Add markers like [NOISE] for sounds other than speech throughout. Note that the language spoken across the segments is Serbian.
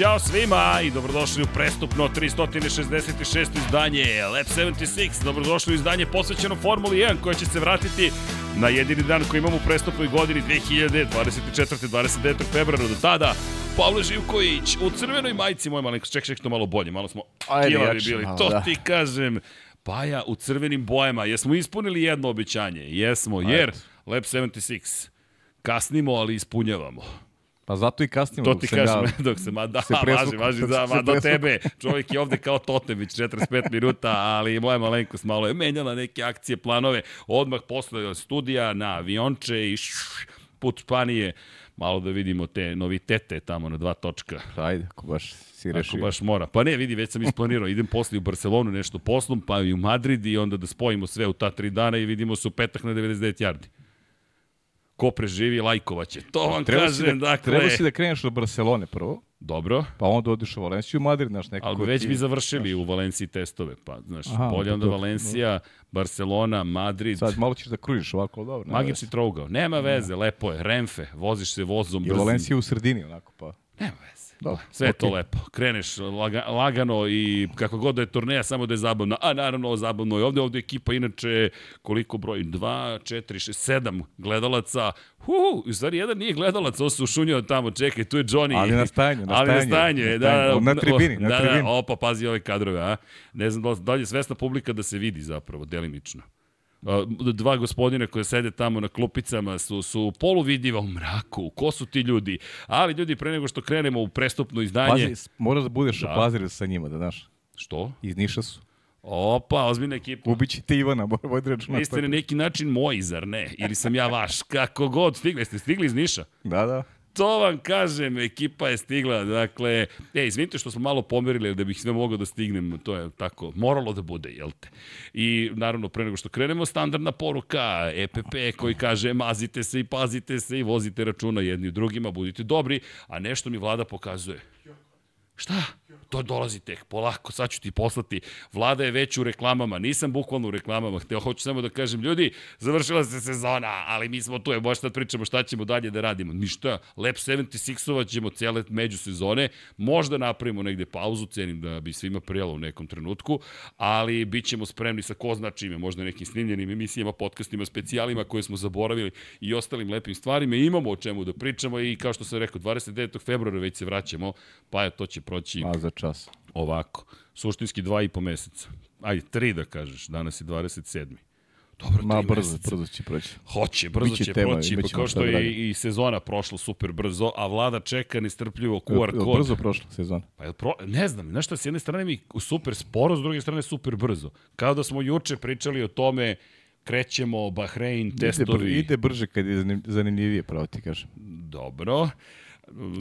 Ćao svima i dobrodošli u prestupno 366. izdanje Lab 76. Dobrodošli u izdanje posvećeno Formuli 1 koja će se vratiti na jedini dan koji imamo u prestupnoj godini 2024. 29. februara do tada. Pavle Živković u crvenoj majici, moj malenko, ček, ček, to malo bolje, malo smo jače bili, malo, to da. ti kažem. Paja u crvenim bojama, jesmo ispunili jedno obećanje? Jesmo, jer Lab 76 kasnimo, ali ispunjavamo. Pa zato i kasnimo. To ti kažem, ja- [LAUGHS] dok se, ma da, se važi, važi, da, ma do tebe, čovjek je ovde kao Totemić, 45 minuta, ali moja malenkost malo je menjala neke akcije, planove, odmah posle studija na avionče i šš, put Španije, malo da vidimo te novitete tamo na dva točka. Ajde, ako baš si Ako rešio. baš mora. Pa ne, vidi, već sam isplanirao. Idem posle u Barcelonu nešto poslom, pa i u Madrid i onda da spojimo sve u ta tri dana i vidimo se u petak na 99 yardi. Ko preživi, lajkovaće. To vam Treba si, kažem, da, dakle... treba si da kreneš od Barcelone prvo, Dobro. pa onda odiš u Valenciju, Madrid, znaš, neko Ali već ti- bi završili u Valenciji testove, pa znaš, Aha, bolje pa onda. Valencija, Barcelona, Madrid, Sad malo ćeš da kružiš ovako, dobro. magični veze. trougao. Nema veze, lepo je, Renfe, voziš se vozom I brzim. Valencija u sredini, onako, pa. Nema veze. Dobro, Sve je to lepo. Kreneš laga, lagano i kako god da je turneja, samo da je zabavna. A naravno, zabavno je ovde. Ovde je ekipa, inače, koliko broj? 2, 4, 6, 7 gledalaca. Hu, u stvari, jedan nije gledalac, ovo se ušunjao tamo, čekaj, tu je Johnny. Ali na stajanju, na Ali na stajanju, stajanju, na je, da, stajanju. da. Na tribini, na da, tribini. Da, opa, pazi ove kadrove, a? Ne znam da da li je svesna publika da se vidi zapravo, delimično. A, dva gospodina koje sede tamo na klupicama su, su poluvidljiva u mraku. Ko su ti ljudi? Ali ljudi, pre nego što krenemo u prestupno izdanje... Pazi, moraš da budeš Da. da. opazir sa njima, da znaš. Što? Iz Niša su. Opa, ozbiljna ekipa. Ubići te Ivana, vodi računa. Vi ste na neki način moji, zar ne? Ili sam ja vaš? Kako god stigli. Ste stigli iz Niša? Da, da. To vam kažem, ekipa je stigla, dakle, e, izvinite što smo malo pomerili da bih sve mogao da stignem, to je tako, moralo da bude, jel te? I naravno, pre nego što krenemo, standardna poruka, EPP koji kaže mazite se i pazite se i vozite računa jedni u drugima, budite dobri, a nešto mi vlada pokazuje. Šta? To dolazi tek, polako, sad ću ti poslati. Vlada je već u reklamama, nisam bukvalno u reklamama, hteo hoću samo da kažem, ljudi, završila se sezona, ali mi smo tu, je baš sad pričamo šta ćemo dalje da radimo. Ništa, Lab 76-ovat ćemo cijele međusezone, možda napravimo negde pauzu, cenim da bi svima prijalo u nekom trenutku, ali bit ćemo spremni sa ko zna čime, možda nekim snimljenim emisijama, podcastima, specijalima koje smo zaboravili i ostalim lepim stvarima. Imamo o čemu da pričamo i kao što sam rekao, 29. februara već se vraćamo, pa je to će proći A za čas. ovako. Suštinski dva i po meseca. Ajde, tri da kažeš, danas je 27. Dobro, Ma brzo, meseca. brzo će proći. Hoće, brzo Biće će tema, proći, pa kao što da je radimo. i sezona prošla super brzo, a vlada čeka nestrpljivo QR Jel kod. Brzo prošla sezona. Pa jel pro, ne znam, znaš šta, s jedne strane mi super sporo, s druge strane super brzo. Kao da smo juče pričali o tome, krećemo, Bahrein, Ide, testovi. ide brže kad je zanim- zanimljivije, pravo ti kažem. Dobro.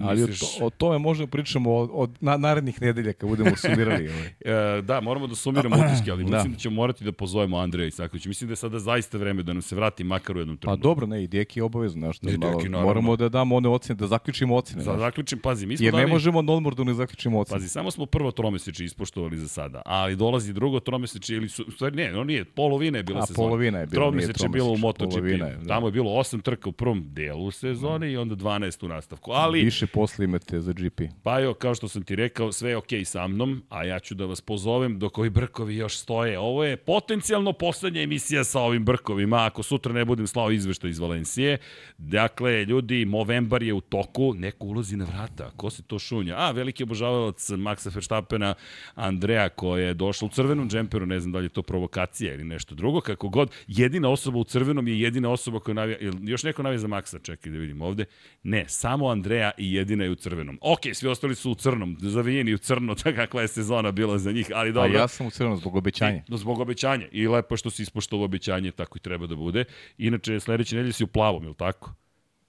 Ali o, Misliš- to, o tome možemo pričamo od, od na, narednih nedelja kad budemo sumirali. [LAUGHS] Ovaj. E, da, moramo da sumiramo [CLEARS THROAT] utiske, ali Da. mislim da ćemo morati da pozovemo Andreja Isakovića. Mislim da je sada zaista vreme da nam se vrati makar u jednom Pa trenutku. dobro, ne, i Deki je obavezno. Znaš, Ne, da malo, Deki, moramo da damo one ocene, da zaključimo ocene. Znaš. zaključim, pazi, mi smo Jer dali... ne možemo na odmor da ne zaključimo ocene. Pazi, samo smo prvo tromeseče ispoštovali za sada, ali dolazi drugo tromeseče ili su, stvari ne, no nije, polovina je bila A, sezona. polovina je bila, Tromeseče je bilo u MotoGP. da. Tamo je bilo 8 trka u prvom delu sezone i onda 12 u nastavku. Ali, Više posle imate za GP. Pa jo, kao što sam ti rekao, sve je okej sa mnom, a ja ću da vas pozovem dok ovi brkovi još stoje. Ovo je potencijalno poslednja emisija sa ovim brkovima, ako sutra ne budem slao izveštaj iz Valencije. Dakle, ljudi, Movembar je u toku, neko ulazi na vrata. Ko se to šunja? A, veliki obožavalac Maxa Verstappena, Andreja, koja je došla u crvenom džemperu, ne znam da li je to provokacija ili nešto drugo, kako god. Jedina osoba u crvenom je jedina osoba koja navija, još neko navija za Maxa, čekaj da vidim ovde. Ne, samo Andreja i jedina je u crvenom. Ok, svi ostali su u crnom, zavijeni u crno, [LAUGHS] tako kakva je sezona bila za njih, ali A dobro. ja sam u crvenom zbog obećanja. I, zbog obećanja. I lepo što si ispoštovao obećanje, tako i treba da bude. Inače, sledeće nedelje si u plavom, je li tako?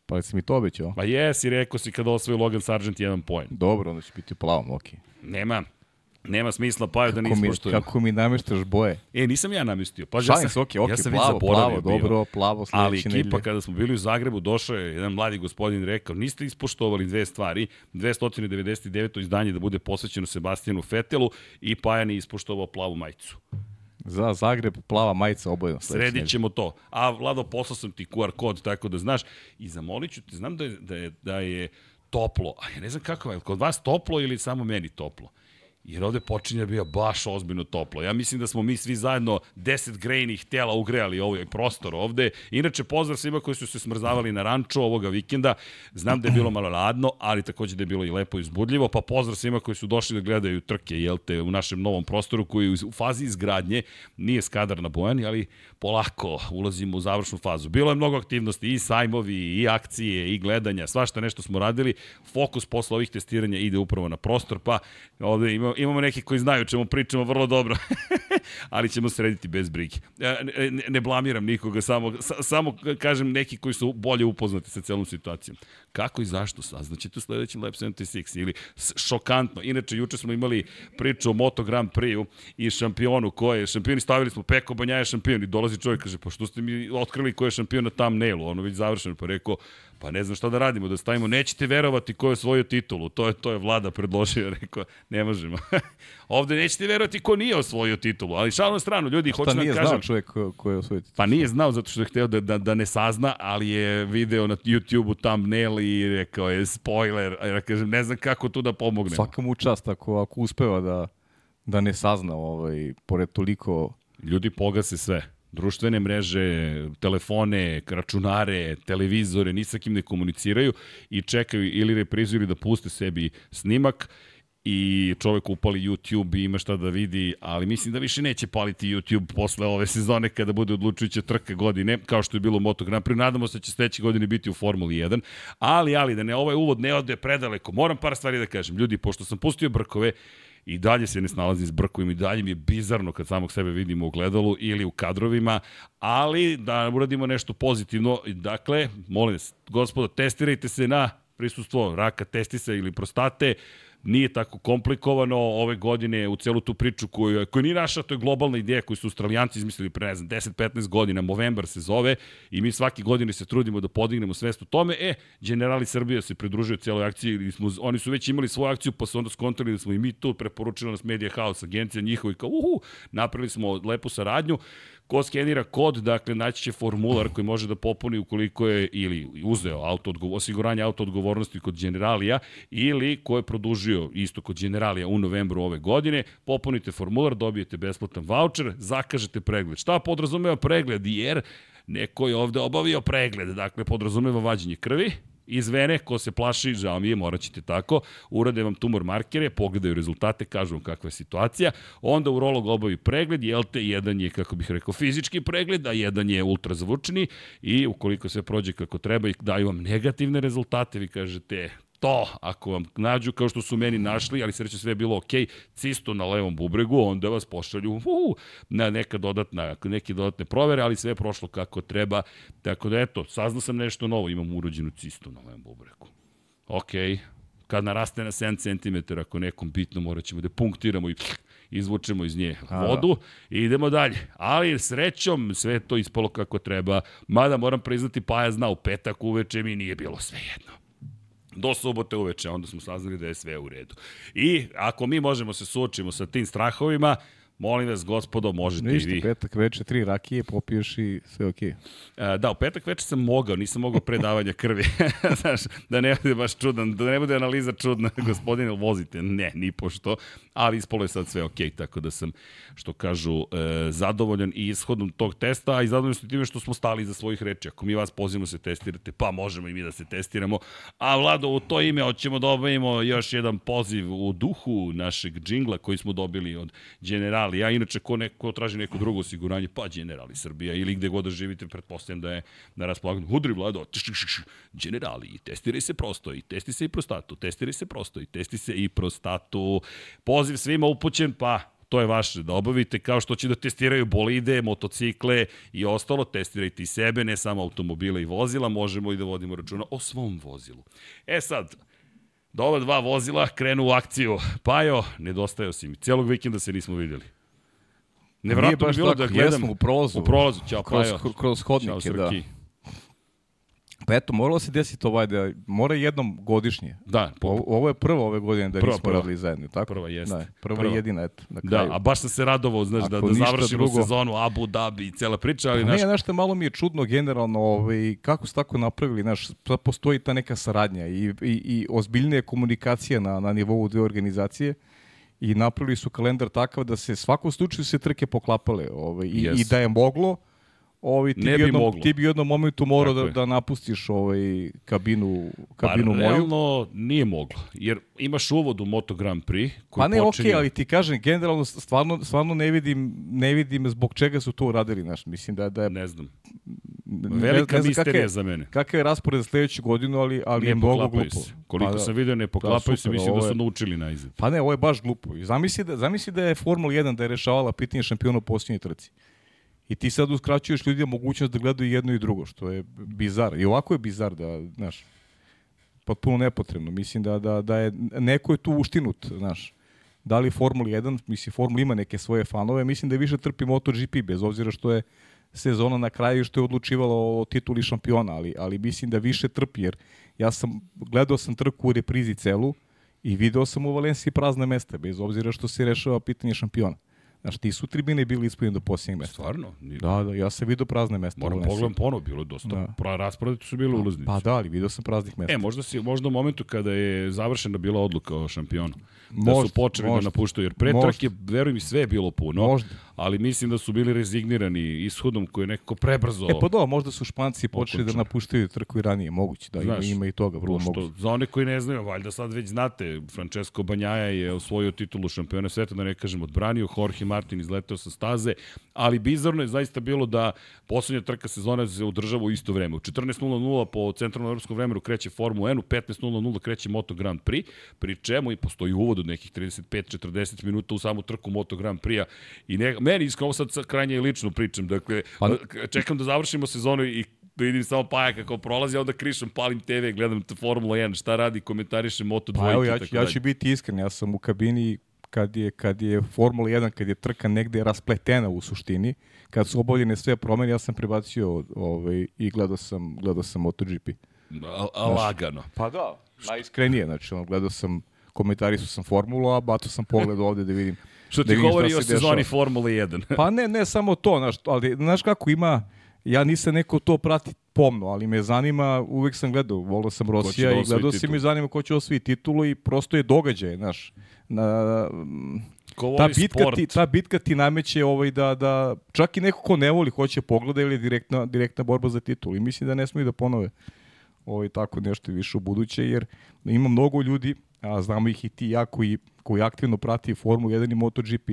Pa si mi to obećao? Ma jesi, rekao si kada osvoji Logan Sargent jedan poen. Dobro, onda će biti u plavom, okej. Nema, nema smisla pa da ne Kako mi, ispoštujem. kako mi namještaš boje? E, nisam ja namestio. Pa, Šalim se, okej, okej, ja sam plavo, plavo, bio. dobro, plavo Ali sledeće ekipa, nedelje. kada smo bili u Zagrebu, došao je jedan mladi gospodin rekao, niste ispoštovali dve stvari, 299. izdanje da bude posvećeno Sebastijanu Fetelu i Pajan je ispoštovao plavu majicu. Za Zagreb plava majica obojeno. Sredit ćemo to. A, Vlado, poslao sam ti QR kod, tako da znaš. I zamolit ću te, znam da je, da je, da je toplo. A ja ne znam kako je, kod vas toplo ili samo meni toplo? Jer ovde počinje bio baš ozbiljno toplo. Ja mislim da smo mi svi zajedno 10 grejnih tela ugrejali ovaj prostor ovde. Inače, pozdrav svima koji su se smrzavali na ranču ovoga vikenda. Znam da je bilo malo ladno, ali takođe da je bilo i lepo i uzbudljivo. Pa pozdrav svima koji su došli da gledaju trke, jel te, u našem novom prostoru koji je u fazi izgradnje. Nije skadar na Bojani, ali polako ulazimo u završnu fazu. Bilo je mnogo aktivnosti i sajmovi, i akcije, i gledanja, svašta nešto smo radili. Fokus posle ovih testiranja ide upravo na prostor, pa ovde ima imamo neki koji znaju čemu pričamo vrlo dobro, [LAUGHS] ali ćemo srediti bez brige. Ne, ne, ne blamiram nikoga, samo, samo kažem neki koji su bolje upoznati sa celom situacijom. Kako i zašto saznaćete u sledećem Lab 76 ili šokantno. Inače, juče smo imali priču o Moto Grand Prix-u i šampionu ko je, šampioni stavili smo Peko Banjaja šampion i dolazi čovjek kaže, pa što ste mi otkrili ko je šampion na thumbnailu, ono već završeno, pa rekao, Pa ne znam šta da radimo, da stavimo, nećete verovati ko je svoju titulu, to je, to je vlada predložio, [LAUGHS] rekao, ne možemo. [LAUGHS] Ovde nećete verovati ko nije osvojio titulu, ali šalno stranu, ljudi, hoću da kažem... nije znao čovjek ko, ko je osvojio titulu? Pa nije znao zato što je hteo da, da, da ne sazna, ali je video na YouTube-u thumbnail i rekao je spoiler, a ja kažem, ne znam kako tu da pomogne. Svaka mu čast ako, ako uspeva da, da ne sazna, ovaj, pored toliko... Ljudi pogase sve društvene mreže, telefone, računare, televizore, ni sa kim ne komuniciraju i čekaju ili reprizu ili da puste sebi snimak i čovek upali YouTube i ima šta da vidi, ali mislim da više neće paliti YouTube posle ove sezone kada bude odlučujuća trka godine, kao što je bilo u Moto Grand Prix. Nadamo se da će sledeće godine biti u Formuli 1, ali, ali, da ne ovaj uvod ne ode predaleko. Moram par stvari da kažem. Ljudi, pošto sam pustio brkove, i dalje se ne snalazi s brkovima i dalje mi je bizarno kad samog sebe vidimo u gledalu ili u kadrovima, ali da uradimo nešto pozitivno. Dakle, molim vas, gospodo, testirajte se na prisustvo raka testisa ili prostate, nije tako komplikovano ove godine u celu tu priču koju, koju nije naša, to je globalna ideja koju su australijanci izmislili pre, ne znam, 10-15 godina, Movember se zove i mi svaki godine se trudimo da podignemo svest o tome. E, Generali Srbije se pridružuju cijeloj akciji, smo, oni su već imali svoju akciju, pa su onda skontali da smo i mi tu, preporučila nas Media House, agencija njihovi, kao uhu, napravili smo lepu saradnju Ko skenira kod, dakle, naći će formular koji može da popuni ukoliko je ili uzeo auto osiguranje auto odgovornosti kod generalija ili ko je produžio isto kod generalija u novembru ove godine, popunite formular, dobijete besplatan voucher, zakažete pregled. Šta podrazumeva pregled? Jer neko je ovde obavio pregled, dakle, podrazumeva vađenje krvi, iz vene, ko se plaši, žao mi je, morat ćete tako, urade vam tumor markere, pogledaju rezultate, kažu vam kakva je situacija, onda urolog obavi pregled, jel te, jedan je, kako bih rekao, fizički pregled, a jedan je ultrazvučni i ukoliko se prođe kako treba i daju vam negativne rezultate, vi kažete, to, ako vam nađu kao što su meni našli, ali sreće sve je bilo ok, cisto na levom bubregu, onda vas pošalju uh, na neka dodatna, neke dodatne provere, ali sve je prošlo kako treba. Tako da eto, saznao sam nešto novo, imam urođenu cistu na levom bubregu. Ok, kad naraste na 7 cm, ako nekom bitno, morat ćemo da punktiramo i izvučemo iz nje vodu i idemo dalje. Ali srećom sve to ispalo kako treba. Mada moram priznati, pa ja zna, u petak uveče mi nije bilo sve jedno do subote uveče, onda smo saznali da je sve u redu. I ako mi možemo se suočimo sa tim strahovima, Molim vas, gospodo, možete Ništa, i vi. petak veče, tri rakije, popiješ i sve okej. Okay. Da, u petak veče sam mogao, nisam mogao predavanja krvi. [LAUGHS] Znaš, da ne bude baš čudan, da ne bude analiza čudna, [LAUGHS] gospodine, vozite. Ne, ni pošto, ali ispolo je sad sve okej, okay, tako da sam, što kažu, e, zadovoljan i ishodom tog testa, a i zadovoljan sam time što smo stali iza svojih reči. Ako mi vas pozivamo da se testirate, pa možemo i mi da se testiramo. A Vlado, u to ime hoćemo da obavimo još jedan poziv u duhu našeg džingla koji smo dobili od generala generali. Ja inače ko, neko traži neko drugo osiguranje, pa generali Srbija ili gde god da živite, pretpostavljam da je na raspolaganju. Hudri vlado, generali, i testiraj se prosto, i testi se i prostatu, testiraj se prosto, i testi se i prostatu. Poziv svima upućen, pa to je vaše da obavite, kao što će da testiraju bolide, motocikle i ostalo, testirajte i sebe, ne samo automobile i vozila, možemo i da vodimo računa o svom vozilu. E sad, da ova dva vozila krenu u akciju. Pajo, nedostajao si mi. Cijelog vikenda se nismo videli. Nevratno bi bilo da gledam u prolazu. U prolazu, ćao kroz, Pajo. Kroz hodnike, da. Pa eto, moralo se desiti ovaj da mora jednom godišnje. Da, po, Ovo, ovo je prvo ove godine da Prva, nismo radili zajedno, tako? Prva jeste. Da, prva, Prva. jedina, eto, na da, kraju. a baš sam se radovao, znaš, da, Ako da ništa završimo drugo- sezonu Abu Dhabi i cela priča, ali Pa naš, ne, znaš što malo mi je čudno generalno, ovaj, kako su tako napravili, znaš, sad postoji ta neka saradnja i, i, i ozbiljnija komunikacija na, na nivou dve organizacije i napravili su kalendar takav da se svakom slučaju se trke poklapale ovaj, i, Yes. i da je moglo, ovaj, ti, Ne bi jednom, moglo. ti bi u jednom momentu morao da, da napustiš ovaj, kabinu, pa kabinu moju. realno nije moglo, jer imaš uvod u Moto Grand Prix koji Pa ne, počinje... okej, ali ti kažem, generalno stvarno, stvarno ne, vidim, ne vidim zbog čega su to uradili, znaš, mislim da, da je Ne znam, velika ne kakav misterija je- za mene. Kakav je raspored za sledeću godinu, ali, ali je Ne mnogo poklapaju glupo. se. Koliko Pa da. sam vidio, ne poklapaju se, super, mislim da su je- naučili na izgled. Pa ne, ovo je baš glupo. I Zamisli da, zamisli da je Formula 1 da je rešavala pitanje šampiona u posljednjoj trci. I ti sad uskraćuješ ljudima mogućnost da gledaju jedno i drugo, što je bizar. I ovako je bizar da, znaš, potpuno nepotrebno. Mislim da, da, da je, neko je tu uštinut, znaš. Da li Formula 1, mislim, Formula ima neke svoje fanove, mislim da je više trpi MotoGP, bez obzira što je sezona na kraju što je odlučivalo o tituli šampiona, ali, ali mislim da više trpi, jer ja sam, gledao sam trku u reprizi celu i video sam u Valenciji prazna mesta, bez obzira što se rešava pitanje šampiona. Znaš, ti su tribine bili ispunjene do posljednjeg mesta. Stvarno? Ni- Da, da, ja sam video prazne mesta. Moram pogledam ponovo, bilo je dosta. Da. Da. Rasporedite su bile ulaznice. Pa da, ali video sam praznih mesta. E, možda si možda u momentu kada je završena bila odluka o šampionu. Da Možda, su počeli možda. da napuštaju. Jer pre Možda. trke, veruj mi, sve je bilo puno. Možda. Ali mislim da su bili rezignirani ishodom koji je nekako prebrzo. E pa da, možda su Španci počeli da napuštaju trku i ranije, moguće, da Znaš, ima i toga, vrlo Pošto, moguće. za one koji ne znaju, valjda sad već znate, Francesco Banjaja je osvojio titulu šampiona sveta, da ne kažem odbranio, Jorge Martin izleteo sa staze, ali bizarno je zaista bilo da poslednja trka sezone se održava u isto vreme. U 14.00 po centralnom evropskom vremenu kreće Formula 1, u 15.00 kreće Moto Grand Prix, pri čemu i postoji uvod od nekih 35-40 minuta u samu trku Moto Grand Prix-a. I ne, meni iskreno, ovo sad, krajnje lično pričam, dakle, Pa- čekam da završimo sezonu i da vidim samo Paja kako prolazi, a onda krišem, palim TV, gledam Formula 1, šta radi, komentarišem Moto 2 Pa evo, ja, ću, ja ću biti iskren, ja sam u kabini kad je, kad je Formula 1, kad je trka negde raspletena u suštini, kad su obavljene sve promene, ja sam prebacio ovaj, i gledao sam, gledao sam MotoGP. A, a lagano. Pa da, najiskrenije, znači ono, gledao sam, komentarisao sam Formulu, a bato sam pogled ovde da vidim. Što da ti šta govori o sezoni. Formule 1. Pa ne, ne samo to, znaš, ali znaš kako ima, ja nisam neko to prati pomno, ali me zanima, uvek sam gledao, volao sam Rosija da i gledao sam titulu? i zanima ko će osvojiti titulu i prosto je događaj, znaš. Na, Ko ta bitka, sport, ti, ta bitka ti nameće ovaj da, da čak i neko ko ne voli hoće pogleda ili je direktna, direktna borba za titul i mislim da ne smiju da ponove ovaj, tako nešto više u buduće jer ima mnogo ljudi, a znamo ih i ti i ja koji, koji aktivno prati Formulu 1 i MotoGP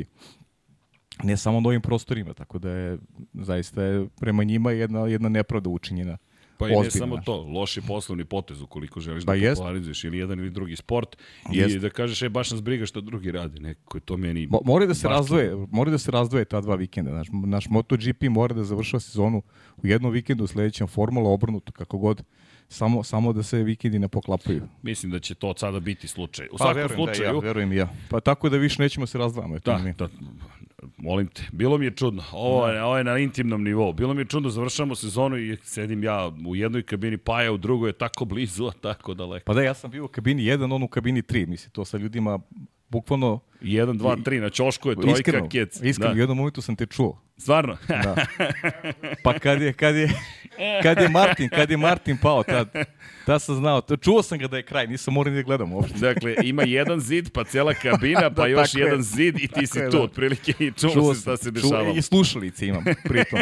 ne samo na ovim prostorima, tako da je zaista je prema njima jedna, jedna nepravda učinjena. Pa i ne samo to, loš je poslovni potez ukoliko želiš Pa da jest. popularizuješ ili jedan ili drugi sport i Jest. da kažeš, e, baš nas briga što drugi radi, neko je to meni... Mo, mora da se baš razdvoje, mora da se razdvoje ta dva vikenda. Naš, naš MotoGP mora da završava sezonu u jednom vikendu, u sledećem Formula obrnuto, kako god. Samo, samo da se vikendi ne poklapaju. Mislim da će to od sada biti slučaj. U Pa, svakom verujem slučaju, Da, ja, verujem ja. Pa tako da više nećemo se razdvajamo. Da, mi. da, molim te. Bilo mi je čudno. Ovo, je, ovo je na intimnom nivou. Bilo mi je čudno, završamo sezonu i sedim ja u jednoj kabini, Paja u drugoj je tako blizu, a tako daleko. Pa da, ja sam bio u kabini 1, on u kabini 3. Mislim, to sa ljudima bukvalno... 1, 2, 3, na ćošku je trojka, iskreno, kec. iskreno, u Da. jednom momentu sam te čuo. Stvarno? Da. [LAUGHS] Pa kad je, kad je, kad je Martin, kad je Martin pao, tad, tad sam znao. Čuo sam ga da je kraj, nisam morao ni da gledam uopšte. Dakle, ima jedan zid, pa cela kabina, [LAUGHS] pa Da, još tako je. jedan zid i ti si je, tu, da. otprilike, i čuo se šta se dešavalo. I slušalice imam, pritom.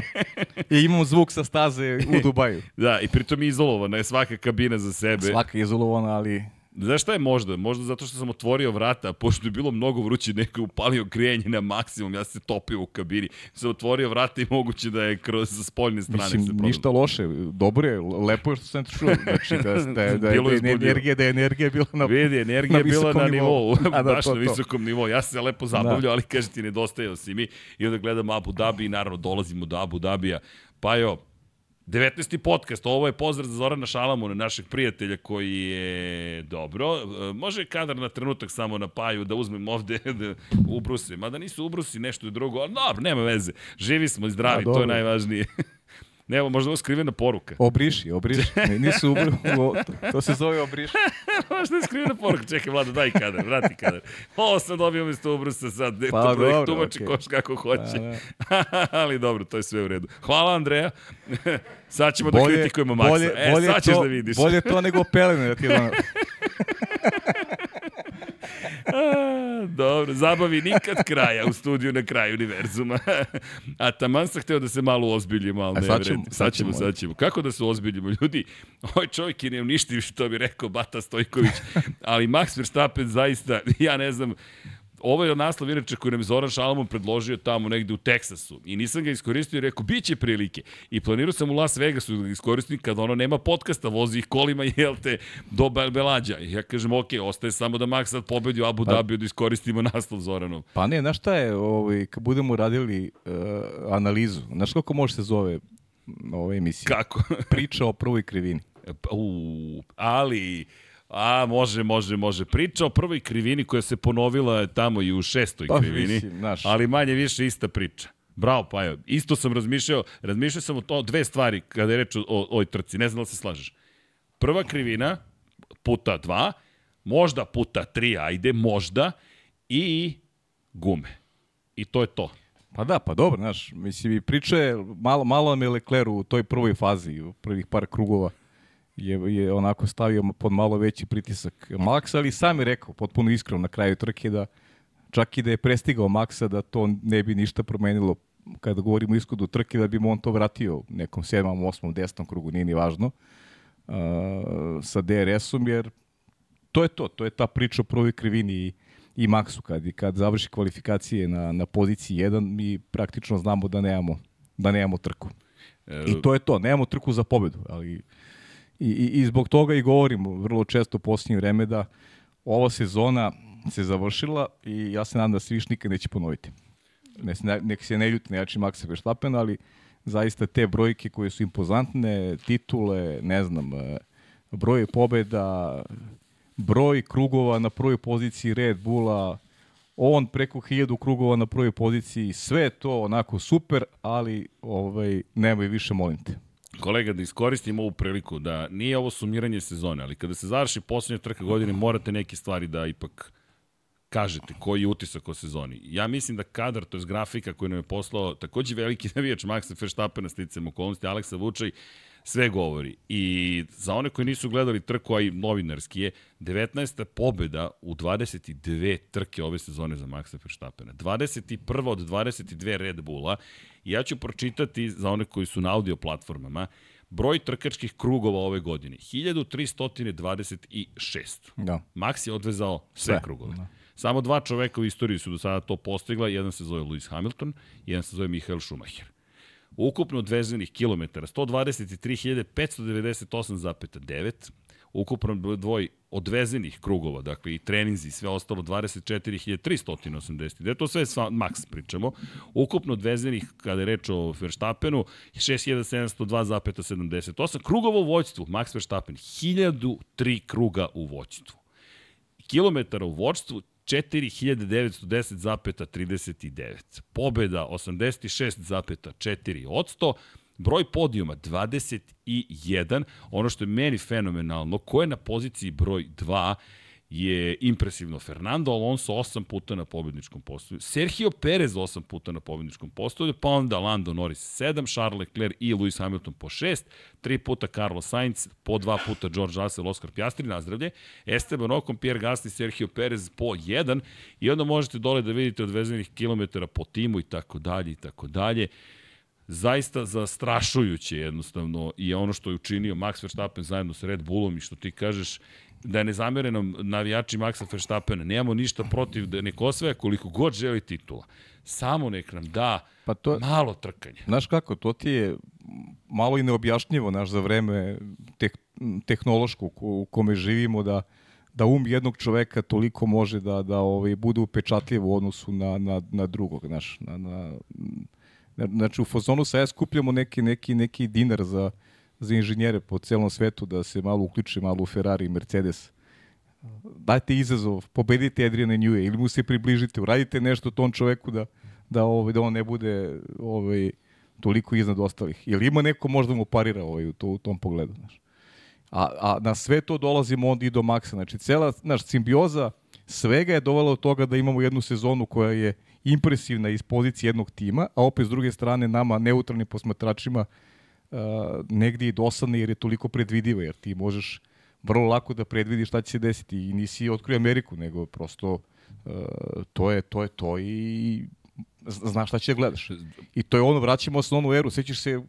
I imam zvuk sa staze u [LAUGHS] Dubaju. Da, i pritom je izolovana je svaka kabina za sebe. Svaka je izolovana, ali... Znaš šta je možda? Možda zato što sam otvorio vrata, pošto je bilo mnogo vruće, neko je upalio grijanje na maksimum, ja se topio u kabini. Sam otvorio vrata i moguće da je kroz spoljne strane se Mislim, prodalo. ništa loše, dobro je, lepo je što sam te čuo. Znači, da, da, [LAUGHS] da, da, je da, energija, da je energija bila na... Vidi, energija je bila na nivou. nivou, [LAUGHS] A da, baš to, na to. visokom nivou. Ja se lepo zabavljao, ali kaže ti, nedostajao si mi. I onda gledam Abu Dhabi i naravno dolazimo do Abu Dhabija. Pa jo, 19. podcast, ovo je pozdrav za Zorana Šalamuna, našeg prijatelja koji je dobro. E, Može kadar na trenutak samo na paju da uzmem ovde [LAUGHS] da ubrusim. Mada nisu ubrusi nešto drugo, ali dobro, nema veze. Živi smo i zdravi, A, to je najvažnije. [LAUGHS] Ne, evo, možda ovo skrivena poruka. Obriši, obriši. [LAUGHS] Ne, nisu ubri, to, se zove obriši. [LAUGHS] možda je skrivena poruka. Čekaj, Vlada, daj kadar, vrati kadar. Ovo sam dobio umesto ubrusa sad. Ne, Pa, to dobro, tumači okej. koš kako hoće. Da, [LAUGHS] Ali dobro, to je sve u redu. Hvala, Andreja. sad ćemo da Bolje, kritikujemo Maksa. bolje, e, bolje, sad ćeš to, da vidiš. bolje to nego pelene da ti ono... [LAUGHS] A, Dobro, zabavi nikad kraja u studiju na kraju univerzuma. [LAUGHS] A taman sam hteo da se malo ozbiljimo, ali ne sad vredi. ćemo, sad sad ćemo, ćemo. sad ćemo. Kako da se ozbiljimo? Ljudi, ovaj čovjek je neuništiv, što bi rekao Bata Stojković, ali Max Verstappen zaista, [LAUGHS] ja ne znam, Ovo je naslov inače koji nam je Zoran Šalamon predložio tamo negde u Teksasu i nisam ga iskoristio i rekao, bit će prilike. I planirao sam u Las Vegasu da ga iskoristim kad ono nema podcasta, vozi ih kolima, [LAUGHS] jel te, do Bel- Belađa. I ja kažem, ok, ostaje samo da Max sad pobedi u Abu Dhabi da iskoristimo naslov Zoranov. Pa ne, znaš šta je, ovaj, kad budemo radili uh, analizu, znaš kako može se zove ova emisija? Kako? [LAUGHS] Priča o prvoj krivini. Pa, U, ali... A, može, može, može. Priča o prvoj krivini koja se ponovila tamo i u šestoj Pa, krivini, mislim, znaš. ali manje više ista priča. Bravo, Pajo. Isto sam razmišljao, razmišljao sam o to dve stvari kada je reč o, o ovoj trci. Ne znam da se slažeš. Prva krivina, puta dva, možda puta tri, ajde, možda, i gume. I to je to. Pa da, pa dobro, znaš, mislim i priča je, malo, malo me Leclerc u toj prvoj fazi, u prvih par krugova, je, je onako stavio pod malo veći pritisak Max, ali sam je rekao, potpuno iskreno na kraju trke da čak i da je prestigao Maxa da to ne bi ništa promenilo kada govorimo o ishodu trke, da bi mu on to vratio nekom sedmom, osmom, desnom krugu, nije ni važno, uh, sa DRS-om, jer to je to, to je ta priča o prvoj krivini i, i Maxu. Kad, kad završi kvalifikacije na, na poziciji 1, mi praktično znamo da nemamo, da nemamo trku. E, I to je to, nemamo trku za pobedu, ali i, i, i zbog toga i govorimo vrlo često u posljednje vreme da ova sezona se završila i ja se nadam da se više nikad neće ponoviti. Ne, nek se ne ljuti na jači Maxa Verstappen, ali zaista te brojke koje su impozantne, titule, ne znam, e, broj pobeda, broj krugova na prvoj poziciji Red Bulla, on preko hiljadu krugova na prvoj poziciji, sve to onako super, ali ovaj, nemoj više, molim te. Kolega, da iskoristim ovu priliku, da nije ovo sumiranje sezone, ali kada se završi poslednja trka godine, morate neke stvari da ipak kažete koji je utisak o sezoni. Ja mislim da kadar, to je grafika koju nam je poslao takođe veliki [LAUGHS] navijač Maxa Verstappena sticam okolnosti, Aleksa Vučaj, sve govori. I za one koji nisu gledali trku, a i novinarski je, 19. pobeda u 22 trke ove sezone za Maxa Verstappena. 21. od 22 Red Bulla. Ja ću pročitati za one koji su na audio platformama broj trkačkih krugova ove godine. 1326. Da. Max je odvezao sve, Sve, krugove. da. Samo dva čoveka u istoriji su do sada to postigla. Jedan se zove Lewis Hamilton, jedan se zove Michael Schumacher. Ukupno odvezenih kilometara 123.598,9. Ukupno dvoj odvezenih krugova, dakle i treninzi i sve ostalo 24.380. To sve sva, max pričamo. Ukupno odvezenih, kada je reč o Verstappenu, 6.702,78. Krugova u vođstvu, Max Verstappen, 1003 kruga u vođstvu kilometara u vođstvu 4910,39. Pobeda 86,4 od 100. Broj podijuma 21. Ono što je meni fenomenalno, ko je na poziciji broj 2 je impresivno. Fernando Alonso 8 puta na pobedničkom postolju, Sergio Perez 8 puta na pobedničkom postolju, pa onda Lando Norris 7, Charles Leclerc i Lewis Hamilton po 6, 3 puta Carlos Sainz, po 2 puta George Russell, Oscar Piastri, nazdravlje, Esteban Ocon, Pierre Gasly, Sergio Perez po 1 i onda možete dole da vidite odvezenih kilometara po timu i tako dalje i tako dalje zaista zastrašujuće jednostavno i ono što je učinio Max Verstappen zajedno sa Red Bullom i što ti kažeš da je nezamjereno navijači Maxa Verstappena. Nemamo ništa protiv da nek osvaja koliko god želi titula. Samo nek nam da Pa to, malo trkanja. Znaš kako, to ti je malo i neobjašnjivo naš za vreme teh, tehnološkog u kome živimo da da um jednog čoveka toliko može da da ovaj bude upečatljiv u odnosu na na na drugog, znaš, na na na- znači u fazonu sa ja skupljamo neki neki neki dinar za za inženjere po celom svetu da se malo uključe malo u Ferrari i Mercedes. Dajte izazov, pobedite Adriana Newey ili mu se približite, uradite nešto tom čoveku da da ovaj da on ne bude ovaj toliko iznad ostalih. Jel ima neko možda mu parira ovaj, u, to, u tom pogledu? Znaš? A, a na sve to dolazimo onda i do maksa. Znači, cela naš simbioza svega je dovela od toga da imamo jednu sezonu koja je impresivna iz pozicije jednog tima, a opet s druge strane nama, neutralnim posmatračima, uh, negdje i dosadne jer je toliko predvidivo, jer ti možeš vrlo lako da predvidiš šta će se desiti i nisi otkrio Ameriku, nego prosto uh, to je to je to i znaš šta će da gledaš. I to je ono, vraćamo se na onu eru, sećaš se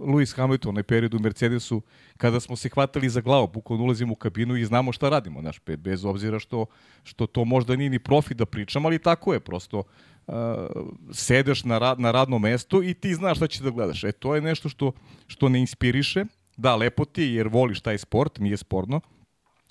Lewis Hamilton, onaj period u Mercedesu, kada smo se hvatali za glavu, bukvalno ulazimo u kabinu i znamo šta radimo, znaš, bez obzira što, što to možda nije ni profit da pričam, ali tako je, prosto uh, sedeš na, rad, na radnom mestu i ti znaš šta ćeš da gledaš. E, to je nešto što, što ne inspiriše, da, lepo ti je jer voliš taj sport, nije sporno,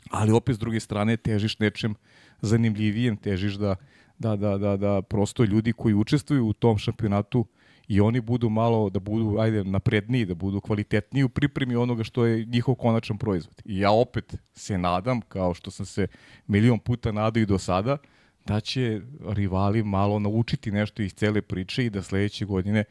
ali opet s druge strane težiš nečem zanimljivijem, težiš da, da, da, da, da prosto ljudi koji učestvuju u tom šampionatu i oni budu malo, da budu, ajde, napredniji, da budu kvalitetniji u pripremi onoga što je njihov konačan proizvod. I ja opet se nadam, kao što sam se milion puta nadao i do sada, da će rivali malo naučiti nešto iz cele priče i da sledeće godine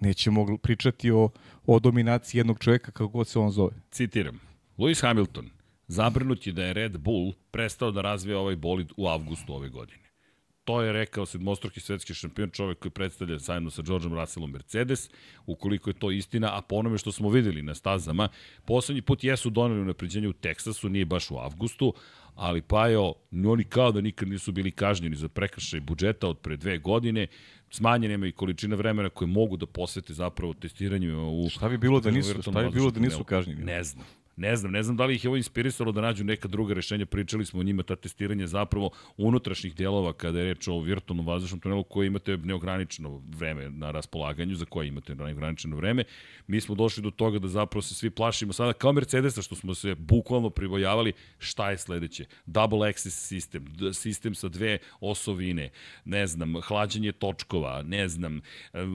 nećemo pričati o, o dominaciji jednog čoveka kako god se on zove. Citiram. Lewis Hamilton, zabrinut je da je Red Bull prestao da razvija ovaj bolid u avgustu ove godine. To je rekao sedmostruki svetski šampion, čovek koji predstavlja zajedno sa Georgeom Russellom Mercedes, ukoliko je to istina, a po onome što smo videli na stazama, poslednji put jesu doneli unapređenje u Teksasu, nije baš u avgustu, ali Pajo, oni kao da nikad nisu bili kažnjeni za prekršaj budžeta od pre dve godine, smanjenima i količina vremena koje mogu da posvete zapravo testiranju u... Šta bi bilo da nisu, šta bi bilo da nisu kažnjeni? Ne znam. Ne znam, ne znam da li ih je ovo inspirisalo da nađu neka druga rešenja, pričali smo o njima, ta testiranje zapravo unutrašnjih delova kada je reč o virtualnom vazdušnom tunelu koji imate neograničeno vreme na raspolaganju, za koje imate neograničeno vreme. Mi smo došli do toga da zapravo se svi plašimo sada kao Mercedesa što smo se bukvalno pribojavali šta je sledeće. Double access sistem, sistem sa dve osovine, ne znam, hlađenje točkova, ne znam,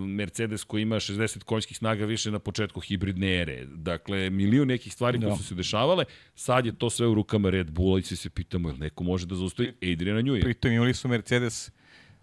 Mercedes koji ima 60 konjskih snaga više na početku hibridne ere. Dakle, milion nekih stvari da su se dešavale, sad je to sve u rukama Red Bulla i se pitamo, jel neko može da zaustavi Adriana Newey? Pritom imali su Mercedes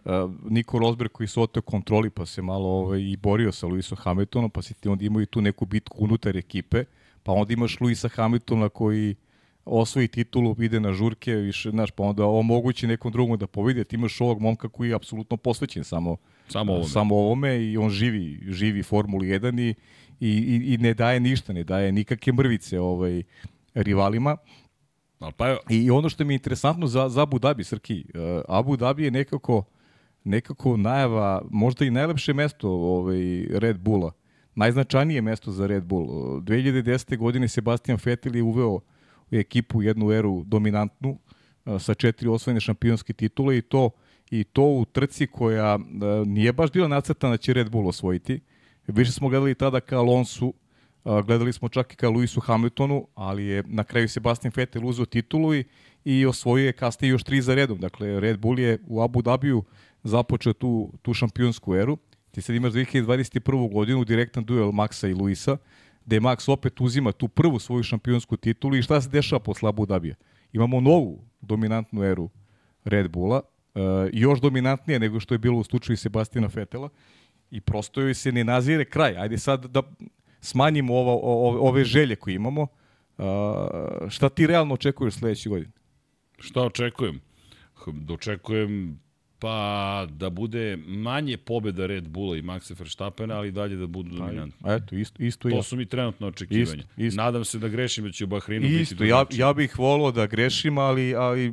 uh, Niko Rosberg koji se oteo kontroli pa se malo ovaj, i borio sa Lewisom Hamiltonom, pa se ti onda imaju tu neku bitku unutar ekipe, pa onda imaš Lewisa Hamiltona koji osvoji titulu, ide na žurke, više, znaš, pa onda omogući nekom drugom da pobedi, ti imaš ovog momka koji je apsolutno posvećen samo, samo ovome. samo ovome i on živi, živi Formuli 1 i, i, i, ne daje ništa, ne daje nikakve mrvice ovaj, rivalima. Al pa jo... I ono što mi je interesantno za, za Abu Dhabi, Srki, uh, Abu Dhabi je nekako, nekako najava, možda i najlepše mesto ovaj, Red Bulla, najznačajnije mesto za Red Bull. 2010. godine Sebastian Vettel je uveo u ekipu jednu eru dominantnu uh, sa četiri osvojene šampionske titule i to i to u trci koja uh, nije baš bila nacrtana da će Red Bull osvojiti. Više smo gledali tada ka Alonsu, gledali smo čak i ka Lewisu Hamiltonu, ali je na kraju Sebastian Vettel uzeo titulu i, i osvojio je kasnije još tri za redom. Dakle, Red Bull je u Abu Dhabiju započeo tu, tu šampionsku eru. Ti sad imaš 2021. godinu direktan duel Maxa i Luisa, gde Max opet uzima tu prvu svoju šampionsku titulu i šta se dešava posle Abu Dhabija? Imamo novu dominantnu eru Red Bulla, još dominantnije nego što je bilo u slučaju Sebastina Vetela i prosto joj se ne nazire kraj. Ajde sad da smanjimo ovo, ove, ove želje koje imamo. Uh, šta ti realno očekuješ sledeće godine? Šta očekujem? Očekujem pa da bude manje pobeda Red Bulla i Maxa Verstappena, ali dalje da budu pa, dominantni. Eto, isto, isto to ja. su mi trenutno očekivanja. Isto, isto. Nadam se da grešim da će u Bahrinu isto, biti ja, ja bih volao da grešim, ali, ali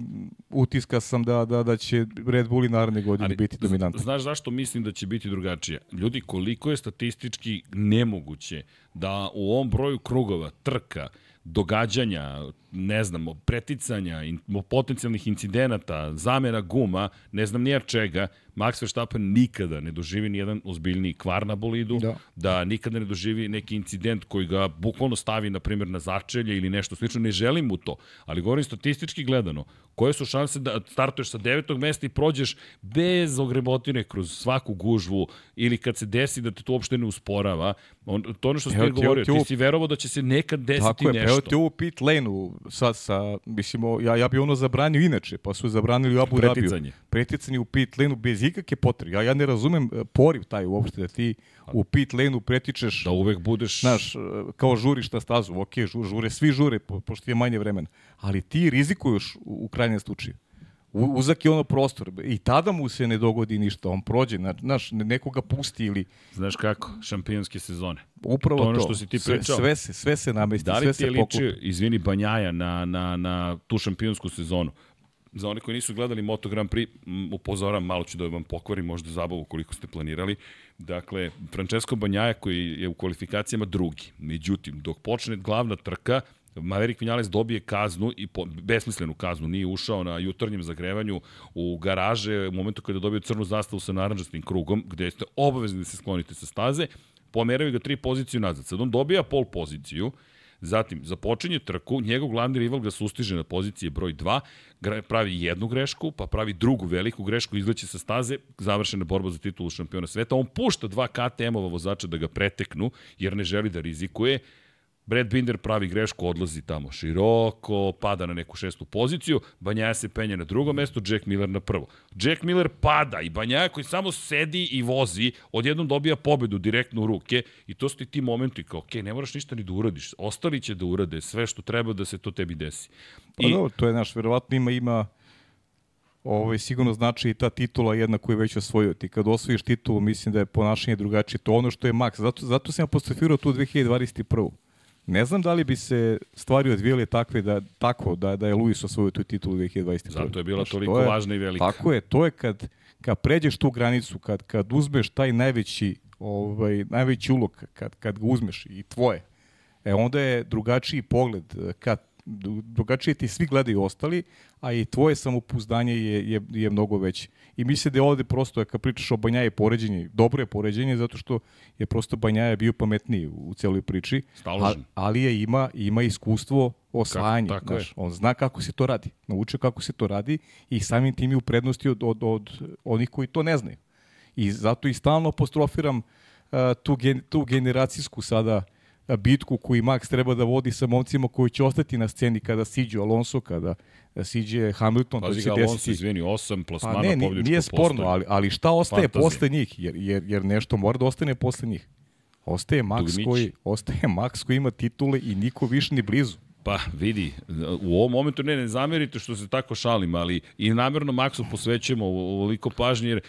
utiska sam da, da, da će Red Bull i naredne godine ali, biti dominantni. Znaš zašto mislim da će biti drugačije? Ljudi, koliko je statistički nemoguće da u ovom broju krugova, trka, događanja, ne znam, preticanja, in, potencijalnih incidenata, zamena guma, ne znam nija čega, Max Verstappen nikada ne doživi ni jedan ozbiljni kvar na bolidu, da. da nikada ne doživi neki incident koji ga bukvalno stavi, na primjer, na začelje ili nešto slično. Ne želim mu to, ali govorim statistički gledano. Koje su šanse da startuješ sa devetog mesta i prođeš bez ogrebotine kroz svaku gužvu ili kad se desi da te to uopšte ne usporava. On, to ono što ste govorio, ti, ti si verovao da će se nekad desiti tako je, nešto. Tako je, ti u pit lane-u sad sa, mislim, ja, ja bi ono zabranio inače, pa su zabranili u Abu Dhabiju. Preticanje. Preticanje u pit lane bez ikakve potrebe. Ja, ja ne razumem e, poriv taj uopšte da ti u pit lane pretičeš Da uvek budeš... Znaš, e, kao žuriš na stazu, ok, žu- žure, svi žure, po, pošto je manje vremena, ali ti rizikuješ u, u krajnjem slučaju. Uzak je ono prostor i tada mu se ne dogodi ništa, on prođe, na- znaš, ne- nekoga pusti ili Znaš kako, šampionske sezone. upravo To ono što si ti sve, pričao. sve se, sve se namesti, Da li sve ti se je pokupi. ličio, izvini, Banjaja na, na, na tu šampionsku sezonu? Za one koji nisu gledali Moto Grand Prix, upozoram, malo ću da vam pokvarim možda zabavu koliko ste planirali. Dakle, Francesco Banjaja koji je u kvalifikacijama drugi. Međutim, dok počne glavna trka, Maverick Vinales dobije kaznu i po, besmislenu kaznu, nije ušao na jutarnjem zagrevanju u garaže u momentu kada je dobio crnu zastavu sa naranđastim krugom, gde ste obavezni da se sklonite sa staze, pomeraju ga tri poziciju nazad. Sad on dobija pol poziciju, Zatim, započinje trku, njegov glavni rival ga sustiže na pozicije broj 2, gra- pravi jednu grešku, pa pravi drugu veliku grešku, izleće sa staze, završena borba za titulu šampiona sveta. On pušta dva KTM-ova vozača da ga preteknu, jer ne želi da rizikuje. Brad Binder pravi grešku, odlazi tamo široko, pada na neku šestu poziciju, Banjaja se penje na drugo mesto, Jack Miller na prvo. Jack Miller pada i Banjaja koji samo sedi i vozi, odjednom dobija pobedu direktno u ruke i to su ti ti momenti kao, ok, ne moraš ništa ni da uradiš, ostali će da urade sve što treba da se to tebi desi. Pa dobro, to je naš, verovatno ima, ima ovaj, sigurno znači i ta titula jedna koju je već osvojio. Ti kad osvojiš titulu, mislim da je ponašanje drugačije. To ono što je maks. Zato, zato sam apostrofirao tu 2021. Ne znam da li bi se stvari odvijele takve da, tako da, da je Luis osvojio tu titulu 2021. Zato je bila Znaš, toliko to je- važna i velika. Tako je, to je kad, kad pređeš tu granicu, kad, kad uzmeš taj najveći, ovaj, najveći ulog, kad, kad ga uzmeš i tvoje, e onda je drugačiji pogled, e, kad dru- drugačije ti svi gledaju ostali, a i tvoje samopouzdanje je, je, je mnogo veće. I mislim da je ovde prosto, kad pričaš o Banjaje poređenje, dobro je poređenje, zato što je prosto Banjaja bio pametniji u, celoj priči, a, ali je ima, ima iskustvo osvajanja. tako je. znaš, on zna kako se to radi. Naučio kako se to radi i samim tim je u prednosti od, od, od onih koji to ne znaju. I zato i stalno apostrofiram uh, tu, gen, tu generacijsku sada uh, bitku koju Max treba da vodi sa momcima koji će ostati na sceni kada siđe Alonso, kada siđe Hamilton, to Pazi će ga Alonso, desiti. izvini, osam Pa plasmana ne, ni- pobjedičkog nije sporno, postoje. ali, ali šta ostaje Fantazija. posle njih? Jer, jer, jer nešto mora da ostane posle njih. Ostaje Max, Dugmić. koji, ostaje Max koji ima titule i niko više ni blizu. Pa vidi, u ovom momentu ne, ne zamerite što se tako šalim, ali i namjerno Maxu posvećujemo ovoliko pažnje, jer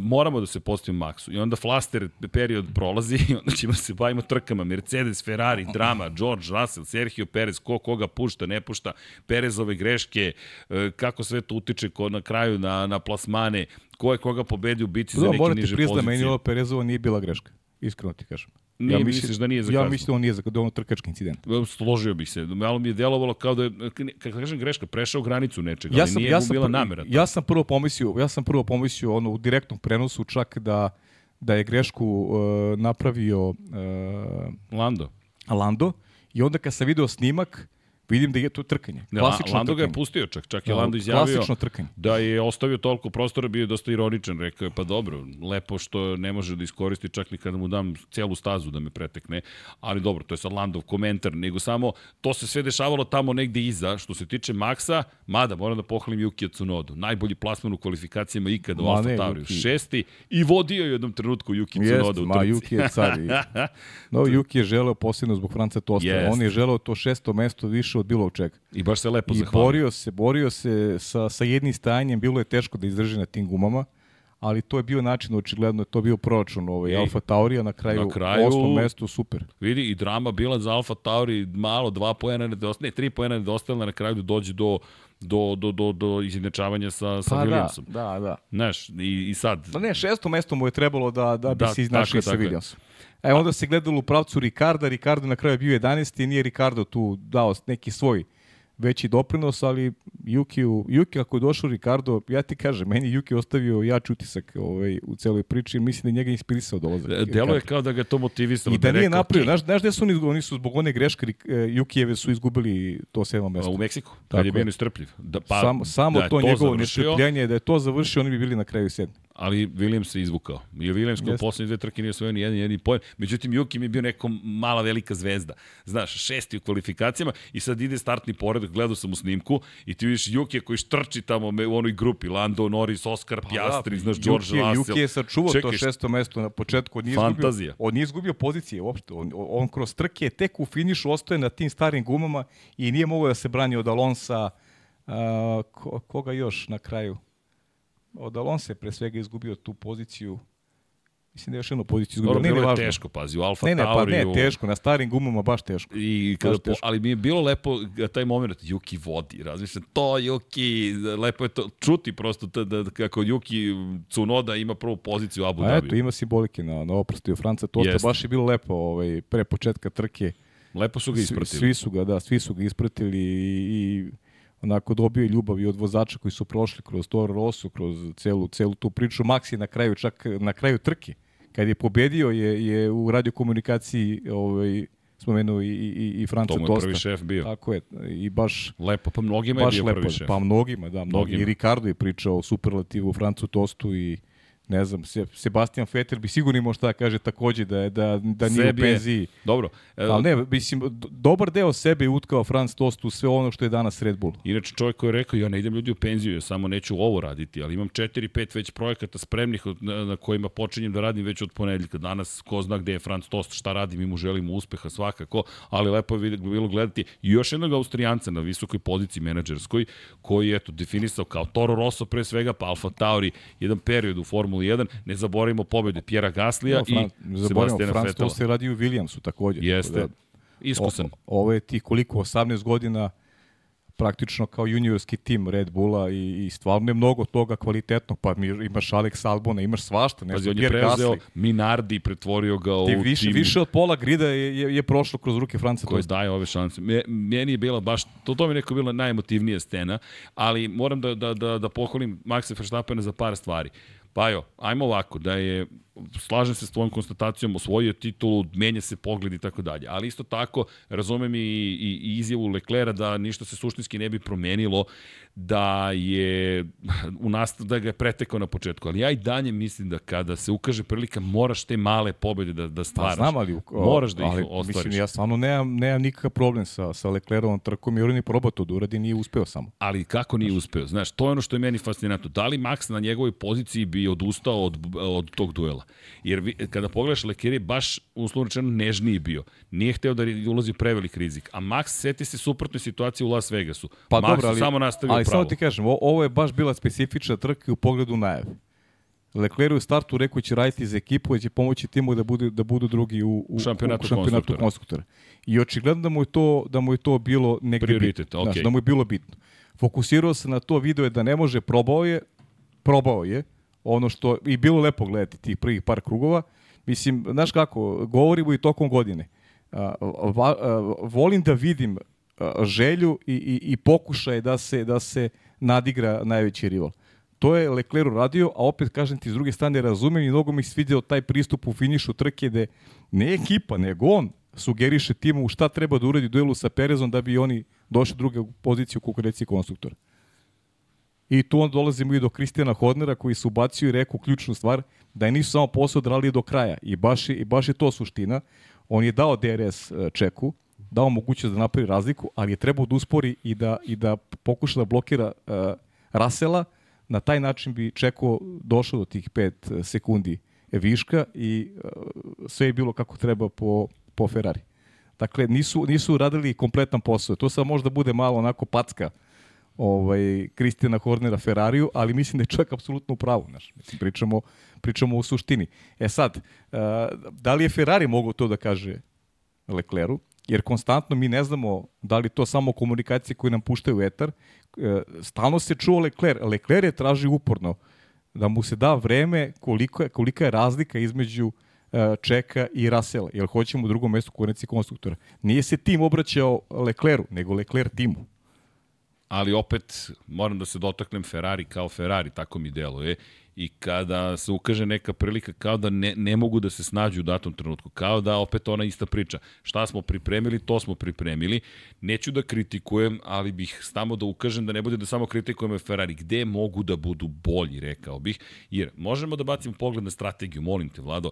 moramo da se postavimo Maxu. I onda flaster period prolazi i onda ćemo se bavimo trkama. Mercedes, Ferrari, drama, George Russell, Sergio Perez, ko koga pušta, ne pušta, Perezove greške, e, kako sve to utiče ko na kraju na, na plasmane, ko je koga pobedio u bici za Da, neke moram ti niže priznati, pozicije. meni ova Perezova nije bila greška. Iskreno ti kažem. Nije, misliš da nije Ja zakazano? mislim da on nije zakazano, da je ono trkački incident. Složio bih se. Malo mi je delovalo kao da je, kako kažem greška, prešao granicu nečega, Ja ali sam, nije ja sam, bila namera. ja sam prvo pomislio, ja sam prvo pomislio ono u direktnom prenosu čak da da je grešku uh, napravio uh, Lando. Lando i onda kad sam video snimak vidim da je to trkanje. Ne, Klasično Lando ga je trkanje. pustio čak, čak je Da, Lando izjavio klasično trkanje. da je ostavio toliko prostora, bio je dosta ironičan, rekao je pa dobro, lepo što ne može da iskoristi čak ni kada mu dam celu stazu da me pretekne, ali dobro, to je sad Landov komentar, nego samo to se sve dešavalo tamo negde iza, što se tiče Maxa, mada moram da pohvalim Yukija Tsunodu, najbolji plasman u kvalifikacijama ikada u Alfa Tauriju, Yuki. šesti i vodio je u jednom trenutku Yuki Tsunoda u trci. Juki je car. [LAUGHS] No, Juki je želeo posebno zbog Franca Tosta. Jest. On je želeo to šesto mesto više od bilo čega. I baš se lepo I zahvalio. borio se, borio se sa, sa jednim stajanjem, bilo je teško da izdrži na tim gumama, ali to je bio način, očigledno je to bio proračun ovaj, Ej, Alfa Taurija, na kraju, na kraju- osmom mestu, super. Vidi, i drama bila za Alfa Tauri, malo, dva pojena nedostaje, ne, tri pojena nedostaje, ali na kraju da dođe do, do, do, do, do izjednačavanja sa, sa Pa da, Williamsom. da, da. Znaš, i, i sad, Da ne, šesto mesto mu je trebalo da, da bi Da, se iznašli sa. Williamsom. E, onda se gledalo u pravcu Ricarda, Ricardo na kraju je bio 11. i nije Ricardo tu dao neki svoj veći doprinos, ali Yuki, Yuki ako je došao Ricardo, ja ti kažem, meni je Yuki ostavio jači utisak ovaj, u celoj priči, mislim da je njega inspirisao dolazak. delo je kao da ga to motivisalo. I da je nije napravio, "Ok, znaš, znaš gde su oni, oni su zbog one greške e, Jukijeve su izgubili to sedmo mesto. U Meksiku, kad je bio nestrpljiv. Da, pa, samo samo da je to, njegovo nestrpljenje, da je to završio, oni bi bili na kraju sedmi. Ali Williams se izvukao. I Williams kao poslednje dve trke nije osvojio ni jedan jedini poen. Međutim, Juki mi je bio neko mala velika zvezda. Znaš, šesti u kvalifikacijama i sad ide startni pored, gledao sam u snimku i ti vidiš Juki koji štrči tamo u onoj grupi, Lando, Norris, Oscar, pa, Piastri, da, znaš, George Russell. Juki je sačuvao to šesto mesto na početku. On nije Fantazija. Izgubio, on nije izgubio pozicije uopšte. On, on kroz trke tek u finišu ostaje na tim starim gumama i nije mogao da se brani od Alonsa, uh, ko, koga još na kraju? Od Alonso je pre svega izgubio tu poziciju Mislim da je još jednu poziciju izgubio. Dobro, bilo je teško, pazi, u Alfa ne, ne, Tauri. Ne, ne, teško, na starim gumama baš teško. I kada baš po, teško. ali mi je bilo lepo taj moment, Juki vodi, razmišljam, to Juki, lepo je to, čuti prosto da, da, kako Juki Cunoda ima prvu poziciju u Abu Dhabi. Eto, ima simbolike na, na oprostiju Franca, to Jeste. baš je bilo lepo ovaj, pre početka trke. Lepo su ga ispratili. Svi, svi su ga, da, svi su ga ispratili i, i onako dobio ljubav i od vozača koji su prošli kroz Toro Rosso, kroz celu, celu tu priču. Max je na kraju, čak na kraju trke, kad je pobedio, je, je u radiokomunikaciji ovaj, spomenuo i, i, i Franca Tosta. To mu je prvi šef bio. Tako je. I baš... Lepo, pa mnogima je bio lepo, prvi šef. Pa mnogima, da. Mnogima. I Ricardo je pričao o superlativu Francu Tostu i ne znam, Sebastian Vettel bi sigurno imao šta da kaže takođe da, da, da nije Sebi u penziji. Dobro. E, Ali ne, mislim, dobar deo sebe je utkao Franz Tost u sve ono što je danas Red Bull. Inače čovjek koji je rekao, ja ne idem ljudi u penziju, ja samo neću ovo raditi, ali imam 4-5 već projekata spremnih na, na kojima počinjem da radim već od ponedeljka. Danas ko zna gde je Franz Tost, šta radim, i mu želimo uspeha svakako, ali lepo je bilo gledati i još jednog Austrijanca na visokoj poziciji menadžerskoj, koji je eto, definisao kao Toro Rosso pre svega, pa Alfa Tauri, jedan period u Formuli Formuli 1. Ne zaboravimo pobedu Pjera Gaslija no, Fran, i Sebastiana Franz Fetela. to se radi u Williamsu takođe. Jeste. Da, Iskusan. O, ovo je ti koliko, 18 godina praktično kao juniorski tim Red Bulla i, i stvarno je mnogo toga kvalitetnog, pa mi, imaš Alex Albona, imaš svašta, ne znam, on je preuzeo Minardi, pretvorio ga u više, tim. Više od pola grida je, je, je prošlo kroz ruke Franca. Koje daje ove šanse. Meni je bila baš, to, to mi je neko bila najemotivnija scena, ali moram da, da, da, da pohvalim Maxa Verstappena za par stvari. Pa jo, ajmo ovako, da je slažem se s tvojom konstatacijom, osvojio titulu, menja se pogled i tako dalje. Ali isto tako, razumem i, i, i izjavu Leklera da ništa se suštinski ne bi promenilo, da je u nastav, da ga je pretekao na početku. Ali ja i danje mislim da kada se ukaže prilika, moraš te male pobede da, da stvaraš. Pa znam, ali, moraš da ih ali, ostvariš. Mislim, ja stvarno nemam, nemam nikakav problem sa, sa Leclerovom trkom, jer on je probao to da uradi, nije uspeo samo. Ali kako nije uspeo? Znaš, to je ono što je meni fascinantno. Da li Max na njegovoj poziciji bi odustao od, od tog duela? Jer vi, kada pogledaš Lekeri, baš uslovno rečeno nežniji bio. Nije hteo da ulazi prevelik rizik. A Max seti se suprotne situacije u Las Vegasu. Pa Max dobro, ali, samo nastavio ali pravo. samo ti kažem, ovo je baš bila specifična trka u pogledu najave. Leclerc u startu rekao će raditi za ekipu i će pomoći timu da budu da budu drugi u, u šampionatu, u šampionatu konstruktora. I očigledno da mu je to da mu je to bilo negde Prioritet, bitno, okay. da mu je bilo bitno. Fokusirao se na to, video je da ne može, probao je, probao je, ono što i bilo lepo gledati tih prvih par krugova. Mislim, znaš kako, govorimo i tokom godine. A, va, a, volim da vidim želju i, i, i pokušaj da se, da se nadigra najveći rival. To je Leclerc radio, a opet kažem ti s druge strane razumem i mnogo mi sviđao taj pristup u finišu trke gde ne ekipa, nego on sugeriše timu šta treba da uradi duelu sa Perezom da bi oni došli drugu poziciju u konkurenciji konstruktora. I tu onda dolazimo i do Kristijana Hodnera koji se ubacio i rekao ključnu stvar da je nisu samo posao odrali do kraja. I baš, je, I baš je to suština. On je dao DRS e, čeku, dao mogućnost da napravi razliku, ali je trebao da uspori i da, i da pokuša da blokira uh, Rasela. Na taj način bi Čeko došao do tih 5 e, sekundi viška i uh, sve je bilo kako treba po, po Ferrari. Dakle, nisu, nisu radili kompletan posao. To sad možda bude malo onako packa ovaj, Kristijana Hornera Ferrariju, ali mislim da je čovjek apsolutno u pravu. Znaš. Mislim, pričamo, pričamo u suštini. E sad, uh, da li je Ferrari mogao to da kaže Lecleru? Jer konstantno mi ne znamo da li to samo komunikacije koje nam puštaju u etar. Uh, stalno se čuo Lecler. Lecler je traži uporno da mu se da vreme koliko je, kolika je razlika između uh, Čeka i Rasela, jer hoćemo u drugom mestu konkurenciji konstruktora. Nije se tim obraćao Lecleru, nego Lecler timu. Ali opet moram da se dotaknem Ferrari kao Ferrari, tako mi deluje i kada se ukaže neka prilika kao da ne, ne mogu da se snađu u datom trenutku, kao da opet ona ista priča. Šta smo pripremili, to smo pripremili. Neću da kritikujem, ali bih stamo da ukažem da ne bude da samo kritikujemo Ferrari. Gde mogu da budu bolji, rekao bih. Jer možemo da bacimo pogled na strategiju, molim te, Vlado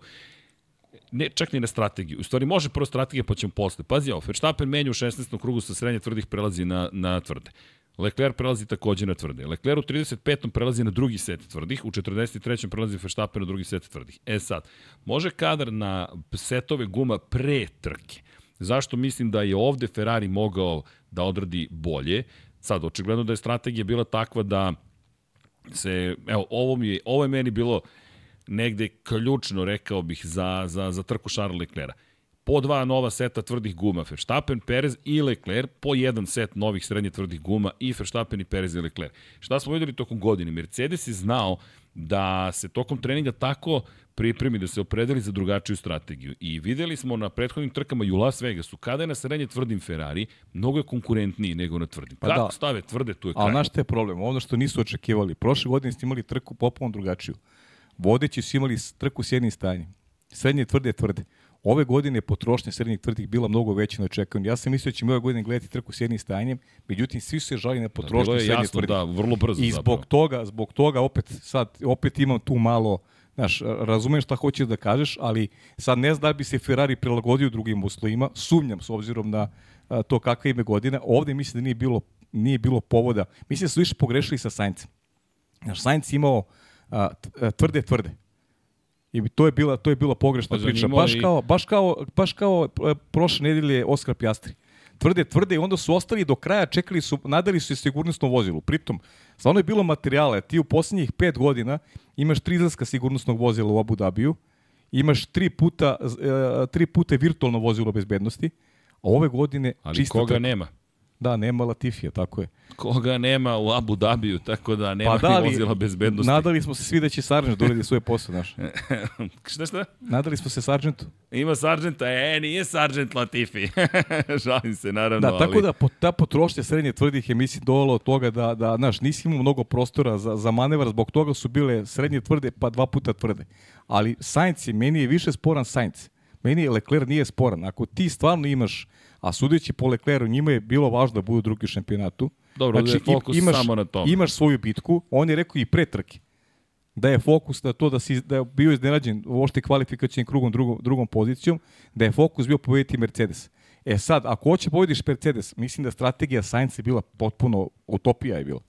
ne, čak ni na strategiju. U stvari može prvo strategija pa ćemo posle. Pazi ovo, Verstappen menja u 16. krugu sa srednje tvrdih prelazi na, na tvrde. Leclerc prelazi takođe na tvrde. Leclerc u 35. prelazi na drugi set tvrdih, u 43. prelazi Verstappen na drugi set tvrdih. E sad, može kadar na setove guma pre trke. Zašto mislim da je ovde Ferrari mogao da odradi bolje? Sad, očigledno da je strategija bila takva da se, evo, ovo, mi je, ovo je meni bilo negde ključno, rekao bih, za, za, za trku Charles Leclerca po dva nova seta tvrdih guma, Verstappen, Perez i Leclerc, po jedan set novih srednje tvrdih guma i Verstappen i Perez i Leclerc. Šta smo videli tokom godine? Mercedes je znao da se tokom treninga tako pripremi da se opredeli za drugačiju strategiju. I videli smo na prethodnim trkama i u Las Vegasu, kada je na srednje tvrdim Ferrari, mnogo je konkurentniji nego na tvrdim. Pa Kako da. stave tvrde, tu je kraj. Ali znaš te problem? Ono što nisu očekivali. Prošle godine ste imali trku popuno drugačiju. Vodeći su imali trku s jednim stanjem. Srednje tvrde tvrde. Ove godine potrošnja srednjih tvrdih bila mnogo veća na očekivanju. Ja sam mislio da ćemo ove godine gledati trku s jednim stanjem, međutim svi su se žali na potrošnju da, srednjih tvrdih. Da, vrlo brzo I zbog zapravo. toga, zbog toga opet sad opet imam tu malo Znaš, razumem šta hoćeš da kažeš, ali sad ne znam da bi se Ferrari prilagodio drugim uslovima, sumnjam s obzirom na a, to kakve ime godina. Ovde mislim da nije bilo, nije bilo povoda. Mislim da su više pogrešili sa Saincem. Znaš, Sainz imao a, tvrde, tvrde. I to je bila to je bila pogrešna pa priča. Baš kao baš kao baš kao e, prošle nedelje Oskar Pjastri. Tvrde, tvrde i onda su ostali do kraja, čekali su, nadali su se sigurnosno vozilu. Pritom, stvarno je bilo materijale. Ti u poslednjih pet godina imaš tri izlaska sigurnosnog vozila u Abu Dhabiju, imaš tri puta, e, tri puta virtualno vozilo bezbednosti, a ove godine Ali čista koga trka. nema? Da, nema Latifija, tako je. Koga nema u Abu Dhabiju, tako da nema pa da, ni vozila bezbednosti. Nadali smo se svi da će Sargent doredi svoje posao, znaš. [LAUGHS] šta šta? Nadali smo se Sargentu. Ima Sargenta, e, nije Sargent Latifi. [LAUGHS] Žalim se, naravno. Da, tako ali... da ta potrošnja srednje tvrdih je, mislim, dovela od toga da, da znaš, nisi imao mnogo prostora za, za manevar, zbog toga su bile srednje tvrde, pa dva puta tvrde. Ali Sainz je, meni je više sporan Sainz. Meni je Leclerc nije sporan. Ako ti stvarno imaš a sudeći po Lecleru, njima je bilo važno da budu drugi u šampionatu. Dobro, znači, da je fokus imaš, samo na tom. Imaš svoju bitku, on je rekao i pre trke, da je fokus na to da, si, da je bio iznenađen uopšte kvalifikacijnim krugom drugom, drugom pozicijom, da je fokus bio pobediti Mercedes. E sad, ako hoće pobediš Mercedes, mislim da strategija Sainz je bila potpuno utopija je bila.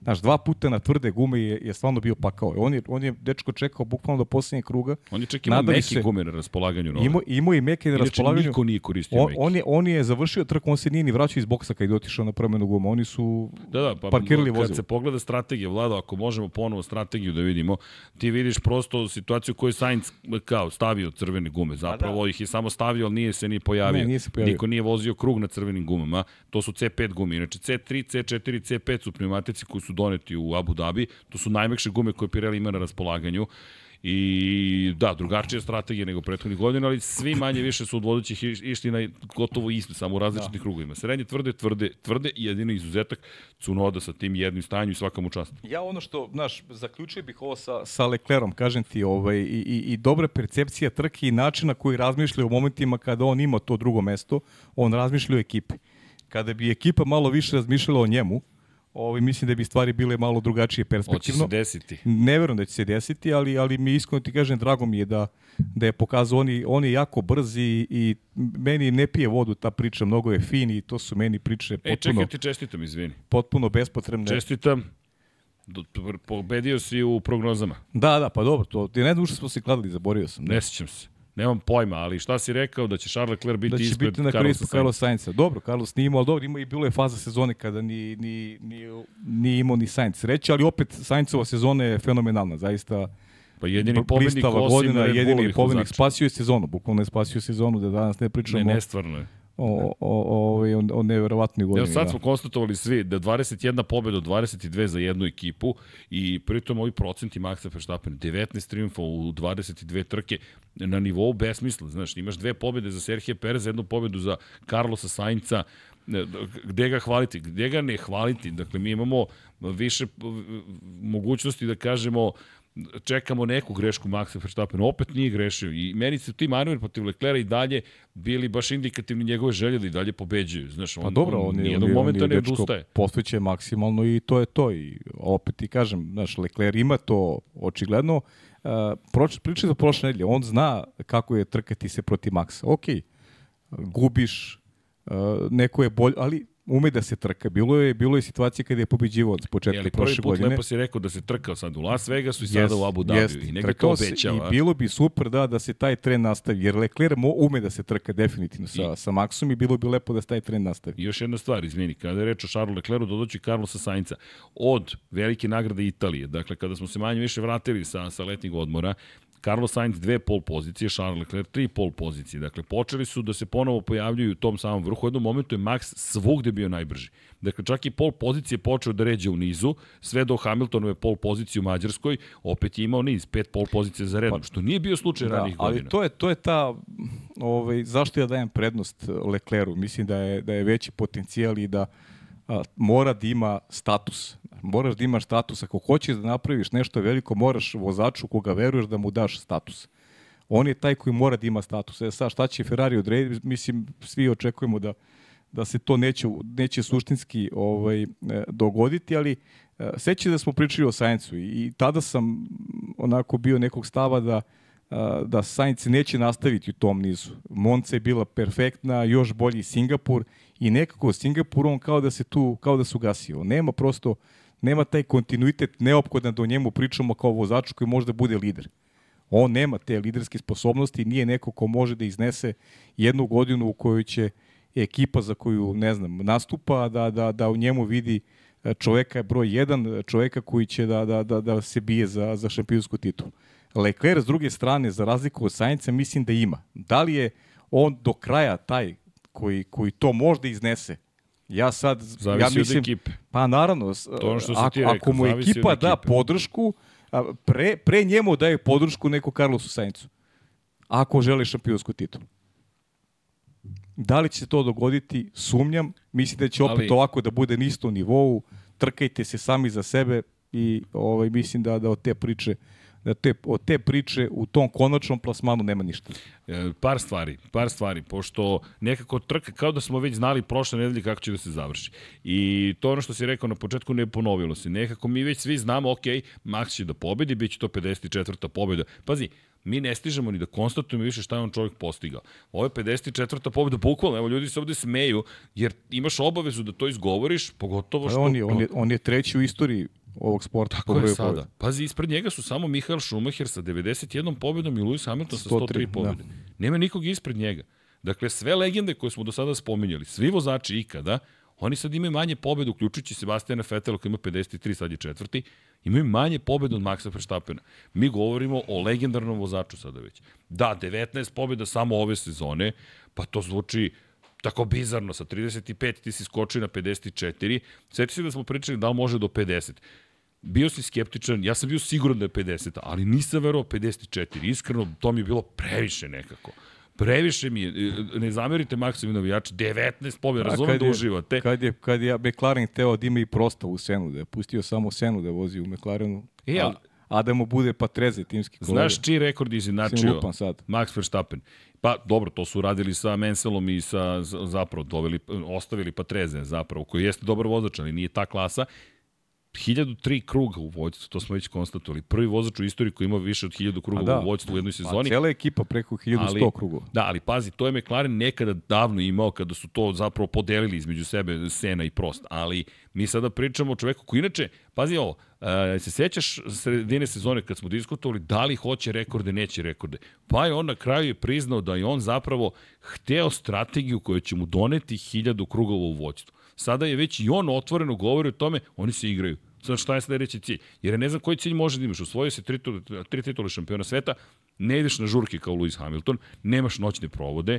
Znaš, dva puta na tvrde gume je, je stvarno bio pakao. On je, on je dečko čekao bukvalno do poslednjeg kruga. On je čak imao meke se, gume na raspolaganju. Nove. Imao, imao i meke na Inače, raspolaganju. niko nije koristio on, meke. On je, on je završio trku, on se nije ni vraćao iz boksa kad je otišao na promenu guma. Oni su da, da, pa, parkirali vozilo. Kad se pogleda strategija, Vlado, ako možemo ponovo strategiju da vidimo, ti vidiš prosto situaciju koju Sainz kao stavio crvene gume. Zapravo da. ih je samo stavio, ali nije se ni pojavio. Ne, nije se pojavio. Niko nije vozio krug na crvenim gumama. To su C5 gume. Inače, C3, C4, C5 su pneumatici koji su doneti u Abu Dhabi. To su najmekše gume koje Pirelli ima na raspolaganju. I da, drugačija strategija nego prethodnih godina, ali svi manje više su od vodećih išli na gotovo isto, samo u različitih da. krugovima. Srednje tvrde, tvrde, tvrde i jedini izuzetak Cunoda sa tim jednim stanju i svaka mu čast. Ja ono što, znaš, zaključio bih ovo sa, sa Leclerom, kažem ti, ovaj, i, i, i dobra percepcija trke i načina koji razmišlja u momentima kada on ima to drugo mesto, on razmišlja o ekipi. Kada bi ekipa malo više razmišljala o njemu, Ovi, mislim da bi stvari bile malo drugačije perspektivno. Hoće se desiti. Ne verujem da će se desiti, ali, ali mi iskreno ti kažem, drago mi je da, da je pokazao, on je, on je jako brz i, i meni ne pije vodu ta priča, mnogo je fin i to su meni priče potpuno... E, čekaj, ti čestitam, izvini. Potpuno bespotrebne. Čestitam, pobedio si u prognozama. Da, da, pa dobro, to, ti ne znam što smo se kladili, zaborio sam. Da. Ne sećam se. Nemam pojma, ali šta si rekao da će Charles Leclerc biti da će ispred biti na Carlosa Sainz? Carlos Sainza. Dobro, Carlos nije imao, ali dobro, ima i bilo je faza sezone kada ni, ni, ni, ni imao ni Sainz sreće, ali opet Sainzova sezona je fenomenalna, zaista Pa jedini pobednik godina, jedini pobednik spasio je sezonu, bukvalno je spasio sezonu, da danas ne pričamo. Ne, nestvarno je o, o, o, o neverovatnoj godini. Ja, sad da. smo konstatovali svi da 21 pobjeda od 22 za jednu ekipu i pritom ovi procenti Maxa Verstappen 19 triumfa u 22 trke na nivou besmisla. Znaš, imaš dve pobjede za Serhije Perez, jednu pobjedu za Carlosa Sainca, Gde ga hvaliti? Gde ga ne hvaliti? Dakle, mi imamo više mogućnosti da kažemo čekamo neku grešku Maxa Verstappena, opet nije grešio i meni se ti manevri protiv Leclerca i dalje bili baš indikativni njegove želje da i dalje pobeđuju. Znaš, on, pa dobro, on, on nijednog momenta ne odustaje. Posveće maksimalno i to je to. I opet ti kažem, znaš, Leclerc ima to očigledno. Uh, proč, priča za prošle nedelje, on zna kako je trkati se protiv Maxa. Ok, gubiš, uh, neko je bolj, ali ume da se trka. Bilo je bilo je situacije kada je pobeđivao od početka prošle godine. lepo si rekao da se trkao sad u Las Vegasu i sada yes, u Abu Dhabi i neka to obećava. I bilo bi super da da se taj trend nastavi jer Leclerc mo, ume da se trka definitivno sa I, sa Maxom i bilo bi lepo da se taj trend nastavi. I još jedna stvar, izmeni, kada je reč o Charlesu Leclercu dodoći Carlosa Sainca od velike nagrade Italije. Dakle kada smo se manje više vratili sa sa letnjeg odmora, Carlos Sainz dve pol pozicije, Charles Leclerc tri pol pozicije. Dakle, počeli su da se ponovo pojavljuju u tom samom vrhu. U jednom momentu je Max svugde bio najbrži. Dakle, čak i pol pozicije počeo da ređe u nizu, sve do Hamiltonove pol pozicije u Mađarskoj, opet je imao niz, pet pol pozicije za redom, pa, što nije bio slučaj da, ranih godina. Ali to je, to je ta, ovaj, zašto ja dajem prednost Leclercu? Mislim da je, da je veći potencijal i da a, mora da ima status moraš da imaš status. Ako hoćeš da napraviš nešto veliko, moraš vozaču koga veruješ da mu daš status. On je taj koji mora da ima status. E sad, šta će Ferrari odrediti? Mislim, svi očekujemo da, da se to neće, neće suštinski ovaj, e, dogoditi, ali e, seća da smo pričali o Sajencu i, i tada sam onako bio nekog stava da e, da Sainz neće nastaviti u tom nizu. Monca je bila perfektna, još bolji Singapur i nekako Singapur on kao da se tu, kao da su gasio. Nema prosto nema taj kontinuitet neophodan da o njemu pričamo kao vozaču koji može da bude lider. On nema te liderske sposobnosti, nije neko ko može da iznese jednu godinu u kojoj će ekipa za koju, ne znam, nastupa, da, da, da u njemu vidi e, čoveka broj jedan, čoveka koji će da, da, da, da se bije za, za šampionsku titulu. Leclerc, s druge strane, za razliku od Sainca, mislim da ima. Da li je on do kraja taj koji, koji to možda iznese, Ja sad, zavisi ja mislim, od ekipe. Pa naravno, to ono što ako, rekao, ako mu ekipa da podršku, pre, pre njemu daje podršku neko Carlosu Saincu. Ako želi šampionsku titulu. Da li će se to dogoditi? Sumnjam. Mislim da će opet Ali... ovako da bude nisto u nivou. Trkajte se sami za sebe i ovaj, mislim da, da od te priče da te, od te priče u tom konačnom plasmanu nema ništa. E, par stvari, par stvari, pošto nekako trka, kao da smo već znali prošle nedelje kako će da se završi. I to ono što si rekao na početku ne ponovilo se. Nekako mi već svi znamo, ok, Max će da pobedi, bit će to 54. pobeda. Pazi, mi ne stižemo ni da konstatujemo više šta je on čovjek postigao. Ovo je 54. pobjeda, bukvalno, evo ljudi se ovde smeju, jer imaš obavezu da to izgovoriš, pogotovo što... On je, on je, on je treći u istoriji ovog sporta. Tako je sada. Pobjede. Pazi, ispred njega su samo Michael Schumacher sa 91 pobjedom i Lewis Hamilton sa 103 da. pobjede. Da. Nema nikog ispred njega. Dakle, sve legende koje smo do sada spominjali, svi vozači ikada, oni sad imaju manje pobjede, uključujući Sebastijana Vettel koji ima 53, sad je četvrti, imaju manje pobjede od Maxa Verstappena. Mi govorimo o legendarnom vozaču sada već. Da, 19 pobjeda samo ove sezone, pa to zvuči tako bizarno, sa 35 ti si skočio na 54, sjeti se da smo pričali da li može do 50. Bio si skeptičan, ja sam bio siguran da je 50, ali nisam verovao 54. Iskreno, to mi je bilo previše nekako. Previše mi je, ne zamerite Maksimovi navijači, 19 pobjeda, razumem da uživate. Kad je, kad je McLaren teo da ima i prostavu senu, da je pustio samo senu da vozi u McLarenu, e, a, a da mu bude patreze timski kolega. Znaš čiji rekord izinačio Max Verstappen? Pa dobro, to su radili sa Menselom i sa zapravo doveli, ostavili Patreze zapravo, koji jeste dobar vozač, ali nije ta klasa. 1003 kruga u vođstvu, to smo već konstatovali. Prvi vozač u istoriji koji ima više od 1000 kruga da, u vođstvu u jednoj sezoni. Pa cijela ekipa preko 1100 ali, krugova. Da, ali pazi, to je McLaren nekada davno imao kada su to zapravo podelili između sebe Sena i Prost. Ali mi sada pričamo o čoveku koji inače, pazi ovo, uh, se sećaš sredine sezone kad smo diskutovali da li hoće rekorde, neće rekorde. Pa je on na kraju je priznao da je on zapravo hteo strategiju koja će mu doneti 1000 krugova u vođstvu. Sada je već i on otvoreno govori o tome, oni se igraju. Sad šta je sledeći cilj? Jer ne znam koji cilj može da imaš. Osvojio se tri, tri titule šampiona sveta, ne ideš na žurke kao Lewis Hamilton, nemaš noćne provode,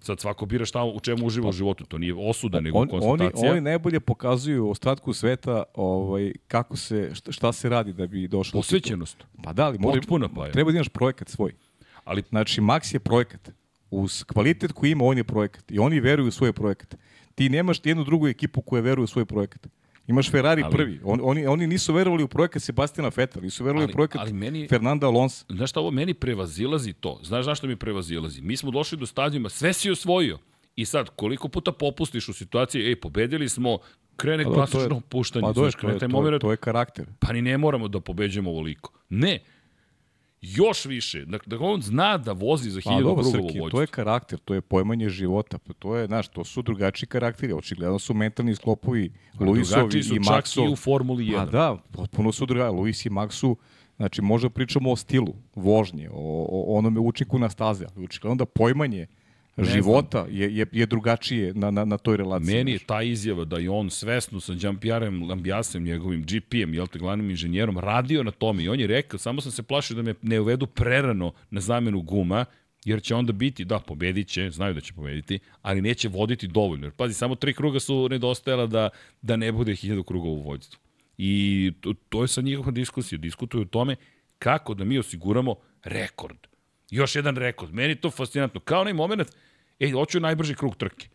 Sad svako bira šta u čemu uživa u životu, to nije osuda nego on, konstatacija. Oni, oni najbolje pokazuju ostatku sveta ovaj kako se šta, šta se radi da bi došlo posvećenost. Pa da, ali mora Potpuna pa je. treba da imaš projekat svoj. Ali znači Max je projekat. Uz kvalitet koji ima on je projekat i oni veruju u svoj projekat Ti nemaš jednu drugu ekipu koja veruje u svoj projekat. Imaš Ferrari Ali- prvi. On, oni, oni nisu verovali u projekat Sebastiana Vettel, nisu verovali Ali- u projekat ali meni- Fernanda Alonso. Znaš šta, ovo meni prevazilazi to. Znaš zašto mi prevazilazi? Mi smo došli do stadijuma, sve si osvojio. I sad, koliko puta popustiš u situaciji, ej, pobedili smo, krene Pa je- klasično puštanje, Pa znaš, to, krene taj to, moment, to je karakter. pa ni ne moramo da pobeđujemo ovoliko. Ne, još više. Dakle, da on zna da vozi za Pa hiljadu dobro, krugovo Srki, to je karakter, to je pojmanje života, pa to je, znaš, to su drugačiji karakteri, očigledno su mentalni sklopovi Luisovi Drugačiji su i Maxov. i u Formuli 1. Pa da, potpuno su drugačiji. Luis i Maxu, znači možda pričamo o stilu vožnje, o, o onome učinku na staze, ali očigledno da pojmanje života je, je, je drugačije na, na, na toj relaciji. Meni je ta izjava da je on svesno sa Jean-Pierre Lambiasem, njegovim GP-em, jel te, glavnim inženjerom, radio na tome i on je rekao, samo sam se plašio da me ne uvedu prerano na zamenu guma, jer će onda biti, da, pobedit će, znaju da će pobediti, ali neće voditi dovoljno. Jer, pazi, samo tri kruga su nedostajala da, da ne bude hiljadu krugova u vođstvu. I to, to je sa njihova diskusija. Diskutuju o tome kako da mi osiguramo rekord. Još jedan rekord. Meni je to fascinantno. Kao onaj moment, ej, hoću najbrži krug trke.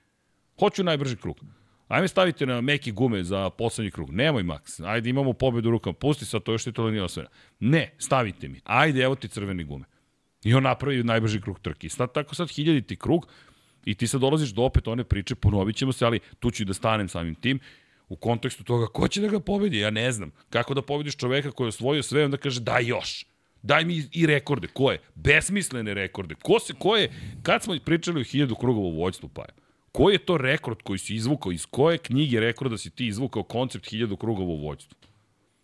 Hoću najbrži krug. Ajme stavite na meki gume za poslednji krug. Nemoj, Max. Ajde, imamo pobedu rukama. Pusti sad, to još titula nije osvojena. Ne, stavite mi. Ajde, evo ti crvene gume. I on napravi najbrži krug trke. Sad, tako sad hiljaditi krug i ti sad dolaziš do opet one priče, ponovit ćemo se, ali tu ću i da stanem samim tim u kontekstu toga ko će da ga pobedi, ja ne znam. Kako da pobediš čoveka koji je osvojio sve, onda kaže daj još. Daj mi i rekorde. Ko je? Besmislene rekorde. Ko, se, ko je? Kad smo pričali o hiljadu krugova u vođstvu, pa je? Koji je to rekord koji si izvukao? Iz koje knjige rekorda si ti izvukao koncept hiljadu krugova u vođstvu?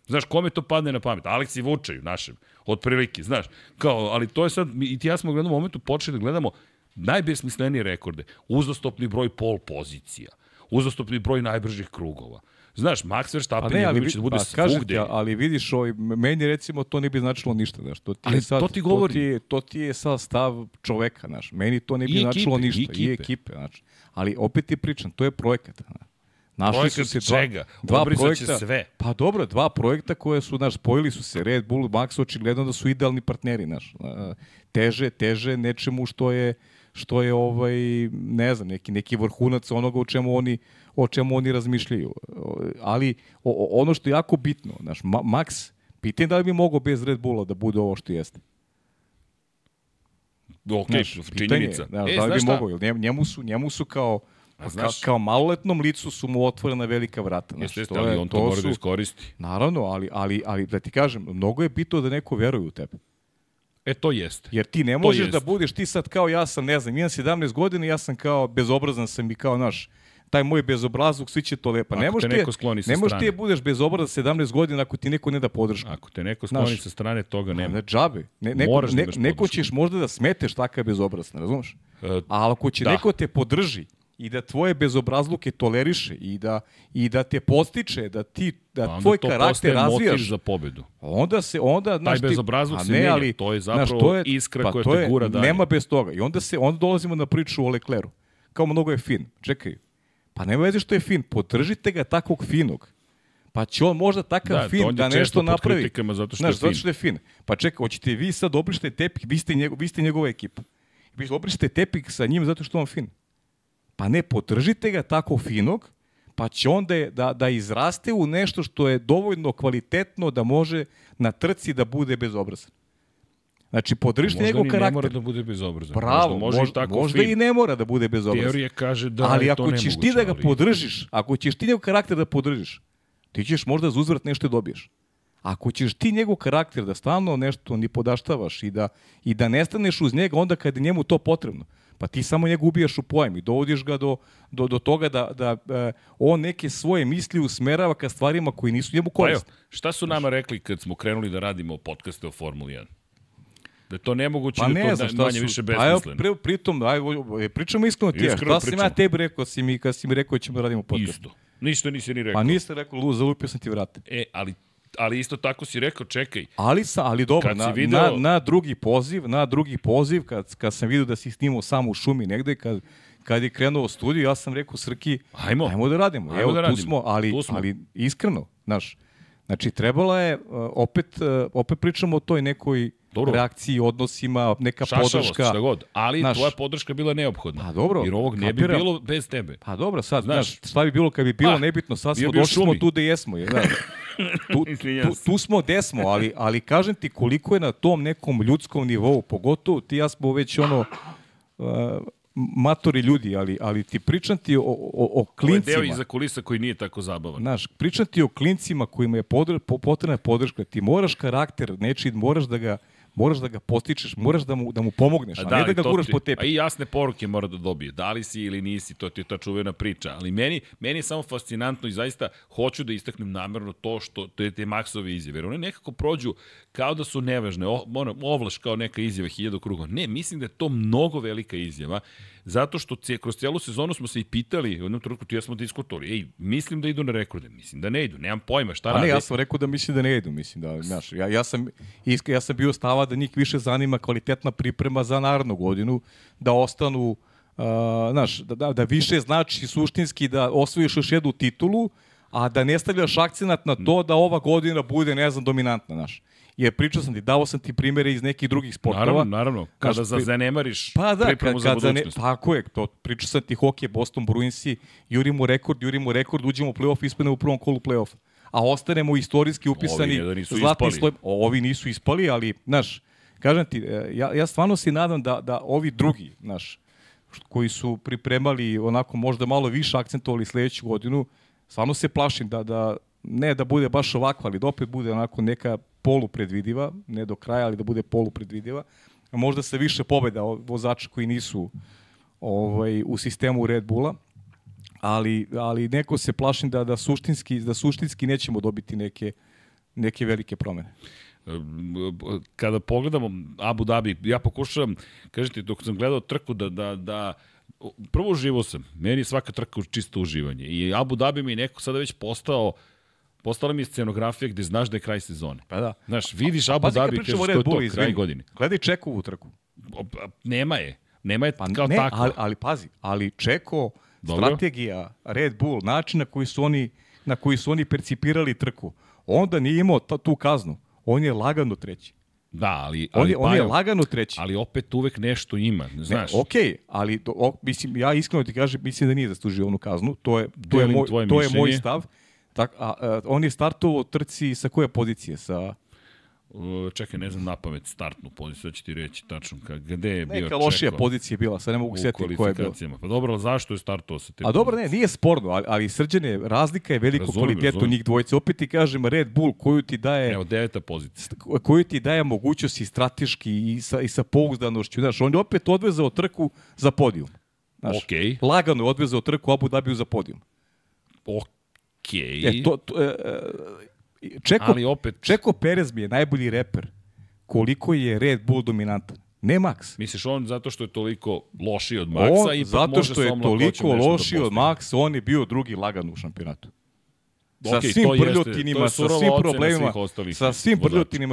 Znaš, kome to padne na pamet? Aleksi Vučaju, našem, otprilike, znaš. Kao, ali to je sad, i ti ja smo u jednom momentu počeli da gledamo najbesmislenije rekorde. Uzastopni broj pol pozicija, uzastopni broj najbržih krugova. Znaš, Max Verstappen je ali, da bude pa, svugde. ti, ali vidiš, ovaj, meni recimo to ne bi značilo ništa, znaš, to ti Ali sad, to ti govori. To ti, je, to ti je sad stav čoveka, znaš, meni to ne bi I značilo ekipe, ništa, i ekipe. i ekipe, znaš, ali opet ti pričam, to je projekat, znaš. Našli Projekat su se dva, čega? dva Obrisat će projekta, sve. Pa dobro, dva projekta koje su, znaš, spojili su se, Red Bull, Max, očigledno da su idealni partneri, znaš. Teže, teže nečemu što je, što je ovaj, ne znam, neki, neki vrhunac onoga o čemu oni, o čemu oni razmišljaju. Ali o, o- ono što je jako bitno, znaš, Ma, Max, pitanje da li bi mogao bez Red Bulla da bude ovo što jeste. Ok, Znaš, pitanje je, činjenica. Znaš, e, da li bi mogao, jer njemu- su, njemu su kao, A ka, znaš- kao maloletnom licu su mu otvorena velika vrata. Znaš, Jeste, jeste, to ali je- on to, mora su- da iskoristi. Naravno, ali, ali, ali da ti kažem, mnogo je bitno da neko veruje u tebe. E, to jeste. Jer ti ne možeš jest. da budeš ti sad kao ja sam, ne znam, imam 17 godina i ja sam kao bezobrazan sam i kao naš taj moj bezobrazluk, svi će to lepa. Ako ne možeš te ti, neko skloni sa ne možeš ti strane. da budeš bezobrazan 17 godina ako ti neko ne da podršku. Ako te neko skloni Znaš, sa strane, toga nema. Ne, džabe. Ne, neko, Moraš da ne, imaš neko podršku. ćeš možda da smeteš takav bezobrazan, razumeš? E, A ako će da. neko te podrži i da tvoje bezobrazluke toleriše i da, i da te postiče, da ti da Pa tvoj to karakter razvijaš, motiv za pobedu. onda se onda znaš ti- bezobrazluk se ne, menja, ali, to je znaš, zapravo iskra koja to te je- gura dalje. Nema bez toga. I onda se onda dolazimo na priču o Lecleru. Kao mnogo je fin. Čekaj. Pa nema veze što je fin. Podržite ga takvog finog. Pa će on možda takav Da, fin je da nešto napravi. kritikama zato što Znaš, je fin. zato što je fin. Pa čekaj, hoćete vi sad obrište tepih, vi ste, njego, vi ste njegova ekipa. Vi obrište tepih sa njim zato što je on fin. Pa ne, podržite ga tako finog, pa će onda da, da izraste u nešto što je dovoljno kvalitetno da može na trci da bude bezobrazan. Znači, podržite Možda njegov ni ne karakter. mora da bude bezobrazan. Bravo, možda, može možda, tako možda fin. i ne mora da bude bezobrazan. Teorija kaže da ali je to ako ćeš ti nemoguće, da ga ali- podržiš, ako ćeš ti njegov karakter da podržiš, ti ćeš možda za uzvrat nešto dobiješ. Ako ćeš ti njegov karakter da stalno nešto ni podaštavaš i da, i da nestaneš uz njega onda kad je njemu to potrebno, pa ti samo njega ubijaš u pojam i dovodiš ga do, do, do toga da, da e, on neke svoje misli usmerava ka stvarima koji nisu njemu Pa evo, korisne. šta su nama rekli kad smo krenuli da radimo podcaste o Formuli 1? Da to nemoguće, Pa da ne znam to manje su. više Pa evo, besmisleno. pri, pritom, aj, aj, pričamo iskreno ti. Iskreno šta sam ja pričamo. tebi rekao si mi, kad si mi rekao da ćemo da radimo podcast? Isto. Ništa nisi ni rekao. Pa niste rekao, lu, zalupio sam ti vrate. E, ali, ali isto tako si rekao, čekaj, Ali, sa, ali dobro, na, video- na, na, drugi poziv, na drugi poziv, kad, kad sam vidio da si snimao sam u šumi negde, kad, kad je krenuo u studiju, ja sam rekao, Srki, Ajmo. ajmo da radimo. Ajmo Evo, da tu radimo. smo, ali, Tu smo. ali iskreno, znaš, Znači, trebala je, uh, opet, uh, opet pričamo o toj nekoj Dobro. reakciji, odnosima, neka Šašavost, podrška. šta god. Ali Znaš, tvoja podrška je bila neophodna. Pa dobro, Jer ovog ne bi kapiram. bilo bez tebe. Pa dobro, sad, Znaš. znaš, šta bi bilo kad bi bilo, Pa, nebitno, sad smo došli smo šumi. tu gde jesmo. Je, da. [LAUGHS] tu, tu, tu smo gde smo, ali, ali kažem ti koliko je na tom nekom ljudskom nivou, pogotovo ti ja smo već ono, uh, matori ljudi, ali, ali ti pričam ti o, o, o Ovo je klincima. deo iza kulisa koji nije tako zabavan. Znaš, pričam ti o klincima kojima je podr, po, potrebna podrška. Ti moraš karakter nečiji, moraš da ga moraš da ga postičeš, moraš da mu, da mu pomogneš, a, A ne da ga guraš ti- po tepi. A i jasne poruke mora da dobije. Da li si ili nisi, to ti je ta čuvena priča. Ali meni, meni je samo fascinantno i zaista hoću da istaknem namerno to što to je te Maksove izjave. Jer one nekako prođu kao da su nevažne. O, ono, ovlaš kao neka izjava hiljadu kruga. Ne, mislim da je to mnogo velika izjava. Zato što cije, kroz cijelu sezonu smo se i pitali, u jednom trenutku tu ja smo diskutovali, ej, mislim da idu na rekorde, mislim da ne idu, nemam pojma šta A rade. ne, ja sam rekao da mislim da ne idu, mislim da, znaš, ja, ja sam, iska, ja sam bio stava da njih više zanima kvalitetna priprema za narednu godinu, da ostanu, uh, znaš, da, da, da više znači suštinski da osvojiš još jednu titulu, a da ne stavljaš akcenat na to da ova godina bude, ne znam, dominantna, znaš. Jer pričao sam ti, dao sam ti primere iz nekih drugih sportova. Naravno, naravno. Kada za pri- zanemariš Pa da, pripremu kad, za za ne, budućnost. tako je, to pričao sam ti hokej, Boston Bruinsi, jurimo rekord, jurimo rekord, uđemo u play-off, ispademo u prvom kolu play-off. A ostanemo istorijski upisani nisu zlatni ispali. sloj. Ovi nisu ispali, ali, znaš, kažem ti, e, ja, ja stvarno se nadam da, da ovi drugi, znaš, koji su pripremali onako možda malo više akcentovali sledeću godinu, stvarno se plašim da, da ne da bude baš ovako, ali da opet bude onako neka polupredvidiva, ne do kraja, ali da bude polupredvidiva. Možda se više pobeda vozača koji nisu ovaj, u sistemu Red Bulla, ali, ali neko se plašim da, da, suštinski, da suštinski nećemo dobiti neke, neke velike promene. kada pogledamo Abu Dhabi, ja pokušavam, kažete, dok sam gledao trku da, da, da prvo uživo sam, meni je svaka trka čisto uživanje i Abu Dhabi mi je neko sada već postao postala mi je scenografija gde znaš da je kraj sezone. Pa da. Znaš, vidiš Abu kad Dhabi, kažeš pričamo o to Red je to, kraj godine. Gledaj Čekovu trku. Pa, Nema je. Nema je Pa kao ne, tako. ali, ali pazi, ali Čeko, Dobro. strategija, Red Bull, način na koji su oni, na koji su oni percipirali trku, onda nije imao ta, tu kaznu. On je lagano treći. Da, ali, On ali, je, on je lagano treći. ali opet uvek nešto ima, znaš. Ne, okej, ali do, o, mislim, ja iskreno ti kažem, mislim da nije zaslužio onu kaznu. To je, to je, moj, to je moj stav. Tak, a, a, on je startovao trci sa koje pozicije? Sa Uh, Čekaj, ne znam na pamet startnu poziciju, sad ću ti reći tačno ka, gde je bio neka lošija pozicija je bila, sad ne mogu u setiti koja je bila. Pa dobro, ali zašto je startovao sa te A dobro, ne, nije sporno, ali, ali srđane, razlika je veliko Razumem, kvalitetu razumem. njih dvojice. Opet ti kažem, Red Bull koju ti daje Evo, deveta pozicija. koju ti daje mogućnost i strateški i sa, i sa pouzdanošću. Znaš, on je opet odvezao trku za podijum. Znaš, Okej. Lagano je odvezao trku Abu Dhabiju za podijum. Okej. E, to, to, e, e, Čeko, Ali opet, Čeko Perez mi je najbolji reper koliko je Red Bull dominantan. Ne Max. misliš on zato što je toliko lošiji od Maxa On, i zato što je toliko lošiji od Maxa. Maxa, on je bio drugi lagan u šampionatu. Sa Okej, svim je sa svim problemima, sa svim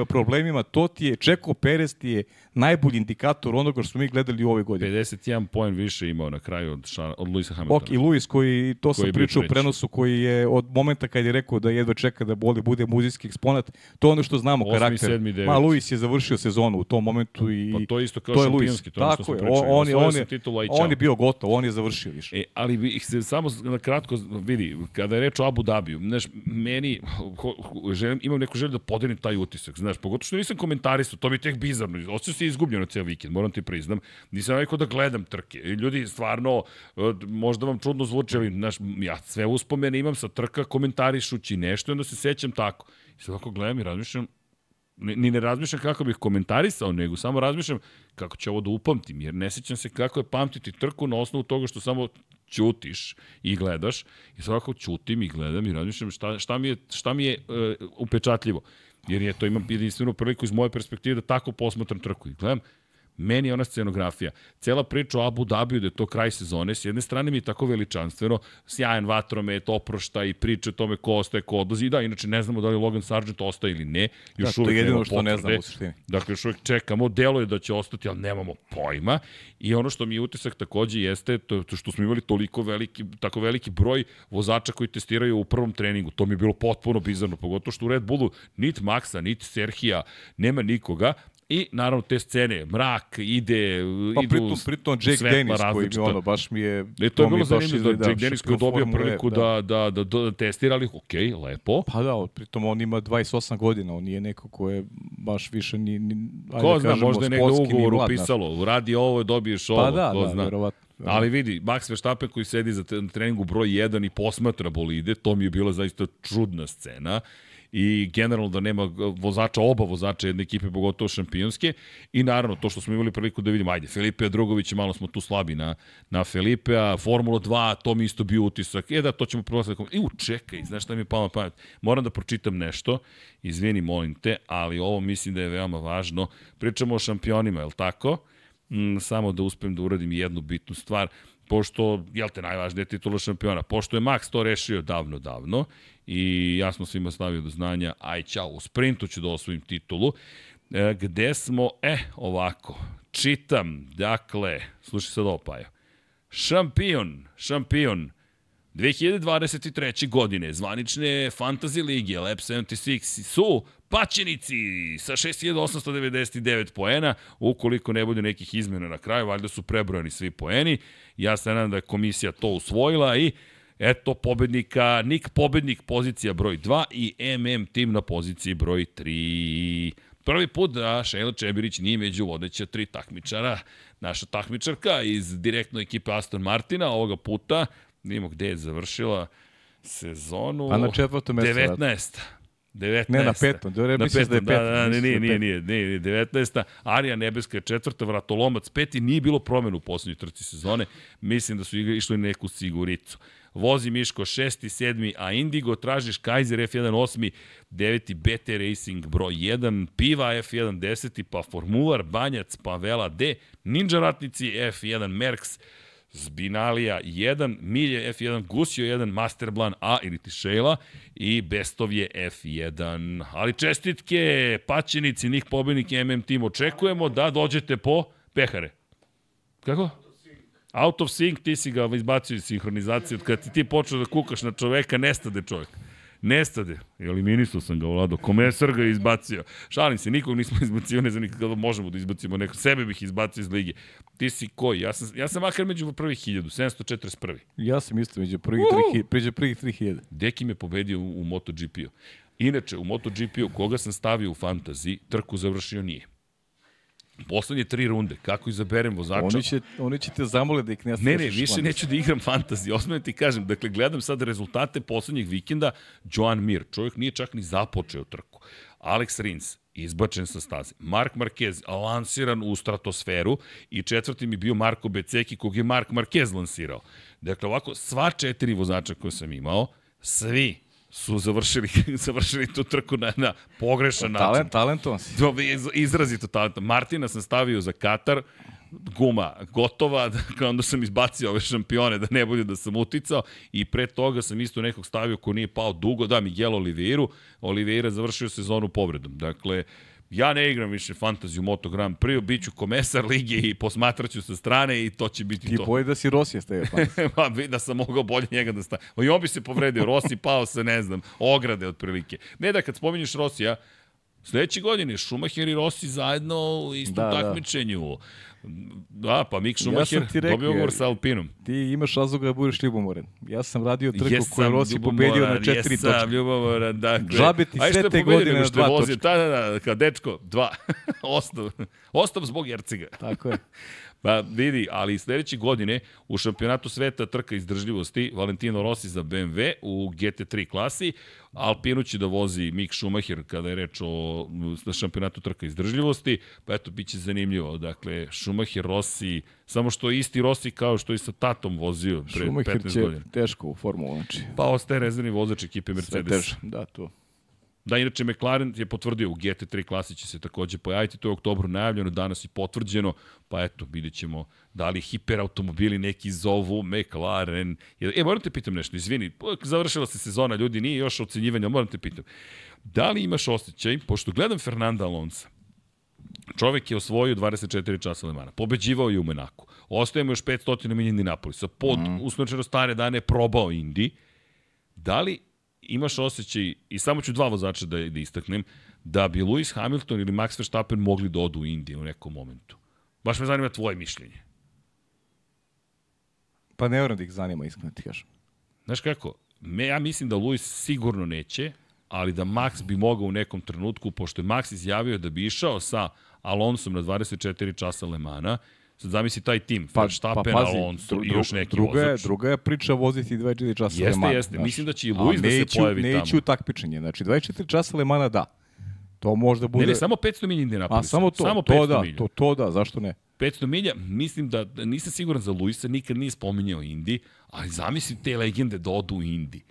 i problemima, to ti je, Čeko Perez ti je najbolji indikator onoga što smo mi gledali u ove godine. 51 poen više imao na kraju od, Ša, od Luisa Hamiltona. Ok, i Luis koji, to Koji sam pričao u prenosu, koji je od momenta kad je rekao da jedva čeka da boli, bude muzijski eksponat, to je ono što znamo Osmi, karakter. sedmi, deveti. Ma, Luis je završio sezonu u tom momentu i Pa to je isto kao to je Luis. to što Tako smo je, pričali. on, on, je, on, je, on je bio gotov, on je završio više. E, ali se samo na kratko vidi, kada je reč o Abu Dhabiju, znaš, meni, želim, imam neku želju da podelim taj utisak, znaš, pogotovo što nisam komentarisao, to mi je tek bizarno, osjećam se izgubljeno ceo vikend, moram ti priznam, nisam rekao da gledam trke, ljudi stvarno, možda vam čudno zvuči, ali, znaš, ja sve uspomene imam sa trka komentarišući nešto onda se sećam tako. I sad ako gledam i razmišljam, ni, ne razmišljam kako bih komentarisao, nego samo razmišljam kako ću ovo da upamtim, jer ne sećam se kako je pamtiti trku na osnovu toga što samo ćutiš i gledaš i svakako ćutim i gledam i razmišljam šta, šta mi je, šta mi je uh, upečatljivo. Jer je to imam jedinstvenu priliku iz moje perspektive da tako posmatram trku i gledam Meni je ona scenografija. Cela priča o Abu Dhabiju da je to kraj sezone, s jedne strane mi je tako veličanstveno, sjajan vatromet, oprošta i priče o tome ko ostaje, ko odlazi. Da, inače ne znamo da li Logan Sargent ostaje ili ne. Još da, to je jedino što ne znamo u suštini. Dakle, još uvijek čekamo, delo je da će ostati, ali nemamo pojma. I ono što mi je utisak takođe jeste to, to što smo imali toliko veliki, tako veliki broj vozača koji testiraju u prvom treningu. To mi je bilo potpuno bizarno, pogotovo što u Red Bullu nit Maxa, nit Serhija, nema nikoga, I naravno te scene, mrak, ide, pa, idu pritom, pritom Jake Dennis koji mi ono, baš mi je... E, to je bilo zanimljivo da Jake Dennis koji je dobio priliku da, da, da, da, da testira, ali ok, lepo. Pa da, pritom on ima 28 godina, on nije neko ko je baš više ni... ni ajde, ko zna, kažemo, možda je negde ugovor upisalo, radi ovo, dobiješ ovo, pa da, ko da, zna. Verovatno. Ali vidi, Max Verstappen koji sedi za treningu broj 1 i posmatra bolide, to mi je bila zaista čudna scena i generalno da nema vozača, oba vozača jedne ekipe, pogotovo šampionske. I naravno, to što smo imali priliku da vidimo, ajde, Felipe Drugović, malo smo tu slabi na, na a Formula 2, to mi isto bio utisak. E da, to ćemo prolaziti. I u, čekaj, znaš šta mi je palo na pamet? Moram da pročitam nešto, izvini, molim te, ali ovo mislim da je veoma važno. Pričamo o šampionima, je li tako? Mm, samo da uspem da uradim jednu bitnu stvar pošto, jel te, najvažnije titula šampiona, pošto je Max to rešio davno, davno i ja smo svima stavio do znanja, aj čao, u sprintu ću da osvojim titulu, e, gde smo, e, ovako, čitam, dakle, slušaj sad ovo, Pajo, šampion, šampion, 2023. godine zvanične Fantasy Lige Lab 76 su pačenici sa 6899 poena, ukoliko ne bude nekih izmena na kraju, valjda su prebrojani svi poeni. Ja se nadam da je komisija to usvojila i eto pobednika, Nik pobednik pozicija broj 2 i MM tim na poziciji broj 3. Prvi put da Šejla Čebirić nije među vodeća tri takmičara. Naša takmičarka iz direktno ekipe Aston Martina ovoga puta, vidimo gde je završila sezonu. A na četvrtom mesto. 19. 19. Ne, na petom. Da, na petom, da je petom. Da, da, ne, nije, nije, nije, nije, 19. Arija Nebeska je četvrta, Vratolomac peti, nije bilo promenu u poslednjoj trci sezone. Mislim da su išli neku siguricu. Vozi Miško šesti, sedmi, a Indigo tražiš Kaiser F1 osmi, deveti BT Racing broj 1, Piva F1 deseti, pa Formular, Banjac, pa Vela D, Ninja Ratnici F1 Merks, Zbinalija 1, Milje F1, Gusio 1, Masterblan A ili ti Šejla i Bestov je F1. Ali čestitke, pačenici, njih pobednik MM Team, očekujemo da dođete po pehare. Kako? Out of sync, ti si ga izbacio iz sinhronizacije. Od kada ti ti počeo da kukaš na čoveka, nestade čovek. Nestade. Eliminisao sam ga, Vlado. Komesar ga je izbacio. Šalim se, nikog nismo [LAUGHS] izbacio, ne znam nikada možemo da izbacimo neko. Sebe bih izbacio iz lige. Ti si koji? Ja sam, ja sam makar među prvih 1000, 741. Ja sam isto među prvih, uh! 3000, među prvih 3000. Deki me pobedio u, u MotoGP-u. Inače, u MotoGP-u, koga sam stavio u fantazi, trku završio nije. Poslednje tri runde, kako izaberem vozača? Oni će, oni će te zamole da ih ne Ne, ne, više fantasy. neću da igram fantasy. Osmano ti kažem, dakle, gledam sad rezultate poslednjeg vikenda, Joan Mir, čovjek nije čak ni započeo trku. Alex Rins, izbačen sa staze. Mark Marquez, lansiran u stratosferu i četvrti mi bio Marko Beceki, kog je Mark Marquez lansirao. Dakle, ovako, sva četiri vozača koje sam imao, svi su završili, [LAUGHS] završili tu trku na, na pogrešan Talent, način. Talentovan si. Je izrazito talentovan. Martina sam stavio za Katar, guma gotova, [LAUGHS] dakle onda sam izbacio ove šampione da ne bude da sam uticao i pre toga sam isto nekog stavio ko nije pao dugo, da, Miguel Oliveiru, Oliveira završio sezonu povredom. Dakle, Ja ne igram više fantaziju Moto Grand Prix, bit ću komesar lige i posmatraću sa strane i to će biti Ti to. Ti boje da si Rosija staje [LAUGHS] Pa da sam mogao bolje njega da stavim. I on bi se povredio, Rossi pao sa, ne znam, ograde otprilike. Ne da kad spominješ Rosija, Sledeće godine Schumacher i Rossi zajedno u istom da, da. takmičenju. Da. Da, pa Mick Schumacher ja dobio ugovor sa Alpinom. Ti imaš razloga da budeš ljubomoran. Ja sam radio trku koju Rossi pobedio na četiri točke. Jesam ljubomoran, dakle. Žabe ti sve te godine na dva točke. Da, da, da, kao dečko, dva. [LAUGHS] Ostav. Ostav zbog Jerciga. Tako je. [LAUGHS] Pa vidi, ali sledeće godine u šampionatu sveta trka izdržljivosti Valentino Rossi za BMW u GT3 klasi, Alpinu će da vozi Mick Schumacher kada je reč o šampionatu trka izdržljivosti, pa eto, bit će zanimljivo. Dakle, Schumacher, Rossi, samo što je isti Rossi kao što i sa Tatom vozio pre Schumacher 15 godina. teško u formulu, znači. Pa ostaje rezervni vozač ekipe Mercedes. Sve teže, da, to. Da, inače McLaren je potvrdio u GT3 klasi će se takođe pojaviti, to je u oktobru najavljeno, danas i potvrđeno, pa eto, vidjet ćemo da li hiperautomobili neki zovu McLaren. E, moram te pitam nešto, izvini, završila se sezona, ljudi, nije još ocenjivanje, moram te pitam. Da li imaš osjećaj, pošto gledam Fernanda Alonso, Čovek je osvojio 24 časa Lemana. Pobeđivao je u Menaku. Ostaje mu još 500 milija Indinapolisa. Pod mm. usnočeno stare dane probao Indi. Da li imaš osjećaj, i samo ću dva vozača da, da istaknem, da bi Lewis Hamilton ili Max Verstappen mogli da odu u Indiju u nekom momentu? Baš me zanima tvoje mišljenje. Pa ne moram da ih zanima, iskreno ti kažem. Znaš kako, me, ja mislim da Lewis sigurno neće, ali da Max bi mogao u nekom trenutku, pošto je Max izjavio da bi išao sa Alonsom na 24 časa Lemana, Sad zamisli taj tim, pa, Verstappen, pa, pazi, Alonso dru, i još neki druga vozač. Je, druga je priča voziti 24 časa jeste, Lemana. Jeste, jeste. Mislim da će i Luis da se pojavi neću, tamo. Neću takmičenje. Znači, 24 časa Lemana da. To možda bude... Ne, ne, samo 500 milija Indianapolis. A samo to, samo to da, milja. to, to da, zašto ne? 500 milja, mislim da, nisam siguran za Luisa, nikad nije spominjao Indi, ali zamisli te legende da odu u Indi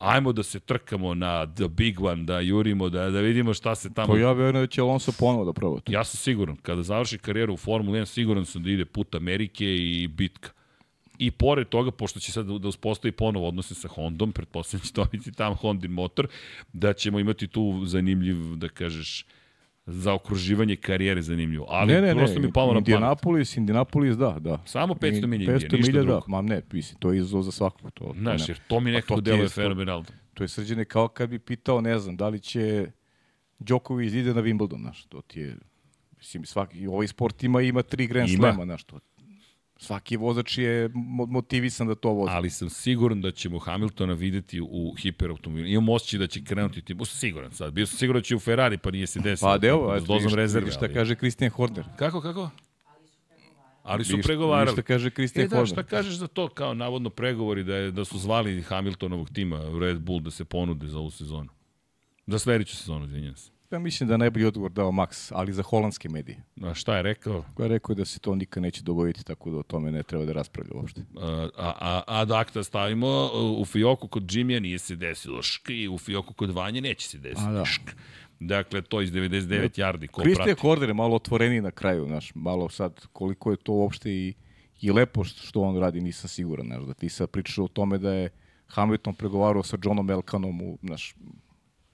ajmo da se trkamo na the big one, da jurimo, da, da vidimo šta se tamo... Pa ja verujem da će Alonso ponovo da proba to. Ja sam siguran, kada završi karijeru u Formuli 1, siguran sam da ide put Amerike i bitka. I pored toga, pošto će sad da uspostavi ponovo odnose sa Hondom, pretpostavljam da će dobiti tam Hondin motor, da ćemo imati tu zanimljiv, da kažeš, za okruživanje karijere zanimljivo. Ali ne, ne, prosto ne, mi palo na Indianapolis, Indianapolis, da, da. Samo 500 milija 500 milija, da. Ma ne, mislim, to je izazov za svakog. To, Znaš, jer to mi nekako deluje fenomenalno. To je srđene kao kad bi pitao, ne znam, da li će Đoković ide na Wimbledon, znaš, to ti je, mislim, svaki, ovaj sport ima, ima tri Grand Slema, znaš, to, svaki vozač je motivisan da to vozi. Ali sam siguran da ćemo Hamiltona videti u hiperautomobilu. Imam osjećaj da će krenuti tim. Siguran sad. Bio sam siguran da će u Ferrari, pa nije se desilo. Pa deo, a dozom rezerve. Šta kaže Christian Horner? Kako, kako? Ali su pregovarali. Šta kaže Christian e, da, Šta kažeš za to kao navodno pregovori da, je, da su zvali Hamiltonovog tima Red Bull da se ponude za ovu sezonu? Za sledeću sezonu, izvinjam se. Ja mislim da najbolji odgovor dao Max, ali za holandske medije. A šta je rekao? Koja je rekao da se to nikad neće dogoditi, tako da o tome ne treba da raspravlja uopšte. A, a, a da akta stavimo u fioku kod Jimmy nije se desilo šk i u fioku kod Vanje neće se desiti a, da. šk. Dakle, to iz 99 yardi, ko Christian prati. Horner je malo otvoreniji na kraju, znaš, malo sad koliko je to uopšte i, i lepo što on radi, nisam siguran, znaš, da ti sad pričaš o tome da je Hamilton pregovarao sa Johnom Elkanom u, znaš,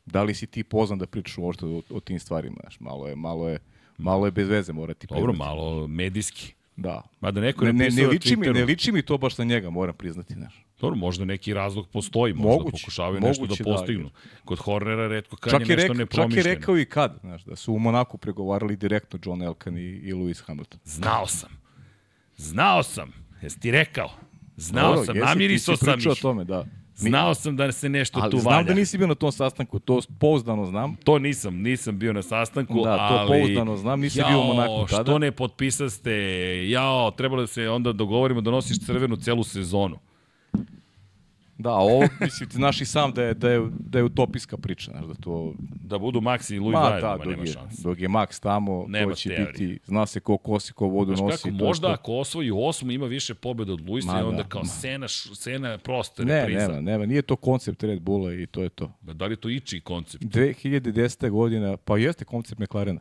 da li si ti poznan da pričaš uopšte o, o tim stvarima, znaš, malo je, malo je, malo je bez veze, mora ti Dobro, malo medijski. Da. Mada neko ne, ne, ne, liči mi, ne liči mi to baš na njega, moram priznati, znaš. Dobro, možda neki razlog postoji, možda moguće, pokušavaju nešto da, da postignu. Da, Kod Hornera redko kad je nešto nepromišljeno. Čak je rekao i kad, znaš, da su u Monaku pregovarali direktno John Elkan i, i Lewis Hamilton. Znao sam. Znao sam. Jesi ti rekao? Znao Dobro, sam, namirisao sam ih. o tome, da. Znao sam da se nešto ali tu valja. Znam da nisi bio na tom sastanku, to pouzdano znam. To nisam, nisam bio na sastanku, da, to ali... pouzdano znam, nisi jao, bio u Monaku tada. što ne potpisaste, jao, trebalo da se onda dogovorimo da nosiš crvenu celu sezonu. Da, ovo, [LAUGHS] mislim, ti znaš i sam da je, da je, da je utopijska priča, znaš, da to... Da budu Max i Louis zajedno, da, nema šanse. Dok je Max tamo, nema to će teorije. biti, zna se ko kosi, ko vodu znaš nosi. Kako, možda to... ako osvoji osmu, ima više pobjeda od Luisa i onda da, kao ma. Sena, Sena prosto ne, repriza. Nema, nema, nije to koncept Red Bulla i to je to. Da li je to iči koncept? 2010. godina, pa jeste koncept McLarena.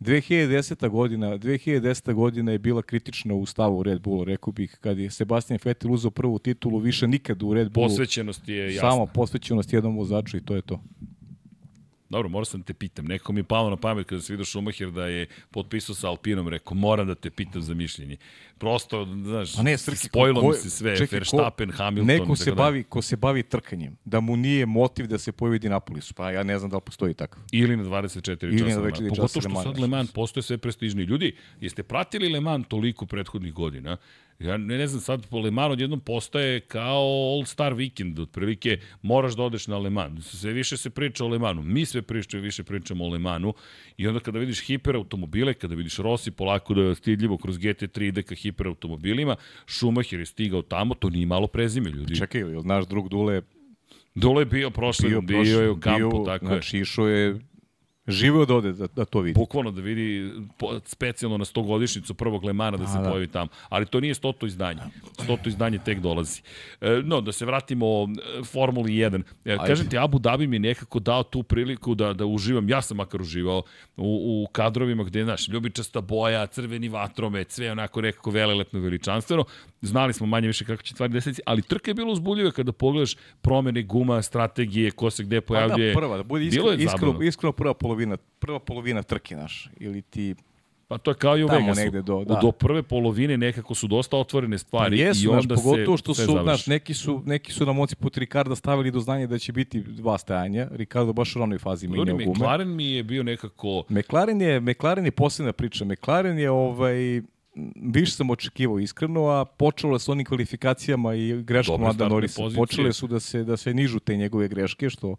2010. godina, 2010. godina je bila kritična u stavu Red Bulla, rekao bih, kad je Sebastian Vettel uzao prvu titulu, više nikad u Red Bullu. Posvećenost je jasna. Samo posvećenost jednom vozaču i to je to. Dobro, moram sam da te pitam. Neko mi je palo na pamet kada se vidio Schumacher da je potpisao sa Alpinom, rekao, moram da te pitam za mišljenje. Prosto, znaš, A ne, Srki, spojilo mi se sve, čekaj, Verstappen, ko, Hamilton. Neko se, bavi, ko se bavi trkanjem, da mu nije motiv da se pojavi Dinapolisu, pa ja ne znam da li postoji takav. Ili na 24 Ili časa. Na 24 časa Pogotovo što sad Le Mans postoje sve prestižni. Ljudi, jeste pratili Le Mans toliko prethodnih godina? Ja ne, ne znam, sad po Le Mans odjednom postaje kao All Star Weekend, otprilike moraš da odeš na Le Mans. Sve više se priča o Le Mansu. Mi sve pričamo, više pričamo o Le Mansu i onda kada vidiš hiperautomobile, kada vidiš Rossi polako da je stidljivo kroz GT3 ide ka hiperautomobilima, Schumacher je stigao tamo, to nije malo prezime, ljudi. Čekaj, ili naš drug Dule Dule je bio prošle, bio, bio je u kampu, bio, tako znači, je. Znači, išao je živeo da ode da, da to vidi. Bukvalno da vidi po, specijalno na 100 godišnicu prvog Lemana da se A, da. pojavi tamo. Ali to nije stoto izdanje. Stoto izdanje tek dolazi. E, no, da se vratimo e, Formuli 1. E, kažem ti, Abu Dhabi mi nekako dao tu priliku da, da uživam. Ja sam makar uživao u, u kadrovima gde, znaš, ljubičasta boja, crveni vatromet, sve onako nekako velelepno veličanstveno. Znali smo manje više kako će stvari deseti, ali trka je bilo uzbuljive kada pogledaš promene guma, strategije, ko se gde pojavljuje. Pa da, prva, da bude iskreno, iskreno, iskreno prva polovina, prva polovina trke, naš, ili ti Pa to je kao i u Vegasu. negde do- da. do prve polovine nekako su dosta otvorene Pa stvari jesu, i onda pogotovo se što su, završi. znaš, neki su, neki su na moci put Ricarda stavili do znanja da će biti dva stajanja. Ricardo baš u ranoj fazi menjao gume. McLaren mi je bio nekako... McLaren je, McLaren je posebna priča. McLaren je ovaj, više sam očekivao iskreno, a počelo je s onim kvalifikacijama i greškom Norrisa. pozicije. Počele su da se, da se nižu te njegove greške, što,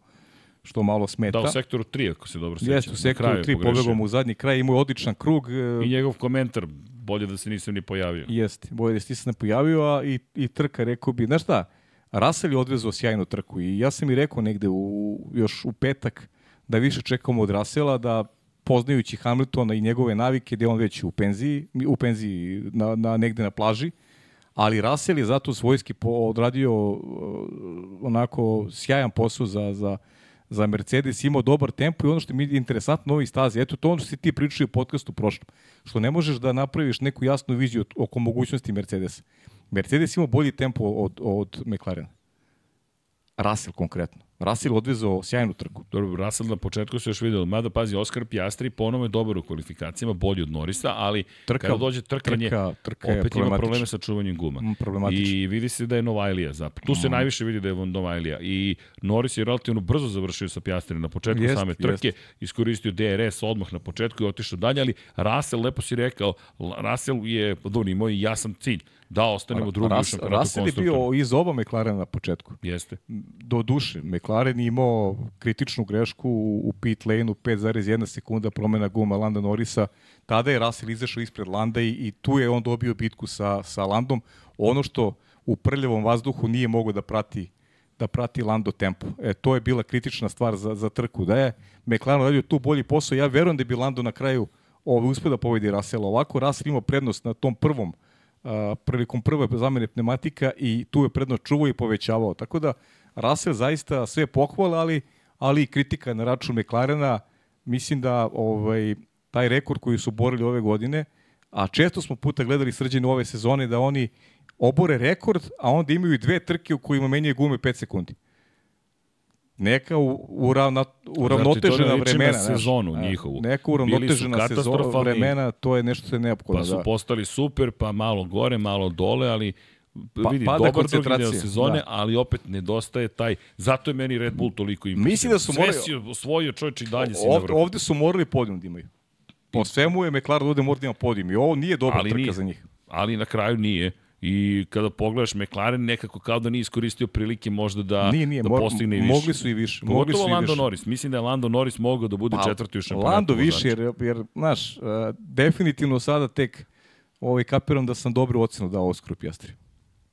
što malo smeta. Da, u sektoru 3, ako se dobro sećam. Jeste, u sektoru kraju 3 pogrešio. pobegao mu u zadnji kraj, imao je odličan krug. e, I njegov komentar, bolje da se nisam ni pojavio. Jeste, bolje da se ne pojavio, a i, i trka, rekao bi, znaš šta, Russell je odvezao sjajnu trku i ja sam i rekao negde u, još u petak da više čekamo od Russella, da poznajući Hamiltona i njegove navike, gde je on već u penziji, u penziji na, na, negde na plaži, ali Russell je zato svojski po, odradio uh, onako sjajan posao za, za, za Mercedes, imao dobar tempo i ono što mi je interesantno novi stazi, eto to ono što si ti pričao u podcastu prošlom, što ne možeš da napraviš neku jasnu viziju oko mogućnosti Mercedesa. Mercedes ima bolji tempo od, od McLarena. Russell konkretno. Russell odvezao sjajnu trku. Dobro, Russell na početku se još vidio, mada pazi, Oskar Pjastri ponovo je dobar u kvalifikacijama, bolji od Norisa, ali Trka- kada dođe trkanje, trka- trka opet ima probleme sa čuvanjem guma. Mm. I vidi se da je Novajlija zapravo. Tu se najviše vidi da je Novajlija. I Norris je relativno brzo završio sa Pjastri na početku Jest, same trke, iskoristio DRS odmah na početku i otišao dalje, ali Russell, lepo si rekao, Russell je, dobro, imao i jasan cilj, da ostanemo drugi u Rus, šampionatu Russell je bio iz oba McLarena na početku. Jeste. do duše. McLaren je imao kritičnu grešku u, u pit lane-u 5,1 sekunda promena guma Landa Norrisa. Tada je Russell izašao ispred Landa i, i tu je on dobio bitku sa, sa Landom. Ono što u prljavom vazduhu nije mogao da prati da prati Lando tempo. E, to je bila kritična stvar za, za trku. Da je McLaren radio tu bolji posao, ja verujem da bi Lando na kraju ovaj, uspio da pobedi Russell. Ovako Russell imao prednost na tom prvom a, prilikom prve zamene pneumatika i tu je prednost čuvao i povećavao. Tako da Russell zaista sve pohvale, ali, ali i kritika na račun McLarena. Mislim da ovaj, taj rekord koji su borili ove godine, a često smo puta gledali srđene ove sezone da oni obore rekord, a onda imaju dve trke u kojima menjaju gume 5 sekundi. Neka u, uravna, uravnotežena Znači, to ne liči na vremena. znaš. sezonu A, njihovu. Neka uravnotežena sezona vremena, to je nešto što je neophodno. Pa su da. postali super, pa malo gore, malo dole, ali Pa- vidi, pada dobar drugi koncentracija, deo sezone, da. ali opet nedostaje taj, zato je meni Red Bull toliko impresivan. Mislim da su Sve morali- si osvojio čovječ i dalje si Ovde, ovde su morali podijum da imaju. Po svemu je McLaren ovde mora da ima podijum i ovo nije dobra Ali trka nije. za njih. Ali na kraju nije. I kada pogledaš McLaren nekako kao da nije iskoristio prilike možda da, Nije, nije, da postigne i više. mogli su i više, mogli Pogotovo su i Lando više. Norris. Mislim da je Lando Norris mogao da bude četvrti u šampionatu. Lando više, jer, jer znaš, uh, definitivno sada tek ovaj, kapiram da sam dobru ocenu dao Oskaru Pjastri.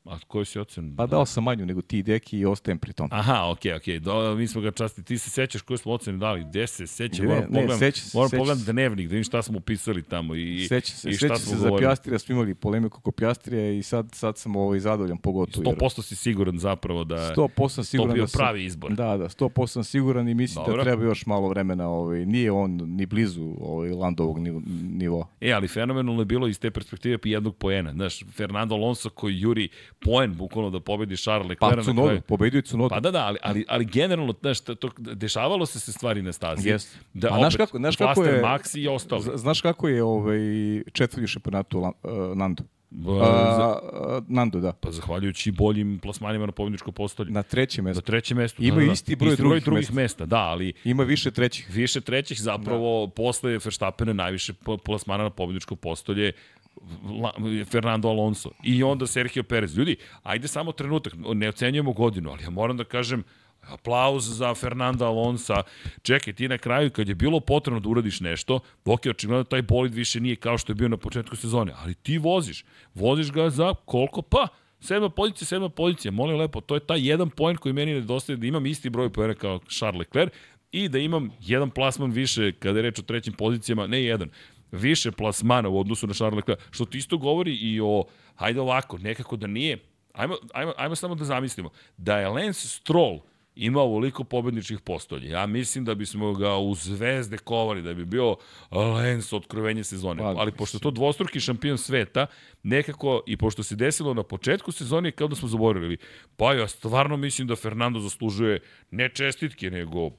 A koju si ocen? Pa dao sam manju nego ti, Deki, i ostajem pri tom. Aha, okej, okay, okej. Okay. Mi smo ga časti. Ti se sećaš koju smo ocenu dali? Gde se seća? Moram ne, pogledam, seća se, moram seća pogledam dnevnik, da vidim šta smo upisali tamo i, Seća se, i šta seća smo se za govorili. Pjastrija, smo imali polemiku oko Pjastrija i sad, sad sam ovaj zadovoljan pogotovo. jer 100% si siguran zapravo da 100% sam siguran bio da sam, pravi izbor. Da, da, 100% sam siguran i mislim Dobro. da treba još malo vremena. Ovaj, nije on ni blizu ovaj, Landovog nivo- nivoa. E, ali fenomenalno je bilo iz te perspektive jednog poena. Znaš, Fernando Alonso koji juri poen bukvalno da pobedi Charles Pa Leclerc. na Cunoda, pobedio je Cunoda. Pa da, da, ali, ali, ali generalno, znaš, to, dešavalo se se stvari na stazi. Jeste. Da, A znaš kako- znaš kako je- Max i ostali. Z- Znaš kako je ovaj, četvrti u šampionatu uh, Nando? B- Uh, za- uh, Nando, da. pa zahvaljujući boljim plasmanima na pobedničko postolje. Na trećem Na mestu. trećem mestu. Imaju da, da, da. isti broj isti broj drugih drugih mesta. mesta. Da, ali Ima više trećih. više trećih zapravo da. posle Verstappena najviše plasmana na pobedničko postolje Fernando Alonso i onda Sergio Perez. Ljudi, ajde samo trenutak, ne ocenjujemo godinu, ali ja moram da kažem aplauz za Fernanda Alonsa. Čekaj, ti na kraju kad je bilo potrebno da uradiš nešto, ok, očigledno taj bolid više nije kao što je bio na početku sezone, ali ti voziš. Voziš ga za koliko? Pa, sedma pozicija, sedma pozicija. Molim lepo, to je taj jedan poen koji meni nedostaje da imam isti broj poena kao Charles Leclerc i da imam jedan plasman više kada je reč o trećim pozicijama, ne jedan, više plasmana u odnosu na Charles Leclerc, što ti isto govori i o, hajde ovako, nekako da nije, ajmo, ajmo, ajmo samo da zamislimo, da je Lance Stroll ima ovoliko pobedničkih postolja. Ja mislim da bismo ga u zvezde kovali, da bi bio Lance otkrovenje sezone. Pa, Ali pošto je to dvostruki šampion sveta, nekako, i pošto se desilo na početku sezone, kao da smo zaboravili, pa ja stvarno mislim da Fernando zaslužuje ne čestitke, nego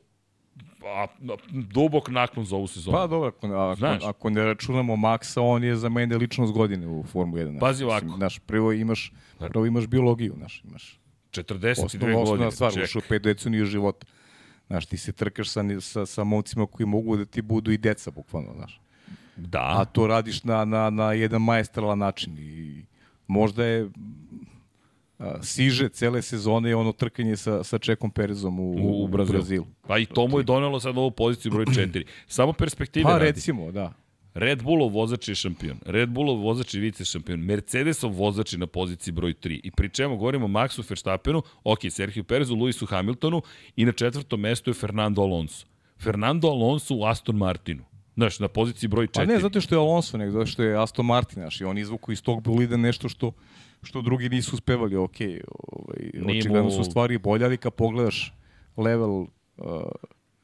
a, dubok naklon za ovu sezonu. Pa dobro, ako, ako, ako ne računamo Maxa, on je za mene ličnost godine u Formuli 1. Pazi ovako. Znaš, prvo imaš, prvo imaš biologiju, znaš, imaš 42 osnovna, godine. stvar, ušao pet deceniju života. Znaš, ti se trkaš sa, sa, sa momcima koji mogu da ti budu i deca, bukvalno, znaš. Da. A to radiš na, na, na jedan maestralan način i možda je a, siže cele sezone je ono trkanje sa, sa Čekom Perezom u, u, u Brazilu. Brazilu. Pa i to mu je donelo sad ovu poziciju broj 4. [CLEARS THROAT] Samo perspektive pa, radi. Pa recimo, da. Red Bullov vozač je šampion, Red Bullov vozač je vice šampion, Mercedesov vozač je na poziciji broj 3. I pri čemu govorimo o Maxu Verstappenu, ok, Sergio Perezu, Luisu Hamiltonu i na četvrtom mestu je Fernando Alonso. Fernando Alonso u Aston Martinu. Znaš, na poziciji broj 4. Pa ne zato što je Alonso, nego zato što je Aston Martin, znaš, i on izvuku iz tog bolida nešto što što drugi nisu uspevali, ok, ovaj, očigledno su stvari bolje, ali kad pogledaš level uh,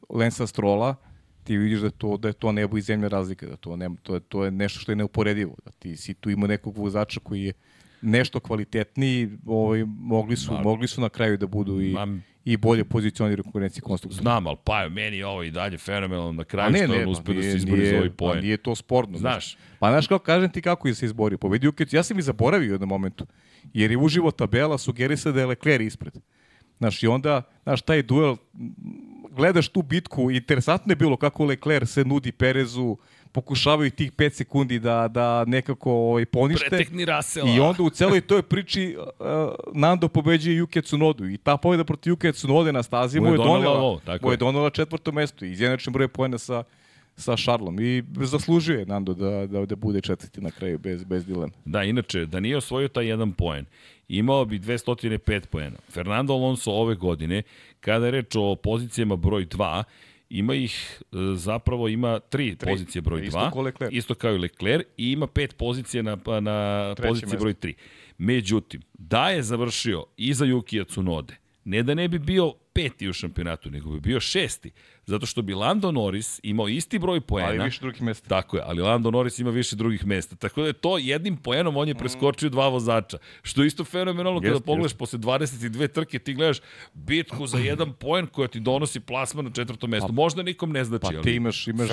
Lensa Strola, ti vidiš da to da je to nebo i zemlja razlika, da to ne, to je to je nešto što je neuporedivo, da ti si tu ima nekog vozača koji je nešto kvalitetniji, ovaj mogli su Ma, mogli su na kraju da budu i ma, i bolje pozicionirani u konkurenciji konstruktora. Znam, al pa meni je ovo i dalje fenomenalno na kraju ne, što ne, on uspeo da se izbori za ovaj poen. Nije to sporno. Znaš. Pa znaš kako kažem ti kako je se izborio. Pobedio Ukec, ja sam i zaboravio u jednom momentu. Jer je uživo tabela sugerisa da je Leclerc ispred. Znaš, i onda, znaš, taj duel gledaš tu bitku, interesantno je bilo kako Leclerc se nudi Perezu, pokušavaju tih 5 sekundi da, da nekako ovaj, ponište. Pretekni Rasela. I onda u celoj toj priči uh, Nando pobeđuje Juke Tsunodu. I ta pobjeda protiv Juke Tsunode na stazi mu je donela, ovo, tako mu je donela četvrto mesto. I izjednačen broj pojena sa sa Šarlom i zaslužuje Nando da, da, da bude četvrti na kraju bez, bez dilema. Da, inače, da nije osvojio taj jedan poen, imao bi 205 poena. Fernando Alonso ove godine, kada je reč o pozicijama broj 2, ima ih, e, zapravo ima tri, tri. pozicije broj 2, isto, kao isto kao i Leclerc, i ima pet pozicije na, na poziciji mesto. broj 3. Međutim, da je završio iza Yukija Tsunode, ne da ne bi bio peti u šampionatu, nego bi bio šesti. Zato što bi Lando Norris imao isti broj poena. Ali više drugih mesta. Tako je, ali Lando Norris ima više drugih mesta. Tako da je to jednim poenom on je preskočio dva vozača. Što je isto fenomenalno kada pogledaš jest. posle 22 trke ti gledaš bitku za jedan poen koja ti donosi plasman na četvrtom mestu. Pa, Možda nikom ne znači, pa, ti imaš, imaš,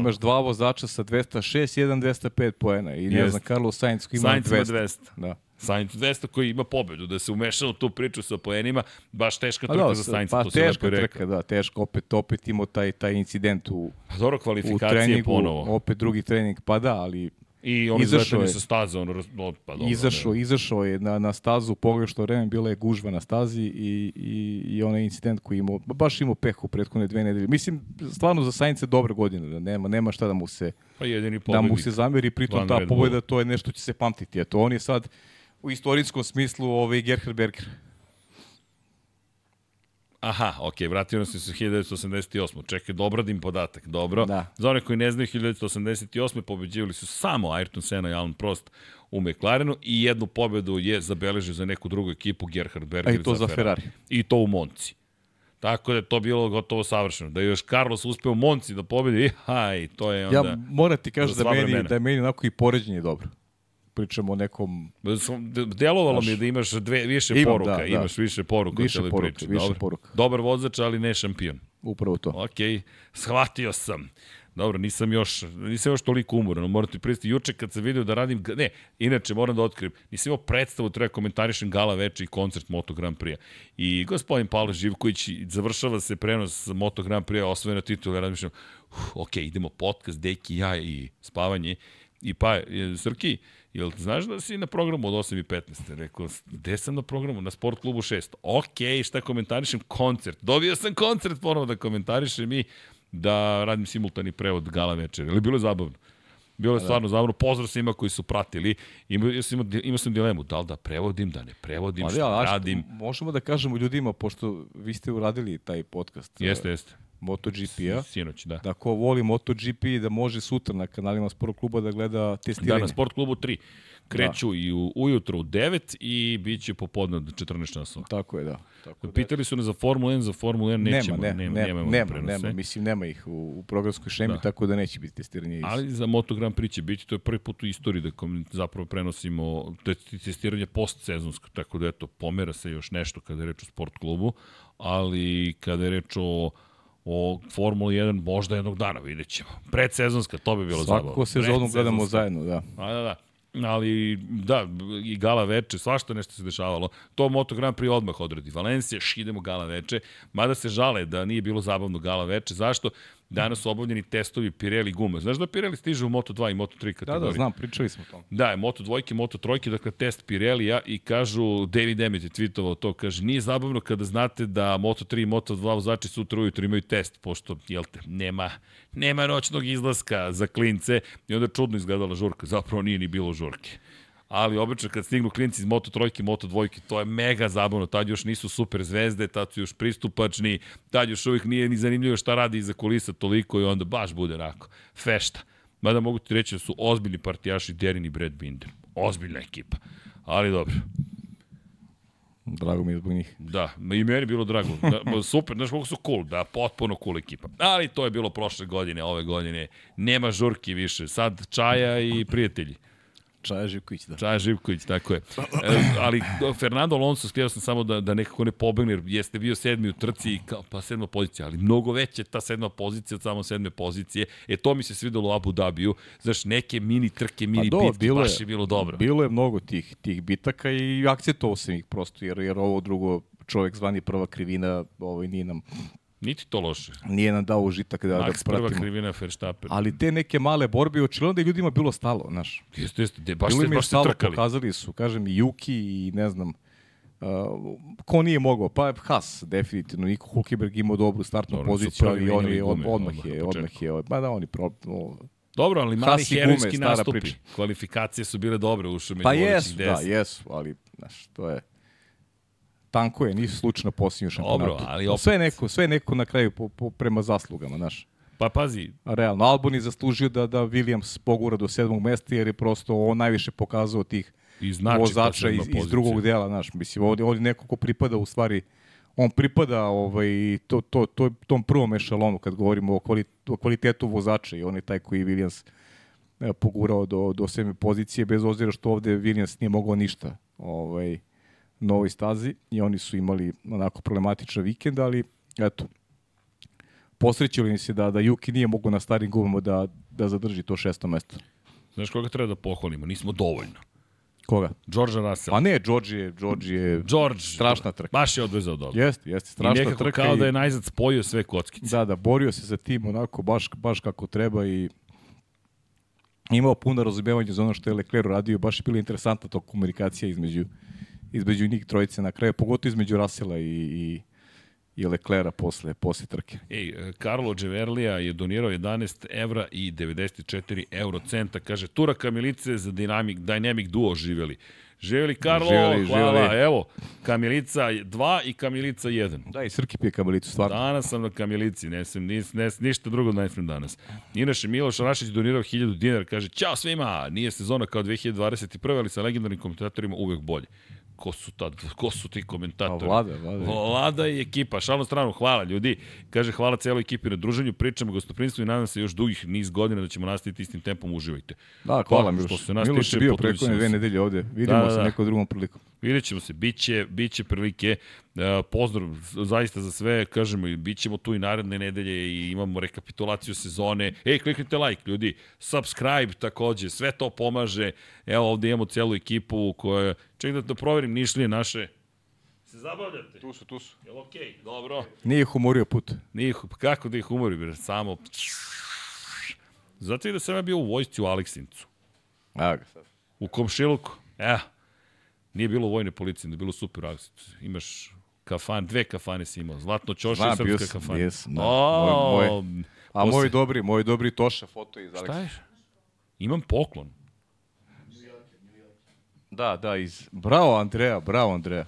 imaš dva vozača sa 206, jedan 205 poena. I ne znam, Carlos Sainz koji ima Sainz 200. 200. Da. Sainz 200 koji ima pobedu, da se umešao u tu priču sa poenima, baš teška trka da, za Sainz. Pa to teška trka, da, teško, opet, opet imao taj, taj incident u, pa dobro, kvalifikacije u treningu, ponovo. opet drugi trening, pa da, ali I on izašao je sa staze, on pa dobro. Izašao, ne. izašao je na, na stazu, pogledao vreme, bila je gužva na stazi i, i, i onaj incident koji imao, baš imao peh u prethodne dve nedelje. Mislim, stvarno za Sainz je dobra godina, da nema, nema šta da mu se, pa jedini da mu se zameri, pritom ta pobjeda, to je nešto će se pamtiti. Eto, on je sad, u istorijskom smislu ovaj Gerhard Berger. Aha, ok, vratio nas se 1988. Čekaj, da obradim podatak, dobro. Da. Za one koji ne znaju, 1988. pobeđivali su samo Ayrton Senna i Alan Prost u McLarenu i jednu pobedu je zabeležio za neku drugu ekipu Gerhard Berger A i to za, za Ferrari. Ferrari. I to u Monci. Tako da je to bilo gotovo savršeno. Da je još Carlos uspeo u Monci da pobedi, [LAUGHS] haj, to je onda... Ja moram ti kažem da, meni, da je meni onako i poređenje dobro pričamo o nekom... Delovalo mi je da imaš dve, više imam, poruka, da, da. imaš više poruka više poruka, priči. Više Dobar, poruka. Dobar vozač, ali ne šampion. Upravo to. Ok, shvatio sam. Dobro, nisam još, nisam još toliko umoran, moram ti pristiti. Juče kad sam vidio da radim, ne, inače moram da otkrijem, nisam imao predstavu, treba komentarišem gala veče i koncert Moto Grand Prix. I gospodin Pavle Živković završava se prenos Moto Grand Prix, osvojena titula, ja razmišljam, ok, idemo podcast, deki, ja i spavanje. I pa, Srki, Jel znaš da si na programu od 8 i 15? Rekao, gde sam na programu? Na sport klubu 6. Ok, šta komentarišem? Koncert. Dobio sam koncert ponovo da komentarišem i da radim simultani prevod gala večer. Ali bilo je zabavno. Bilo je da. stvarno zabavno. Pozdrav svima koji su pratili. Ima, imao, imao sam dilemu, da li da prevodim, da ne prevodim, šta ja, radim. Možemo da kažemo ljudima, pošto vi ste uradili taj podcast. Jeste, jeste MotoGP-a. Sinoć, da. Da ko voli MotoGP da može sutra na kanalima Sport kluba da gleda testiranje. Da, na Sport klubu 3. Kreću da. i u, ujutro u 9 i bit će popodne od 14 časova. Tako je, da. Tako da. Pitali su ne za Formulu 1, za Formulu 1 nećemo. Nema, ne, nema, nema, nema, nema, nema, mislim nema ih u, u programskoj šemi, da. tako da neće biti testiranje. Iz... Ali za Moto Grand Prix će biti, to je prvi put u istoriji da zapravo prenosimo testiranje post-sezonsko, tako da eto, pomera se još nešto kada je reč o sport klubu, ali kada je reč o o Formula 1 možda jednog dana, vidjet ćemo. Predsezonska, to bi bilo Svako zabavno. Svako sezonu gledamo zajedno, da. A, da, da ali da, i gala veče, svašta nešto se dešavalo. To Moto Grand Prix odmah odredi. Valencija, idemo gala veče, mada se žale da nije bilo zabavno gala veče. Zašto? Danas su obavljeni testovi Pirelli gume. Znaš da Pirelli stiže u Moto2 i Moto3 kategoriji? Da, da, znam, pričali smo to. Da, je Moto2 Moto3, dakle test Pirellija i kažu, David Emmett je tweetovao to, kaže, nije zabavno kada znate da Moto3 i Moto2 vozači sutra ujutro imaju test, pošto, jel te, nema, nema noćnog izlaska za klince i onda čudno izgledala žurka, zapravo nije ni bilo žurke ali obično kad stignu klinci iz Moto trojke, Moto dvojke, to je mega zabavno, tad još nisu super zvezde, tad su još pristupačni, tad još uvijek nije ni zanimljivo šta radi iza kulisa toliko i onda baš bude onako, fešta. Mada mogu ti reći da su ozbiljni partijaši Derin i Brad Binder. Ozbiljna ekipa. Ali dobro. Drago mi je zbog njih. Da, i meni je bilo drago. Da, [LAUGHS] super, znaš koliko su cool, da, potpuno cool ekipa. Ali to je bilo prošle godine, ove godine. Nema žurki više, sad čaja i prijatelji. Čaja Živković, da. Čaja Živković, tako je. [CLEARS THROAT] E, ali Fernando Alonso, htio sam samo da, da nekako ne pobegne, jer jeste bio sedmi u trci i kao, pa sedma pozicija, ali mnogo veće ta sedma pozicija od samo sedme pozicije. E, to mi se svidelo u Abu Dhabiju. Znaš, neke mini trke, mini do, bitke, bilo baš je, je bilo dobro. Bilo je mnogo tih, tih bitaka i akceptovao sam ih prosto, jer, jer ovo drugo čovek zvani prva krivina, ovaj, nije nam Niti to loše. Nije nam dao užitak da, Max da pratimo. prva krivina Verstappen. Ali te neke male borbe, očigledno da je ljudima bilo stalo, znaš. Jeste, jeste, de, baš, bilo ste, baš stalo, trkali. pokazali su, kažem, i Juki i ne znam, uh, ko nije mogao, pa Haas, definitivno, Niko Hulkenberg imao dobru startnu Dobro, poziciju, ali on je, od, odmah, je, odmah je, ba da oni pro, o, Dobro, ali mali herojski nastupi. Priča. Kvalifikacije su bile dobre, ušao među pa jesu, da, jesu, ali, znaš, to je tanko je, nisu slučajno posljednju šampionatu. Dobro, ali opet... Sve neko, sve neko na kraju po, po, prema zaslugama, znaš. Pa pazi. Realno, Albon je zaslužio da, da Williams pogura do sedmog mesta jer je prosto on najviše pokazao tih I znači vozača iz, iz drugog dela, znaš. Mislim, ovdje, ovdje neko ko pripada u stvari on pripada ovaj, to, to, to, tom prvom ešalonu kad govorimo o, kvali, o kvalitetu vozača i on je taj koji Williams e, pogurao do, do sedme pozicije bez obzira što ovde Williams nije mogao ništa. Ovaj, novoj stazi i oni su imali onako problematičan vikend, ali eto, posrećili mi se da, da Juki nije mogu na starim gumama da, da zadrži to šesto mesto. Znaš koga treba da pohvalimo? Nismo dovoljno. Koga? George Russell. Pa ne, George je, George je George, strašna trka. Baš je odvezao dobro. Jeste, jeste, strašna I nekako trka. kao i... da je najzad spojio sve kockice. Da, da, borio se za tim onako baš, baš kako treba i imao puno razumevanja za ono što je Leclerc radio. Baš je bila interesantna to komunikacija između između njih trojice na kraju, pogotovo između Rasela i, i, i Leclera posle, posle trke. Ej, Karlo Dževerlija je donirao 11 evra i 94 eurocenta. Kaže, Tura Kamilice za Dynamic, Dynamic Duo živeli. Živeli Karlo, živeli, hvala. Živeli. Evo, Kamilica 2 i Kamilica 1. Da, i Srki pije Kamilicu, stvarno. Danas sam na Kamilici, ne sam, nis, ne, ništa drugo ne sam danas. Inače, Miloš Rašić donirao 1000 dinara, kaže, ćao svima, nije sezona kao 2021. ali sa legendarnim komentatorima uvek bolje ko su, ta, ko su ti komentatori? A vlada, vlada. Vlada i ekipa. Šalno stranu, hvala ljudi. Kaže hvala celoj ekipi na druženju, pričamo gostoprinstvu i nadam se još dugih niz godina da ćemo nastaviti istim tempom, uživajte. Da, hvala Miloš. Što se nas Miloš tiče, je bio preko dve nedelje ovde. Vidimo da, da, se da. nekom drugom prilikom. Vidjet ćemo se, biće, biće prilike. Uh, pozdrav zaista za sve, kažemo, bit ćemo tu i naredne nedelje i imamo rekapitulaciju sezone. Ej, kliknite like, ljudi, subscribe takođe, sve to pomaže. Evo ovde imamo celu ekipu koja, ček da, da proverim nišlije naše, se zabavljate? Tu su, tu su. Jel okej? Okay? Dobro. Nije ih umorio put. Nije ih, kako da ih umori, bre? Samo... I da sam ja bio u vojsci u Aleksincu. A ga sad. U komšiluku. Evo. Nije bilo vojne policije, ne bilo super Aleksincu. Imaš kafan, dve kafane si imao. Zlatno ćoša i srpska kafana. Jes, da. O, moj, moj, a posle... moj dobri, moj dobri Toša foto iz Aleksinca. Šta je? Imam poklon. Da, da, iz... Bravo, Andreja, bravo, Andreja.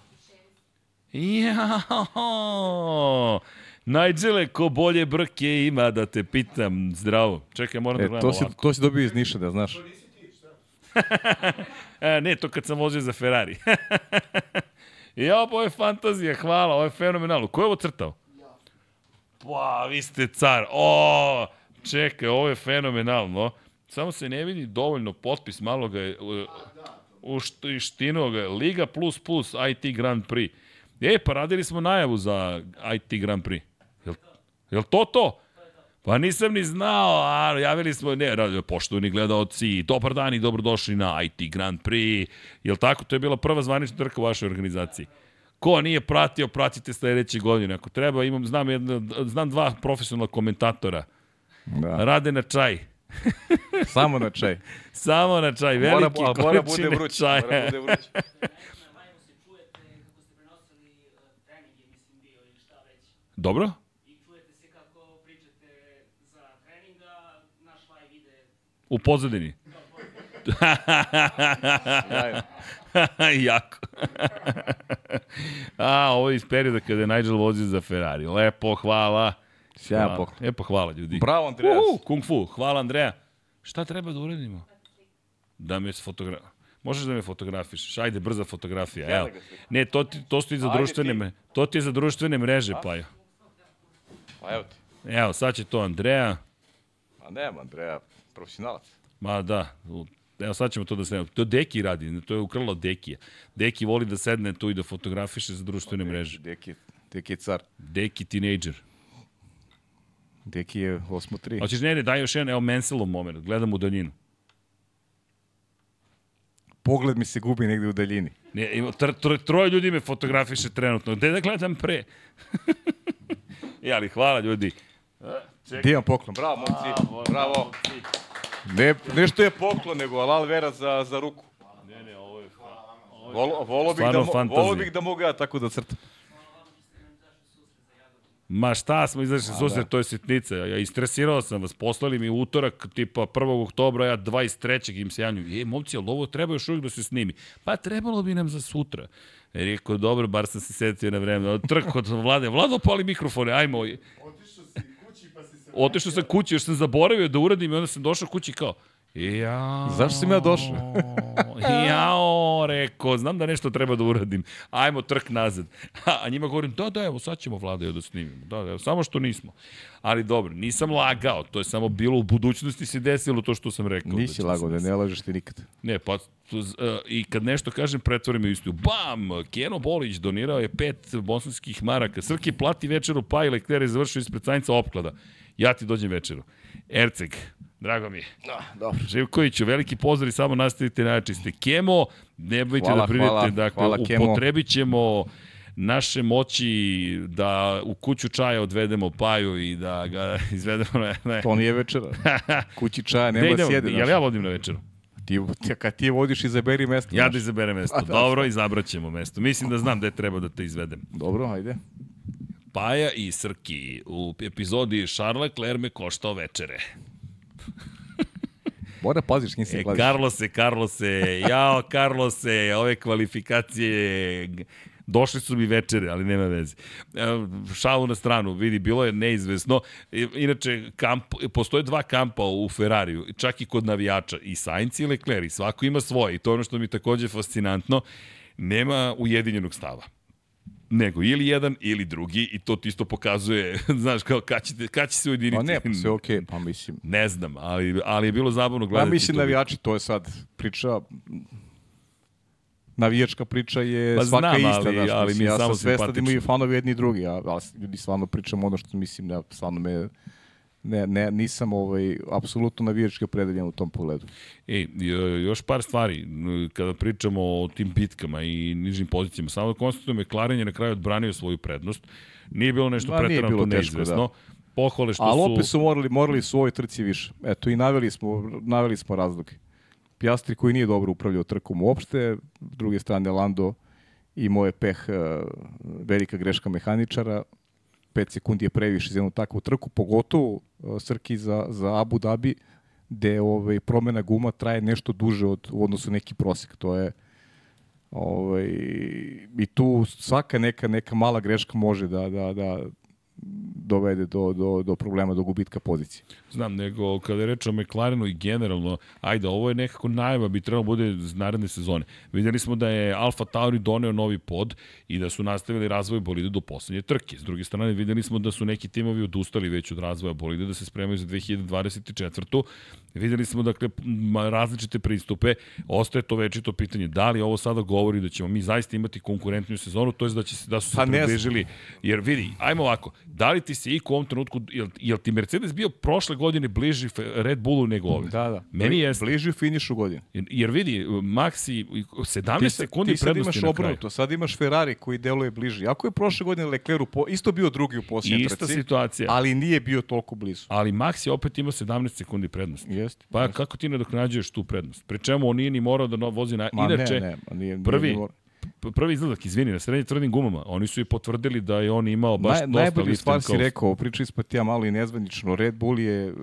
Jao! Najđele, ko bolje brke ima da te pitam. Zdravo. Čekaj, moram da E, gledam to si, ovako. to si dobio iz Niša, da znaš. [LAUGHS] E, ne, to kad sam vozio za Ferrari. [LAUGHS] ja, ovo je fantazija, hvala, ovo je fenomenalno. Ko je ovo crtao? Pa, vi ste car. O, čekaj, ovo je fenomenalno. Samo se ne vidi dovoljno potpis, malo ga je uh, uštinuo ga. Liga plus plus IT Grand Prix. E, pa radili smo najavu za IT Grand Prix. Jel, jel to to? Pa nisam ni znao, a javili smo, ne, radio, poštovani gledaoci, dobar dan i dobrodošli na IT Grand Prix. Jel tako? To je bila prva zvanična trka u vašoj organizaciji. Ko nije pratio, pratite sledeće godine. Ako treba, imam, znam, jedna, znam dva profesionalna komentatora. Da. Rade na čaj. [LAUGHS] Samo na čaj. Samo na čaj. Mora, Veliki a mora bude vruć. čaja. Mora bude vruć. [LAUGHS] Dobro? I čujete se kako pričate za treninga, naš live ide U pozadini. [LAUGHS] Jako. A, ovo je iz perioda kada je Nigel vozio za Ferrari. Lepo, hvala. Sjajan Hvala. poklon. Lepo, hvala ljudi. Bravo, Andreas. Uhu, kung fu, hvala Andreja. Šta treba da uradimo? Da me fotogra... Možeš da me fotografišeš? Ajde, brza fotografija. Ja Evo. Ne, to ti, to su ti za društvene, ti. me, to ti je za društvene mreže, pa Pa evo ti. Evo, sad će to Andreja. A nema, Andreja, profesionalac. Ma da, evo sad ćemo to da snimamo. To Deki radi, to je ukrlo Dekija. Deki voli da sedne tu i da fotografiše za društvene mreže. Deki, Deki je car. Deki teenager. Deki je 8-3. Hoćeš ne, ne, daj još jedan, evo Menselov moment, gledam u daljinu. Pogled mi se gubi negde u daljini. Ne, ima, tr, tr, troje ljudi me fotografiše trenutno. Gde da gledam pre? [LAUGHS] e, ali hvala ljudi. Divan poklon. Bravo, momci. Bravo. Ne, nešto je poklon, nego alal vera za, za ruku. Ne, ne, ovo je... Volo, volo, bih da, mo- volo bih da mogu ja tako da crtam. Ma šta smo izašli susret, to je sitnica. Ja istresirao sam vas, poslali mi utorak, tipa 1. oktobra, ja 23. im se javljam. E, momci, ali ovo treba još uvijek da se snimi. Pa trebalo bi nam za sutra. E, rekao, dobro, bar sam se setio na vreme. Trk od vlade. Vlado, pali mikrofone, ajmo. Otišao sam kući, još sam zaboravio da uradim i onda sam došao kući kao, Ja. Zašto sam ja došao? [LAUGHS] Jao, rekao, znam da nešto treba da uradim. Ajmo trk nazad. A njima govorim, da, da, evo, sad ćemo vlada da snimimo. Da, da, evo, samo što nismo. Ali dobro, nisam lagao, to je samo bilo u budućnosti se desilo to što sam rekao. Nisi će lagao da ne lažeš ti nikad. Ne, pa e, i kad nešto kažem, pretvorim je u istinu. Bam! Keno Bolić donirao je pet bosanskih maraka. Srki plati večeru, pa i Lecler je završio ispred canica opklada. Ja ti dođem večeru. Erceg, drago mi je. Da, dobro. Živkoviću, veliki pozdrav i samo nastavite najjači ste. Kemo, ne bojte Hvala, da brinete, hvala, dakle, hvala, upotrebit ćemo naše moći da u kuću čaja odvedemo Paju i da ga [LAUGHS] izvedemo na... na... To nije večera. [LAUGHS] Kući čaja, nema idemo? sjede. Jel ja vodim na večeru? Ti, ti, kad ti vodiš, izaberi mesto. Ja da izaberem [LAUGHS] mesto. A, da, Dobro, izabraćemo mesto. Mislim da znam gde treba da te izvedem. Dobro, ajde. Paja i Srki u epizodi Charles Leclerc me koštao večere. Mora paziš s kim se E, klaziš. Carlose, Carlose, jao Carlose, ove kvalifikacije, došli su mi večere, ali nema veze. E, šalu na stranu, vidi, bilo je neizvesno. E, Inače, kamp, postoje dva kampa u Ferrariju, čak i kod navijača, i Sainz i Leclerc, i svako ima svoje, i to je ono što mi je takođe fascinantno, nema ujedinjenog stava nego ili jedan ili drugi i to ti isto pokazuje, [LAUGHS] znaš, kao kad, ćete, kad će se ujediniti. Pa ne, pa sve okej, pa mislim. Ne znam, ali, ali je bilo zabavno Ja gledati. mislim to. navijači, to je sad priča navijačka priča je Pa svaka znam, ista, ali- znaš, ali mislim, mi je ja samo sam svestan da imaju fanovi jedni i drugi, a, a ljudi stvarno pričamo ono što mislim, ja stvarno me ne, ne, nisam ovaj, apsolutno navijački opredeljen u tom pogledu. E, jo- još par stvari, kada pričamo o tim bitkama i nižim pozicijama, samo da konstatujem, McLaren je na kraju odbranio svoju prednost. Nije bilo nešto Ma, pretarano bilo to neizvesno. Pohvale što Ali su... opet su morali, morali su u ovoj trci više. Eto, i naveli smo, naveli smo razloge. Pjastri koji nije dobro upravljao trkom uopšte, s druge strane Lando imao je peh, eh, velika greška mehaničara, 5 sekundi je previše za jednu takvu trku, pogotovo eh, Srki za, za Abu Dhabi, gde ovaj, promena guma traje nešto duže od, u odnosu neki prosek. To je ovaj, i tu svaka neka neka mala greška može da, da, da dovede do, do, do problema, do gubitka pozicije. Znam, nego kada je reč o McLarenu i generalno, ajde, ovo je nekako najva, bi trebalo bude z naredne sezone. Videli smo da je Alfa Tauri doneo novi pod i da su nastavili razvoj bolida do poslednje trke. S druge strane, videli smo da su neki timovi odustali već od razvoja bolida, da se spremaju za 2024. Videli smo, dakle, različite pristupe. Ostaje to večito pitanje. Da li ovo sada govori da ćemo mi zaista imati konkurentniju sezonu, to je da, će se, da su se Pa približili. Jer vidi, ajmo ovako, da li ti se i u ovom trenutku, jel, jel ti Mercedes bio prošle godine bliži Red Bullu nego ove? Da, da. Meni jeste. Bliži finišu godine. Jer, jer vidi, Maxi, 17 Ti, se, sekundi ti sad prednosti imaš na kraju. obrnuto, sad imaš Ferrari koji deluje bliži. Ako je prošle godine Leclerc po, isto bio drugi u posljednjoj Ista trci, situacija. ali nije bio toliko blizu. Ali Maxi opet ima 17 sekundi prednosti. Jeste. Pa kako ti nadoknađuješ tu prednost? Pri čemu on nije ni morao da vozi na... Ma Inače, ne, ne, nije, prvi, nije, nije, prvi izlazak, izvini, na srednje tvrdim gumama, oni su i potvrdili da je on imao baš Naj, dosta najbolju lift stvar si rekao, pričali smo ti ja malo i nezvanično. Red Bull je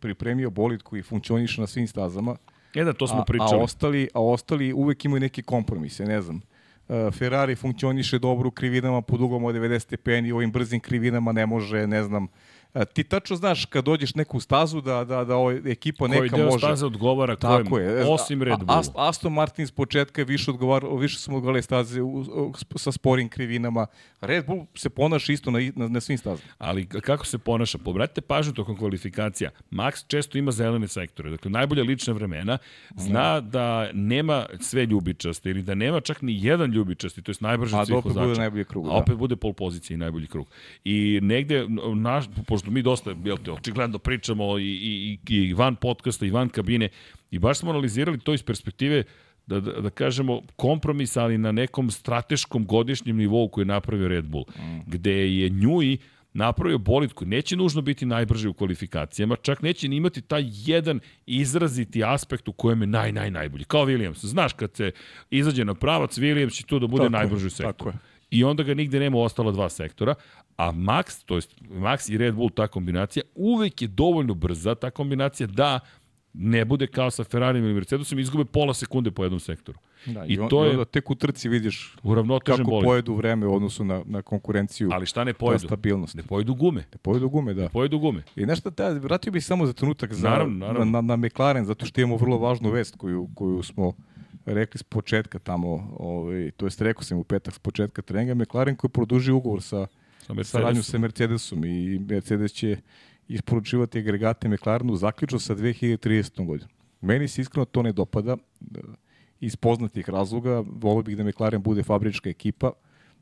pripremio bolid koji funkcioniše na svim stazama, E da, to smo a, pričali. a, ostali, a ostali uvek imaju neke kompromise, ne znam. E, Ferrari funkcioniše dobro u krivinama pod uglom od 90 stepeni, u ovim brzim krivinama ne može, ne znam. E, Ti tačno znaš kad dođeš neku stazu da, da, da ovaj, ekipa Koji neka deo može. staze odgovara kojem, Tako je. osim Red A- Bullu. Ast- Aston Martin s početka je više, odgovar, više smo odgovarali staze u, u, sa sporim krivinama. Red Bull se ponaša isto na, na, na svim stazama. Ali kako se ponaša? Pobratite pažnju tokom kvalifikacija. Max često ima zelene sektore. Dakle, najbolja lična vremena. Zna da nema sve ljubičaste ili da nema čak ni jedan ljubičasti, to je najbrži A od svih dok bude vozača. najbolji krug, A da. opet bude pol pozicije i najbolji krug. I negde, naš, pošto mi dosta, jel te, očigledno pričamo i, i, i, van podcasta i van kabine, i baš smo analizirali to iz perspektive da, da, da kažemo kompromis, ali na nekom strateškom godišnjem nivou koji je napravio Red Bull, mm. gde je Njui napravio bolid koji neće nužno biti najbrži u kvalifikacijama, čak neće ni imati taj jedan izraziti aspekt u kojem je naj, naj, najbolji. Kao Williams. Znaš, kad se izađe na pravac, Williams će tu da bude Tako najbrži u sektoru. tako je. I onda ga nigde nema ostala dva sektora, a Max, to jest Max i Red Bull ta kombinacija, uvek je dovoljno brza ta kombinacija da ne bude kao sa Ferrarijem ili Mercedesom i izgube pola sekunde po jednom sektoru. Da, I on, to i je onda tek u trci vidiš kako bolid. pojedu vreme u odnosu na, na konkurenciju. Ali šta ne pojedu? stabilnost. Ne pojedu gume. Ne pojedu gume, da. Pojedu gume. I nešto, te, vratio bih samo za trenutak za, Naravno, naravno. Na, na, na McLaren, zato što imamo vrlo važnu vest koju, koju smo rekli s početka tamo, ovaj, to jest rekao sam u petak s početka treninga, McLaren koji produži ugovor Sa saradnju sa Mercedesom i Mercedes će isporučivati agregate McLarenu zaključno sa 2030. godinom. Meni se iskreno to ne dopada e, iz poznatih razloga. Volio bih da McLaren bude fabrička ekipa.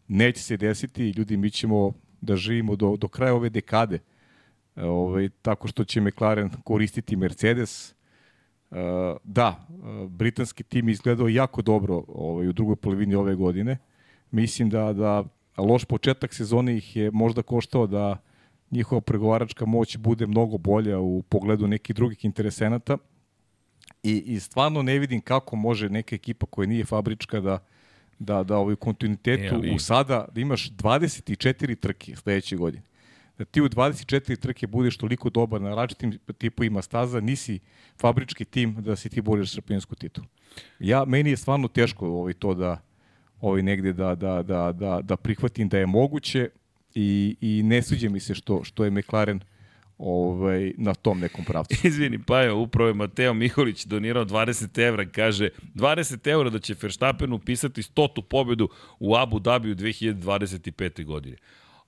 Neće se desiti, ljudi, mi ćemo da živimo do, do kraja ove dekade e, ovaj, tako što će McLaren koristiti Mercedes. E, da, britanski tim izgledao jako dobro ovaj, u drugoj polovini ove godine. Mislim da, da loš početak sezone ih je možda koštao da njihova pregovaračka moć bude mnogo bolja u pogledu nekih drugih interesenata i, i stvarno ne vidim kako može neka ekipa koja nije fabrička da da da ovaj kontinuitetu E, ali- u sada da imaš 24 trke sledeće godine. Da ti u 24 trke budeš toliko dobar na različitim tipovima staza, nisi fabrički tim da se ti boriš za šampionsku titulu. Ja meni je stvarno teško ovaj to da ovaj negde da da da da da prihvatim da je moguće i i ne sviđa mi se što što je McLaren ovaj na tom nekom pravcu. [LAUGHS] Izvini, pa evo, upravo je Mateo Miholić donirao 20 evra, kaže 20 evra da će Verstappen upisati stotu pobedu u Abu Dhabiju 2025. godine.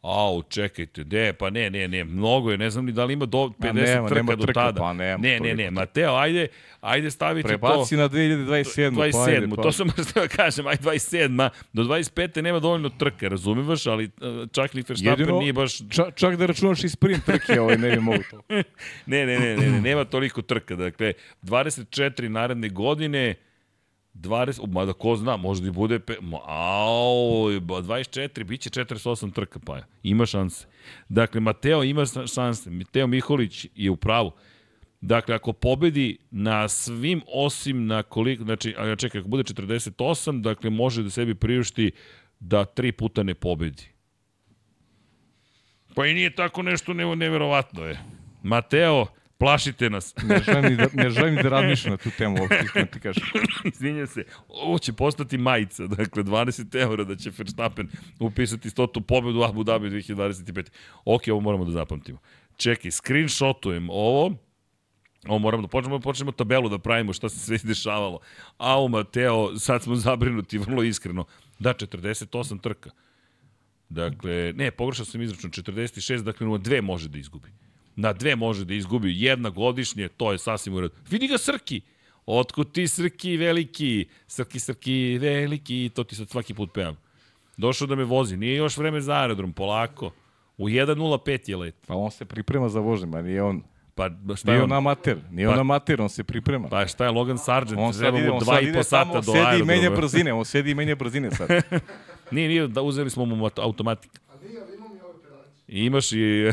Au, čekajte, de, pa ne, ne, ne, mnogo je, ne znam ni da li ima do 50 nema, trka nema do trka, tada. pa nema ne, ne, ne. Mateo, ajde, ajde stavite Prebaci to. na 2027. 27. Pa ajde, pa. to sam baš da kažem, aj 27. Do 25. nema dovoljno trka, razumivaš, ali uh, čak ni Verstappen Jedino, nije baš čak, čak da računaš i sprint trke, ovaj ne bi mogu to. [LAUGHS] Ne, ne, ne, ne, ne, nema toliko trka. Dakle, 24 naredne godine, 20, mada ko zna, možda i bude, pe, au, ba, 24, bit će 48 trka, pa. Ima šanse. Dakle, Mateo ima šanse. Mateo Miholić je u pravu. Dakle, ako pobedi na svim osim na koliko, znači, a čekaj, ako bude 48, dakle, može da sebi priušti da tri puta ne pobedi. Pa i nije tako nešto nevo, neverovatno je. Mateo, Plašite nas. [LAUGHS] Ne želim ni da, ne želim da razmišljam na tu temu, uopšte ti kažem. [CLEARS THROAT] Izvinjam se, ovo će postati majica, dakle 20 eura da će Verstappen upisati stotu pobedu u Abu Dhabi 2025. Ok, ovo moramo da zapamtimo. Čekaj, screenshotujem ovo, Ovo moramo da počnemo, da počnemo tabelu da pravimo šta se sve dešavalo. Au, Mateo, sad smo zabrinuti, vrlo iskreno. Da, 48 trka. Dakle, ne, pogrešao sam izračun, 46, dakle, na dve može da izgubi. Na dve može da izgubi, jedna godišnje, to je sasvim u redu. Vidi ga Srki! Otkud ti Srki veliki? Srki, Srki veliki, to ti sad svaki put pevam. Došao da me vozi, nije još vreme za aerodrom, polako. U 1.05 je let. Pa on se priprema za vožnje, a nije on, Pa šta je nije on? on amater, nije Pa- on amater, on se priprema. Pa šta je Logan Sargent? on Treba mu on dva i po sata do sedi i menja aerodroma. brzine, on sedi i menja brzine sad. [LAUGHS] Nije, nije, da uzeli smo mu mat- automatik. A nije, ali imam i ove pedalice. I imaš i...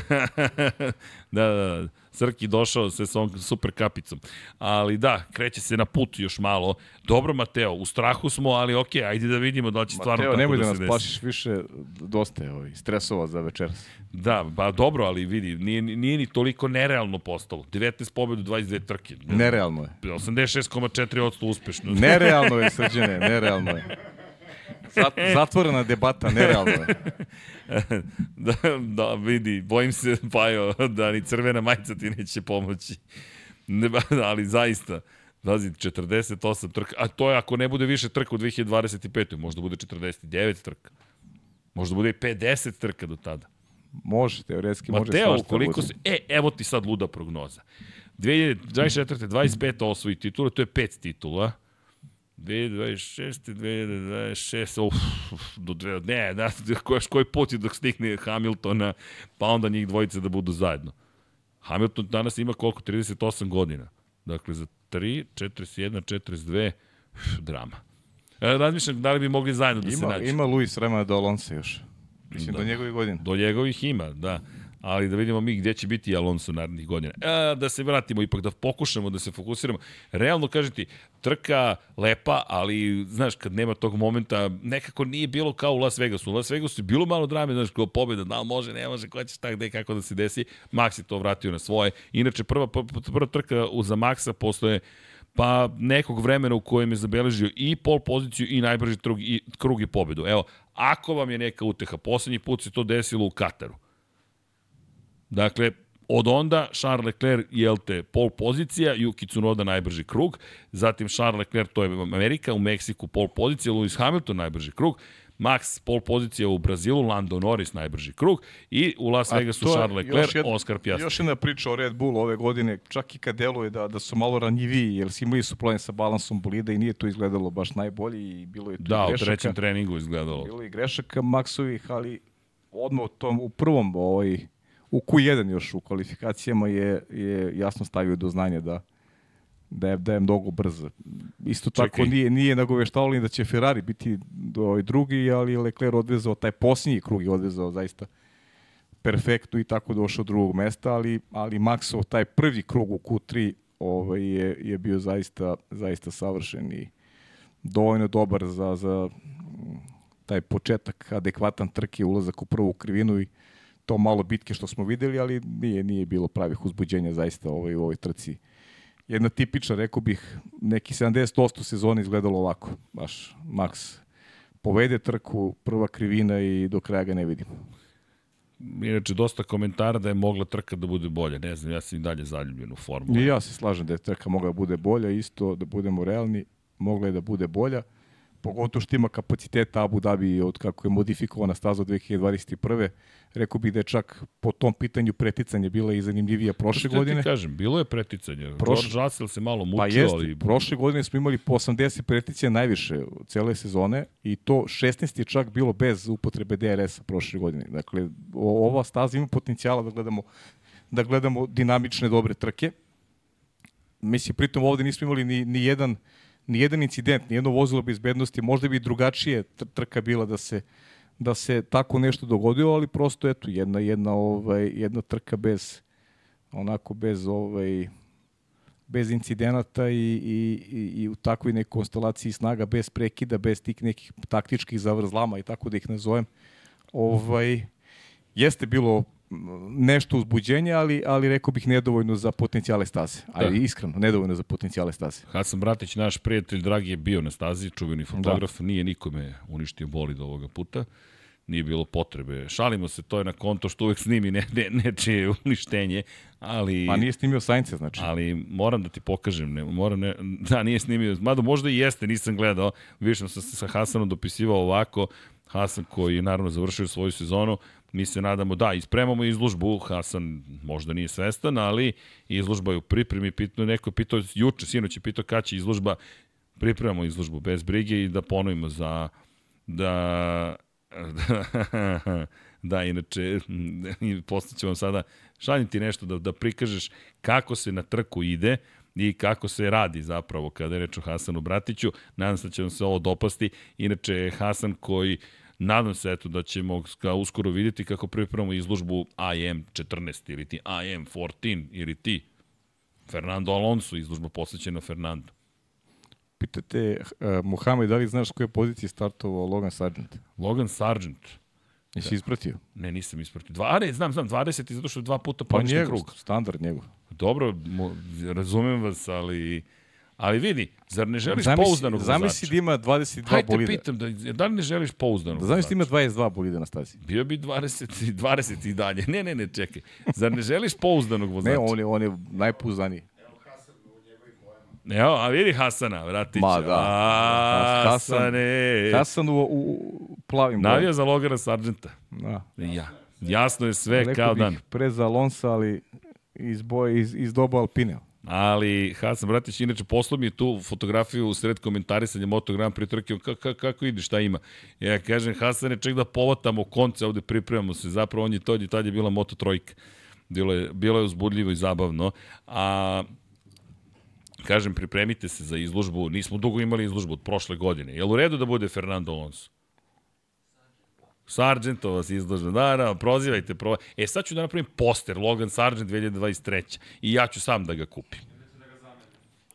[LAUGHS] da, da, da. Srki došao se sa ovom super kapicom. Ali da, kreće se na put još malo. Dobro, Mateo, u strahu smo, ali okej, ajde da vidimo da li će stvarno Mateo, tako nemoj da, da nas desi. plašiš više, dosta je ovaj, stresova za večeras. Da, pa dobro, ali vidi, nije, nije ni toliko nerealno postalo. 19 pobedu, 22 trke. Nerealno je. 86,4% uspešno. Nerealno je, [LAUGHS] srđene, nerealno je. Zat, zatvorena debata, nerealno je. [LAUGHS] da, da, vidi, bojim se, Pajo, da ni crvena majica ti neće pomoći. Ne, ali zaista, Pazi, 48 trka, a to je ako ne bude više trka u 2025. Možda bude 49 trka. Možda bude i 50 trka do tada. Može, teoretski može Mateo, svašta ukoliko bude. se... E, evo ti sad luda prognoza. 2024. 25. osvoji titula, to je pet titula. 2026. 2026. Uf, do dve, ne, da, koji, koji put je dok stigne Hamiltona, pa onda njih dvojice da budu zajedno. Hamilton danas ima koliko? 38 godina. Dakle, za 3, 41, 42, uf, drama. E, razmišljam da li bi mogli zajedno da se Ima, nađu. ima Luis vremena do Alonso još. Mislim, Da. do njegovih godina. Do njegovih ima, da. Ali da vidimo mi gde će biti Alonso narednih godina. E, da se vratimo, ipak da pokušamo da se fokusiramo. Realno, kažem ti, trka lepa, ali, znaš, kad nema tog momenta, nekako nije bilo kao u Las Vegasu. U Las Vegasu je bilo malo drame, znaš, kao pobjeda, da li može, ne može, ko će šta, gde, kako da se desi. Max je to vratio na svoje. Inače, prva, prva, trka za Maxa postoje pa nekog vremena u kojem je zabeležio i pol poziciju i najbrži krug i, krug i pobedu. Evo, ako vam je neka uteha, poslednji put se to desilo u Kataru. Dakle, od onda Charles Leclerc, jel te, pol pozicija, Yuki Tsunoda najbrži krug, zatim Charles Leclerc, to je Amerika, u Meksiku pol pozicija, Lewis Hamilton najbrži krug, Max pol pozicija u Brazilu, Lando Norris najbrži krug i u Las Vegasu Charles Leclerc, jedna- Oscar Piastri. Još jedna priča o Red Bullu ove godine, čak i kad deluje da, da su malo ranjiviji, jer si imali su problem sa balansom bolida i nije to izgledalo baš najbolje i bilo je tu Da, u grešaka. trećem treningu izgledalo. Bilo je grešaka Maksovih, ali odmah u, tom, u prvom, ovaj, u Q1 još u kvalifikacijama je, je jasno stavio do znanja da, da je, da je mnogo brz. Isto tako Čekaj. nije, nije nagoveštavalo ni da će Ferrari biti do, ovaj drugi, ali Leclerc odvezao, taj posljednji krug je odvezao zaista perfektno i tako došao do drugog mesta, ali, ali Maxov taj prvi krug u Q3 ovaj, je, je bio zaista, zaista savršen i dovoljno dobar za, za mm, taj početak adekvatan trke, ulazak u prvu krivinu i to malo bitke što smo videli, ali nije nije bilo pravih uzbuđenja zaista ovaj, u ovoj trci. Jedna tipična, rekao bih, neki 70% sezone izgledalo ovako. Baš Max povede trku, prva krivina i do kraja ga ne vidimo. Inače, dosta komentara da je mogla trka da bude bolja. Ne znam, ja sam i dalje zaljubljen u formulu. I ja se slažem da je trka mogla da bude bolja, isto da budemo realni, mogla je da bude bolja, pogotovo što ima kapaciteta Abu Dhabi od kako je modifikovana staza od 2021. Rekao bih da je čak po tom pitanju preticanje bila i zanimljivija prošle Što godine. ti kažem, bilo je preticanje. Prošle- George Russell se malo mučio, Pa jeste, ali... prošle godine smo imali po 80 preticija najviše u cele sezone i to 16 je čak bilo bez upotrebe DRS-a prošle godine. Dakle, ova staza ima potencijala da gledamo, da gledamo dinamične dobre trke. Mislim, pritom ovde nismo imali ni, ni jedan ni jedan incident, ni jedno vozilo bezbednosti, možda bi drugačije tr- trka bila da se da se tako nešto dogodilo, ali prosto eto jedna jedna ovaj jedna trka bez onako bez ovaj bez incidenata i, i, i, i u takvoj nekoj konstelaciji snaga, bez prekida, bez tih nekih taktičkih zavrzlama i tako da ih nazovem, ovaj, jeste bilo nešto uzbuđenja, ali, ali rekao bih nedovoljno za potencijale staze. Ali Da. iskreno, nedovoljno za potencijale staze. Hasan Bratić, naš prijatelj, dragi, je bio na stazi, čuveni fotograf, nije nikome uništio bolid ovoga puta. Nije bilo potrebe. Šalimo se, to je na konto što uvek snimi ne, ne, nečije uništenje, ali... Pa nije snimio Saince, znači. Ali moram da ti pokažem, ne, moram ne, da nije snimio, mada možda i jeste, nisam gledao, više sam se sa Hasanom dopisivao ovako, Hasan koji je naravno završio svoju sezonu, mi se nadamo, da, ispremamo izlužbu, Hasan možda nije svestan, ali izlužba je u pripremi, pitno, neko je pitao, juče, sinoć je pitao kada će izlužba, pripremamo izlužbu bez brige i da ponovimo za, da, da, [LAUGHS] da inače, [LAUGHS] postaću vam sada, šaljem ti nešto da, da prikažeš kako se na trku ide, i kako se radi zapravo kada je reč o Hasanu Bratiću. Nadam se da će vam se ovo dopasti. Inače, Hasan koji nadam se eto da ćemo ga uskoro vidjeti kako pripremamo izložbu IM 14 ili ti IM 14 ili ti Fernando Alonso izložba posvećena Fernando. Pitate, uh, Mohamed, da li znaš koje pozicije startovao Logan Sargent? Logan Sargent. Jesi ispratio? Ne, nisam ispratio. Dva, a ne, znam, znam, 20 i zato što dva puta Pa njegov, krug. standard njegov. Dobro, mo, razumem vas, ali... Ali vidi, zar ne želiš Zamisli, pouzdanog vozača? zamisli da ima 22 Hajde te bolida. pitam, da, da li ne želiš pouzdanog Da zamisli da ima 22 bolida na stazi. Bio bi 20, i 20 i dalje. Ne, ne, ne, čekaj. Zar ne želiš pouzdanog vozača? Ne, on je, on je najpouzdaniji. Evo, a vidi Hasana, vratića. Ma, da. A, Hasan- Hasane. Hasan u, u plavim Navija za Logana Sargenta. Da. Ja. Jasno je sve Rekao kao bih dan. Pre za Alonso, ali iz, boje, iz, iz doba Alpine. Ali Hasan Bratić, inače poslao mi tu fotografiju u sred komentarisanja Moto Grand Prix trke, ka, ka, kako ide, šta ima. Ja kažem, Hasan je ček da povatamo konce, ovde pripremamo se, zapravo on je to, i tad je bila Moto trojka. Bilo je, bilo je uzbudljivo i zabavno. A kažem, pripremite se za izložbu. Nismo dugo imali izložbu od prošle godine. Je li u redu da bude Fernando Alonso? Sargentova se izložba. Da, da, prozivajte. Pro... E, sad ću da napravim poster Logan Sargent 2023. I ja ću sam da ga kupim.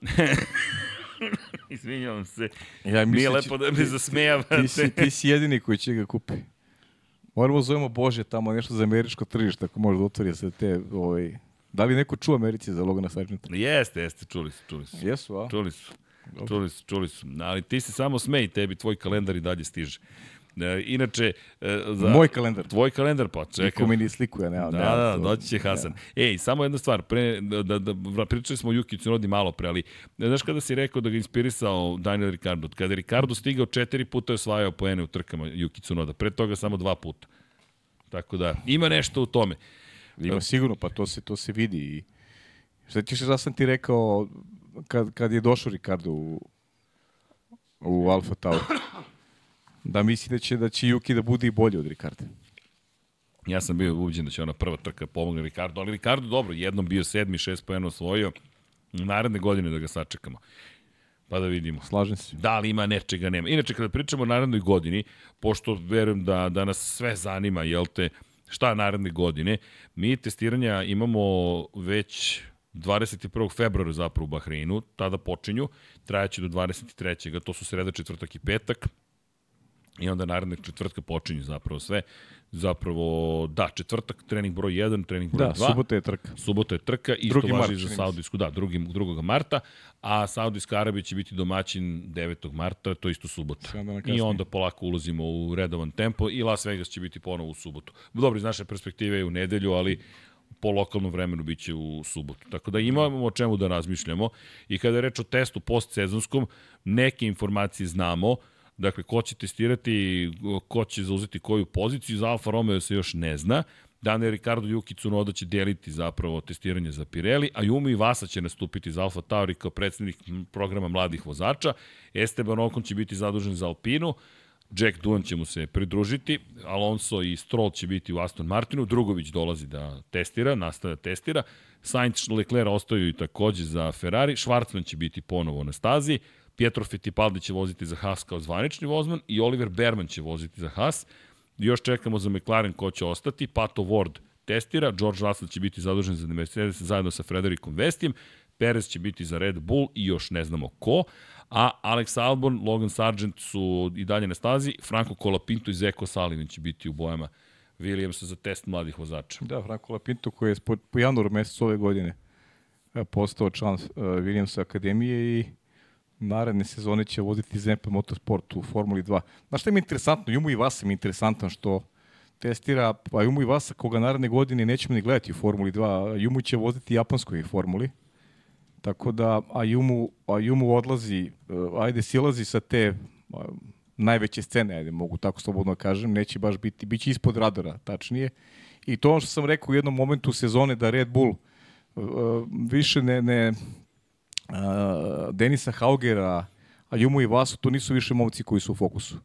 [LAUGHS] Izvinjavam se. Ja Nije da lepo da me zasmejavate. Ti si, ti si jedini koji će ga kupi. Moramo da zovemo Bože tamo nešto za američko tržište, ako može da otvori se te, ovaj... Da li neko čuo Americi za Logana Sargenta? Jeste, jeste, čuli su, čuli su. Jesu, a? Čuli su. Čuli su, čuli su. Ali ti se samo smej, tebi tvoj kalendar i dalje stiže. E, inače, e, za... Moj kalendar. Tvoj kalendar, pa Niko čekam. mi ni sliku, ja nema. Da, nema da, doći će Hasan. Ej, samo jedna stvar, pre, da, da, da, pričali smo o Yuki Tsunodi malo pre, ali ne znaš kada si rekao da ga inspirisao Daniel Ricardo? Kada je Ricardo stigao četiri puta je osvajao poene u trkama Yuki Tsunoda, pre toga samo dva puta. Tako da, ima nešto u tome. Ima sigurno, pa to se, to se vidi. I... Šta ćeš da sam ti rekao kad, kad je došao Ricardo u, u Alfa Tauri? Da misli da će, da će Yuki da bude i bolji od Ricarda. Ja sam bio ubeđen da će ona prva trka pomogne Ricardo, ali Ricardo dobro, jednom bio sedmi, šest poena osvojio, naredne godine da ga sačekamo. Pa da vidimo. Slažem se. Da li ima nečega nema. Inače, kada pričamo o narednoj godini, pošto verujem da, da nas sve zanima, jel te, šta naredne godine, mi testiranja imamo već 21. februara zapravo u Bahreinu, tada počinju, trajaće do 23. To su sreda, četvrtak i petak. I onda naredne četvrtka počinju zapravo sve. Zapravo, da, četvrtak, trening broj 1, trening broj Da, 2. subota je trka. Subota je trka, isto Drugi važi za. Saudijsku, da, drugi, 2. marta, a Saudijska Arabija će biti domaćin 9. marta, to je isto subota. Dana I onda polako ulazimo u redovan tempo i Las Vegas će biti ponovo u subotu. Dobro, iz naše perspektive je u nedelju, ali po lokalnom vremenu biće u subotu. Tako da imamo o čemu da razmišljamo i kada je reč o testu postsezonskom, neke informacije znamo, Dakle, ko će testirati, ko će zauzeti koju poziciju, za Alfa Romeo se još ne zna. Daniel Ricardo Yuki Tsunoda će deliti zapravo testiranje za Pirelli, a Yumi Vasa će nastupiti za Alfa Tauri kao predsednik programa mladih vozača. Esteban Ocon će biti zadužen za Alpinu, Jack Doohan će mu se pridružiti, Alonso i Stroll će biti u Aston Martinu, Drugović dolazi da testira, nastavlja da testira, Sainz Leclerc ostaju i takođe za Ferrari, Schwarzman će biti ponovo na stazi, Pietro Fittipaldi će voziti za Haas kao zvanični vozman i Oliver Berman će voziti za Haas. Još čekamo za McLaren ko će ostati, Pato Ward testira, George Russell će biti zadužen za Mercedes zajedno sa Frederikom Vestijem, Perez će biti za Red Bull i još ne znamo ko, a Alex Albon, Logan Sargent su i dalje na stazi, Franco Colapinto i Zeko Salinen će biti u bojama Williamsa za test mladih vozača. Da, Franco Lapinto koji je po, po januaru mesecu ove godine e, postao član uh, Williamsa Akademije i naredne sezone će voziti ZMP Motorsport u Formuli 2. Znaš šta mi je interesantno? Jumu i Vasa mi je interesantan što testira, pa Jumu i Vasa koga naredne godine nećemo ni gledati u Formuli 2, Jumu će voziti japanskoj formuli. Tako da Ayumu, Ayumu odlazi, uh, ajde silazi sa te najveće scene, ajde mogu tako slobodno da kažem, neće baš biti, bit će ispod radara, tačnije. I to ono što sam rekao u jednom momentu sezone da Red Bull uh, više ne, ne Denisa Haugera, Ayumu i Vasu, to nisu više momci koji su u fokusu.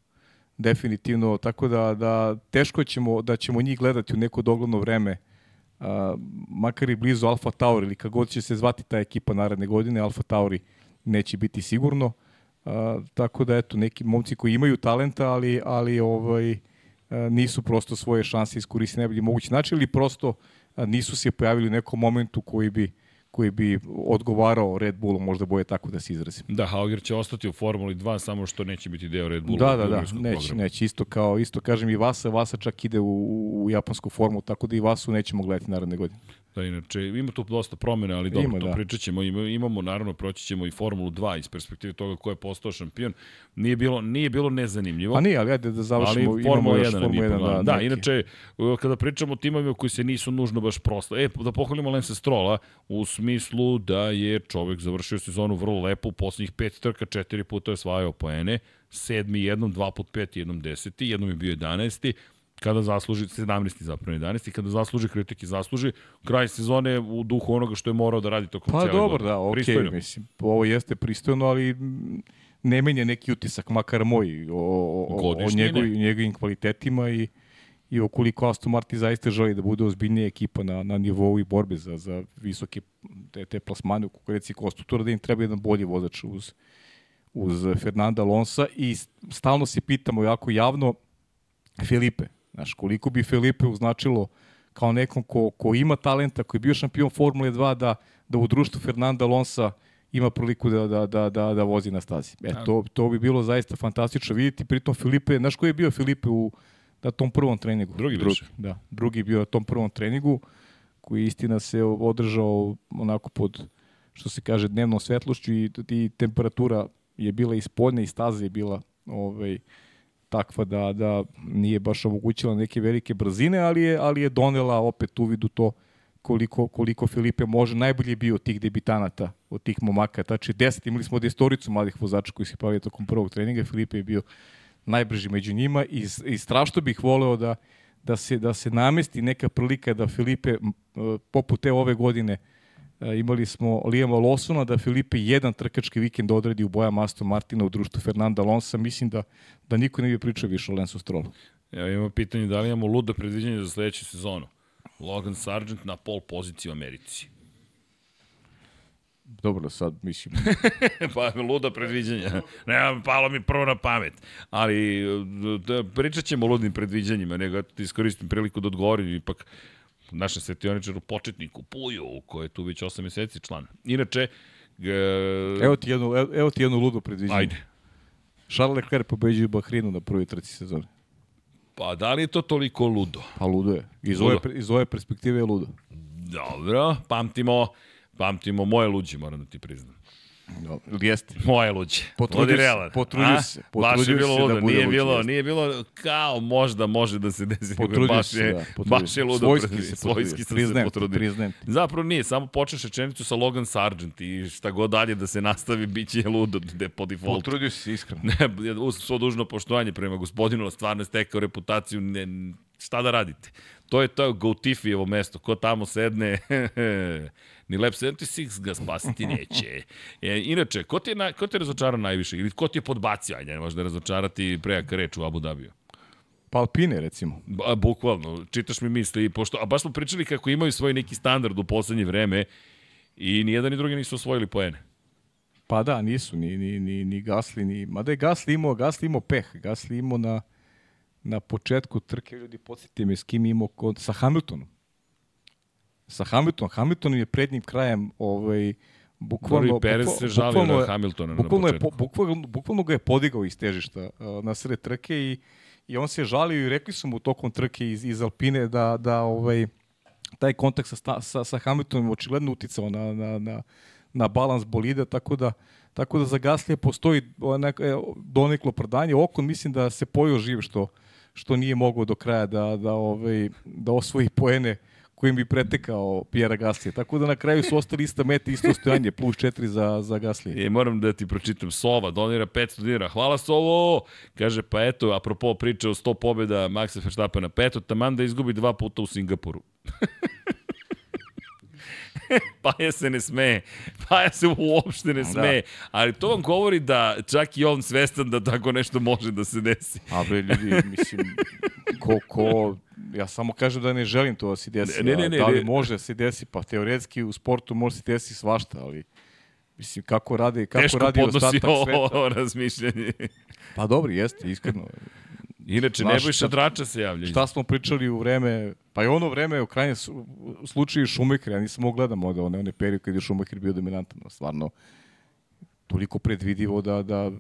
Definitivno, tako da, da teško ćemo, da ćemo njih gledati u neko dogledno vreme uh, makar i blizu Alfa Tauri ili kako će se zvati ta ekipa naredne godine, Alfa Tauri neće biti sigurno. Uh, tako da eto neki momci koji imaju talenta, ali ali ovaj uh, nisu prosto svoje šanse iskoristili najbolji mogući način ili prosto nisu se pojavili u nekom momentu koji bi koji bi odgovarao Red Bullu, možda boje tako da se izrazim. Da, Hauger će ostati u Formuli 2, samo što neće biti deo Red Bulla. Da, da, da, neće, programa. neće, isto kao, isto kažem i Vasa, Vasa čak ide u, u japansku formu, tako da i Vasu nećemo gledati naredne godine. Da, inače, ima tu dosta promjena, ali dobro, ima, to da. pričat ćemo. Ima, imamo, naravno, proći ćemo i Formulu 2 iz perspektive toga ko je postao šampion. Nije bilo, nije bilo nezanimljivo. Pa nije, ali ajde da završimo. Ali Formula 1 Formula 1, da, da neki. inače, kada pričamo o timovima koji se nisu nužno baš prosto. E, da pohvalimo Lensa Strola u smislu da je čovek završio sezonu vrlo lepo, u poslednjih pet trka, četiri puta je osvajao poene, sedmi jednom, dva put peti, jednom deseti, jednom je bio jedanesti, kada zasluži, 17. zapravo 11. kada zasluži kritike, zasluži kraj sezone u duhu onoga što je morao da radi tokom pa, cijele dobro, godine. da, okej, okay, mislim, ovo jeste pristojno, ali ne menja neki utisak, makar moj, o, o, o njegovim, njegovim kvalitetima i, i okoliko Aston Martin zaista želi da bude ozbiljnija ekipa na, na nivou i borbe za, za visoke te, te plasmane u konkurenciji konstruktora, da im treba jedan bolji vozač uz, uz Fernanda Alonsa i stalno se pitamo jako javno Filipe, Znaš, koliko bi Felipe uznačilo kao nekom ko, ko ima talenta, koji je bio šampion Formule 2, da, da u društvu Fernanda Alonsa ima priliku da, da, da, da, da vozi na stazi. E, to, to bi bilo zaista fantastično vidjeti. Pritom Filipe, znaš koji je bio Filipe u na tom prvom treningu? Drugi, drugi Da, drugi bio na tom prvom treningu, koji istina se održao onako pod, što se kaže, dnevnom svetlošću i, i temperatura je bila ispodne i staza je bila ovaj, takva da, da nije baš omogućila neke velike brzine, ali je, ali je donela opet uvidu to koliko, koliko Filipe može. Najbolje je bio od tih debitanata, od tih momaka. Tači 10, imali smo destoricu mladih vozača koji se pavili tokom prvog treninga. Filipe je bio najbrži među njima i, i strašno bih voleo da, da, se, da se namesti neka prilika da Filipe, poput te ove godine, uh, imali smo Lijema Lawsona da Filipe jedan trkački vikend odredi u bojama Aston Martina u društvu Fernanda Alonso. Mislim da, da niko ne bi pričao više o Lensu Strollu. Ja imam pitanje da li imamo ludo predviđenje za sledeću sezonu. Logan Sargent na pol poziciji u Americi. Dobro, sad mislim... [LAUGHS] pa luda predviđanja. Ne, palo mi prvo na pamet. Ali da, pričat ćemo o ludnim predviđanjima, nego ti iskoristim priliku da odgovorim. Ipak, našem svetioničaru, početniku, Puju, koji je tu već 8 meseci član. Inače, G... Evo ti jednu, evo ti jednu ludu predviđenje. Ajde. Charles Leclerc pobeđuje u Bahrinu na prvoj trci sezone. Pa da li je to toliko ludo? Pa ludo je. Iz, ludo. Ove, iz ove perspektive je ludo. Dobro, pamtimo, pamtimo moje luđe, moram da ti priznam. No, jeste. Moje luđe. Potrudio se. Potrudio se. Baš je bilo ludo. Da nije bilo, jeste. nije bilo kao možda može da se desi. Potrudio baš je, da, baš je ludo. Svojski se Svojski sam se potrudio. Priznajem. Zapravo nije, samo počneš rečenicu sa Logan Sargent i šta god dalje da se nastavi, bit će ludo de, po defaultu. Potrudio se iskreno. Ne, uz svo dužno poštovanje prema gospodinu, stvarno je stekao reputaciju, ne, šta da radite? To je to Goutifijevo mesto, ko tamo sedne, [LAUGHS] ni Lab 76 ga spasiti neće. E, inače, ko ti je, na, ko ti je razočarao najviše? Ili ko ti je podbacio? Ajde, ne možda razočarati prejaka reč u Abu Dhabiju. Pa Alpine, recimo. Ba, bukvalno, čitaš mi misli. Pošto, a baš smo pričali kako imaju svoj neki standard u poslednje vreme i ni jedan ni drugi nisu osvojili poene. Pa da, nisu, ni, ni, ni, ni Gasli, ni... Mada je Gasli imao, Gasli imao peh. Gasli imao na, na početku trke, ljudi, podsjetite me s kim imao kod, sa Hamiltonom sa Hamiltonom. Hamilton je prednjim krajem ovaj, bukvalno... Perez se žalio na Hamiltona bukvalno na početku. Je, bukvalno, bukvalno ga je podigao iz težišta uh, na sred trke i, i on se žalio i rekli su mu tokom trke iz, iz Alpine da, da ovaj, taj kontakt sa, sa, sa Hamiltonom očigledno uticao na, na, na, na balans bolida, tako da tako da za Gaslija postoji e, doneklo prodanje. Okon mislim da se pojao živ što, što nije mogao do kraja da, da, ovaj, da osvoji poene kojim bi pretekao Pjera Gaslija. Tako da na kraju su ostali ista meta, isto stojanje, plus 4 za, za Gaslija. E, moram da ti pročitam. Sova donira 500 dinara. Hvala Sovo! Kaže, pa eto, apropo priče o 100 pobjeda Maxa Verstappena, pa eto, taman da izgubi dva puta u Singapuru. [LAUGHS] [LAUGHS] Paja se ne smeje. Paja se uopšte ne smeje. Da. Ali to vam govori da čak i on svestan da tako nešto može da se desi. A bre, ljudi, mislim, ko, ko, ja samo kažem da ne želim to da se desi. Ne, ne, ne, da li ne. može da se desi? Pa teoretski u sportu može se desi svašta, ali mislim, kako radi, kako Teško radi podnosi ostatak [LAUGHS] sveta. ovo razmišljanje. Pa dobro, jeste, iskreno. Inače, Znaš, Nebojša Drača se javlja. Šta smo pričali u vreme, pa i ono vreme u krajnjem slučaju Šumacher, ja nisam mogu gledam od one, one period kad je Šumacher bio dominantan, stvarno toliko predvidivo da, da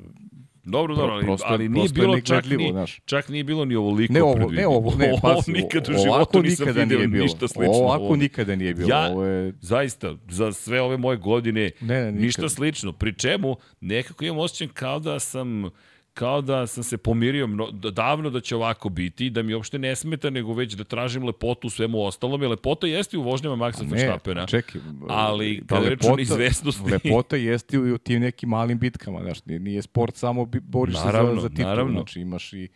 Dobro, dobro, ali, prosto- ali nije bilo čak ni, znaš. čak nije bilo ni ovoliko Ne ovo, predvidivo. ne ovo, ne, pazi, [LAUGHS] ovo nikad u životu nisam video nije bilo. ništa slično. Ovako ovome. nikada nije bilo. Ja, Ovo je, zaista, za sve ove moje godine, Ne, ne, ništa slično. Pri čemu, nekako imam osjećaj kao da sam kao da sam se pomirio mno, da- davno da će ovako biti, da mi uopšte ne smeta, nego već da tražim lepotu u svemu ostalom, jer lepota jeste u vožnjama Maxa ne, Verstappena. čekaj. ali da kada je reč o neizvesnosti- Lepota jeste i u tim nekim malim bitkama, znaš, nije, sport samo boriš Naravno, se za, za titulu, naravno. znači imaš i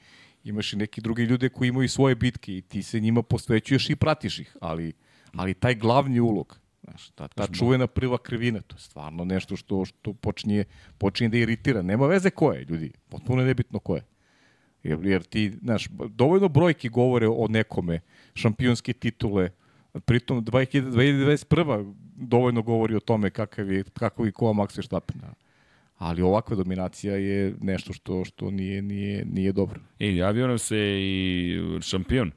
imaš i neki drugi ljude koji imaju svoje bitke i ti se njima posvećuješ i pratiš ih, ali, ali taj glavni ulog, znaš, ta, ta čuvena prva krivina, to je stvarno nešto što, što počinje, počinje da iritira. Nema veze ko je, ljudi, potpuno nebitno ko je. Jer, jer ti, znaš, dovoljno brojki govore o nekome, šampionske titule, pritom 2000 2021. dovoljno govori o tome kakav je, kako i ko je Max Verstappen. da. Ali ovakva dominacija je nešto što što nije nije nije dobro. E, javio nam se i šampion.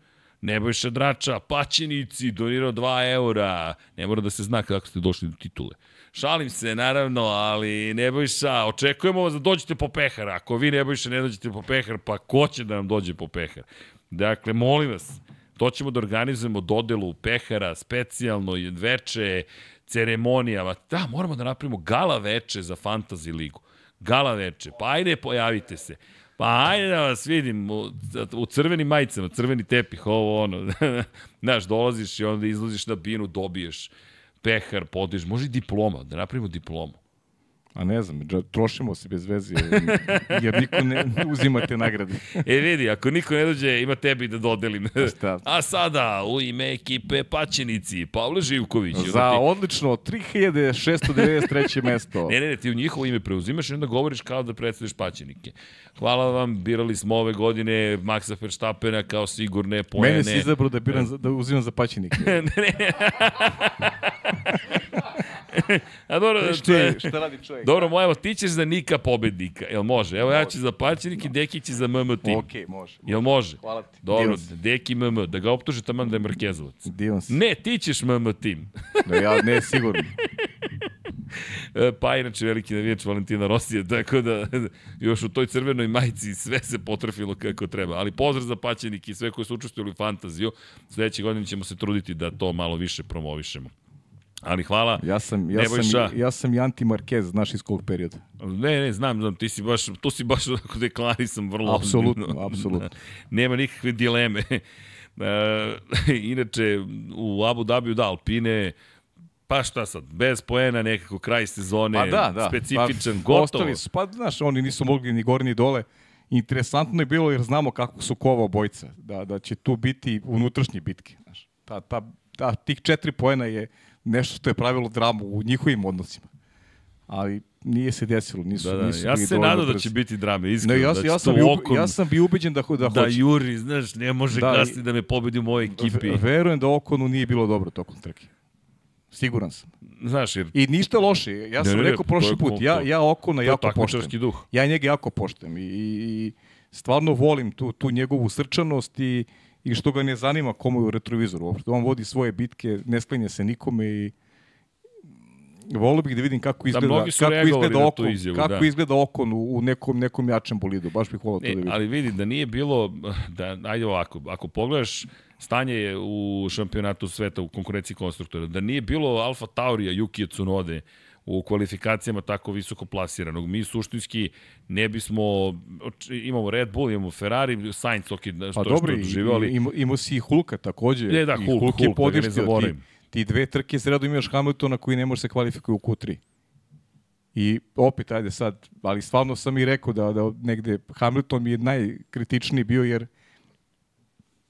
Nebojša Drača, paćenici, donirao 2 eura. Ne mora da se zna kako ste došli do titule. Šalim se, naravno, ali Nebojša, očekujemo vas da dođete po pehar. Ako vi, Nebojša, ne dođete po pehar, pa ko će da nam dođe po pehar? Dakle, molim vas, to ćemo da organizujemo dodelu pehara, specijalno veče, ceremonijama. Da, moramo da napravimo gala veče za Fantasy ligu. Gala veče. Pa ajde, pojavite se. Pa ajde da vas vidim u, u crvenim majicama, crveni tepih, ovo ono. [LAUGHS] Znaš, dolaziš i onda izlaziš na binu, dobiješ pehar, podiš, može i diploma, da napravimo diplomu. A ne znam, trošimo se bez veze jer, niko ne, ne uzima te nagrade. [LAUGHS] E vidi, ako niko ne dođe, ima tebi da dodelim. Šta? [LAUGHS] A sada, u ime ekipe Paćenici, Pavle Živković. Za ti- odlično 3693. mesto. [LAUGHS] Ne, ne, ne, ti u njihovo ime preuzimaš i onda govoriš kao da predstavljaš paćenike. Hvala vam, birali smo ove godine Maxa Verstappena kao sigurne poene. Mene si izabrao da, biram, za- da uzimam za paćenike. [LAUGHS] A dobro, Šta, šta radi čovjek? dobro, moj, evo, ti ćeš za Nika pobednika, jel može? Evo, ja ću za paćenik i Deki će za MM tim. Okej, može. Jel može? Hvala ti. Dobro, Divan. Deki MM, da ga optuže tamo da je Markezovac. Divan si. Ne, ti ćeš MM tim. [LAUGHS] Da, ja ne, sigurno. [LAUGHS] E, pa inače veliki navijač Valentina Rosija, tako da još u toj crvenoj majici sve se potrefilo kako treba. Ali pozdrav za paćenik i sve koji su učestvovali u fantaziju. Sledeće godine ćemo se truditi da to malo više promovišemo. Ali hvala. Ja sam, ja Nebojša. sam, ja sam i Anti Marquez, znaš iz kog perioda. Ne, ne, znam, znam, ti si baš, tu si baš onako deklarisan vrlo Apsolutno, apsolutno. Nema nikakve dileme. [LAUGHS] E, inače, u Abu Dhabiju, da, Alpine, pa šta sad, bez poena nekako kraj sezone, Pa da, da. specifičan, pa, gotovo. Ostali su, pa znaš, oni nisu mogli ni gore ni dole. Interesantno je bilo jer znamo kako su kova obojca, da, da će tu biti unutrašnje bitke. Znaš. Ta, ta, ta, tih četiri poena je nešto što je pravilo dramu u njihovim odnosima. Ali nije se desilo, nisu, Da, da, nisu ja se nadam da će biti drame, iskreno. Ne, ja, da ja, sam bio, okon, ja sam bio ubeđen da, da, da hoće. juri, znaš, ne može Da, i- kasnije da me pobedi u mojoj ekipi. Ve- Verujem da Okonu nije bilo dobro tokom trke. Siguran sam. Znaš, jer I ništa loše. Ja sam ne, ne, rekao prošli put, ja, ja Okona jako poštem. takmičarski duh. Ja njega jako poštem i, i, i stvarno volim tu, tu njegovu srčanost i, i što ga ne zanima komu je u retrovizoru. Uopšte. On vodi svoje bitke, ne sklenje se nikome i volio bih da vidim kako izgleda, mnogi su kako izgleda okon, izjavu, kako da. izgleda okon u, u nekom, nekom jačem bolidu. Baš bih volio to da Ne, vidim. ali vidi da nije bilo, [LAUGHS] da, ajde ovako, ako pogledaš stanje je u šampionatu sveta u konkurenciji konstruktora, da nije bilo Alfa Taurija, Yukija Tsunode u kvalifikacijama tako visoko plasiranog, mi suštinski ne bismo, imamo Red Bull, imamo Ferrari, Sainz, ok, što, Pa dobro, što je doživio, ali ima, imao si i Hulka takođe. Ne, da, Hulk, Hulk je Hulk, da ga ne podištio. Ti, ti dve trke s redom imaš Hamiltona koji ne može se kvalifikuje u Q3. I opet, ajde sad, ali stvarno sam i rekao da, da negde Hamilton mi je najkritičniji bio jer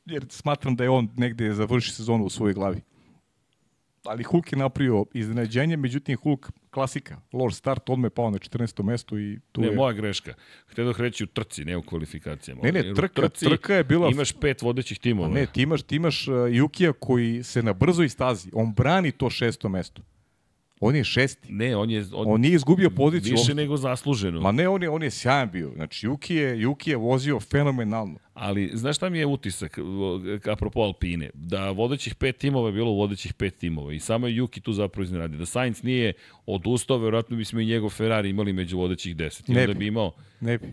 jer smatram da je on negde završi sezonu u svojoj glavi. Ali Hulk je napravio iznenađenje, međutim Hulk klasika, loš start, odmah je pao na 14. mesto i tu ne, je... moja greška. Htio da reći u trci, ne u kvalifikacijama. Ne, ne, trka- trci trka je bila- Imaš pet vodećih timova. Pa ne, ti imaš, ti imaš uh, Jukija koji se na brzoj stazi, on brani to šesto mesto. On je šesti. Ne, on je... On, On nije izgubio poziciju. više nego zasluženo. Ma ne, on je, on je sjajan bio. Znači, Juki je, Juki je vozio fenomenalno. Ali, znaš šta mi je utisak, apropo Alpine? Da vodećih pet timova je bilo vodećih pet timova i samo je Yuki tu zapravo iznenadio. Da Sainz nije odustao, verovatno bismo i njegov Ferrari imali među vodećih deset. I Ne onda bi. bi imao... Ne bi.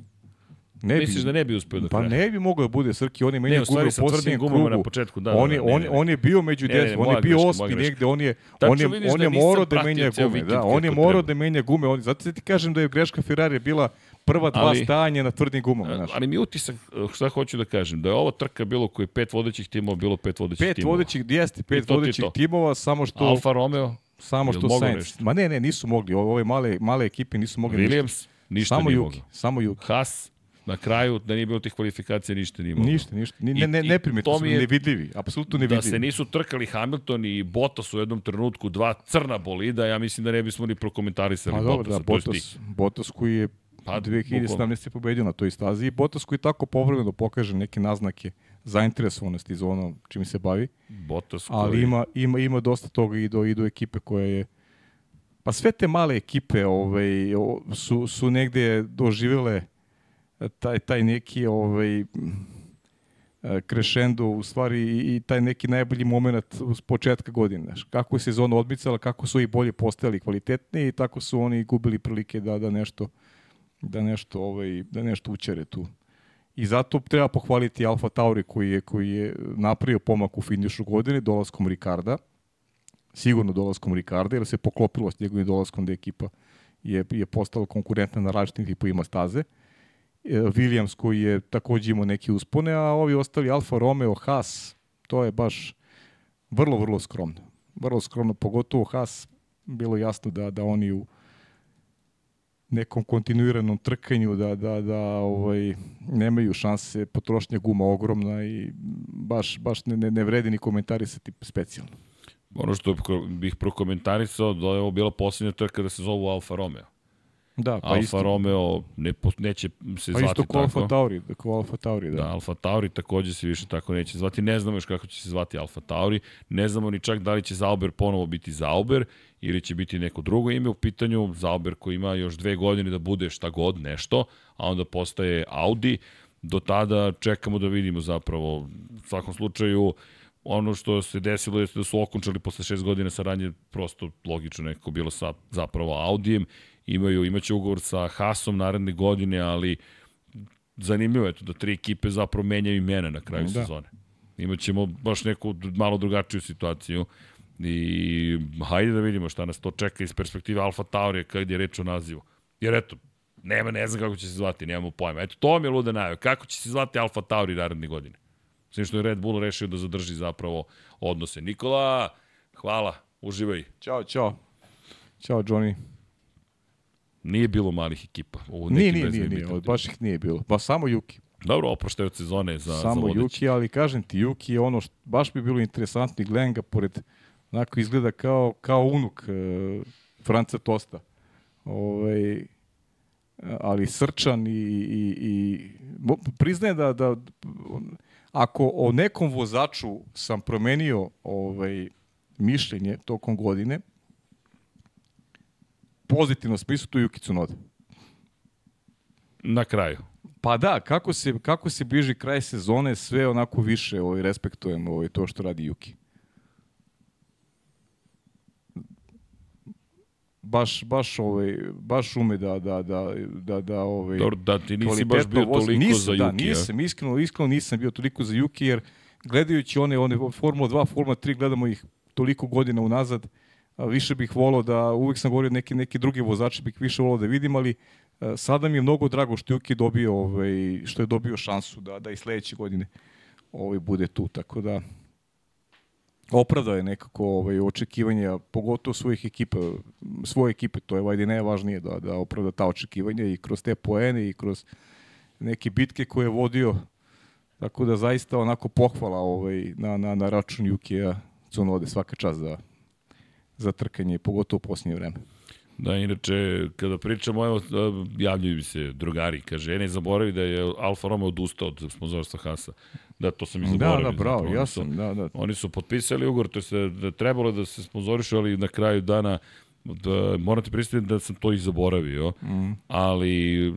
Ne Misliš bi. da ne bi uspeo do Pa kraja? ne bi mogao da bude Srki, on je meni Ne, u gubio gumama krugu. na početku, da, on, da, je, ne, on, ne, ne. on je bio među deset, on je bio greška, osmi greška. negde, on je, on je, on da je morao da menja gume. Da, on je kako morao da menja gume. On, zato se ti kažem da je greška Ferrari bila prva dva Ali- stajanja na tvrdim gumama. Znaš. Ali mi utisak, šta hoću da kažem, da je ovo trka bilo koji pet vodećih timova, bilo pet vodećih Pet timova. vodećih, jeste, pet to vodećih to. timova, samo što... Alfa Romeo, Samo što Sainz. Ma ne, ne, nisu mogli. Ove, male, male ekipe nisu mogli. Williams, ništa Samo Juki, samo Juki. Haas, na kraju, da nije bilo tih kvalifikacija, ništa nije mogao. Ništa, ništa. Ni, ne, ne, i neprimetno to su, nevidljivi. Apsolutno Da nevidljivi. se nisu trkali Hamilton i Bottas u jednom trenutku, dva crna bolida, ja mislim da ne bismo ni prokomentarisali Pa da, Bottasa. ti. Bottas, Bottas koji je Pa, pa, 2017. pobedio na toj stazi i Bottas koji tako povremeno pokaže neke naznake zainteresovanosti za ono čim se bavi, Bottas koji... ali ima, ima, ima dosta toga i do, i do ekipe koja je Pa sve te male ekipe ovaj, su, su negde doživele taj, taj neki ovaj, krešendo, u stvari i, i taj neki najbolji moment s početka godine. Znaš, kako je sezona odmicala, kako su i bolje postajali kvalitetniji i tako su oni gubili prilike da, da nešto da nešto ovaj da nešto učere tu. I zato treba pohvaliti Alfa Tauri koji je koji je napravio pomak u finišu godine dolaskom Ricarda. Sigurno dolaskom Ricarda jer se poklopilo s njegovim dolaskom da ekipa je je postala konkurentna na različitim tipovima staze. E, Williams koji je takođe imao neke uspone, a ovi ostali Alfa Romeo, Haas, to je baš vrlo, vrlo skromno. Vrlo skromno, pogotovo Haas, bilo jasno da, da oni u nekom kontinuiranom trkanju da, da, da ovaj, nemaju šanse, potrošnja guma ogromna i baš, baš ne, ne, ne vredi ni komentarisati specijalno. Ono što bih prokomentarisao, da je ovo bila posljednja trka da se zovu Alfa Romeo. Da, pa Alfa isto, Romeo ne, neće se pa zvati isto ko Alfa tako. Tauri, ko Alfa Tauri, da. Da, Alfa Tauri takođe se više tako neće zvati. Ne znamo još kako će se zvati Alfa Tauri. Ne znamo ni čak da li će Zauber ponovo biti Zauber ili će biti neko drugo ime u pitanju. Zauber koji ima još dve godine da bude šta god, nešto, a onda postaje Audi. Do tada čekamo da vidimo zapravo. U svakom slučaju, ono što se desilo je da su okončali posle šest godina saradnje prosto logično nekako bilo sa zapravo Audijem. Imaju, imaće ugovor sa Haasom naredne godine, ali zanimljivo je to da tri ekipe zapravo menjaju imena na kraju Da. sezone. Imaćemo baš neku malo drugačiju situaciju i hajde da vidimo šta nas to čeka iz perspektive Alfa Taurija kad je reč o nazivu. Jer eto, nema, ne znam kako će se zvati, nemamo pojma. Eto, to mi je luda najava. Kako će se zvati Alfa Tauri naredne godine? Sve što je Red Bull rešio da zadrži zapravo odnose. Nikola, hvala, uživaj. Ćao, čao. Ćao, Johnny. Nije bilo malih ekipa. U Nije, nije, nije, nije, od- baš ih nije bilo. Pa samo Juki. Dobro, oproštaj od sezone za, samo za vodeći. Juki, ali kažem ti, Juki je ono što baš bi bilo interesantno gledam ga pored, onako izgleda kao, kao unuk e, Franca Tosta. Ovaj, ali srčan i, i, i priznajem da, da ako o nekom vozaču sam promenio ovaj, mišljenje tokom godine, pozitivno smislu, to je Yuki Tsunoda. Na kraju. Pa da, kako se, kako se bliži kraj sezone, sve onako više ovaj, respektujem ovaj, to što radi Juki. baš, baš, ovaj, baš ume da, da, da, da, da ovaj, Dobro, da ti nisi baš bio vozi. toliko nisam, za da, Juki, nisam, iskreno, iskreno nisam bio toliko za Juki, jer gledajući one, one Formula 2, Formula 3, gledamo ih toliko godina unazad, više bih volao da, uvijek sam govorio neki, neki drugi vozači bih više volao da vidim, ali sada mi je mnogo drago što Juki dobio, ovaj, što je dobio šansu da, da i sledeće godine ovaj, bude tu, tako da opravdao je nekako ovaj, očekivanja, pogotovo svojih ekipa, svoje ekipe, to je vajde najvažnije da, da opravda ta očekivanja i kroz te poene i kroz neke bitke koje je vodio, tako da zaista onako pohvala ovaj, na, na, na račun Jukija Cunode svaka čast za, za trkanje, pogotovo u posljednje vreme. Da, inače, kada pričamo, evo, javljaju mi se drugari, kaže, e, ne zaboravi da je Alfa Romeo odustao od sponzorstva Hasa. Da, to sam i Da, zaboravio. da, bravo, znate, ja sam, da, da. Oni su potpisali ugovor, to se da trebalo da se sponzorišu, ali na kraju dana da, morate pristati da sam to i zaboravio, mm. ali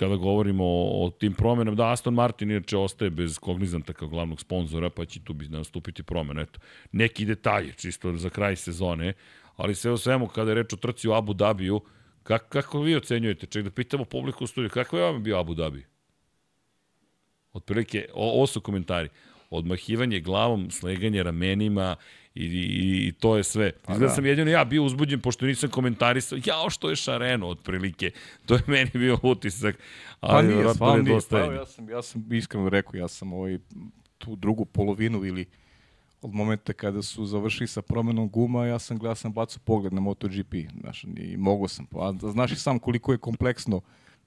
kada govorimo o, o tim promenama, da Aston Martin inače ostaje bez Cognizanta kao glavnog sponzora, pa će tu bi nastupiti promena. Eto, neki detalje, čisto za kraj sezone, ali sve u svemu, kada je reč o trci u Abu Dhabiju, kak, kako vi ocenjujete? Ček da pitamo publiku u studiju, kako je vam bio Abu Dhabi? Otprilike, o, ovo su komentari. Odmahivanje glavom, sleganje ramenima i, i, i to je sve. Izgleda da. sam jedino ja bio uzbuđen pošto nisam komentarisao, jao što je šareno otprilike. [LAUGHS] To je meni bio utisak. Pa Ali, nije, verovatno, stvarno nije. Pa, ja, sam, ja sam iskreno rekao, ja sam ovaj, tu drugu polovinu ili od momenta kada su završili sa promenom guma, ja sam gledao, sam bacao pogled na MotoGP, znaš, i mogo sam, pa znaš i sam koliko je kompleksno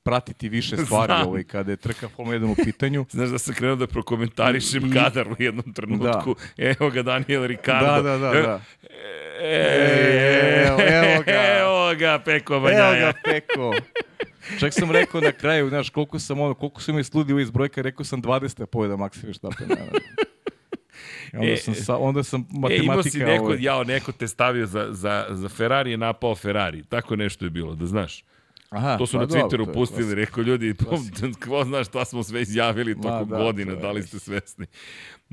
pratiti više stvari Znam. ovaj, kada je trka Formula 1 u pitanju. [LAUGHS] Znaš da sam krenuo da prokomentarišem kadar u jednom trenutku. Evo ga Daniel Ricardo. Da, da, da, da. E, Evo, evo ga. [LAUGHS] Evo ga, Peko Evo Banjaja. ga, Peko. Čak sam rekao na kraju, znaš, koliko sam ono, koliko su mi sludi iz brojka, rekao sam 20 pobjeda Maxa Verstappen. Onda E, sam, sa, onda sam E, imao si matematika... neko, ovaj, jao, neko te stavio za, za, za Ferrari je napao Ferrari. Tako nešto je bilo, da znaš. Aha, To su pa na dobro, Twitteru je pustili, rekao ljudi, [LAUGHS] ko zna šta smo sve izjavili Ma tokom da, godina, da li ste svesni.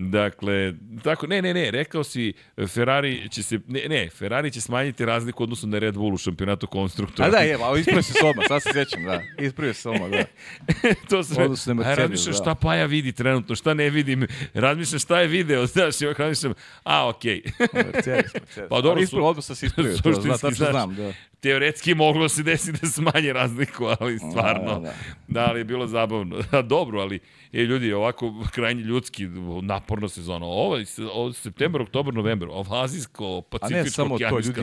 Dakle, tako, ne, ne, ne, rekao si Ferrari će se, ne, ne, Ferrari će smanjiti razliku u odnosu na Red Bull u šampionatu konstruktora. A da, je, ali [LAUGHS] ispravio se odmah, sad se sjećam, da. Ispravio se odmah, da. [LAUGHS] to sve. Odnosno na A Mercedes, razmišljam da. šta Paja vidi trenutno, šta ne vidim. Razmišljam šta je video, [LAUGHS] znaš, i ovako razmišljam, a, okej. Mercedes, Mercedes. Pa dobro, Ali ispravio, odmah sam se ispravio, to, zna, tačno znam, da. Teoretski moglo se desiti da smanje razliku, ali stvarno, da, da, da. ali je bilo zabavno. Dobro, ali je ljudi, ovako krajnje ljudski, naporna sezona. Ovo je ovo je septembar, oktobar, novembar, ovo azijsko, A ne samo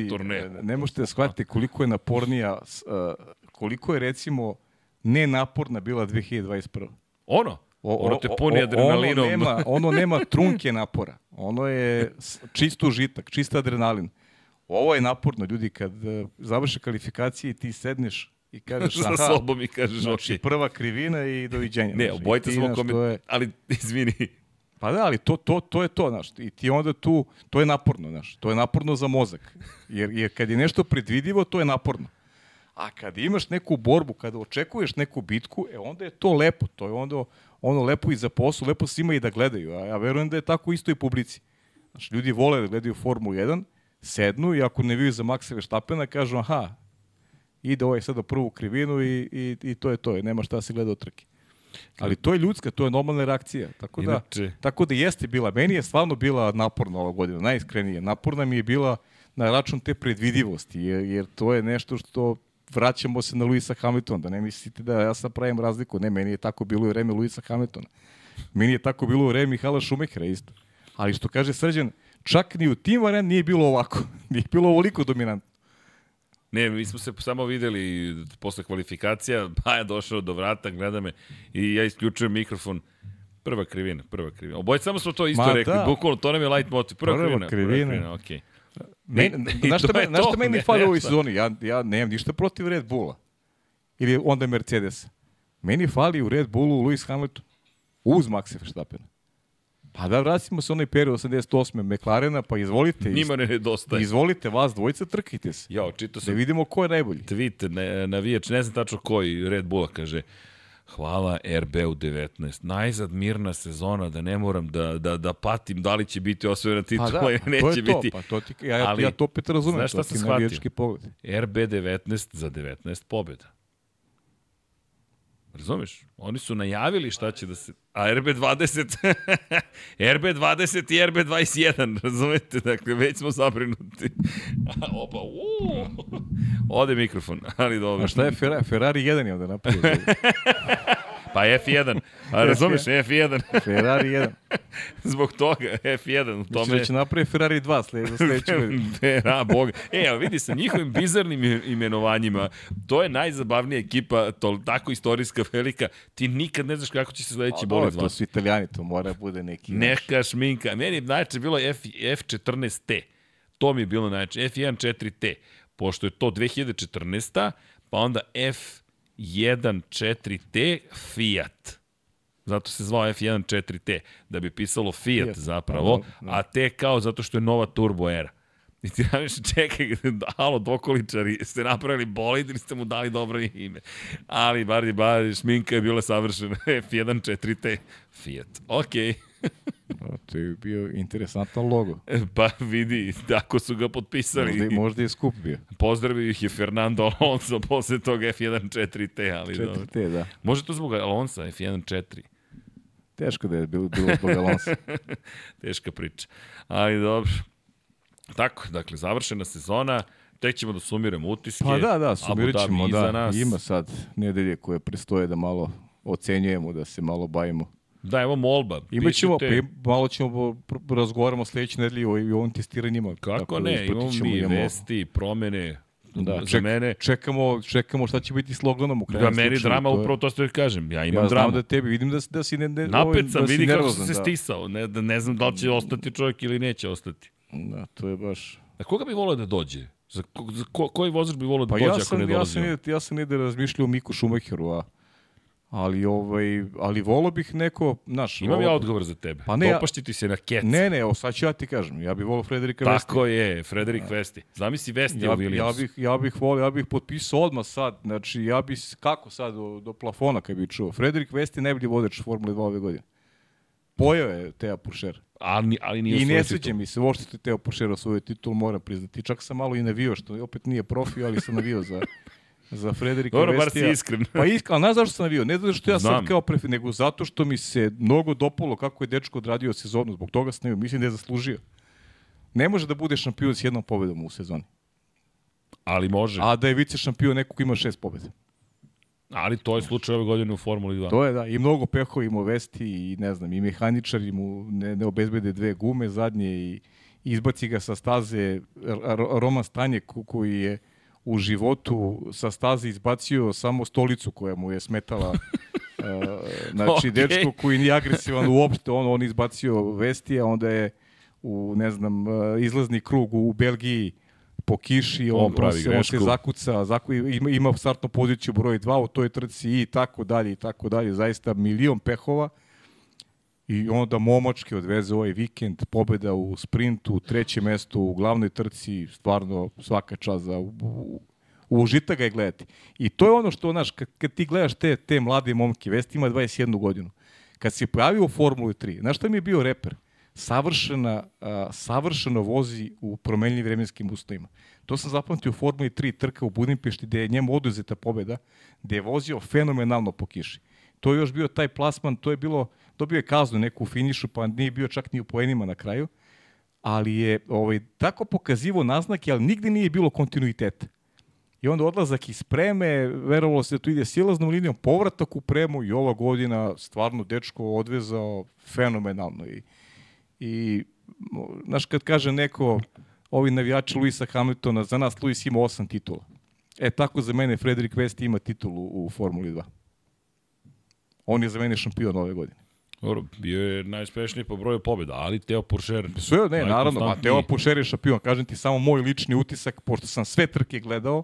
turneja. ne možete da shvatite koliko je napornija, uh, koliko je recimo nenaporna bila 2021. Ono, O- ono te puni adrenalinom. Ono nema, [LAUGHS] ono nema trunke napora. Ono je čist užitak, čist adrenalin. Ovo je naporno, ljudi, kad uh, završe kvalifikacije i ti sedneš i kažeš, [LAUGHS] sa sobom i kažeš, znači ok. prva krivina i doviđenja. Ne, Znači, ti, smo koment... je- Ali, [LAUGHS] izvini, Pa da, ali to, to, to je to, znaš. I ti onda tu, to je naporno, znaš. To je naporno za mozak. Jer, jer kad je nešto predvidivo, to je naporno. A kad imaš neku borbu, kada očekuješ neku bitku, e onda je to lepo. To je onda ono lepo i za posao, lepo svima i da gledaju. A ja verujem da je tako isto i publici. Znaš, ljudi vole da gledaju Formulu 1, sednu i ako ne viju za Maxa Verstappena, kažu aha, ide ovaj sada prvu krivinu i, i, i to je to. Nema šta se gleda od trke. Ali to je ljudska, to je normalna reakcija. Tako da, Inače- tako da jeste bila. Meni je stvarno bila naporna ova godina, najiskrenije. Naporna mi je bila na račun te predvidivosti, jer, jer to je nešto što vraćamo se na Luisa Hamiltona, da ne mislite da ja sad pravim razliku. Ne, meni je tako bilo u vreme Luisa Hamiltona. Meni je tako bilo u vreme Mihala Šumehera isto. Ali što kaže Srđan, čak ni u tim varijantima nije bilo ovako. [LAUGHS] Nije bilo ovoliko dominantno. Ne, mi smo se samo videli posle kvalifikacija, [LAUGHS] pa je došao do vrata, gleda me i ja isključujem mikrofon. Prva krivina, prva krivina. Obojica samo smo to isto Ma rekli, da. bukvalno to nam je light motiv. Prva, Prva krivina, krivina. Prva krivina, okej. Ne, I- ne, [LAUGHS] i znaš šta, me, znaš šta meni ne- fali u ovoj sezoni? Ja, ja nemam ništa protiv Red Bulla. Ili onda Mercedesa. Meni fali u Red Bullu Lewis Hamilton. Uz Maxa Verstappena. Pa da vratimo se onaj period 88. McLarena, pa izvolite. Njima ne nedostaje. Izvolite vas dvojica, trkajte se. Jao, čitao Da sam vidimo ko je najbolji. tweet, ne, navijač, ne znam tačno koji, Red Bulla kaže, Hvala RB-u 19. Najzad mirna sezona da ne moram da, da, da patim da li će biti osvojena titula Pa da, ili pa neće to je to, biti. pa to ti, ja, ja, Ali, ja to opet razumem, znaš šta sam ti shvatio? RB 19 za 19 pobjeda. Razumeš? Oni su najavili šta će da se... A RB 20... RB 20 i RB 21, razumete? Dakle, već smo zabrinuti. [LAUGHS] Opa, uuu. Ode mikrofon, ali dobro. A šta je Ferrari? Ferrari 1 je onda napravio. [LAUGHS] Pa F1. A razumeš, F1. Ferrari 1. [LAUGHS] Zbog toga, F1. U Mislim tome... da će napraviti Ferrari 2 sled, za [LAUGHS] sledeću godinu. Vera, Boga. E, ali vidi, sa njihovim bizarnim imenovanjima, to je najzabavnija ekipa, to, tako istorijska velika, ti nikad ne znaš kako će se sledeći A, bolid dobro, to zvati. su italijani, to mora da bude neki... Neka šminka. Meni je najče bilo F, F14T. To mi je bilo najče. F1 4T. Pošto je to 2014. Pa onda F14T Fiat. Zato se zvao F1 4T, da bi pisalo Fiat, Fiat, zapravo, pa, da. a T kao zato što je nova turbo era. I ti namiš, čekaj, [LAUGHS] alo, dokoličari, ste napravili bolid ili ste mu dali dobro ime. Ali, bar je, bar, šminka je bila savršena. [LAUGHS] F1 4T Fiat. Okej. A, [LAUGHS] To je bio interesantan logo. Pa vidi, tako su ga potpisali. Možda, možda je skup bio. Pozdravio ih je Fernando Alonso posle toga F1 4T, ali dobro. 4T, da. Može to zbog Alonsa, F1 4. Teško da je bilo, bilo zbog Alonso. [LAUGHS] Teška priča. Ali dobro. Tako, dakle, završena sezona. Tek ćemo da sumiramo utiske. Pa da, da, sumirit ćemo, da. nas. Ima sad nedelje koje prestoje da malo ocenjujemo, da se malo bavimo. Da, evo molba. Imaćemo, Pišite- pa malo ćemo razgovaramo sledeće nedelje o, i o ovim testiranjima. Kako Tako da ne, imamo mi imamo- vesti, promene. Da, Za ček, mene, čekamo, čekamo šta će biti sloganom u da krajnjem meni slučaju, drama, to je- upravo to ti kažem. Ja imam Ja dramu. da tebi, vidim da, si- da si ne, ne, Napet ovaj, sam, da si vidi kako sam se da. stisao. Ne, da ne znam da li će ostati čovjek ili neće ostati. Da, to je baš... A koga bi volio da dođe? Za, ko, za ko, koji vozač bi volio da Pa dođe ja ako sam, ne ja dolazi? sam, on? ja, ja sam negde razmišljao o Miku Šumacheru, a ali ovaj ali volio bih neko, znaš, Imam ja odgovor za tebe. Pa ne, Dopašće ti se na kec. Ne, ne, evo sad ću ja ti kažem, ja bih volio Frederika Vesti. Tako je, Frederik Vesti. Zamisli Vesti Ja, bi- ja bih ja bih volio, ja bih potpisao odmah sad, znači ja bih kako sad do, do plafona kad bih čuo. Frederik Vesti najbolji vozač Formule 2 ove godine. Pojeo je Teo Pušer. Ali, ali nije I ne sviđa mi se, uopšte te Teo Pušer osvojio titul, moram priznati. Čak sam malo i navio, što opet nije profi, ali sam navio za, za Frederika Dobro, bar Vestija. si iskren. Pa iskren, ali znaš zašto sam navio? Ne zato što ja Znam. sad kao prefi, nego zato što mi se mnogo dopalo kako je dečko odradio sezonu, zbog toga sam navio. Mislim da je zaslužio. Ne može da bude šampion s jednom pobedom u sezoni. Ali može. A da je vice šampion neko ko ima šest pobjeda. Ali to je slučaj ove godine u Formuli 2. To je da, i mnogo pehova ima vesti i ne znam, i mehaničari mu ne, ne obezbede dve gume zadnje i izbaci ga sa staze Roman Stanjek ko- koji je u životu sa staze izbacio samo stolicu koja mu je smetala. Uh, [LAUGHS] znači, Okej. dečko koji nije agresivan uopšte, on, on izbacio vesti, a onda je u, ne znam, uh, izlazni krug u Belgiji po kiši, on, On on, pravi se, on se grešku. zakuca, zaku, ima, ima startnu poziciju broj 2 u toj trci i tako dalje i tako dalje, zaista milion pehova. I onda momački odveze ovaj vikend, pobeda u sprintu, treće mesto u glavnoj trci, stvarno svaka čast za u, u, u užitak ga je gledati. I to je ono što, znaš, kad, kad ti gledaš te, te mlade momke, Vesti ima 21 godinu, kad se pojavio u Formuli 3, znaš šta mi je bio reper? Savršena, a, savršeno vozi u promenljivim vremenskim uslovima. To sam zapamtio u Formuli 3 trka u Budimpešti gde je njemu oduzeta pobeda, gde je vozio fenomenalno po kiši. To je još bio taj plasman, to je bilo, dobio je kaznu neku u finišu, pa nije bio čak ni u poenima na kraju, ali je ovaj, tako pokazivo naznake, ali nigde nije bilo kontinuiteta. I onda odlazak iz preme, verovalo se da tu ide silaznom linijom, povratak u premu i ova godina stvarno dečko odvezao fenomenalno. I, i znaš, kad kaže neko, ovi navijači Luisa Hamiltona, za nas Luis ima osam titula. E, tako za mene Frederik Vesti ima titulu u Formuli 2. On je za mene šampion ove godine. Dobro, bio je najspešniji po broju pobjeda, ali Teo Puršer... Sve, ne, naravno, najkonstantniji. Mateo Pušer je šampion. Kažem ti samo moj lični utisak, pošto sam sve trke gledao,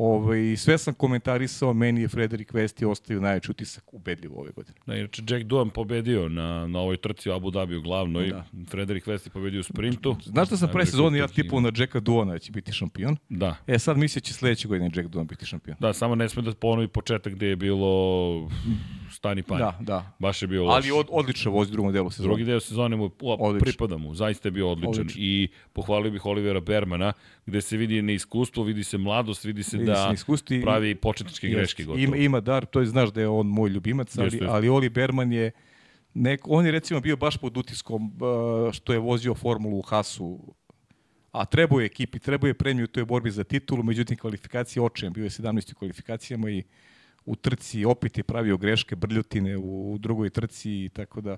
Ovaj, sve sam komentarisao, meni je Frederik Vesti ostavio najveći utisak ubedljivo ove godine. Da, inače Jack Duan pobedio na, na ovoj trci u Abu Dhabi u glavnoj. Da. Frederik Vesti pobedio u sprintu. Znaš šta sam pre sezoni ja tipao na Jacka Duona da će biti šampion? Da. E sad misle će sledeće godine Jack Duan biti šampion. Da, samo ne sme da ponovi početak gde je bilo stani panj. Da, da. Baš je bio loš. Ali od, odlično vozi u drugom delu sezone. Drugi deo sezone mu o, Odlično. pripada mu, zaista je bio odličan. Odlično. I pohvalio bih Olivera Bermana, gde se vidi neiskustvo, vidi se mladost, Vidi se da neiskustvo i- pravi početničke greške gotovo. Ima, ima dar, to je, znaš da je on moj ljubimac, ali, Jeste, jeste. ali Oli Berman je nek, on je recimo bio baš pod utiskom uh, što je vozio formulu u Hasu a trebao je ekipi, trebao je premiju u toj borbi za titulu, međutim kvalifikacije očajan, bio je 17. u kvalifikacijama i u trci opet je pravio greške, brljotine u, u drugoj trci i tako da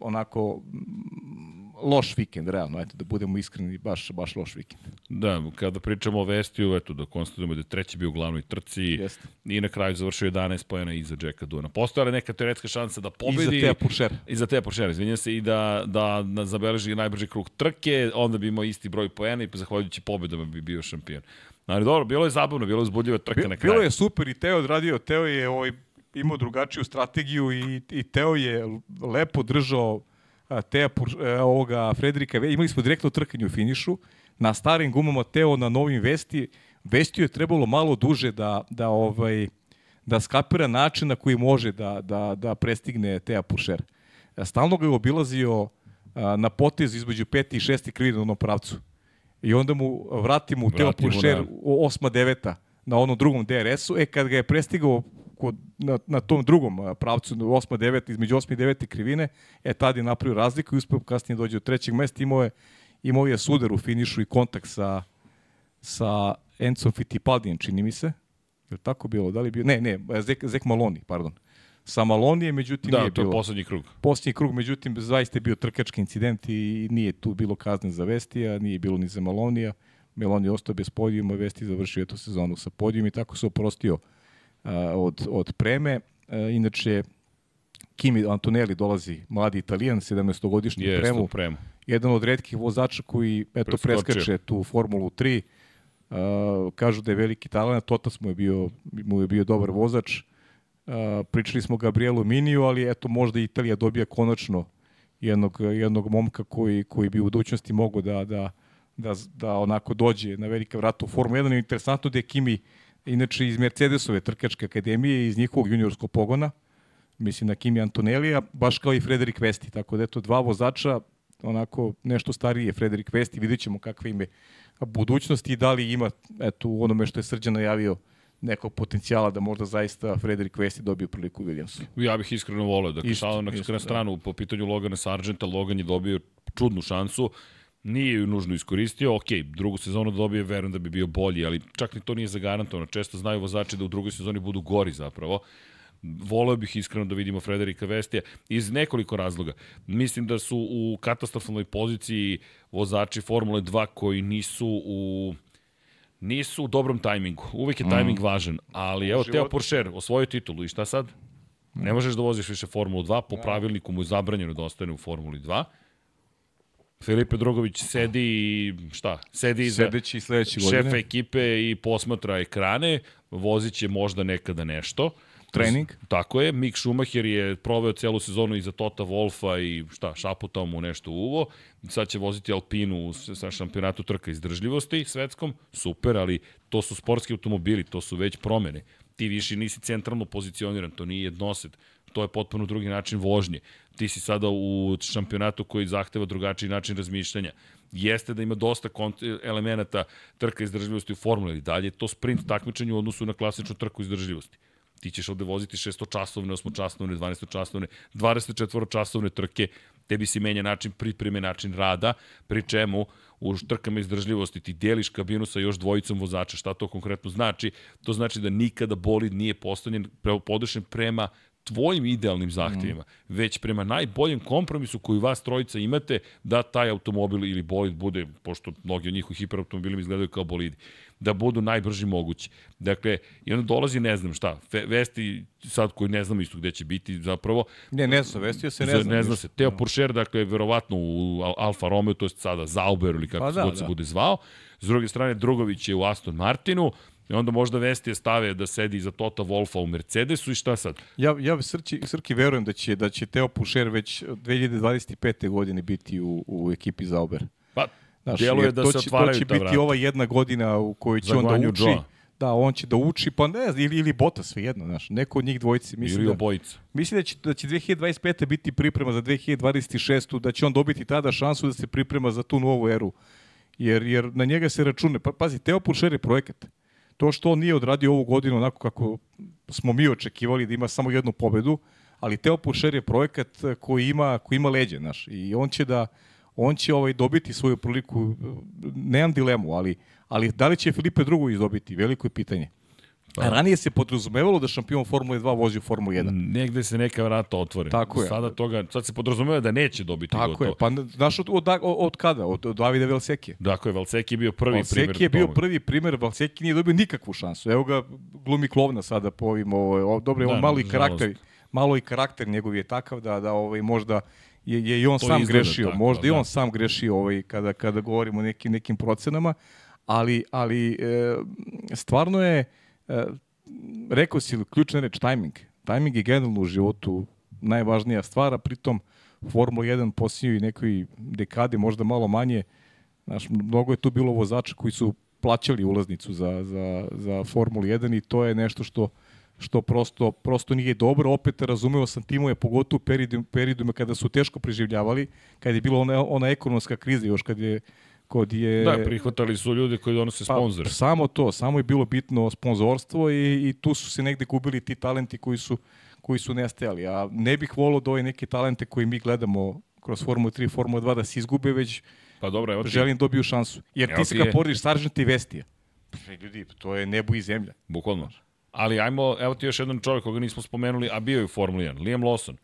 onako mm, loš vikend, realno, eto, da budemo iskreni, baš, baš loš vikend. Da, kada pričamo o Vestiju, eto, da konstatujemo da je treći bio u glavnoj trci Jeste. i na kraju završio 11 pojena iza Jacka Duna. Postojala neka teoretska šansa da pobedi. za te Pušer. I za te Porsche, izvinjam se, i da, da, da zabeleži najbrži krug trke, onda bi imao isti broj poena i zahvaljujući pobedama bi bio šampion. Ali dobro, bilo je zabavno, bilo je uzbudljiva trka na kraju. Bilo je super i Teo odradio, Teo je ovaj, imao drugačiju strategiju i, i Teo je lepo držao Teja, e, ovoga Frederika. Imali smo direktno trkanje u finišu. Na starim gumama Teo na novim vesti. Vestiju je trebalo malo duže da, da ovaj da skapira način na koji može da, da, da prestigne Teja Pušer. Stalno ga je obilazio na potez između peti i šesti krivine u onom pravcu. I onda mu vratimo u Teo na- u osma deveta na onom drugom DRS-u. E, kad ga je prestigao kod, na, na tom drugom pravcu, na osma deveta, između osme i devete krivine, e, tad je napravio razliku i uspeo kasnije dođe do trećeg mesta. Imao je, imao je sudar u finišu i kontakt sa, sa Enzo Fittipaldijem, čini mi se. Je li tako bilo? Da li bio? Ne, ne, Zek, Zek Maloni, pardon. Sa Malonije, međutim, Da, nije to je bilo. poslednji krug. Posljednji krug, međutim, zaista je bio trkački incident i nije tu bilo kazne za Vestija, nije bilo ni za Malonija. Meloni je ostao bez podijuma, Vesti završio eto sezonu sa podijum i tako se oprostio a, od, od preme. Inače, Kimi Antonelli dolazi, mladi italijan, 17-godišnji Jeste, premu. u premu. Jedan od redkih vozača koji eto, Preskočio. preskače tu Formulu 3. Uh, kažu da je veliki talent, Totas mu je bio, mu je bio dobar vozač. Uh, pričali smo Gabrielu Miniju, ali eto možda Italija dobija konačno jednog, jednog momka koji, koji bi u budućnosti mogao da, da, da, da onako dođe na velika vrata u Formu 1. Interesantno da je Kimi inače iz Mercedesove trkačke akademije, iz njihovog juniorskog pogona, mislim na Kimi Antonelija, baš kao i Frederik Vesti, tako da eto dva vozača, onako nešto stariji je Frederik Vesti, vidjet ćemo kakve ime budućnosti i da li ima eto, u onome što je Srđan najavio nekog potencijala da možda zaista Frederik Vesti dobije priliku u Williamsu. Ja bih iskreno voleo. Dakle, Isto, na, isto, na da. stranu po pitanju Logana Sargenta, Logan je dobio čudnu šansu, nije ju nužno iskoristio, ok, drugu sezonu da dobije, verujem da bi bio bolji, ali čak ni to nije zagarantovano. Često znaju vozači da u drugoj sezoni budu gori zapravo. Voleo bih iskreno da vidimo Frederika Vestija iz nekoliko razloga. Mislim da su u katastrofalnoj poziciji vozači Formule 2 koji nisu u nisu u dobrom tajmingu. Uvek je tajming važan, ali evo Teo. Porcher osvojio titulu i šta sad? Ne možeš da voziš više Formulu 2, po pravilniku mu je zabranjeno da ostane u Formuli 2. Filipe Drogović sedi i šta? Sedi Sedeći sledeće šefa godine. ekipe i posmatra ekrane, vozit će možda nekada nešto. Trening. Tako je, Mick Schumacher je proveo celu sezonu iza Tota Wolfa i šta, šaputao mu nešto u uvo. Sad će voziti Alpinu sa šampionatu trka izdržljivosti svetskom, super, ali to su sportski automobili, to su već promene. Ti više nisi centralno pozicioniran, to nije jednosed, to je potpuno drugi način vožnje. Ti si sada u šampionatu koji zahteva drugačiji način razmišljanja. Jeste da ima dosta elemenata trka izdržljivosti u formuli, dalje je to sprint takmičenje u odnosu na klasičnu trku izdržljivosti ti ćeš ovde voziti 600 časovne, 8 časovne, 12 časovne, 24 časovne trke, tebi se menja način pripreme, način rada, pri čemu u trkama izdržljivosti ti deliš kabinu sa još dvojicom vozača. Šta to konkretno znači? To znači da nikada bolid nije postavljen, podešen prema tvojim idealnim zahtjevima, mm. već prema najboljem kompromisu koji vas trojica imate da taj automobil ili bolid bude, pošto mnogi od njih u hiperautomobilima izgledaju kao bolidi, da budu najbrži mogući. Dakle, i onda dolazi, ne znam šta, Fe, Vesti, sad koji ne znamo isto gde će biti zapravo, Ne, ne znam, Vestio se ne znam. ne zna ništa. se. Teo Porcher, dakle, verovatno u Al- Alfa Romeo, to je sada Zauber ili kako Pa da, god se da. bude zvao. S druge strane, Drugović je u Aston Martinu, I onda možda Vestije stave da sedi iza Tota Wolfa u Mercedesu i šta sad? Ja, ja Srki, Srki verujem da će, da će Teo Pušer već 2025. godine biti u, u ekipi Zauber. Pa, Znaš, djeluje da se će, otvaraju to će ta biti vrata. ova jedna godina u kojoj će Za on da uči. Zhoua. Da, on će da uči, pa ne znam, ili, ili Bota svejedno, znaš, neko od njih dvojice. Mislim Ili da, obojica. Mislim da će, da će 2025. biti priprema za 2026. Da će on dobiti tada šansu da se priprema za tu novu eru. Jer, jer na njega se račune. Pa, pazi, Teo Puršer je projekat. To što on nije odradio ovu godinu onako kako smo mi očekivali da ima samo jednu pobedu, ali Teo Puršer je projekat koji ima, koji ima leđe, znaš. I on će da on će ovaj dobiti svoju priliku, nemam dilemu, ali, ali da li će Filipe II izdobiti, veliko je pitanje. Pa. Ranije se podrazumevalo da šampion Formule 2 vozi u Formulu 1. Negde se neka vrata otvore. Tako je. Sada, toga, sad se podrazumeva da neće dobiti Tako gotovo. je, pa znaš od, od, od, kada? Od, od Davida Velseke. Dakle, Valseki je bio prvi primjer. Valseki je bio prvi primer, Valseki nije dobio nikakvu šansu. Evo ga glumi klovna sada po ovim, ovaj, o, dobro, Da, on malo i karakter, malo i karakter njegov je takav da da ovaj možda je, je i on To sam izgleda grešio, tako, možda i da. on sam grešio ovaj kada kada govorimo o nekim nekim procenama, ali ali e, stvarno je rekao si ključna reč timing. Timing je generalno u životu najvažnija stvar, a pritom Formula 1 posljednjoj nekoj dekadi, možda malo manje, znaš, mnogo je tu bilo vozača koji su plaćali ulaznicu za, za, za Formulu 1 i to je nešto što što prosto, prosto nije dobro. Opet razumeo sam timove, pogotovo u periodu, periodima kada su teško preživljavali, kada je bila ona, ona ekonomska kriza još kad je kod je Da, prihvatali su ljudi koji donose sponzore. Pa, samo to, samo je bilo bitno sponzorstvo i, i tu su se negde gubili ti talenti koji su, koji su nestajali. A ne bih volio da ove neke talente koje mi gledamo kroz Formulu 3, Formulu 2 da se izgube, već Pa dobro, evo ti, želim dobiju šansu. Jer Evo ti se kad porediš Sargent i Vestija, Pre, ljudi, to je nebo i zemlja. bukvalno. Ali ajmo, evo ti još jedan čovjek koga nismo spomenuli, a bio je u Formuli 1, Liam Lawson.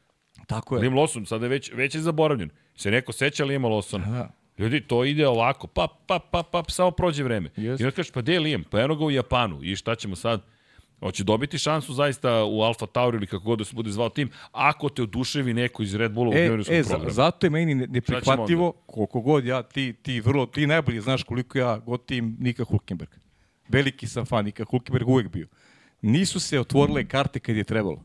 Tako je. Liam Lawson sada je već, već je zaboravljen. Se neko seća Liama Lawsona? Da. Ljudi, to ide ovako, pa, pa, pa, pa, samo prođe vreme. Jeste. I onda kažeš, pa gde je Liam? Pa eno ga u Japanu. I šta ćemo sad? Hoće dobiti šansu zaista u Alfa Tauri ili kako god da se bude zvao tim, ako te oduševi neko iz Red Bulla u E, pionirskog e za, programa. zato je meni ne- neprihvatljivo koliko god ja, ti, ti vrlo, ti najbolje znaš koliko ja gotivim Nika Hulkenberg. Veliki sam fan Nika Hulkenberg uvek bio. Nisu se otvorile karte kad je trebalo.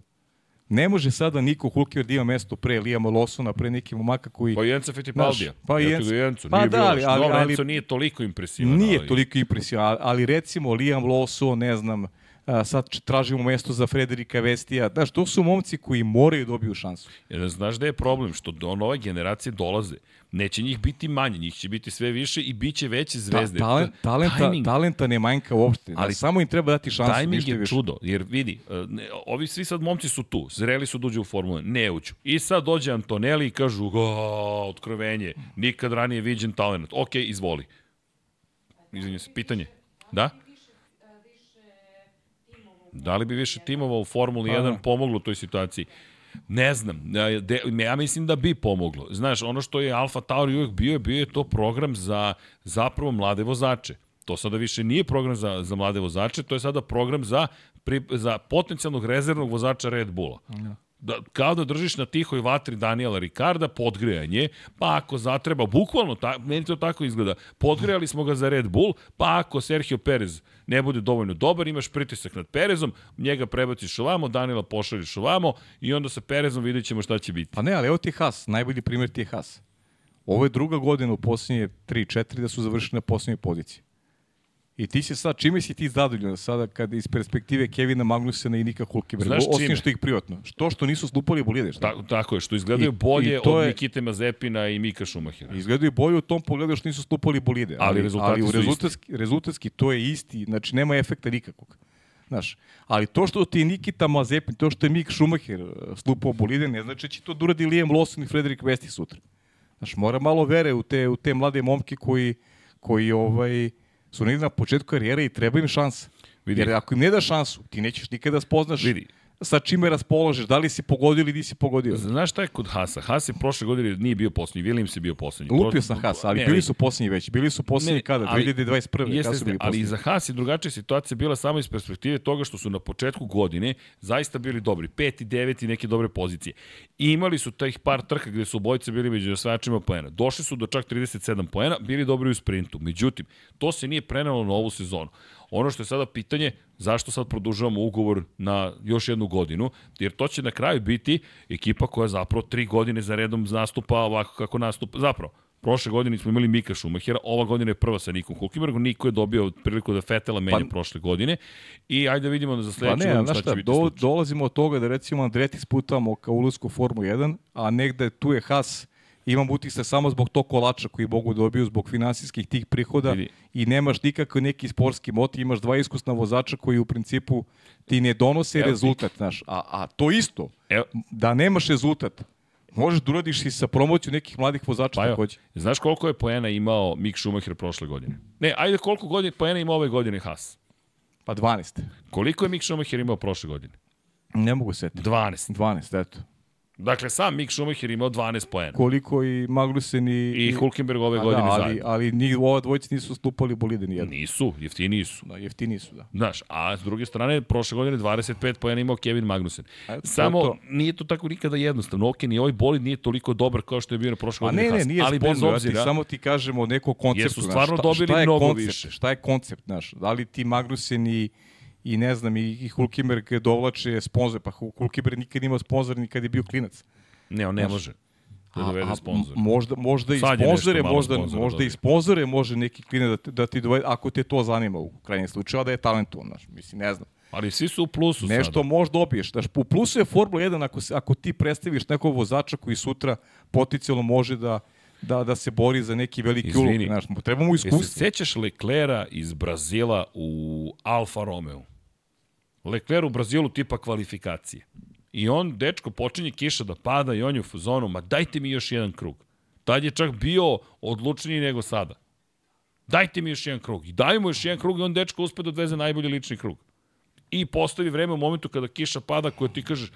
Ne može sada Niko Hulkenberg da ima mesto pre Lijama Lawsona, pre nekih momaka koji... Pa Enzo Fittipaldija. Pa ga i Enzo. pa Nije da, ali- ali- ali- nije toliko impresivan. Nije ali... toliko impresivan, ali recimo Liam Lawson, ne znam, a, sad tražimo mesto za Frederika Vestija. Znaš, to su momci koji moraju da dobiju šansu. Jer znaš da je problem što do nove generacije dolaze. Neće njih biti manje, njih će biti sve više i bit će veće zvezde. Ta, talent, talenta, Timing- talenta ne manjka uopšte. Ali Ali samo im treba dati šansu. Ništa je više. čudo, jer vidi, e, ne, ovi svi sad momci su tu, zreli su da uđu u Formulu, 1, ne uđu. I sad dođe Antonelli i kažu, o, otkrovenje, nikad ranije viđen talent. Ok, izvoli. Izvinjam se, pitanje. Da? Da li bi više timova u Formuli Pa 1 da. pomoglo u toj situaciji? Ne znam, Ja- de, ja mislim da bi pomoglo. Znaš, ono što je Alfa Tauri uvek bio, bio je to program za zapravo mlade vozače. To sada više nije program za, za mlade vozače, to je sada program za, pri, za potencijalnog rezervnog vozača Red Bulla. Da, kao da držiš na tihoj vatri Daniela Ricarda, podgrejanje, pa ako zatreba, bukvalno, ta, meni to tako izgleda, podgrejali smo ga za Red Bull, pa ako Sergio Perez ne bude dovoljno dobar, imaš pritisak nad Perezom, njega prebaciš ovamo, Daniela pošalješ ovamo i onda sa Perezom vidjet ćemo šta će biti. Pa ne, ali evo ti Haas, najbolji primjer ti je Haas. Ovo je druga godina u posljednje 3-4 da su završili na posljednjoj poziciji. I ti si sad, čime si ti zadovoljan sada kad iz perspektive Kevina Magnusena i Nika Hulkeberga, osim što ih privatno? Što što nisu slupali bolide, šta? Ta, tako je, što izgledaju I- bolje i od je- Nikite Mazepina i Mika Šumahira. Izgledaju bolje u tom pogledu što nisu stupali bolide. Ali rezultati ali su rezultatski, rezultatski to je isti, znači nema efekta nikakvog. Znaš, ali to što ti Nikita Mazepin, to što je Mik Schumacher uh, slupao bolide, ne znači da će to da uradi Liam Lawson i Frederik Vesti sutra. Znaš, mora malo vere u te, u te mlade momke koji, koji ovaj, su negdje na početku karijere i treba im šansa. Vidi. Jer ako im ne da šansu, ti nećeš nikada spoznaš Vidi. Sa čime raspolažeš, da li si pogodio ili nisi pogodio. Znaš šta je kod Hasa? Has je prošle godine nije bio poslednji, Williams je bio poslednji. Lupio sam Haas, ali Ne, bili su posljednji već. Bili su posljednji Ne, kada? ali- 2021. Jeste, kada su bili ali i za Haas je drugačija situacija bila samo iz perspektive toga što su na početku godine zaista bili dobri. Peti, deveti, neke dobre pozicije. I imali su tih par trka gde su obojice bili među osvajačima poena. Došli su do čak 37 poena, bili dobri u sprintu. Međutim, to se nije prenelo na ovu sezonu. Ono što je sada pitanje, zašto sad produžavamo ugovor na još jednu godinu, jer to će na kraju biti ekipa koja zapravo tri godine za redom nastupa ovako kako nastupa, zapravo, Prošle godine smo imali Mika Šumahira, ova godina je prva sa Nikom Hulkenbergom, Niko je dobio priliku da Fetela menja pa, prošle godine. I ajde da vidimo za sledeću pa ne, godinu šta, šta će biti do, slučaj. dolazimo od toga da recimo Andretti sputamo ka ulasku u Formu 1, a negde tu je Haas imam utisak samo zbog tog kolača koji mogu da dobiju zbog finansijskih tih prihoda Vidi. i nemaš nikakav neki sportski motiv, imaš dva iskusna vozača koji u principu ti ne donose Evo, rezultat, znaš, a, a to isto, Evo, da nemaš rezultat, možeš da uradiš i sa promocijom nekih mladih vozača Pa takođe. znaš koliko je poena imao Mik Schumacher prošle godine? Ne, ajde koliko godine poena ima ove godine Haas? Pa 12. Koliko je Mik Schumacher imao prošle godine? Ne mogu setiti. 12. 12, eto. Dakle, sam Mik Schumacher imao 12 poena. Koliko i Magnussen i... I Hulkenberg ove A godine da, ali, zajedno. ali ni, ova dvojica nisu stupali bolide ni jedno. Nisu, jeftiniji su. Da, jeftini su, da. Znaš, a s druge strane, prošle godine 25 pojena imao Kevin Magnussen. A, Samo, to. nije to tako nikada jednostavno. Ok, ni ovaj bolid nije toliko dobar kao što je bio na prošle A godine ne, ne, Haas. nije ali bez ja obzira, ti, samo ti kažemo o nekom konceptu. Jesu stvarno šta, dobili šta je mnogo koncept, više. Šta je koncept, znaš? Da li ti Magnussen i, i ne znam, i, i Hulkenberg dovlače sponzor, pa Hul- Hulkenberg nikad nije imao sponzor ni kad je bio klinac. ne, on ne može da dovede sponsor. m- možda, možda i Sad sponzore, možda, možda i sponzore može neki klinac da, da ti dovede, ako te to zanima u krajnjem slučaju, a da je talentovan, znaš, mislim, ne znam. Ali svi su u plusu Nešto sada. možda dobiješ. Znaš, u plusu je Formula 1 ako, se, ako ti predstaviš nekog vozača koji sutra potencijalno može da, da, da se bori za neki veliki ulog. Izvini. Znaš, trebamo Jesi iskustvo. sećaš Leclera iz Brazila u Alfa Romeo? Lecler u Brazilu tipa kvalifikacije. I on, dečko, počinje kiša da pada i on je u fazonu, ma dajte mi još jedan krug. Tad je čak bio odlučniji nego sada. Dajte mi još jedan krug. I daj mu još jedan krug i on dečko uspe da odveze najbolji lični krug. I postavi vreme u momentu kada kiša pada koje ti kažeš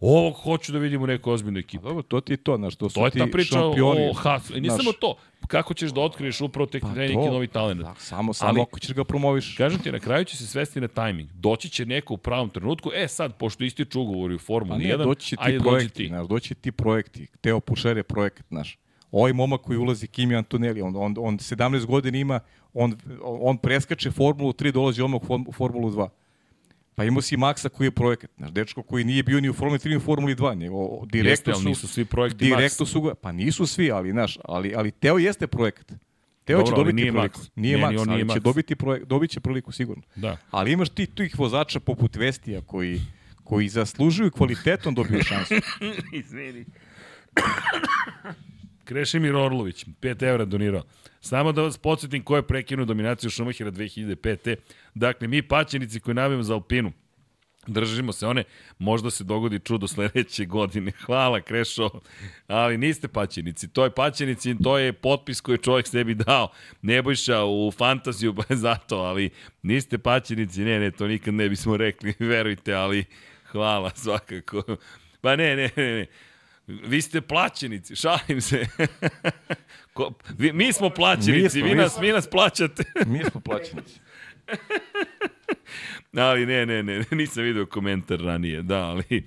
ovog hoću da vidim u nekoj ozbiljnoj ekipi. Dobro, to ti je to, znaš, to su To je ti ta priča šampioni. o Hasu. I nije Znaš, samo to. Kako ćeš da otkriješ upravo tek pa neki to, novi talent. da, samo, samo Ali- ako ćeš ga promoviš. Kažem ti, na kraju će se svesti na tajming. Doći će neko u pravom trenutku. E sad, pošto ističu ugovori u Pa Formuli ne, 1, doći će ti ajde projekti, ti. znaš, doći će ti projekti. Teo Pušer je projekat, znaš. Ovaj momak koji ulazi, Kimi Antonelli, on, on, on 17 godina ima, on, on preskače Formulu 3, dolazi Form- u Formulu 2. Pa imao si Maxa koji je projekat, znaš, dečko koji nije bio ni u Formuli 3 ni u Formuli 2, nego Jeste, direktno ali su, nisu svi projekti direktno Max. su ga, pa nisu svi, ali, znaš, ali, ali Teo jeste projekat. Teo Dobro, će dobiti nije priliku. Max. Nije Ne, ni Max, on ali nije će Max. dobiti, projek, dobit će priliku sigurno. Da. Ali imaš ti tih vozača poput Vestija koji, koji zaslužuju kvalitetom dobiju šansu. [LAUGHS] Izvini. Krešimir Orlović, 5 evra donirao. Samo da vas podsjetim ko je prekinuo dominaciju Šumahira 2005. Dakle, mi paćenici koji navijamo za Alpinu, Držimo se one, možda se dogodi čudo sledeće godine. [LAUGHS] Hvala, Krešo. Ali niste paćenici. To je paćenici, to je potpis koji je čovjek sebi dao. Nebojša u fantaziju, pa [LAUGHS] zato, ali niste paćenici. Ne, ne, to nikad ne bismo rekli, [LAUGHS] verujte, ali hvala svakako. Pa ne, ne, ne, ne. Vi ste plaćenici, šalim se. [LAUGHS] Ko, vi, mi smo plaćenici, Mi smo, vi mi nas, vi nas plaćate. [LAUGHS] Mi smo plaćenici. [LAUGHS] Ali ne, ne, ne, nisam video komentar ranije, da, ali,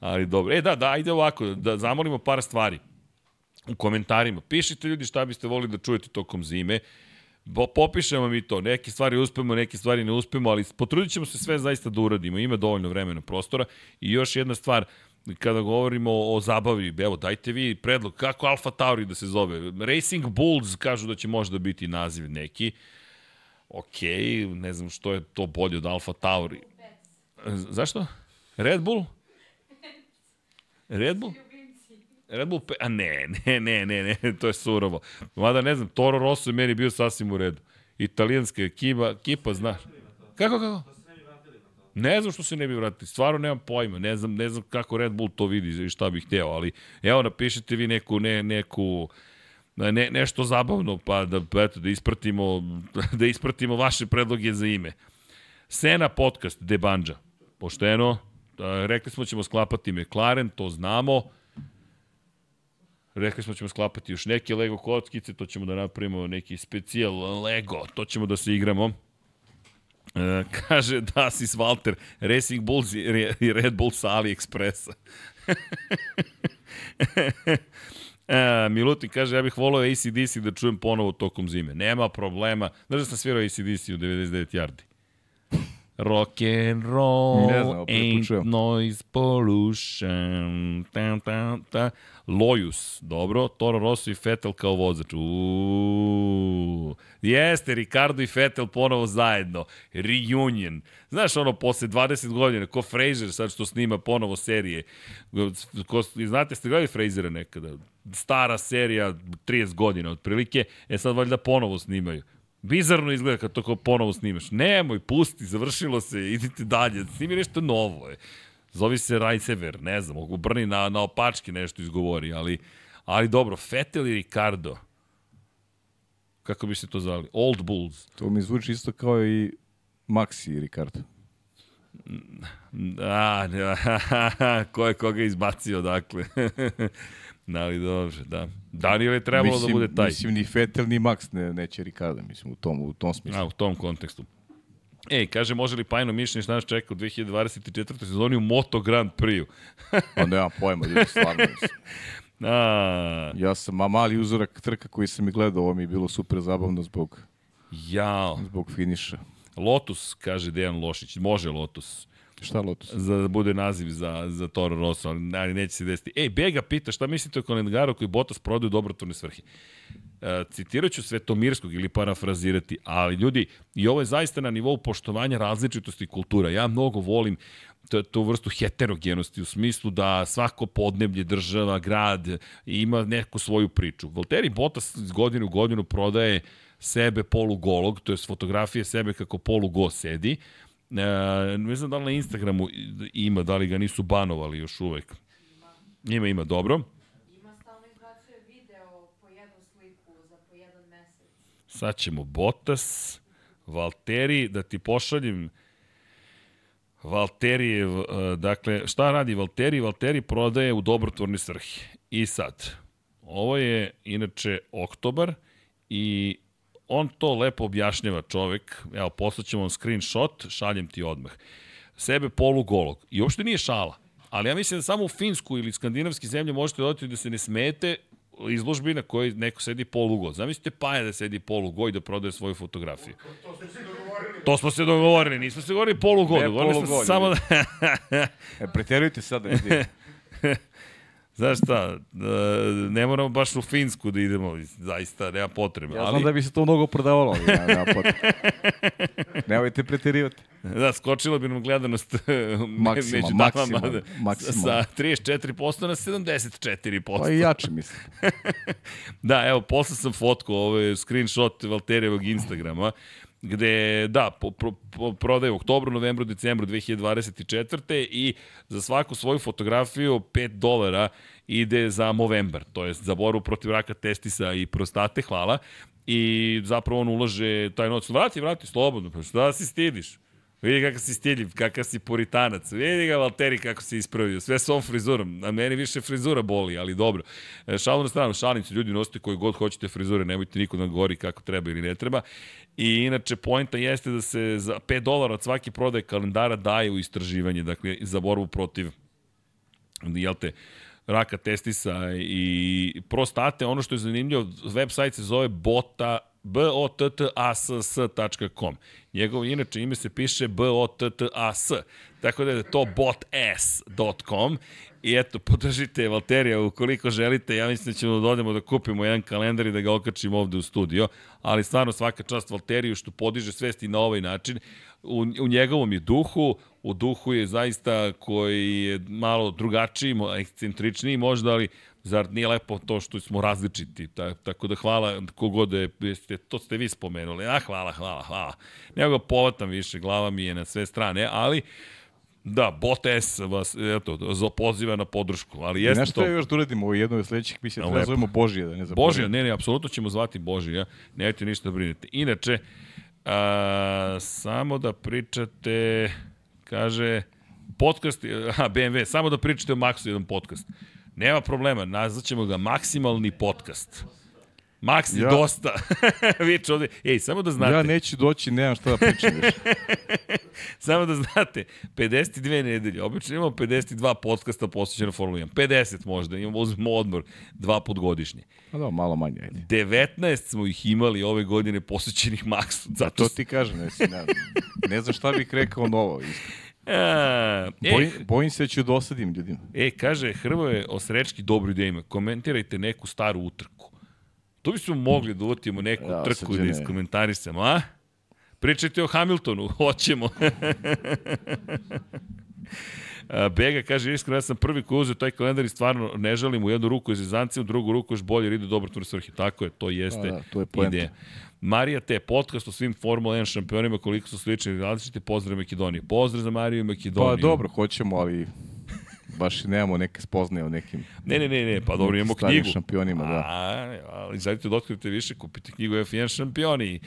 ali dobro. E, da, da, ajde ovako, da zamolimo par stvari u komentarima. Pišite ljudi šta biste volili da čujete tokom zime. Bo, popišemo mi to. Neke stvari uspemo, neke stvari ne uspemo, ali potrudit ćemo se sve zaista da uradimo. Ima dovoljno vremena, prostora. I još jedna stvar, kada govorimo o, zabavi, evo, dajte vi predlog kako Alfa Tauri da se zove. Racing Bulls kažu da će možda biti naziv neki. Ok, ne znam što je to bolje od Alfa Tauri. Zašto? Red Bull? Red Bull? Red Bull, a ne, ne, ne, ne, ne, to je surovo. Mada ne znam, Toro Rosso je meni bio sasvim u redu. Italijanska ekipa, ekipa, znaš. Kako, kako? Ne znam što se ne bi vratili, stvarno nemam pojma, ne znam, ne znam kako Red Bull to vidi i šta bih hteo, ali evo napišite vi neku, ne, neku, ne, nešto zabavno, pa da, eto, da, ispratimo, [LAUGHS] da ispratimo vaše predloge za ime. Sena podcast, Debandža. Pošteno, a, rekli smo ćemo sklapati McLaren, to znamo. Rekli smo ćemo sklapati još neke Lego kockice, to ćemo da napravimo neki specijal Lego, to ćemo da se igramo. E, kaže Dasis Walter, Racing Bulls i Re- i Red Bull sa AliExpressa. [LAUGHS] e, Milutin kaže, ja bih volao ACDC da čujem ponovo tokom zime. Nema problema. Znaš da sam svirao ACDC u 99 yardi? Rock and roll Ne znam, ain't noise pollution. Tam, tam, tam. Lojus, dobro. Toro Rosso i Vettel kao vozač. Uuu. Jeste, Ricardo i Vettel ponovo zajedno. Reunion. Znaš ono, posle 20 godina, ko Fraser sad što snima ponovo serije. Ko, znate, ste gledali Frasera nekada? Stara serija, 30 godina otprilike. E sad valjda ponovo snimaju. Bizarno izgleda kad to kao ponovo snimaš. Nemoj, pusti, završilo se, idite dalje. Snimi nešto novo. Je. Zovi se Rajsever, ne znam, obrni na, na opačke nešto izgovori, ali, ali dobro, Vettel i Ricardo. Kako bi se to zvali? Old Bulls. To mi zvuči isto kao i Maxi i Ricardo. Da, [LAUGHS] ko je koga izbacio, dakle. [LAUGHS] ali dobro, da. Daniel je trebalo mislim, da bude taj. Mislim, ni Vettel, ni Max ne, neće Ricardo, mislim, u tom, u tom smislu. A, u tom kontekstu. Ej, kaže, može li Pajno šta nas čeka u 2024. sezoni u Moto Grand Prix-u? Pa nemam pojma, ljudi, stvarno. Mislim. [LAUGHS] A, Ja sam ma mali uzorak trka koji sam i gledao, ovo mi je bilo super zabavno zbog, jao. zbog finiša. Lotus, kaže Dejan Lošić. Može Lotus. Šta Lotus? za da bude naziv za, za Toro Rosso, ali, neće se desiti. Ej, Bega pita šta mislite o kalendaru koji Botas prodaju u dobrotvorne svrhe? E, citirat ću Svetomirskog ili parafrazirati, ali ljudi, i ovo je zaista na nivou poštovanja različitosti kultura. Ja mnogo volim tu, tu vrstu heterogenosti u smislu da svako podneblje, država, grad ima neku svoju priču. Valtteri Bottas iz godine u godinu prodaje sebe polugolog, to je fotografije sebe kako polugo sedi, E, ne znam da li na Instagramu ima, da li ga nisu banovali još uvek. Ima, ima, dobro. Ima stalno izbacuje video po jednu sliku za po jedan mesec. Sad ćemo Botas, Valteri, da ti pošaljem Valterijev, e, dakle, šta radi Valteri? Valteri prodaje u dobrotvorne svrhe. I sad, ovo je inače oktobar i on to lepo objašnjava čovek, evo, poslaćemo vam screenshot, šaljem ti odmah. Sebe polugolog. I uopšte nije šala. Ali ja mislim da samo u Finsku ili skandinavski zemlje možete dodati da se ne smete izložbi na kojoj neko sedi polugo. Zamislite Paja da sedi polugo i da prodaje svoju fotografiju. To smo se dogovorili, nismo se govorili polugo, Ne dogovorili smo se polugo, samo da... [LAUGHS] E, pretjerujte sad da [LAUGHS] vidi. Znaš šta, e, ne moramo baš u Finsku da idemo, zaista, nema potrebe. Ja ali... znam da bi se to mnogo prodavalo, ali ja, nema potrebe. [LAUGHS] Nemojte pretjerivati. Da, skočila bi nam gledanost Maksima, među maksima, damama, da, maksima. sa 34% na 74%. Pa i jače mislim. [LAUGHS] Da, evo, posle sam fotku, ovo je screenshot Valterijevog Instagrama, gde, da, po, pro, po, prodaje u oktobru, novembru, decembru 2024. i za svaku svoju fotografiju 5 dolara ide za Movember, to jest za boru protiv raka testisa i prostate, hvala. I zapravo on ulaže taj noć. Vrati, vrati, slobodno, pa šta si stidiš? Vidi kakav si stiljiv, kakav si puritanac. Vidi ga Valteri kako se ispravio. Sve s ovom frizurom. A meni više frizura boli, ali dobro. E, Šalu na stranu, šalim se, ljudi nosite koji god hoćete frizure, nemojte niko da govori kako treba ili ne treba. I inače, poenta jeste da se za 5 dolara od svake prodaje kalendara daje u istraživanje, dakle, za borbu protiv, jel te, raka testisa i prostate. Ono što je zanimljivo, web sajt se zove bota bottass.com. Njegovo inače ime se piše bottass. Tako da je to botass.com. I eto, podržite Valterija ukoliko želite. Ja mislim da ćemo da odemo da kupimo jedan kalendar i da ga okačimo ovde u studio. Ali stvarno svaka čast Valteriju što podiže svesti na ovaj način. U, u njegovom je duhu, u duhu je zaista koji je malo drugačiji, ekscentričniji možda, ali zar nije lepo to što smo različiti? Ta, tako da hvala kogod je, jeste, to ste vi spomenuli. A hvala, hvala, hvala. Nego povatam više, glava mi je na sve strane, ali Da, Bot S vas, eto, zo- poziva na podršku, ali jeste nešto to. treba još da uradimo u jednoj od sledećih misija, treba da zovemo Božije, da ne zaboravimo. Božija, ne, ne, apsolutno ćemo zvati Božija, nemojte ništa da brinete. Inače, a, samo da pričate, kaže, podcast, aha, BMW, samo da pričate o Maxu jedan podcast. Nema problema, nazvaćemo ga maksimalni podcast. Maksi, ja. Dosta. [LAUGHS] Vič ovde. Ej, samo da znate. Ja neću doći, nemam šta da pričam više. [LAUGHS] Samo da znate, 52 nedelje, obično imamo 52 podcasta posvećena Formula 1. 50 možda, imamo uzmemo odmor dva put godišnje. Pa da, malo manje, ajde. 19 smo ih imali ove godine posvećenih Maxu. Zato To ti kažem, jesi, ne, Ne znam šta bih rekao novo. iskreno. [LAUGHS] A, e, Bojim, bojim se da ću dosadim ljudima. e, kaže Hrvoje Osrečki dobru ideju ima. Komentirajte neku staru utrku. To bismo mogli da uvatimo neku Ja, trku da Srđane. iskomentarišemo, a? Pričajte o Hamiltonu, [LAUGHS] hoćemo. A, Bega kaže, iskreno, ja sam prvi koji uzeo taj kalendar i stvarno ne želim u jednu ruku izizanci, u drugu ruku još bolje, jer ide dobro tvore svrhe. Tako je, to jeste Da, da, to je poenta. ideja. Marija te podcast o svim Formula 1 šampionima, koliko su slični i različiti, pozdrav Makedoniji. Pozdrav za Mariju i Makedoniju. Pa dobro, hoćemo, ali baš i nemamo neke spoznaje o nekim Ne, ne, ne, ne, pa dobro, imamo knjigu. šampionima, da. A, ali zajedite da otkrijete više, kupite knjigu F1 šampioni.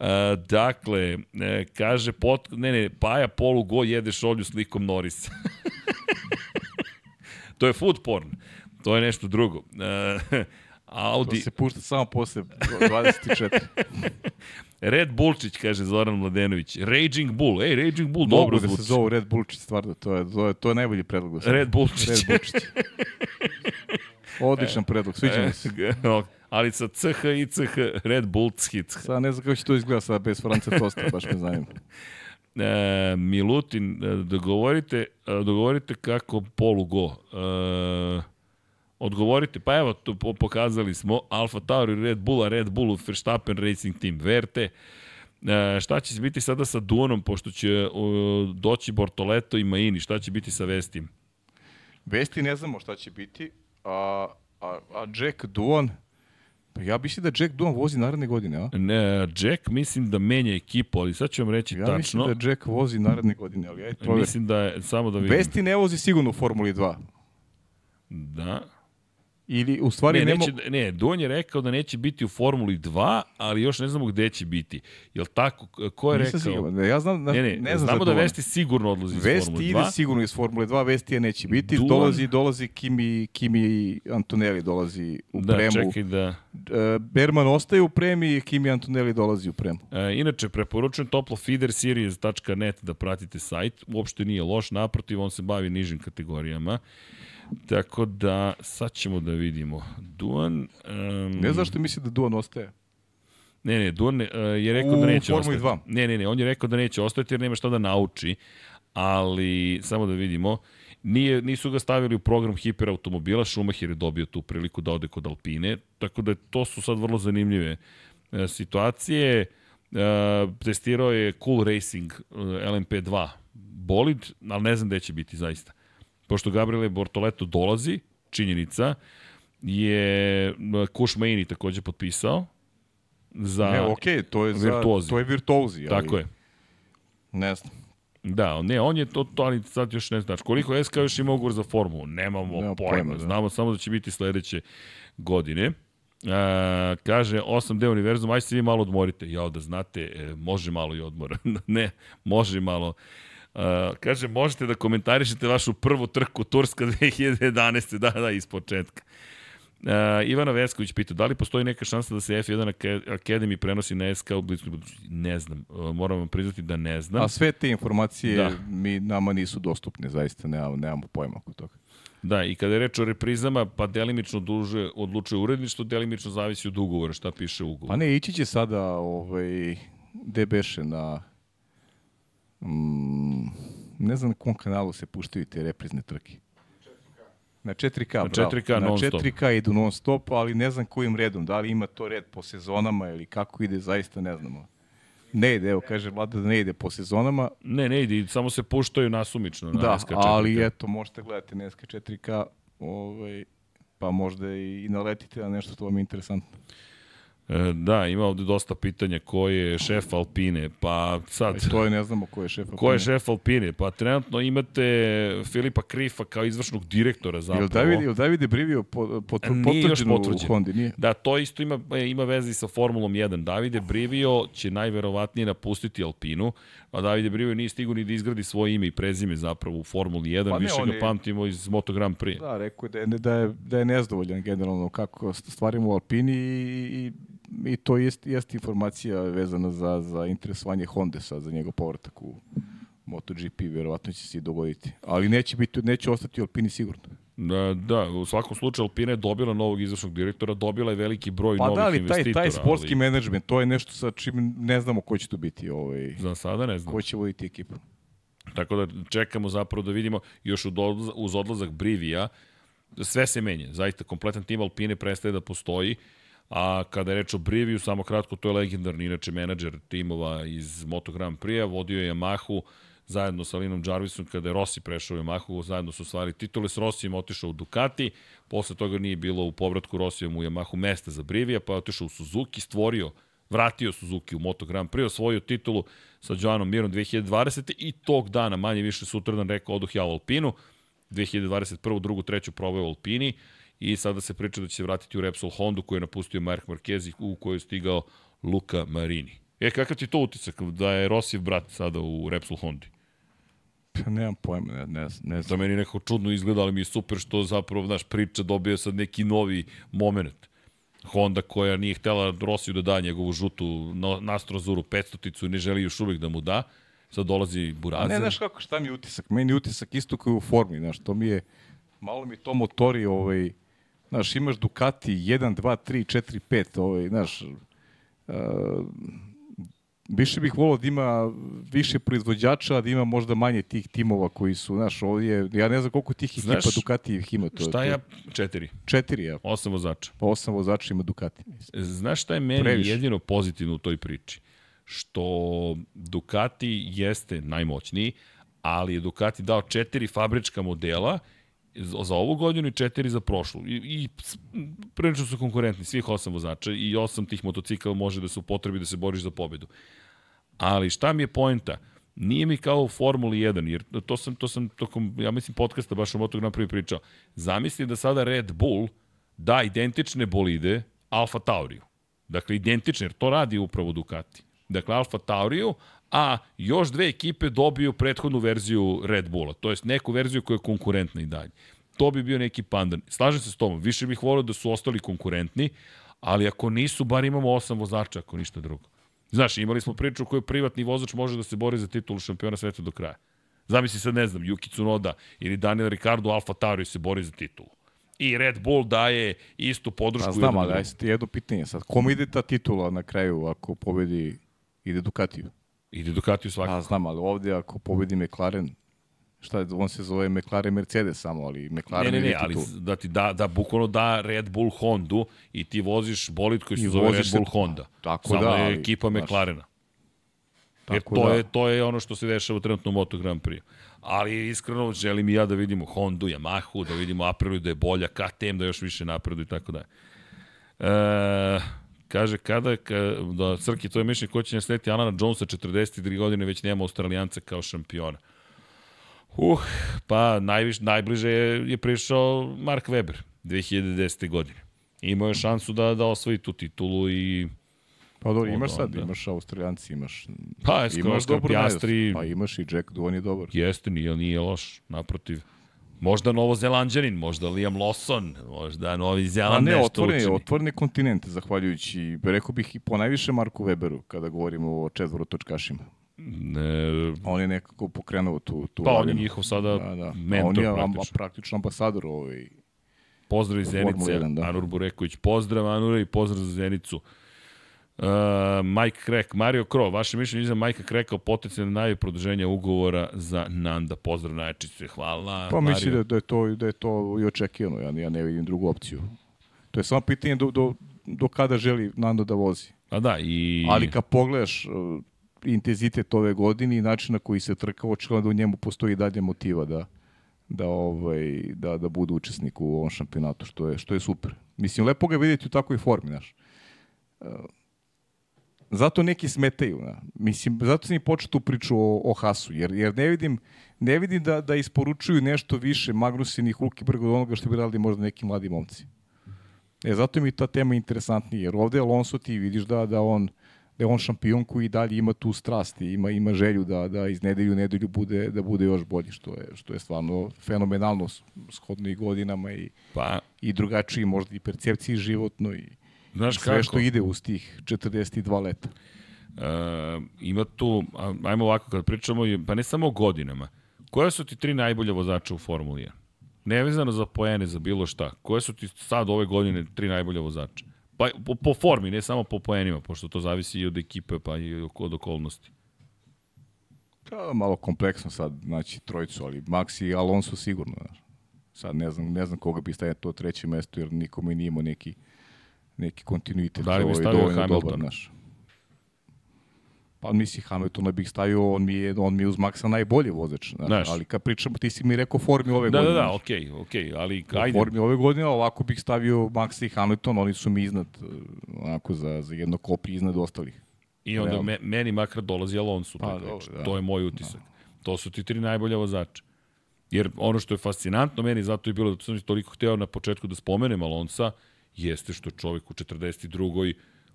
A, dakle, e, kaže, pot, ne, ne, Paja polu go jede šolju s likom Norisa. [LAUGHS] to je food porn. To je nešto drugo. E, To Audi, se pušta samo posle 24. [LAUGHS] Red Bullčić, kaže Zoran Mladenović. Raging Bull, ej, Raging Bull, dobro Mogu da zvuči. se zovu Red Bullčić, stvarno, to je, to je, to je najbolji predlog. do sada. Red Bullčić. Red Bullčić. Odličan [LAUGHS] predlog, sviđa mi se. ali sa CH i CH, Red Bullčić. Sad ne znam kako će to izgleda sad bez France Tosta, baš me zanima. [LAUGHS] E, Milutin, e, dogovorite, e, dogovorite kako polu go. E, odgovorite, pa evo, to po- pokazali smo Alfa Tauri, Red Bulla, Red Bullu, Verstappen Racing Team, verte. E, šta će biti sada sa Duonom, pošto će o, doći Bortoleto i Maini, šta će biti sa Vestim? Vesti ne znamo šta će biti, a, a, a Jack Duan, pa ja mislim da Jack Duan vozi naredne godine, a? Ne, Jack mislim da menja ekipu, ali sad ću vam reći Ja tačno. mislim da Jack vozi naredne godine, ali ajde proveri. Mislim da je, samo da vidim. Vesti ne vozi sigurno u Formuli 2. Da. Ili, u stvari, Ne, ne, neće, da- ne, Duon je rekao da neće biti u Formuli 2, ali još ne znamo gde će biti. Jel tako? Ko je nisam rekao? siguran. Ne, Ja znam, Ne, ne, ne znam znamo da. Vesti sigurno odlazi iz Vesti Formule ide 2. sigurno iz Formule 2, Vestija neće biti. Duan- Dolazi, dolazi Kimi, Kimi Antonelli dolazi u Da, premu. čekaj da... E, Berman ostaje u premi, Kimi Antonelli dolazi u premu. E, inače, preporučujem toplo feederseries.net da pratite sajt. Uopšte nije loš, naprotiv, on se bavi nižim kategorijama. Tako da, sad ćemo da vidimo. Duan... Um, Ne znaš što misli da Duan ostaje? Ne, ne, Duan e, je rekao da U neće Formuli ostati. 2. Ne, ne, ne, on je rekao da neće ostati jer nema šta da nauči, ali samo da vidimo. Nije, nisu ga stavili u program hiperautomobila, Schumacher je dobio tu priliku da ode kod Alpine, tako da to su sad vrlo zanimljive e, situacije. E, testirao je Cool Racing e, LMP2 bolid, ali ne znam gde će biti zaista. Pošto Gabriele Bortoleto dolazi, činjenica, je e, Kuš Maini takođe potpisao za... Ne, okej, to je za, virtuozi. to je virtuozi. Ali, Tako je. Ne znam. Da, ne, on je to, to ali sad još ne znaš. Koliko SK još ima ugovor za formulu? Nemamo Nema pojma. pojma, da. Znamo samo da će biti sledeće godine. A, kaže, 8D univerzum, aj se vi malo odmorite. Ja, da znate, e, može malo i odmora. [LAUGHS] ne, može malo. Kaže, možete da komentarišete vašu prvu trku Turska [LAUGHS] 2011. Da, da, iz početka. Uh, Ivana Vesković pita, da li postoji neka šansa da se F1 Ake- Academy prenosi na SK u bliskoj budućnosti? Ne znam, uh, moram vam priznati da ne znam. A sve te informacije Da. mi, nama nisu dostupne, zaista nemamo, nemamo pojma oko toga. Da, i kada je reč o reprizama, pa delimično duže odlučuje uredništvo, delimično zavisi od ugovora, šta piše u Pa ugovoru. ne, ići će sada ovaj, gde beše na... Mm, ne znam na kom kanalu se puštaju te reprizne trke. Na 4K, Na bravo. 4K Na non stop. 4K idu non stop, ali ne znam kojim redom. Da li ima to red po sezonama ili kako ide, zaista ne znamo. Ne ide, evo kaže Vlada da ne ide po sezonama, Ne, ne ide, samo se puštaju nasumično na da, SK4. ali eto, možete gledati na SK4K, ovaj, pa možda i naletite na nešto što vam je interesantno. E, Da, ima ovde dosta pitanja ko je šef Alpine, pa sad... I to je, ne znamo ko je šef. Ko je Alpine. šef Alpine? Pa trenutno imate Filipa Krifa kao izvršnog direktora zapravo. Jel David, jel David je brivio po, po, Nije još potvrđeno u. Hondi? Nije? Da, to isto ima, e, ima veze sa Formulom 1. Davide Brivio će najverovatnije napustiti Alpinu, a Davide Brivio nije stigu ni da izgradi svoje ime i prezime zapravo u Formuli 1, Pa ne, više on ga pamtimo iz Moto Grand Prix. Da, rekao je da je, da je, da je nezdovoljan generalno kako stvarimo u Alpini i, i, i to jest, jest informacija vezana za, za interesovanje Honda sad, za njegov povratak u MotoGP, verovatno će se i dogoditi. Ali neće, biti, neće ostati u Alpini sigurno. Da, da, u svakom slučaju Alpina je dobila novog izvršnog direktora, dobila je veliki broj Pa novih da, ali taj, investitora. taj sportski ali menadžment, to je nešto sa čim ne znamo ko će to biti, ovaj, Za sada ne znam. ko će voditi ekipu. Tako da čekamo zapravo da vidimo još uz odlazak, Brivija, sve se menja. Zaista, kompletan tim Alpine prestaje da postoji, a kada je reč o Briviju, samo kratko, to je legendarni, inače, menadžer timova iz Moto Grand Prix-a, vodio je Yamahu, zajedno sa Linom Jarvisom, kada je Rossi prešao u Yamahu, zajedno su stvari titule, s Rossijem otišao u Ducati, posle toga nije bilo u povratku Rossijem u Yamahu mesta za Brivija, pa je otišao u Suzuki, stvorio vratio Suzuki u Moto Grand Prix, osvojio titulu sa Joanom Mirom 2020. i tog dana, manje više sutradan, rekao oduh ja u Alpinu, 2021. drugu, treću probao u Alpini i sada se priča da će se vratiti u Repsol Hondu koju je napustio Mark Marquez i u koju je stigao Luka Marini. E, kakav ti to utisak da je Rosijev brat sada u Repsol Hondi? Pa nemam pojma, ne, ne, ne Da znam. meni nekako čudno izgleda, ali mi je super što zapravo, znaš, priča dobije sad neki novi moment. Honda koja nije htela Rosiju da da njegovu žutu no, nastrozuru 500-ticu i ne želi još uvijek da mu da. Sad dolazi Burazer. ne, znaš kako, šta mi je utisak? Meni je utisak isto kao u formi, znaš, to mi je, malo mi to motori, ovaj, znaš, imaš Ducati 1, 2, 3, 4, 5, ovaj, znaš, uh, više bih volao da ima više proizvođača, da ima možda manje tih timova koji su, znaš, ovdje, ja ne znam koliko tih ekipa Znaš, Ducati ih ima. To, Šta ja? Četiri. Četiri, ja. Osam vozača. Pa osam vozača ima Ducati. mislim. Znaš šta je meni Previše. jedino pozitivno u toj priči? Što Ducati jeste najmoćniji, ali je Ducati dao četiri fabrička modela za ovu godinu i četiri za prošlu. I, i prilično su konkurentni, svih osam vozača i osam tih motocikla može da se upotrebi da se boriš za pobedu. Ali šta mi je poenta? Nije mi kao u Formuli 1, jer to sam, to sam tokom, ja mislim, podcasta baš o Moto Grand Prix pričao. Zamisli da sada Red Bull da identične bolide Alfa Tauriju. Dakle, identične, jer to radi upravo Ducati. Dakle, Alfa Tauriju, a još dve ekipe dobiju prethodnu verziju Red Bulla, to jest neku verziju koja je konkurentna i dalje. To bi bio neki pandan. Slažem se s tomom, više bih volio da su ostali konkurentni, ali ako nisu, bar imamo osam vozača, ako ništa drugo. Znaš, imali smo priču u kojoj privatni vozač može da se bori za titulu šampiona sveta do kraja. Zamisli sad, ne znam, Yuki Tsunoda ili Daniel Ricardo Alfa Tauri se bori za titulu. I Red Bull daje istu podršku. Pa znam, ali drugom. aj sad ti jedno pitanje sad. Kome ide ta titula na kraju ako pobedi ide Ducatiju? Ide Ducati u svakako. A znam, ali ovdje ako pobedi McLaren, šta je, on se zove McLaren Mercedes samo, ali Ne, McLaren ne, ne, ide ali titulu. da ti da, da bukvalno da Red Bull Hondu i ti voziš bolid koji se I zove Red Bull Honda. Tako Samo da, je ali, ekipa McLarena. Jer Tako to, da. je, to je ono što se dešava trenutno u Moto Grand Prix. Ali iskreno želim i ja da vidimo Hondu, Yamahu, da vidimo Aprilu da je bolja, KTM da još više napredu i tako da. E, kaže, kada, ka, da, Srki, to je mišljenje ko će naslediti Alana Jonesa 43 godine, već nema Australijanca kao šampiona. Uh, pa najviš, najbliže je, je prišao Mark Webber 2010. godine. Imao je šansu da, da osvoji tu titulu i Pa dobro, imaš sad, onda. imaš Australijanci, imaš... Pa, Oscar- imaš Piastri. najezdu. Pa imaš i Jack Doohan je dobar. Jeste, nije, nije loš, naprotiv. Možda Novozelanđanin, možda Liam Lawson, možda Novi Zeland ne, nešto otvoren je, učini. otvoren je kontinent, zahvaljujući, rekao bih i po najviše Marku Weberu, kada govorimo o četvorotočkašima. Ne, On je nekako pokrenuo tu, tu pa on je njihov sada Da, da. Mentor on je praktično. praktično ambasador ovaj. Pozdrav iz Zenice, 1, da. Anur Bureković. Pozdrav Anure i pozdrav za Zenicu. Uh, Mike Krek, Mario Kro, vaše mišljenje iza Majka Kreka o potencijalne najavi produženja ugovora za Nanda. Pozdrav najčice, hvala. Pa Mario. mislim da, da, je to, da je to i očekivano, ja, ja ne vidim drugu opciju. To je samo pitanje do, do, do kada želi Nando da vozi. A da, i... Ali kad pogledaš intenzitet ove godine i način na koji se trka, očigledno da u njemu postoji dalje motiva da, da, ovaj, da, da bude učesnik u ovom šampionatu, što je, što je super. Mislim, lepo ga vidjeti u takvoj formi, znaš. Uh, zato neki smetaju. Na. Mislim, zato sam i počeo tu priču o, o Hasu, jer, jer ne vidim, ne vidim da, da isporučuju nešto više Magnusin i Hulkenberg od onoga što bi radili možda neki mladi momci. E, zato mi ta tema interesantnija, jer ovde Alonso ti vidiš da, da on da je on šampion koji dalje ima tu strast i ima, ima želju da, da iz nedelju u nedelju bude, da bude još bolji, što je, što je stvarno fenomenalno shodno i godinama i, Pa, i drugačiji možda i percepciji životno i znaš sve kako? što ide uz tih 42 leta. Uh, ima tu, ajmo ovako kad pričamo, pa ne samo o godinama. Koja su ti tri najbolja vozača u Formuli 1? Nevezano za poene, za bilo šta. Koje su ti sad ove godine tri najbolja vozača? Pa po, po formi, ne samo po poenima, pošto to zavisi i od ekipe, pa i od okolnosti. Pa, malo kompleksno sad, znači trojicu, ali Max i Alonso sigurno. Znaš. Sad ne znam, ne znam koga bi stavio to treće mesto, jer nikome nije imao neki, neki kontinuitet. Da li bi ovaj, stavio Hamiltona? Dobar, znaš. Pa misli Hamiltona bih stavio, on mi je, on mi je uz Maxa najbolji vozač. Znaš, Znaš. Ali kad pričamo, ti si mi rekao formi ove Da, da, godine. da, znaš. okej, okej, ali U ajde. formi ove godine, ovako bih stavio Maxa i Hamilton, oni su mi iznad, eh, onako za, za jedno kopi iznad ostalih. I onda Realno. me, meni makar dolazi Alonso. Pa, Pa, dobro, da. To je moj utisak. To su ti tri najbolja vozača. Jer ono što je fascinantno meni, zato je bilo da sam toliko hteo na početku da spomenem Alonsa, jeste što je čovjek u 42.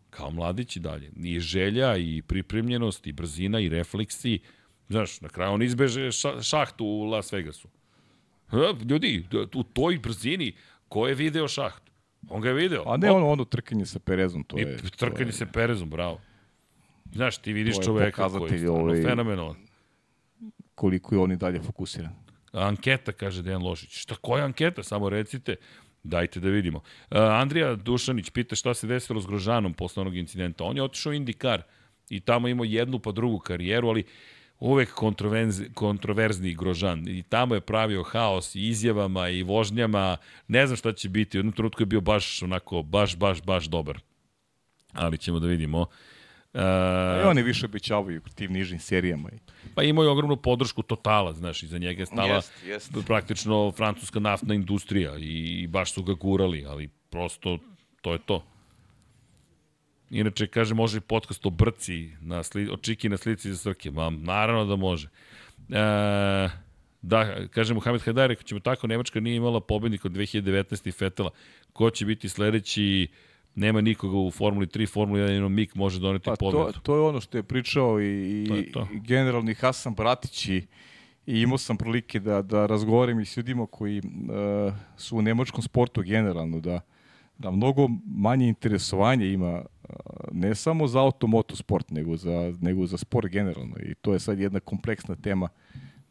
kao mladić i dalje. I želja, i pripremljenost, i brzina, i refleksi. Znaš, na kraju on izbeže ša, šahtu u Las Vegasu. Ha, ljudi, u toj brzini, ko je video šahtu? On ga je video. A ne ono, ono trkanje sa Perezom, to I je... to trkanje je- se Perezom, bravo. Znaš, ti vidiš čoveka koji je stvarno ovaj, fenomenalan. koliko je on i dalje fokusiran. Anketa, kaže Dejan Lošić. Šta, koja anketa? Samo recite. Dajte da vidimo. Uh, Andrija Dušanić pita šta se desilo s Grožanom posle onog incidenta. On je otišao u Indikar i tamo imao jednu pa drugu karijeru, ali uvek kontroverzni, Grožan. I tamo je pravio haos i izjavama i vožnjama. Ne znam šta će biti. U jednom trenutku je bio baš onako, baš, baš, baš dobar. Ali ćemo da vidimo. Uh, A i oni više obećavaju u tim nižim serijama. i- Pa imao je ogromnu podršku Totala, znaš, iza njega je stala Jest, jest. praktično francuska naftna industrija i baš su ga gurali, ali prosto to je to. Inače, kaže, može i podcast o brci, na sli, o čiki na slici za Srke. Ma, naravno da može. E, da, kaže Mohamed Hajdar, ako ćemo tako, Nemačka nije imala pobednik od 2019. i Fetela. Ko će biti sledeći? Nema nikoga u Formuli 3, Formuli 1, jedino Mik može doneti Pa to, pobedu. to je ono što je pričao i, To je to. i generalni Hasan Bratić i, imao sam prilike da, da razgovaram i s ljudima koji uh, su u nemačkom sportu generalno, da, da mnogo manje interesovanje ima uh, ne samo za automoto sport, nego za, nego za sport generalno. I to je sad jedna kompleksna tema.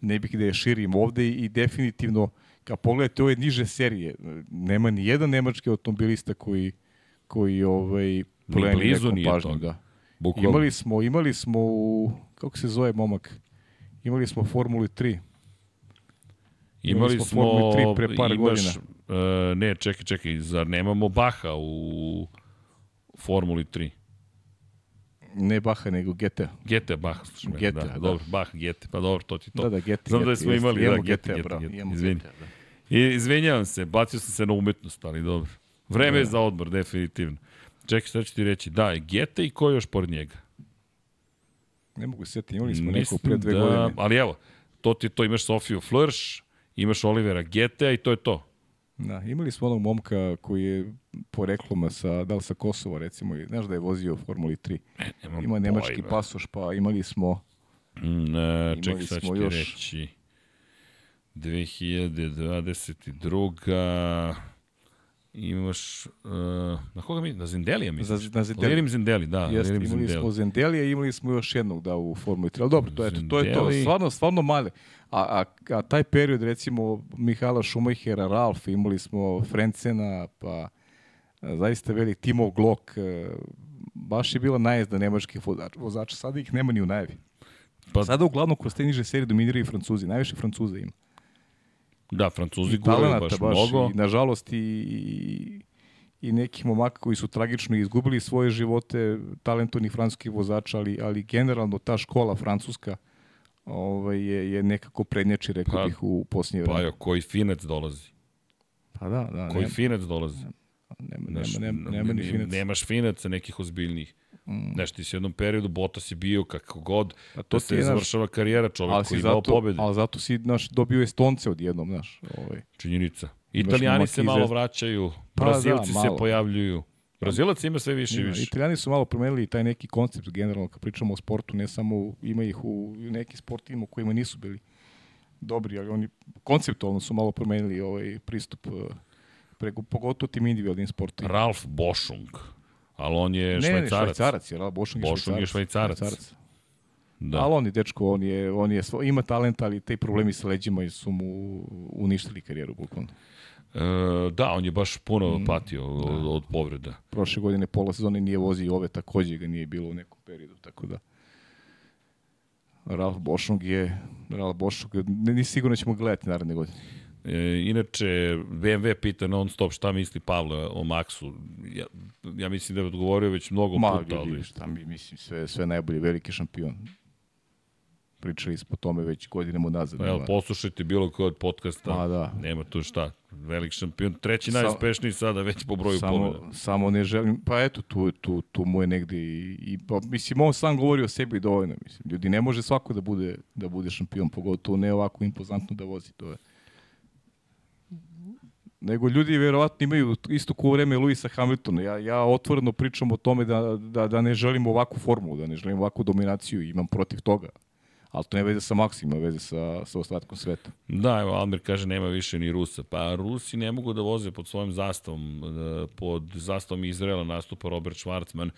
Ne bih da je širim ovde i definitivno kad pogledate ove niže serije, nema ni jedan nemački automobilista koji koji ovaj pleni blizu nekom nije pažnjom, toga. da. Bukvalno. Imali smo, imali smo u, kako se zove momak? Imali smo Formuli 3. Imali smo smo, Formulu 3 pre par imaš, godina. e, ne, čekaj, čekaj, zar nemamo Baha u Formuli 3? Ne Baha, nego GT. GT Bach, slušaj me, GT, da, da. dobro, Bach, GT, pa dobro, to ti to. Da, da, GT. Znam da smo jeste. imali, da, Imamo GT, GT, GT, bravo, GT, imamo izvini. GT, da. I, izvinjavam se, bacio sam se na umetnost, ali dobro. Vreme Da. je za odmor, definitivno. Čekaj, šta ću ti reći? Da, GT i ko još pored njega? Ne mogu se setiti, imali smo Mislim pre dve da, godine. Ali evo, to ti to, imaš Sofiju Flörš, imaš Olivera Gete i to je to. Da, imali smo onog momka koji je porekloma sa, da li sa Kosova recimo, i znaš da je vozio u Formuli 3. Nemam Ima nemački pojma. pasoš, pa imali smo Mm, e, čekaj, sad ću ti još- reći. 2022. Imaš, uh, na koga mi, na Zendelija za, na Zendeli. Lirim Zendeli, da, Jeste, Lirim imali Zendeli. smo Zendelija i imali smo još jednog da u Formuli 3. Ali dobro, to je to, je to. Stvarno, stvarno male. A, a, a taj period, recimo, Mihala Schumachera, Ralf, imali smo Frencena, pa a, zaista velik Timo Glock, e, baš je bila najezda nemačkih vozača. Sada ih nema ni u najavi. Pa- Sada uglavnom kroz te niže serije dominiraju Francuzi. Najviše Francuza ima. Da, Francuzi guraju talenata baš, mnogo. I, nažalost, i, i, i nekih momaka koji su tragično izgubili svoje živote, talentovnih francuskih vozača, ali, ali generalno ta škola francuska ovaj, je, je nekako prednjači, rekao Pa- bih, u posljednje Pa vreme. jo, koji finec dolazi? Pa da, da, Koji nema, finec dolazi? nema, Znaš, nema, nema, nema ni ne- finac. Nemaš finaca nekih ozbiljnijih. Mm. Znaš, ti si u jednom periodu, Botas je bio kako god, A to se završava karijera čovjek ali koji je imao zato, pobede. ali zato si naš, dobio Estonce odjednom, znaš. Ovaj. Činjenica. Italijani se malo vraćaju, Pa da, Brazilci se malo. pojavljuju. Brazilac ima sve više i više. Italijani su malo promenili taj neki koncept generalno kad pričamo o sportu, ne samo ima ih u nekim sportovima u kojima nisu bili dobri, ali oni konceptualno su malo promenili ovaj pristup eh, preko, pogotovo tim individualnim sportovima. Ralf Bošung, ali on je ne, ne, švajcarac. švajcarac je, Bošung je Bošung je švajcarac. švajcarac. Da. Ali on je dečko, on je, on je, svo- ima talent, ali te problemi sa leđima su mu uništili karijeru, bukvalno. E, da, on je baš puno Mm. patio od, od povreda. Prošle godine pola sezone nije vozio, ove takođe ga nije bilo u nekom periodu, tako da... Ralf Bošung je, Ralf Bošung, ne, nisi sigurno da ćemo gledati naredne godine. E, inače, BMW pita non stop šta misli Pavle o Maxu. Ja, ja mislim da je odgovorio već mnogo Ma, puta, ali... vidi, šta mi, mislim, sve, sve najbolje, veliki šampion. Pričali smo o tome već godinama nazad. Pa evo, nema- poslušajte bilo koji od podcasta. Ma, da. Nema tu šta. Velik šampion. Treći Sa- najuspešniji sada već po broju samo, pobjeda. samo ne želim, pa eto, tu, tu, tu mu je negde i, i pa, mislim, on sam govori o sebi dovoljno, mislim, ljudi, ne može svako da bude, da bude šampion, pogotovo ne ovako impozantno da vozi, to je. Nego ljudi verovatno imaju isto ko vreme Luisa Hamiltona. Ja, ja otvoreno pričam o tome da, da, da ne želim ovakvu formulu, da ne želim ovakvu dominaciju, imam protiv toga. Ali to ne veze sa Maxim, ima veze sa, sa ostatkom sveta. Da, evo, Almir kaže nema više ni Rusa. Pa Rusi ne mogu da voze pod svojim zastavom. E, Pod zastavom Izraela nastupa Robert Schwarzman.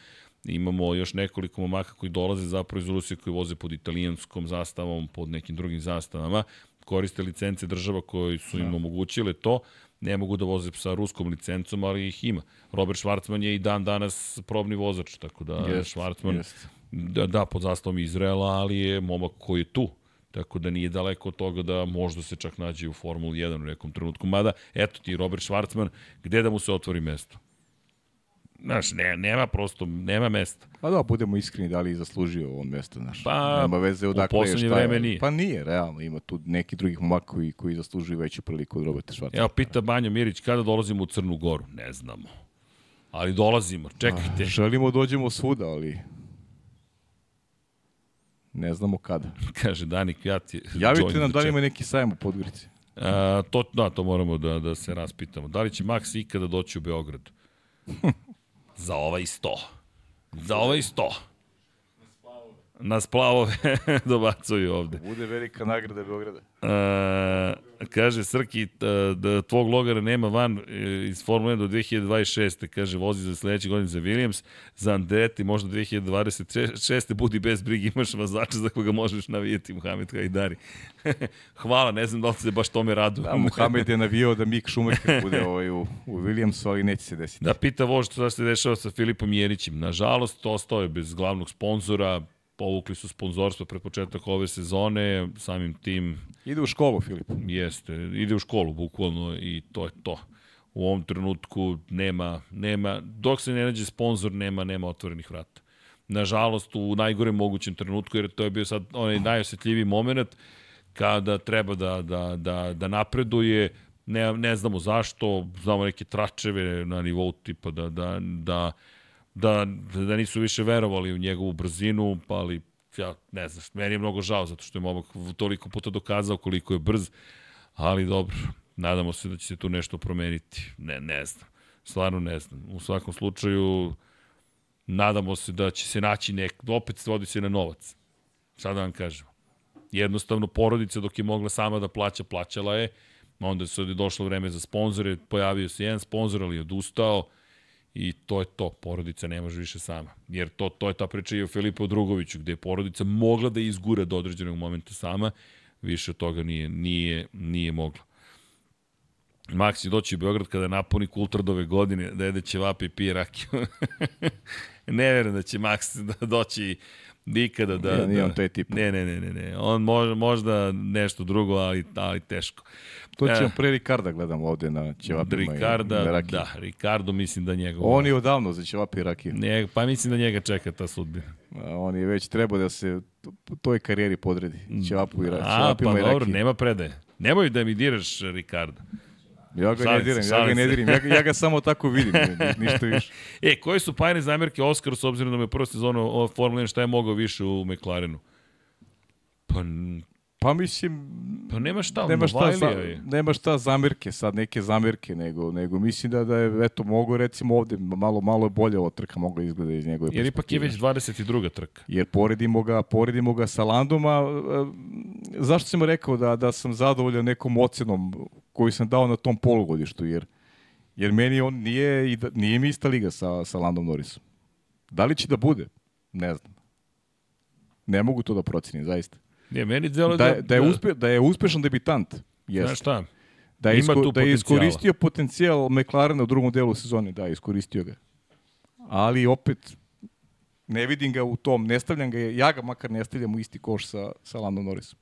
Imamo još nekoliko momaka koji dolaze zapravo iz Rusije koji voze pod italijanskom zastavom, pod nekim drugim zastavama. Koriste licence država koji su im omogućile to. Ne mogu da voze sa ruskom licencom, ali ih ima. Robert Schwarzman je i dan danas probni vozač, tako da Jest, Schwarzman jest. da, da, pod zastavom Izraela, ali je momak koji je tu. Tako da nije daleko od toga da možda se čak nađe u Formuli 1 u nekom trenutku. Mada, eto ti, Robert Schwarzman, gde da mu se otvori mesto? Znaš, ne, nema prosto, nema mesta. Pa da, budemo iskreni da li je zaslužio on mesto, znaš. Pa, Nema veze u odakle je, poslednje šta je. vreme nije. Pa nije, realno. Ima tu neki drugih momaka koji, koji zaslužuju veću priliku od Roberta Švarca. Evo, pita Banja Mirić, kada dolazimo u Crnu Goru? Ne znamo. Ali dolazimo, čekajte. Želimo dođemo svuda, ali ne znamo kada. [LAUGHS] Kaže Dani je- Javite nam da li ima neki sajam u Podgorici. A, to, da, to moramo da, da se raspitamo. Da li će Max ikada doći u Beograd? [LAUGHS] Za ovaj sto. Za ovaj sto. Na splavove [LAUGHS] dobacuju ovde. Bude velika nagrada Beograda. E, kaže Srki, e, da tvog logara nema van e, iz Formule 1 do 2026. Kaže, vozi za sledeće godine za Williams, za Andretti možda 2026. Budi bez brige, imaš vozača za koga možeš navijeti, Muhamed Hajdari. [LAUGHS] Hvala, ne znam da li se baš tome radu. Da, Muhamed je navijao da Mick Schumacher bude ovaj u, u Williamsu, ali neće se desiti. Da pita vožd šta se dešava sa Filipom Jerićem. Nažalost, ostao je bez glavnog sponzora, povukli su sponzorstvo pred početak ove sezone, samim tim Ide u školu, Filip. Jeste, ide u školu bukvalno i to je to. U ovom trenutku nema, nema dok se ne nađe sponsor, nema, nema otvorenih vrata. Nažalost, u najgorem mogućem trenutku, jer to je bio sad onaj najosetljiviji moment, kada treba da, da, da, da napreduje, ne, ne znamo zašto, znamo neke tračeve na nivou tipa da, da, da, da, da nisu više verovali u njegovu brzinu, pa ali ja ne znam, meni je mnogo žao zato što je momak toliko puta dokazao koliko je brz, ali dobro, nadamo se da će se tu nešto promeniti. Ne, ne znam, stvarno ne znam. U svakom slučaju, nadamo se da će se naći nek, opet svodi se na novac. Šta da vam kažem? Jednostavno, porodica dok je mogla sama da plaća, plaćala je, onda se je došlo vreme za sponzore, pojavio se jedan sponzor, ali je odustao, I to je to, porodica ne može više sama. Jer to, to je ta priča i o Filipu Drugoviću, gde je porodica mogla da izgura do određenog momenta sama, više od toga nije, nije, nije mogla. Će doći u Beograd kada napuni kulturdove godine, da jede ćevape i pije rakiju. [LAUGHS] ne verujem da će Max [LAUGHS] doći nikada da... Nije- nije da, on taj tip. Ne, ne, ne, ne, ne. On može, možda nešto drugo, ali, ali teško. To ćemo E. pre Ricarda gledamo ovde na ćevapima i Ricarda, na rakiji. da, Ricardo mislim da njegov... On je odavno za ćevapi i rakiju. Njega, pa mislim da njega čeka ta sudbina. On je već trebao da se toj karijeri podredi. Ćevapu i, ra- A, pa i dobro, nema predaje. Nemoj da mi diraš Ricardo. Ja ga ne diram, ja ga ne se. dirim. Ja, ja ga samo tako vidim, ni- ništa više. [LAUGHS] E, koji su pajne zamjerke Oskaru s obzirom da mu je prva sezona Formula 1, šta je mogao više u McLarenu? Pa, Pa mislim, pa nema šta, nema šta, za, nema šta zamerke, sad neke zamerke, nego, nego mislim da, da je, eto, mogu recimo ovde, malo, malo je bolje ova trka mogla izgleda iz njegove Jer ipak je već 22. trka. Jer poredimo ga, poredimo ga sa Landom, a zašto sam rekao da, da sam zadovoljan nekom ocenom koju sam dao na tom polugodištu, jer, jer meni on nije, da, nije mi ista liga sa, sa Landom Norrisom. Da li će da bude? Ne znam. Ne mogu to da procenim, zaista. Ne, meni delo Da, je- da, je, uspe, da je uspešan debitant, Znaš jeste. šta? Da je, ima isko, tu da je iskoristio potencijal McLarena u drugom delu sezone, da, iskoristio ga. Ali opet, ne vidim ga u tom, ne stavljam ga, ja ga makar ne stavljam u isti koš sa, sa Landon Norrisom.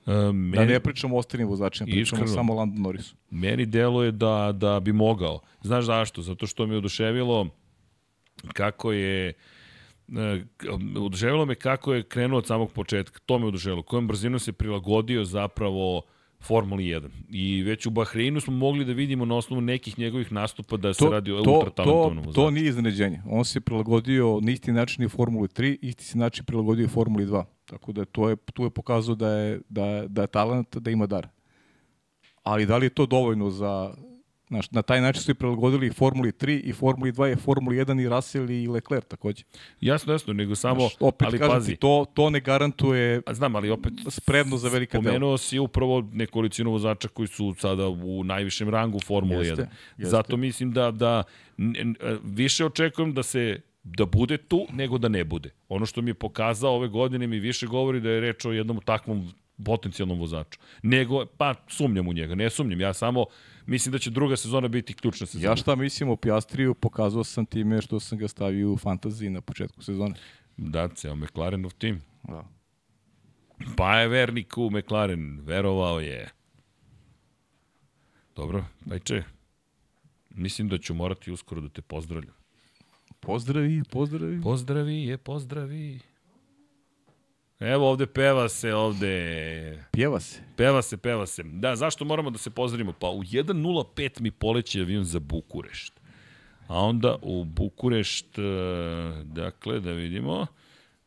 Uh, Da meni, ne pričamo o ostalim vozačima, pričamo Iskreno. samo o Landon Norrisu. meni deluje da, da bi mogao. Znaš zašto? Zato što me oduševilo kako je e, oduševilo me kako je krenuo od samog početka. To me oduševilo. Kojom brzinom se prilagodio zapravo Formuli 1. I već u Bahreinu smo mogli da vidimo na osnovu nekih njegovih nastupa da se radi o ultra to, talentovnom to vozaču. nije iznenađenje. On se prilagodio na isti način i Formuli 3, isti se način prilagodio i Formuli 2. Tako da to je, tu je pokazao da je, da, da je talent, da ima dar. Ali da li je to dovoljno za... Znaš, na taj način su i prilagodili i Formuli 3 i Formuli 2 i Formuli 1 i Russell i Leclerc takođe. Jasno, jasno, nego samo, Znaš, opet ali kažem pazi, ti, to, to ne garantuje A Znam, ali opet spremno za velika dela. Pomenuo si upravo nekolicinu vozača koji su sada u najvišem rangu Formule Jeste, 1. jeste. Zato mislim da, da n- više očekujem da se da bude tu nego da ne bude. Ono što mi je pokazao ove godine mi više govori da je reč o jednom takvom potencijalnom vozaču. Nego, pa sumnjam u njega, ne sumnjam, ja samo mislim da će druga sezona biti ključna sezona. Ja šta mislim o Piastriju, pokazao sam time što sam ga stavio u fantaziji na početku sezone. Da, ceo McLarenov tim. Da. Pa je vernik u McLaren, verovao je. Dobro, Bajče, mislim da ću morati uskoro da te pozdravljam. Pozdravi, pozdravi. Pozdravi je, pozdravi. Evo ovde peva se, ovde Pjeva se. peva se, peva se. Da, zašto moramo da se pozdravimo? Pa u 1.05 mi poleće avion za Bukurešt. A onda u Bukurešt, e, dakle, da vidimo,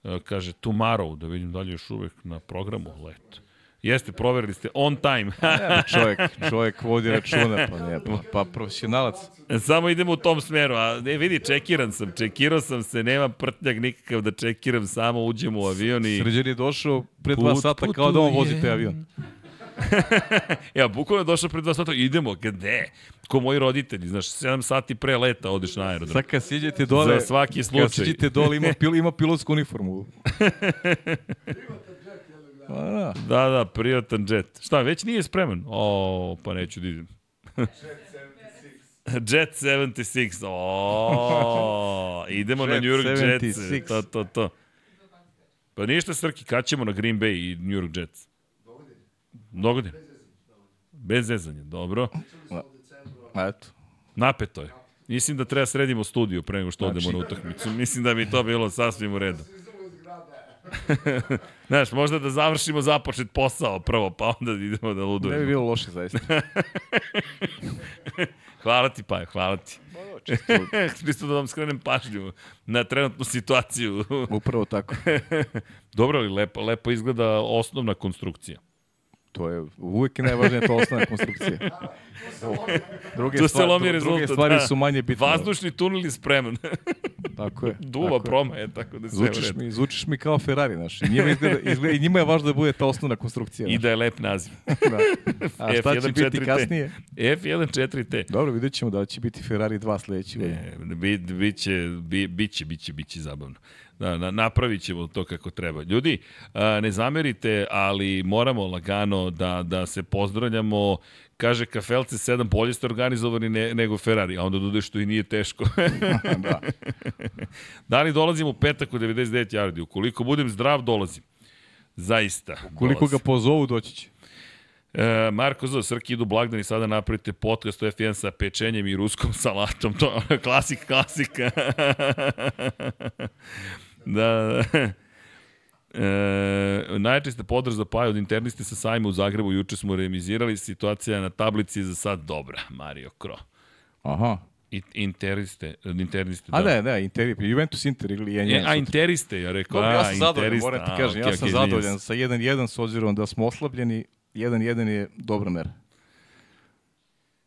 e, kaže tomorrow, da vidim da li je još uvek na programu let. Jeste, proverili ste on time. Evo, čovjek, čovjek vodi računa, pa ne, pa, pa profesionalac. Samo idemo u tom smeru, a ne vidi, čekiran sam, čekirao sam se, nema prtljak nikakav da čekiram, samo uđem u avion i... Srđan je došao pre dva Put sata kao da on vozi putuje. taj avion. [LAUGHS] Ja, bukvalno je došao pre dva sata, idemo, gde? Ko moji roditelji, znaš, 7 sati pre leta odeš na aerodrom. Sad kad siđete dole, Za svaki kad slučaj. siđete dole ima, pil, ima pilotsku uniformu. [LAUGHS] A, da. Da, da, privatan jet. Šta, već nije spreman? O, pa neću da idem. [LAUGHS] Jet 76. O, idemo na Jet New York Jets. 76. To, to, to. Pa ništa, Srki, kad ćemo na Green Bay i New York Jets? Dogodine. Bez zezanja, dobro. Eto. Napeto je. Mislim da treba sredimo studiju pre nego što odemo na utakmicu. Mislim da bi to bilo sasvim u redu. [LAUGHS] Znaš, možda da završimo započet posao prvo, pa onda idemo da Ne bi ludujemo. bilo loše, zaista. [LAUGHS] Hvala ti, pa, hvala [LAUGHS] ti. Čisto da vam skrenem pažnju na trenutnu situaciju. Upravo tako. Dobro, ali lepo, lepo izgleda osnovna konstrukcija. To je uvijek najvažnija to osnovna konstrukcija. Druge, Tu se stvari- lomi druge rezultat. stvari da. su manje bitne. Vazdušni tunel je spreman. Tako je. Duva tako je. promaje, tako da se Zvučiš mi, zvučiš mi kao Ferrari, znaš. I Njima, izgleda, izgleda, I njima je važno da bude ta osnovna konstrukcija. I znaš. da je lep naziv. [LAUGHS] Da. A šta će biti F1.4T. kasnije? F1.4T. Dobro, vidjet ćemo da će biti Ferrari 2 sledeći. godine. E, bi, biće, bi, biće, biće, biće zabavno. Da, na, napravit ćemo to kako treba. Ljudi, a, ne zamerite, ali moramo lagano da, da se pozdravljamo. Kaže, kafelce 7 bolje ste organizovani ne, nego Ferrari, a onda dodaj što i nije teško. [LAUGHS] da. [LAUGHS] da li dolazim u petak u 99 yardi? Ukoliko budem zdrav, dolazim. Zaista. Koliko ga dolazim. pozovu, doći će. E, Marko Zov, Srki idu blagdani, sada napravite podcast o F1 sa pečenjem i ruskom salatom. To je klasik, klasika. [LAUGHS] da, [LAUGHS] E, najčešće podrž za Paju od interniste sa sajma u Zagrebu. Juče smo remizirali. Situacija na tablici je za sad dobra. Mario Kro. Aha. I, interniste, interniste, A da. ne, ne, Inter, Juventus Inter igli je E, a interiste, ja rekao, Dobro, ja sam zadovoljan, moram ti kažem, ja okej, sam izvinjam zadovoljan sa 1-1 s obzirom da smo oslabljeni. 1-1 je dobra mera.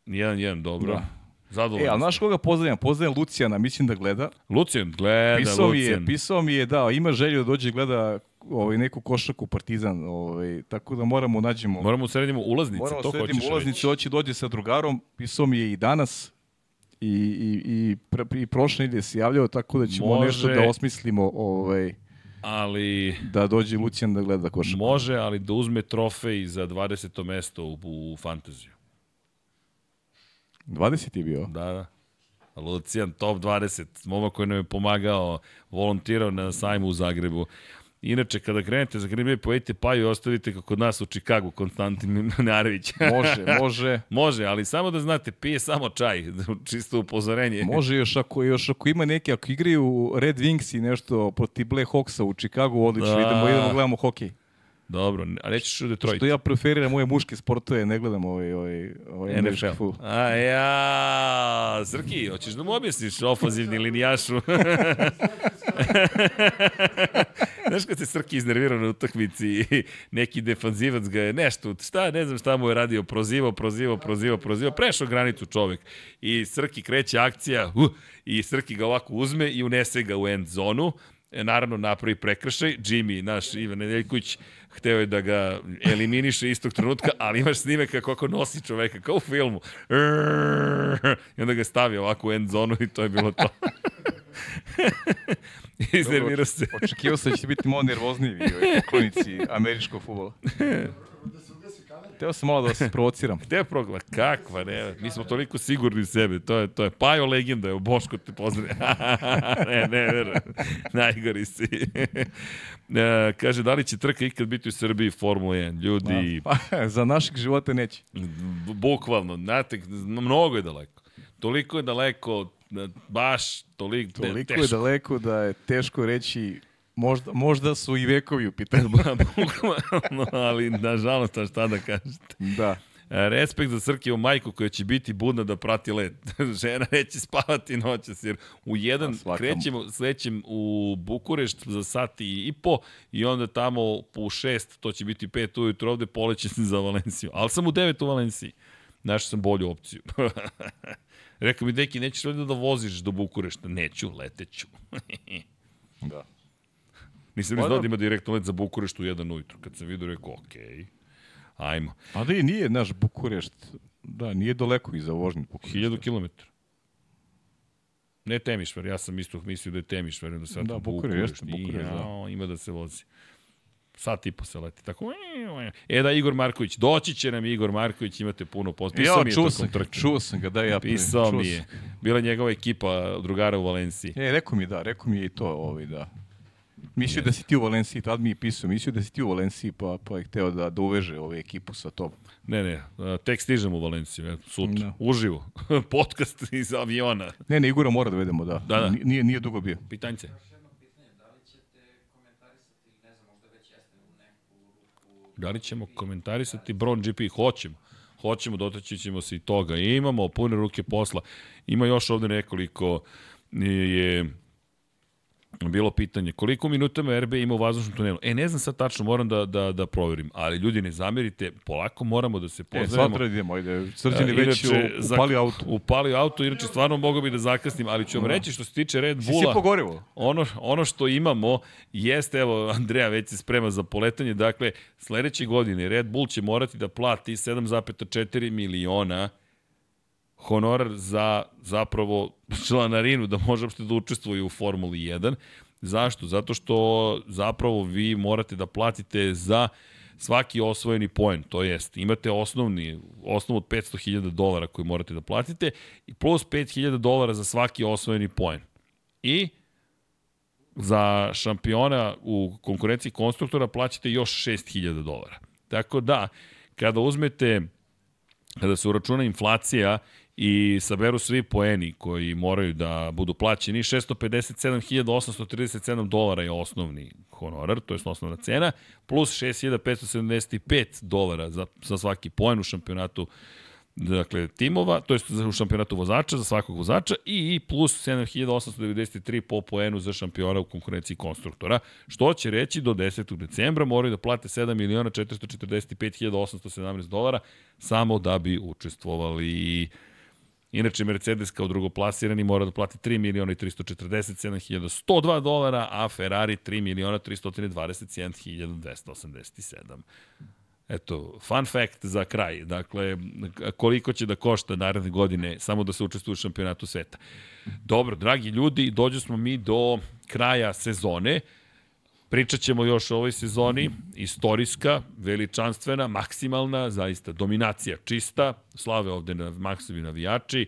Jedan, jedan, dobro. Da. Zadovoljan. E, ali znaš koga pozdravljam? Pozdravljam Lucijana, mislim da gleda. Lucijan, gleda, Pisao mi je, Lucijan. pisao mi je da ima želju da dođe gleda ovaj, neku košaku Partizan, ovaj, tako da moramo nađemo. Moramo sredimo ulaznice, Moramo to sredimo hoćeš ulaznice, hoće dođe sa drugarom, pisao mi je i danas i, i, i, pre, i prošle nedelje se javljao, tako da ćemo Može. nešto da osmislimo ovaj, ali da dođe Lucijan da gleda košarku. može, ali da uzme trofej za 20. mesto u, u fantaziju. 20 je bio. Da, da. Lucijan, top 20, momak koji nam je pomagao, volontirao na sajmu u Zagrebu. Inače, kada krenete za Green Bay, pojedite pa i ostavite kako kod nas u Čikagu, Konstantin Narević. [LAUGHS] Može, može. [LAUGHS] Može, ali samo da znate, pije samo čaj, [LAUGHS] čisto upozorenje. Može još ako, još ako ima neki, ako igraju Red Wings i nešto protiv Black Hawksa u Chicagu, odlično, Da. idemo, idemo, gledamo hokej. Dobro, a u Detroit. Što ja preferiram moje muške sportove, ne gledam ovaj, ovaj, ovaj NFL. A ja, Srki, hoćeš da mu objasniš ofanzivni linijašu? [LAUGHS] Znaš kad se Srki iznervirao na utakmici i neki defanzivac ga je nešto, šta, ne znam šta mu je radio, prozivao, prozivao, prozivao, prozivao, prešao granicu čovek. I Srki kreće akcija, uh, i Srki ga ovako uzme i unese ga u end zonu. E, naravno napravi prekršaj, Jimmy, naš Ivan Nedeljković, hteo je da ga eliminiše istog trenutka, ali imaš snime kako ako nosi čoveka, kao u filmu. I onda ga stavi ovako u end zonu i to je bilo to. [LAUGHS] Iznervirao se. Očekivao sam da će biti malo nervozniji ovaj, poklonici američkog futbola. [LAUGHS] Teo sam malo da vas [LAUGHS] provociram. Gde progleda? Kakva, ne, mi smo toliko sigurni u sebe, to je, to je Pajo legenda, evo Boško te pozdravlja. [LAUGHS] ne, ne, verujem, najgori si. [LAUGHS] e, kaže, da li će trka ikad biti u Srbiji Formula 1? Ljudi, Pa, za našeg života neće. Bukvalno, znate, mnogo je daleko. Toliko je daleko, da baš toliko, Toliko je teško. daleko da je teško reći možda, možda su i vekovi u pitanju. [LAUGHS] Bukvalno, ali nažalost, a šta da kažete. da. E, Respekt za Srkijevu majku koja će biti budna da prati let. [LAUGHS] Žena neće spavati noćas jer u jedan A, svaka mu. krećemo, slećem u Bukurešt za sat i, i po i onda tamo po šest, to će biti pet ujutro ovde, polećem za Valenciju. Ali sam u devet u Valenciji. Našao sam bolju opciju. [LAUGHS] Rekao mi, deki, nećeš ovde da voziš do Bukurešta? Neću, leteću. da. Nisam Pa ni znao da. da ima direktno let za Bukurešt u jedan ujutro. Kad sam vidio, rekao, okej, okay, ajmo. A da i nije naš Bukurešt. Da, nije daleko iza vožnje Bukurešta. 1000 km. Ne Temišvar, ja sam isto mislio da je Temišvar, da se Da, Bukurešt, Bukurešt, da. jao, ima da se vozi. Sat i po se leti. Tako, e da, Igor Marković, doći će nam Igor Marković, imate puno post. Pisao Ja, mi je čuo tokom sam, trke. čuo sam ga, da ja Pisao mi sam. je. Bila njegova ekipa drugara u Valenciji. E, rekao mi da, rekao mi je i to, ovaj, da. Mislio da si ti u Valenciji, tad mi je pisao, mislio da si ti u Valenciji, pa, pa je hteo da, da uveže ovu ekipu sa tobom. Ne, ne, tek stižem u Valenciju, eto, sutra, Da. uživo. [LAUGHS] Podcast iz aviona. Ne, ne, Igora mora da vedemo, da. Da, da. Nije, nije dugo bio. Pitanjce. Da li ćemo komentarisati Bron GP? Hoćemo. Hoćemo, dotaći ćemo se i toga. I imamo pune ruke posla. Ima još ovde nekoliko je bilo pitanje koliko minutama RB ima u vazdušnom tunelu. E, ne znam sad tačno, moram da, da, da proverim, ali ljudi ne zamerite, polako moramo da se E, pozdravimo. sad idemo, ajde. Srđan je E, već inače, u- za- upalio auto. Upalio auto, inače stvarno mogu bi da zakasnim, ali ću vam reći što se tiče Red Bulla. si pogorivo? Ono, ono što imamo jeste, evo, Andreja već se sprema za poletanje, dakle, sledeće godine Red Bull će morati da plati 7,4 miliona honorar za zapravo članarinu da može uopšte da učestvuje u Formuli 1. Zašto? Zato što zapravo vi morate da platite za svaki osvojeni poen, to jest imate osnovni, osnov od 500.000 dolara koji morate da platite i plus 5.000 dolara za svaki osvojeni poen. I za šampiona u konkurenciji konstruktora plaćate još 6000 dolara. Tako da, kada uzmete, kada se uračuna inflacija i saberu svi poeni koji moraju da budu plaćeni, 657.837 dolara je osnovni honorar, to je osnovna cena, plus 6.575 dolara za, za svaki poen u šampionatu dakle, timova, to je u šampionatu vozača, za svakog vozača i i plus 7893 po poenu za šampiona u konkurenciji konstruktora, što će reći do 10. decembra moraju da plate 7 miliona 445.817 dolara samo da bi učestvovali Inače, Mercedes kao drugoplasirani mora da plati 3 miliona i 347.102 dolara, a Ferrari 3 miliona 327.287. Eto, fun fact za kraj. Dakle, koliko će da košta naredne godine samo da se učestvuje u šampionatu sveta. Dobro, dragi ljudi, dođu smo mi do kraja sezone. Pričat ćemo još o ovoj sezoni, istorijska, veličanstvena, maksimalna, zaista dominacija čista, slave ovde na maksimi navijači,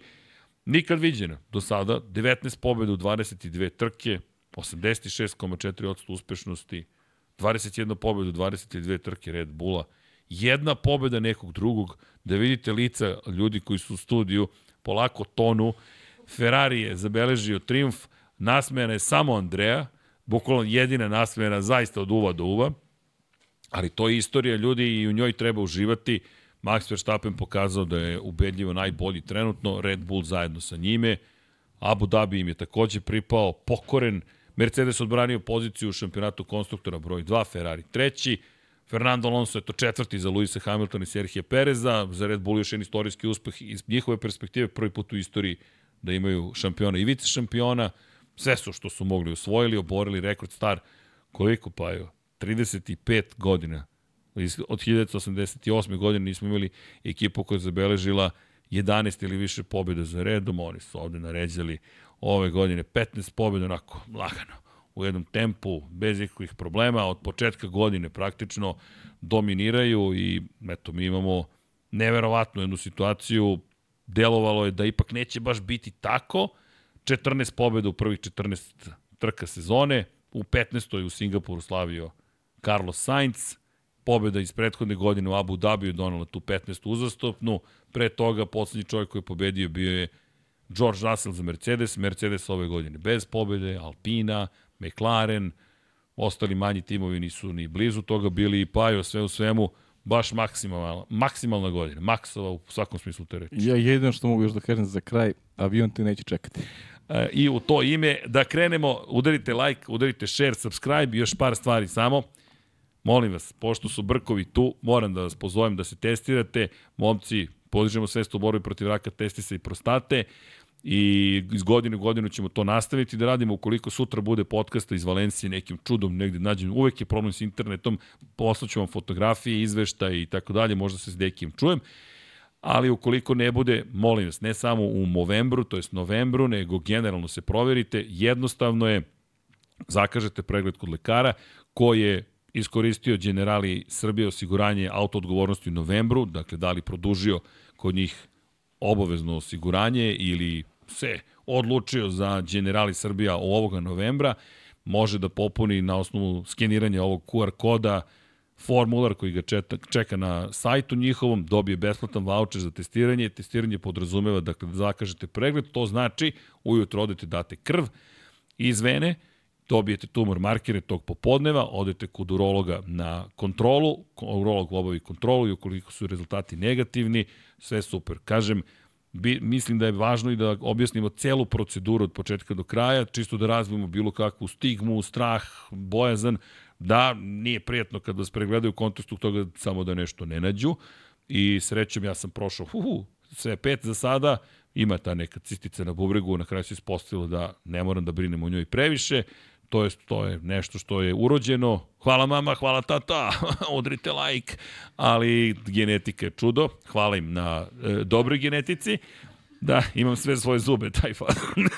nikad viđena do sada, 19 pobjeda u 22 trke, 86,4% uspešnosti, 21 pobjeda u 22 trke Red Bulla, jedna pobjeda nekog drugog, da vidite lica ljudi koji su u studiju, polako tonu, Ferrari je zabeležio triumf, nasmejana je samo Andreja, bukvalno jedina nasmejana zaista od uva do uva, ali to je istorija ljudi i u njoj treba uživati. Max Verstappen pokazao da je ubedljivo najbolji trenutno, Red Bull zajedno sa njime, Abu Dhabi im je takođe pripao, pokoren, Mercedes odbranio poziciju u šampionatu konstruktora broj 2, Ferrari treći, Fernando Alonso je to četvrti za Luisa Hamiltona i Serhije Pereza, za Red Bull još jedan istorijski uspeh iz njihove perspektive, prvi put u istoriji da imaju šampiona i vice šampiona, sve su što su mogli osvojili, oborili rekord star, koliko pa je, 35 godina, od 1988. godine nismo imali ekipu koja je zabeležila 11 ili više pobjeda za redom, oni su ovde naređali ove godine 15 pobjeda onako lagano u jednom tempu, bez ikakvih problema, od početka godine praktično dominiraju i eto, mi imamo neverovatnu jednu situaciju, delovalo je da ipak neće baš biti tako, 14 pobjeda u prvih 14 trka sezone, u 15. je u Singapuru slavio Carlos Sainz, pobjeda iz prethodne godine u Abu Dhabiju donala tu 15. uzastopnu, pre toga poslednji čovjek koji je pobedio bio je George Russell za Mercedes, Mercedes ove godine bez pobjede, Alpina, McLaren, ostali manji timovi nisu ni blizu toga bili i Pajo sve u svemu baš maksimalna, maksimalna godina, maksova u svakom smislu te reči. Ja jedino što mogu još da kažem za kraj, avion te neće čekati. E, I u to ime, da krenemo, udarite like, udarite share, subscribe i još par stvari samo. Molim vas, pošto su brkovi tu, moram da vas pozovem da se testirate. Momci, podižemo svest u borbi protiv raka testisa i prostate i iz godine u godinu ćemo to nastaviti da radimo. Ukoliko sutra bude podcasta iz Valencije nekim čudom negde nađem, uvek je problem s internetom, poslaću vam fotografije, izveštaje i tako dalje, možda se s Dekijem čujem. Ali ukoliko ne bude, molim vas, ne samo u novembru, to jest novembru, nego generalno se proverite, jednostavno je zakažete pregled kod lekara ko je iskoristio generali Srbije osiguranje auto odgovornosti u novembru, dakle da li produžio kod njih obavezno osiguranje ili se odlučio za generali Srbija ovoga novembra, može da popuni na osnovu skeniranja ovog QR koda formular koji ga čeka na sajtu njihovom, dobije besplatan voucher za testiranje. Testiranje podrazumeva da zakažete pregled, to znači ujutro odete date krv iz vene, dobijete tumor markere tog popodneva, odete kod urologa na kontrolu, urolog obavi kontrolu i ukoliko su rezultati negativni, sve super. Kažem, bi, mislim da je važno i da objasnimo celu proceduru od početka do kraja, čisto da razvijemo bilo kakvu stigmu, strah, bojazan, da nije prijatno kad vas pregledaju u kontekstu toga samo da nešto ne nađu i srećom ja sam prošao hu, sve pet za sada, ima ta neka cistica na bubregu, na kraju se ispostavilo da ne moram da brinem o njoj previše, to je, to je nešto što je urođeno. Hvala mama, hvala tata, [LAUGHS] odrite like, ali genetika je čudo. Hvala im na e, dobroj genetici. Da, imam sve svoje zube, [LAUGHS] taj fa,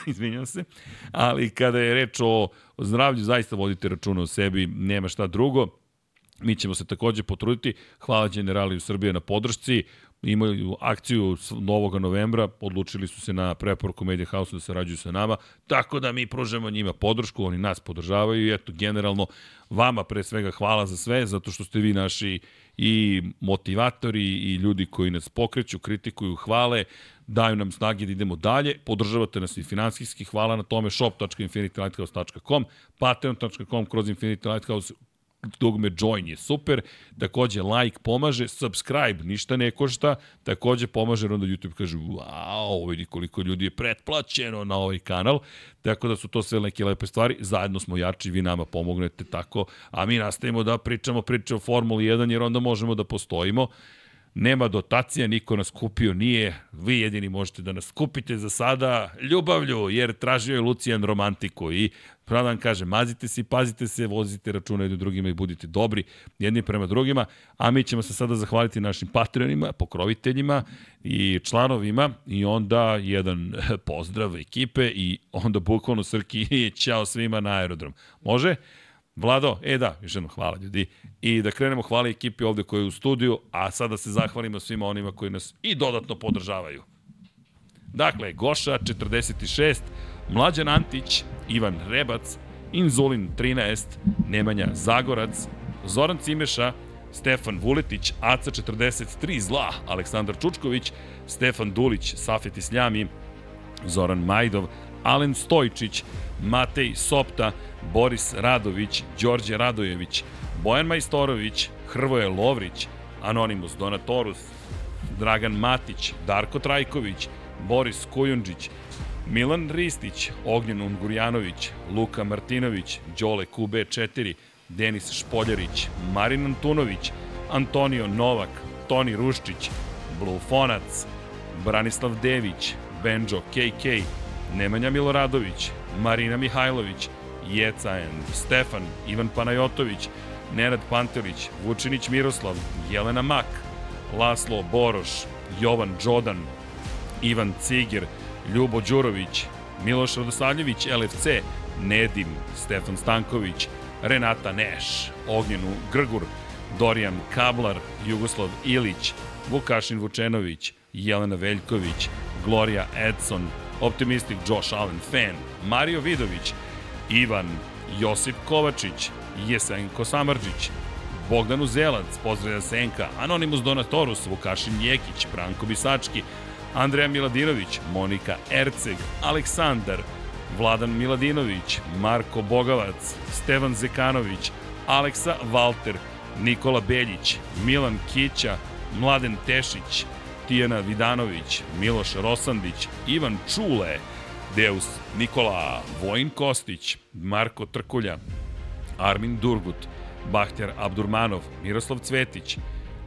izvinjam se. Ali kada je reč o, o zdravlju, zaista vodite računa o sebi, nema šta drugo. Mi ćemo se takođe potruditi. Hvala generali u Srbije na podršci imaju akciju novog novembra, odlučili su se na preporuku Media House da sarađuju sa nama, tako da mi pružamo njima podršku, oni nas podržavaju i eto, generalno, vama pre svega hvala za sve, zato što ste vi naši i motivatori i ljudi koji nas pokreću, kritikuju, hvale, daju nam snage da idemo dalje, podržavate nas i finansijski, hvala na tome, shop.infinitylighthouse.com, patreon.com kroz Infinity Lighthouse, dugme join je super, takođe like pomaže, subscribe ništa ne košta, takođe pomaže, onda YouTube kaže, wow, vidi koliko ljudi je pretplaćeno na ovaj kanal, tako da su to sve neke lepe stvari, zajedno smo jači, vi nama pomognete tako, a mi nastavimo da pričamo priče o Formuli 1, jer onda možemo da postojimo, nema dotacija, niko nas kupio nije, vi jedini možete da nas kupite za sada ljubavlju, jer tražio je Lucijan romantiku i pravo da vam kažem, mazite se i pazite se, vozite računa jednim drugima i budite dobri jedni prema drugima, a mi ćemo se sada zahvaliti našim patronima, pokroviteljima i članovima i onda jedan pozdrav ekipe i onda bukvalno Srki i [LAUGHS] ćao svima na aerodrom. Može? Vlado, e da, još jednom hvala ljudi. I da krenemo hvala ekipi ovde koja je u studiju, a sada se zahvalimo svima onima koji nas i dodatno podržavaju. Dakle, Goša 46, Mlađan Antić, Ivan Rebac, Inzulin 13, Nemanja Zagorac, Zoran Cimeša, Stefan Vuletić, Aca 43 zla, Aleksandar Čučković, Stefan Dulić, Safet Isljami, Zoran Majdov, Alen Stojčić, Matej Sopta, Boris Radović, Đorđe Radojević, Bojan Majstorović, Hrvoje Lovrić, Anonimus Donatorus, Dragan Matić, Darko Trajković, Boris Kujundžić, Milan Ristić, Ognjen Ungurjanović, Luka Martinović, Đole QB4, Denis Špoljarić, Marin Antunović, Antonio Novak, Toni Ruščić, Blufonac, Branislav Dević, Benjo KK, Nemanja Miloradović, Marina Mihajlović, Jecaen, Stefan, Ivan Panajotović, Nenad Pantelić, Vučinić Miroslav, Jelena Mak, Laslo Boroš, Jovan Đodan, Ivan Cigir, Ljubo Đurović, Miloš Radosavljević, LFC, Nedim, Stefan Stanković, Renata Neš, Ognjenu Grgur, Dorijan Kablar, Jugoslav Ilić, Vukašin Vučenović, Jelena Veljković, Gloria Edson, Optimistik Josh Allen Fan, Mario Vidović, Ivan, Josip Kovačić, Jesenko Samarđić, Bogdan Uzelac, pozdravlja Senka, Anonimus Donatorus, Vukašin Jekić, Branko Bisački, Andreja Miladinović, Monika Erceg, Aleksandar, Vladan Miladinović, Marko Bogavac, Stevan Zekanović, Aleksa Valter, Nikola Beljić, Milan Kića, Mladen Tešić, Tijana Vidanović, Miloš Rosandić, Ivan Čule, Deus Nikola, Vojin Kostić, Marko Trkulja, Armin Durgut, Bahtjar Abdurmanov, Miroslav Cvetić,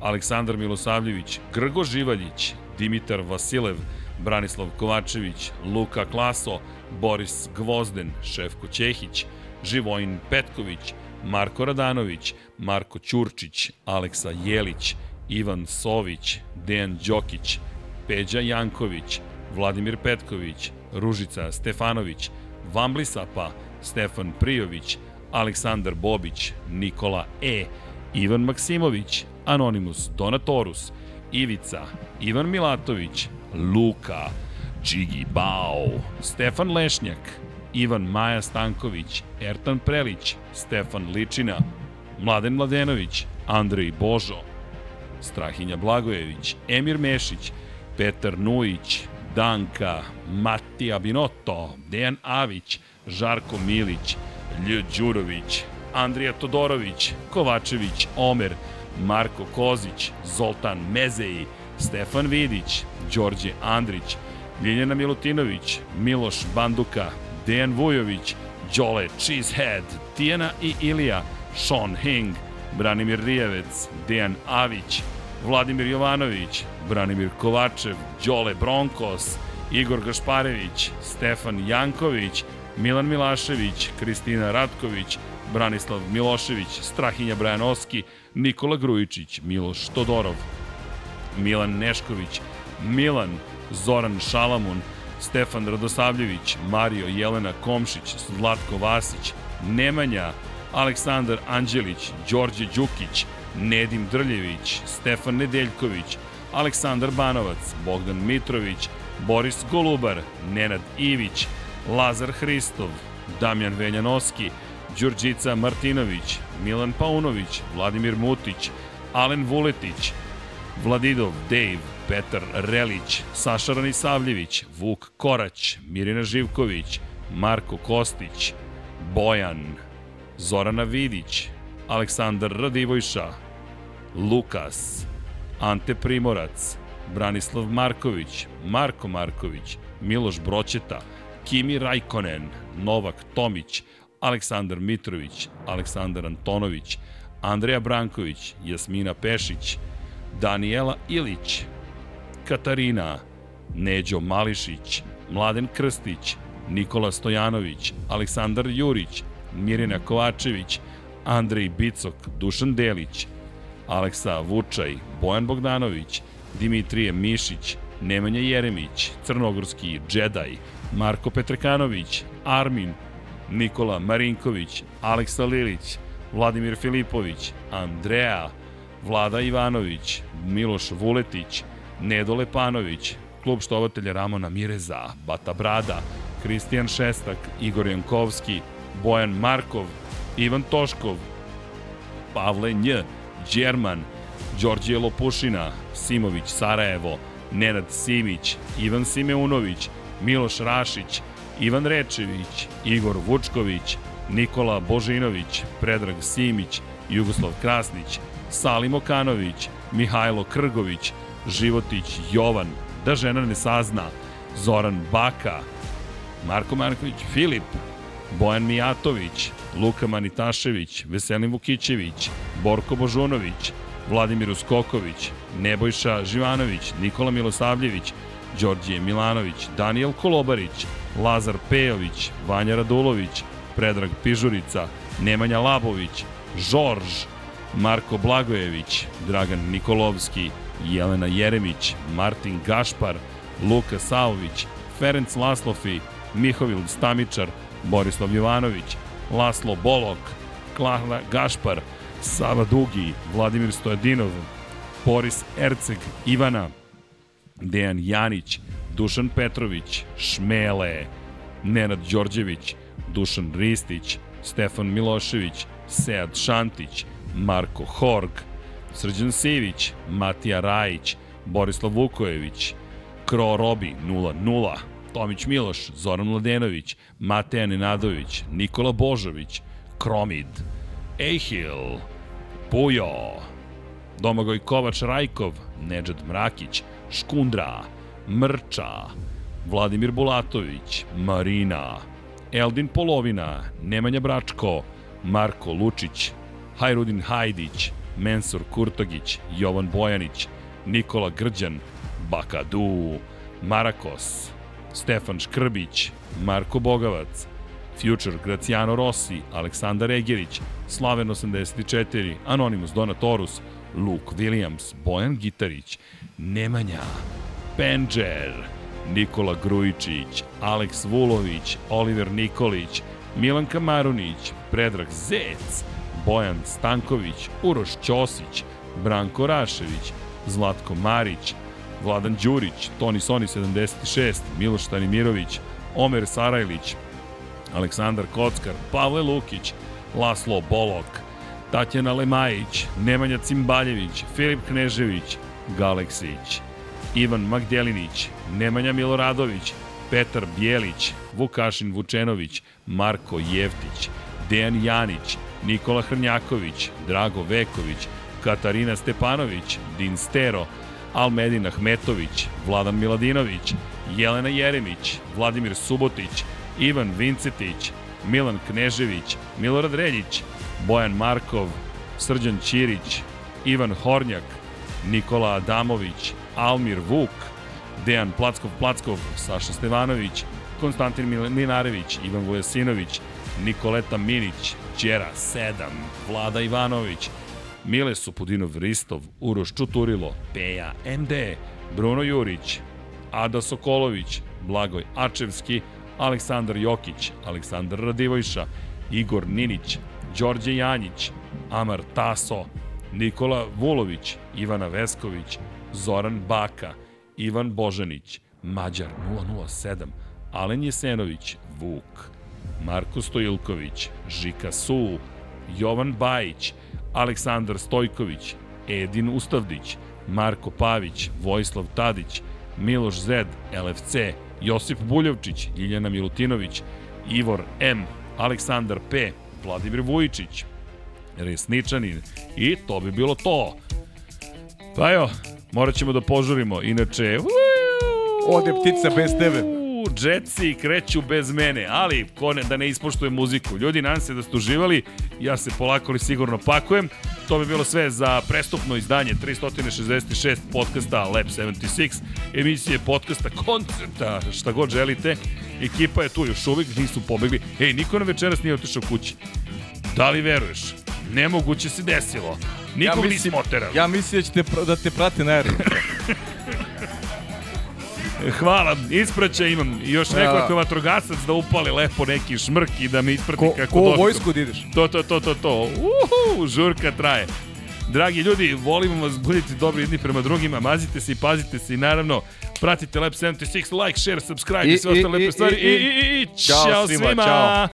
Aleksandar Milosavljević, Grgo Živaljić, Dimitar Vasilev, Branislav Kovačević, Luka Klaso, Boris Gvozden, Šefko Ćehić, Živojin Petković, Marko Radanović, Marko Ćurčić, Aleksa Jelić, Ivan Sović, Dejan Đokić, Peđa Janković, Vladimir Petković, Ružica Stefanović, Vamblisapa, Stefan Prijović, Aleksandar Bobić, Nikola E, Ivan Maksimović, Anonimus Donatorus, Ivica, Ivan Milatović, Luka, Čigi Bao, Stefan Lešnjak, Ivan Maja Stanković, Ertan Prelić, Stefan Ličina, Mladen Mladenović, Andrej Božo, Strahinja Blagojević, Emir Mešić, Petar Nujić, Danka, Matija Binotto, Dejan Avić, Žarko Milić, Lj. Đurović, Andrija Todorović, Kovačević, Omer, Marko Kozić, Zoltan Mezeji, Stefan Vidić, Đorđe Andrić, Ljiljana Milutinović, Miloš Banduka, Dejan Vujović, Đole Cheesehead, Tijana i Ilija, Sean Hing, Branimir Rijevec, Dejan Avić, Vladimir Jovanović, Branimir Kovačev, Đole Bronkos, Igor Gašparević, Stefan Janković, Milan Milašević, Kristina Ratković, Branislav Milošević, Strahinja Brajanovski, Nikola Grujičić, Miloš Todorov, Milan Nešković, Milan, Zoran Šalamun, Stefan Radosavljević, Mario Jelena Komšić, Zlatko Vasić, Nemanja, Aleksandar Anđelić, Đorđe Đukić, Nedim Drljević, Stefan Nedeljković, Aleksandar Banovac, Bogdan Mitrović, Boris Golubar, Nenad Ivić, Lazar Hristov, Damjan Veljanoski, Đurđica Martinović, Milan Paunović, Vladimir Mutić, Alen Vuletić, Vladidov, Dave, Petar Relić, Saša Ranisavljević, Vuk Korać, Mirina Živković, Marko Kostić, Bojan, Zorana Vidić, Aleksandar Radivojša, Lukas, Ante Primorac, Branislav Marković, Marko Marković, Miloš Broćeta, Kimi Rajkonen, Novak Tomić, Aleksandar Mitrović, Aleksandar Antonović, Andreja Branković, Jasmina Pešić, Daniela Ilić, Katarina, Neđo Mališić, Mladen Krstić, Nikola Stojanović, Aleksandar Jurić, Mirina Kovačević, Andrej Bicok, Dušan Delić, Aleksa Vučaj, Bojan Bogdanović, Dimitrije Mišić, Nemanja Jeremić, Crnogorski Džedaj, Marko Petrekanović, Armin, Nikola Marinković, Aleksa Lilić, Vladimir Filipović, Andreja, Vlada Ivanović, Miloš Vuletić, Nedo Lepanović, klub štovatelja Ramona Mireza, Bata Brada, Kristijan Šestak, Igor Jankovski, Bojan Markov, Ivan Toškov, Pavle Nj, Đerman, Đorđije Lopušina, Simović Sarajevo, Nenad Simić, Ivan Simeunović, Miloš Rašić, Ivan Rečević, Igor Vučković, Nikola Božinović, Predrag Simić, Jugoslav Krasnić, Salim Okanović, Mihajlo Krgović, Životić Jovan, Da žena ne sazna, Zoran Baka, Marko Marković, Filip, Bojan Mijatović, Luka Manitašević, Veselin Vukićević, Borko Božunović, Vladimir Uskoković, Nebojša Živanović, Nikola Milosavljević, Đorđije Milanović, Daniel Kolobarić, Lazar Pejović, Vanja Radulović, Predrag Pižurica, Nemanja Labović, Žorž, Marko Blagojević, Dragan Nikolovski, Jelena Jeremić, Martin Gašpar, Luka Savović, Ferenc Laslofi, Mihovil Stamičar, Borislav Jovanović, Laslo Bolok, Klara Gašpar, Sava Dugi, Vladimir Stojadinov, Boris Erceg, Ivana, Dejan Janić, Dušan Petrović, Šmele, Nenad Đorđević, Dušan Ristić, Stefan Milošević, Sead Šantić, Marko Horg, Srđan Sivić, Matija Rajić, Borislav Vukojević, Kro Robi 0-0, Tomić Miloš, Zoran Mladenović, Mateja Nenadović, Nikola Božović, Kromid, Ejhil, Pujo, Domagoj Kovač Rajkov, Nedžad Mrakić, Škundra, Mrča, Vladimir Bulatović, Marina, Eldin Polovina, Nemanja Bračko, Marko Lučić, Hajrudin Hajdić, Mensur Kurtogić, Jovan Bojanić, Nikola Grđan, Bakadu, Marakos, Stefan Škrbić, Marko Bogavac, Future Graciano Rossi, Aleksandar Egerić, Slaven 84, Anonimus Donatorus, Luke Williams, Bojan Gitarić, Nemanja, Penđer, Nikola Grujičić, Aleks Vulović, Oliver Nikolić, Milan Kamarunić, Predrag Zec, Bojan Stanković, Uroš Ćosić, Branko Rašević, Zlatko Marić, Vladan Đurić, Toni Soni 76, Miloš Stanimirović, Omer Sarajlić, Aleksandar Kockar, Pavle Lukić, Laslo Bolok, Tatjana Lemajić, Nemanja Cimbaljević, Filip Knežević, Galeksić, Ivan Magdelinić, Nemanja Miloradović, Petar Bjelić, Vukašin Vučenović, Marko Jevtić, Dejan Janić, Nikola Hrnjaković, Drago Veković, Katarina Stepanović, Din Stero, Almedin Ahmetović, Vladan Miladinović, Jelena Jeremić, Vladimir Subotić, Ivan Vincetić, Milan Knežević, Milorad Reljić, Bojan Markov, Srđan Ćirić, Ivan Hornjak, Nikola Adamović, Almir Vuk, Dejan Plackov Plackov, Saša Stevanović, Konstantin Minarević, Ivan Vujasinović, Nikoleta Minić, Ćera 7, Vlada Ivanović, Mile Supudinov Ristov, Uroš Čuturilo, Peja MD, Bruno Jurić, Ada Sokolović, Blagoj Ačevski, Aleksandar Jokić, Aleksandar Radivojša, Igor Ninić, Đorđe Janjić, Amar Taso, Nikola Vulović, Ivana Vesković, Zoran Baka, Ivan Božanić, Mađar 007, Alen Jesenović, Vuk, Marko Stojilković, Žika Su, Jovan Bajić, Aleksandar Stojković, Edin Ustavdić, Marko Pavić, Vojislav Tadić, Miloš Zed, LFC, Josip Buljovčić, Ljiljana Milutinović, Ivor M, Aleksandar P, Vladimir Vujičić, Resničanin i to bi bilo to. Pa evo, morat ćemo da požurimo, inače... Ode ptica bez tebe. Jetsi kreću bez mene, ali ko ne, da ne ispoštuje muziku. Ljudi, nadam se da ste uživali, ja se polako li sigurno pakujem. To bi bilo sve za prestupno izdanje 366 podcasta Lab 76, emisije podcasta, koncerta, šta god želite. Ekipa je tu još uvijek, nisu pobegli. Ej, niko na večeras nije otišao kući. Da li veruješ? Nemoguće se desilo. Nikog ja nismo oterali. Ja mislim da, ćete, da te prate na aerodromu. [LAUGHS] Hvala, ispraća imam još nekoliko vatrogasac da upali lepo neki šmrk i da me isprati Ko, kako ko došlo. vojsku da ideš? To, to, to, to, to. Uhu, žurka traje. Dragi ljudi, volimo vas, budite dobri jedni prema drugima, mazite se i pazite se i naravno pratite Lab 76, like, share, subscribe i, I- sve ostale i- lepe i- stvari. I, i- i, i, i, ćao svima, ćao.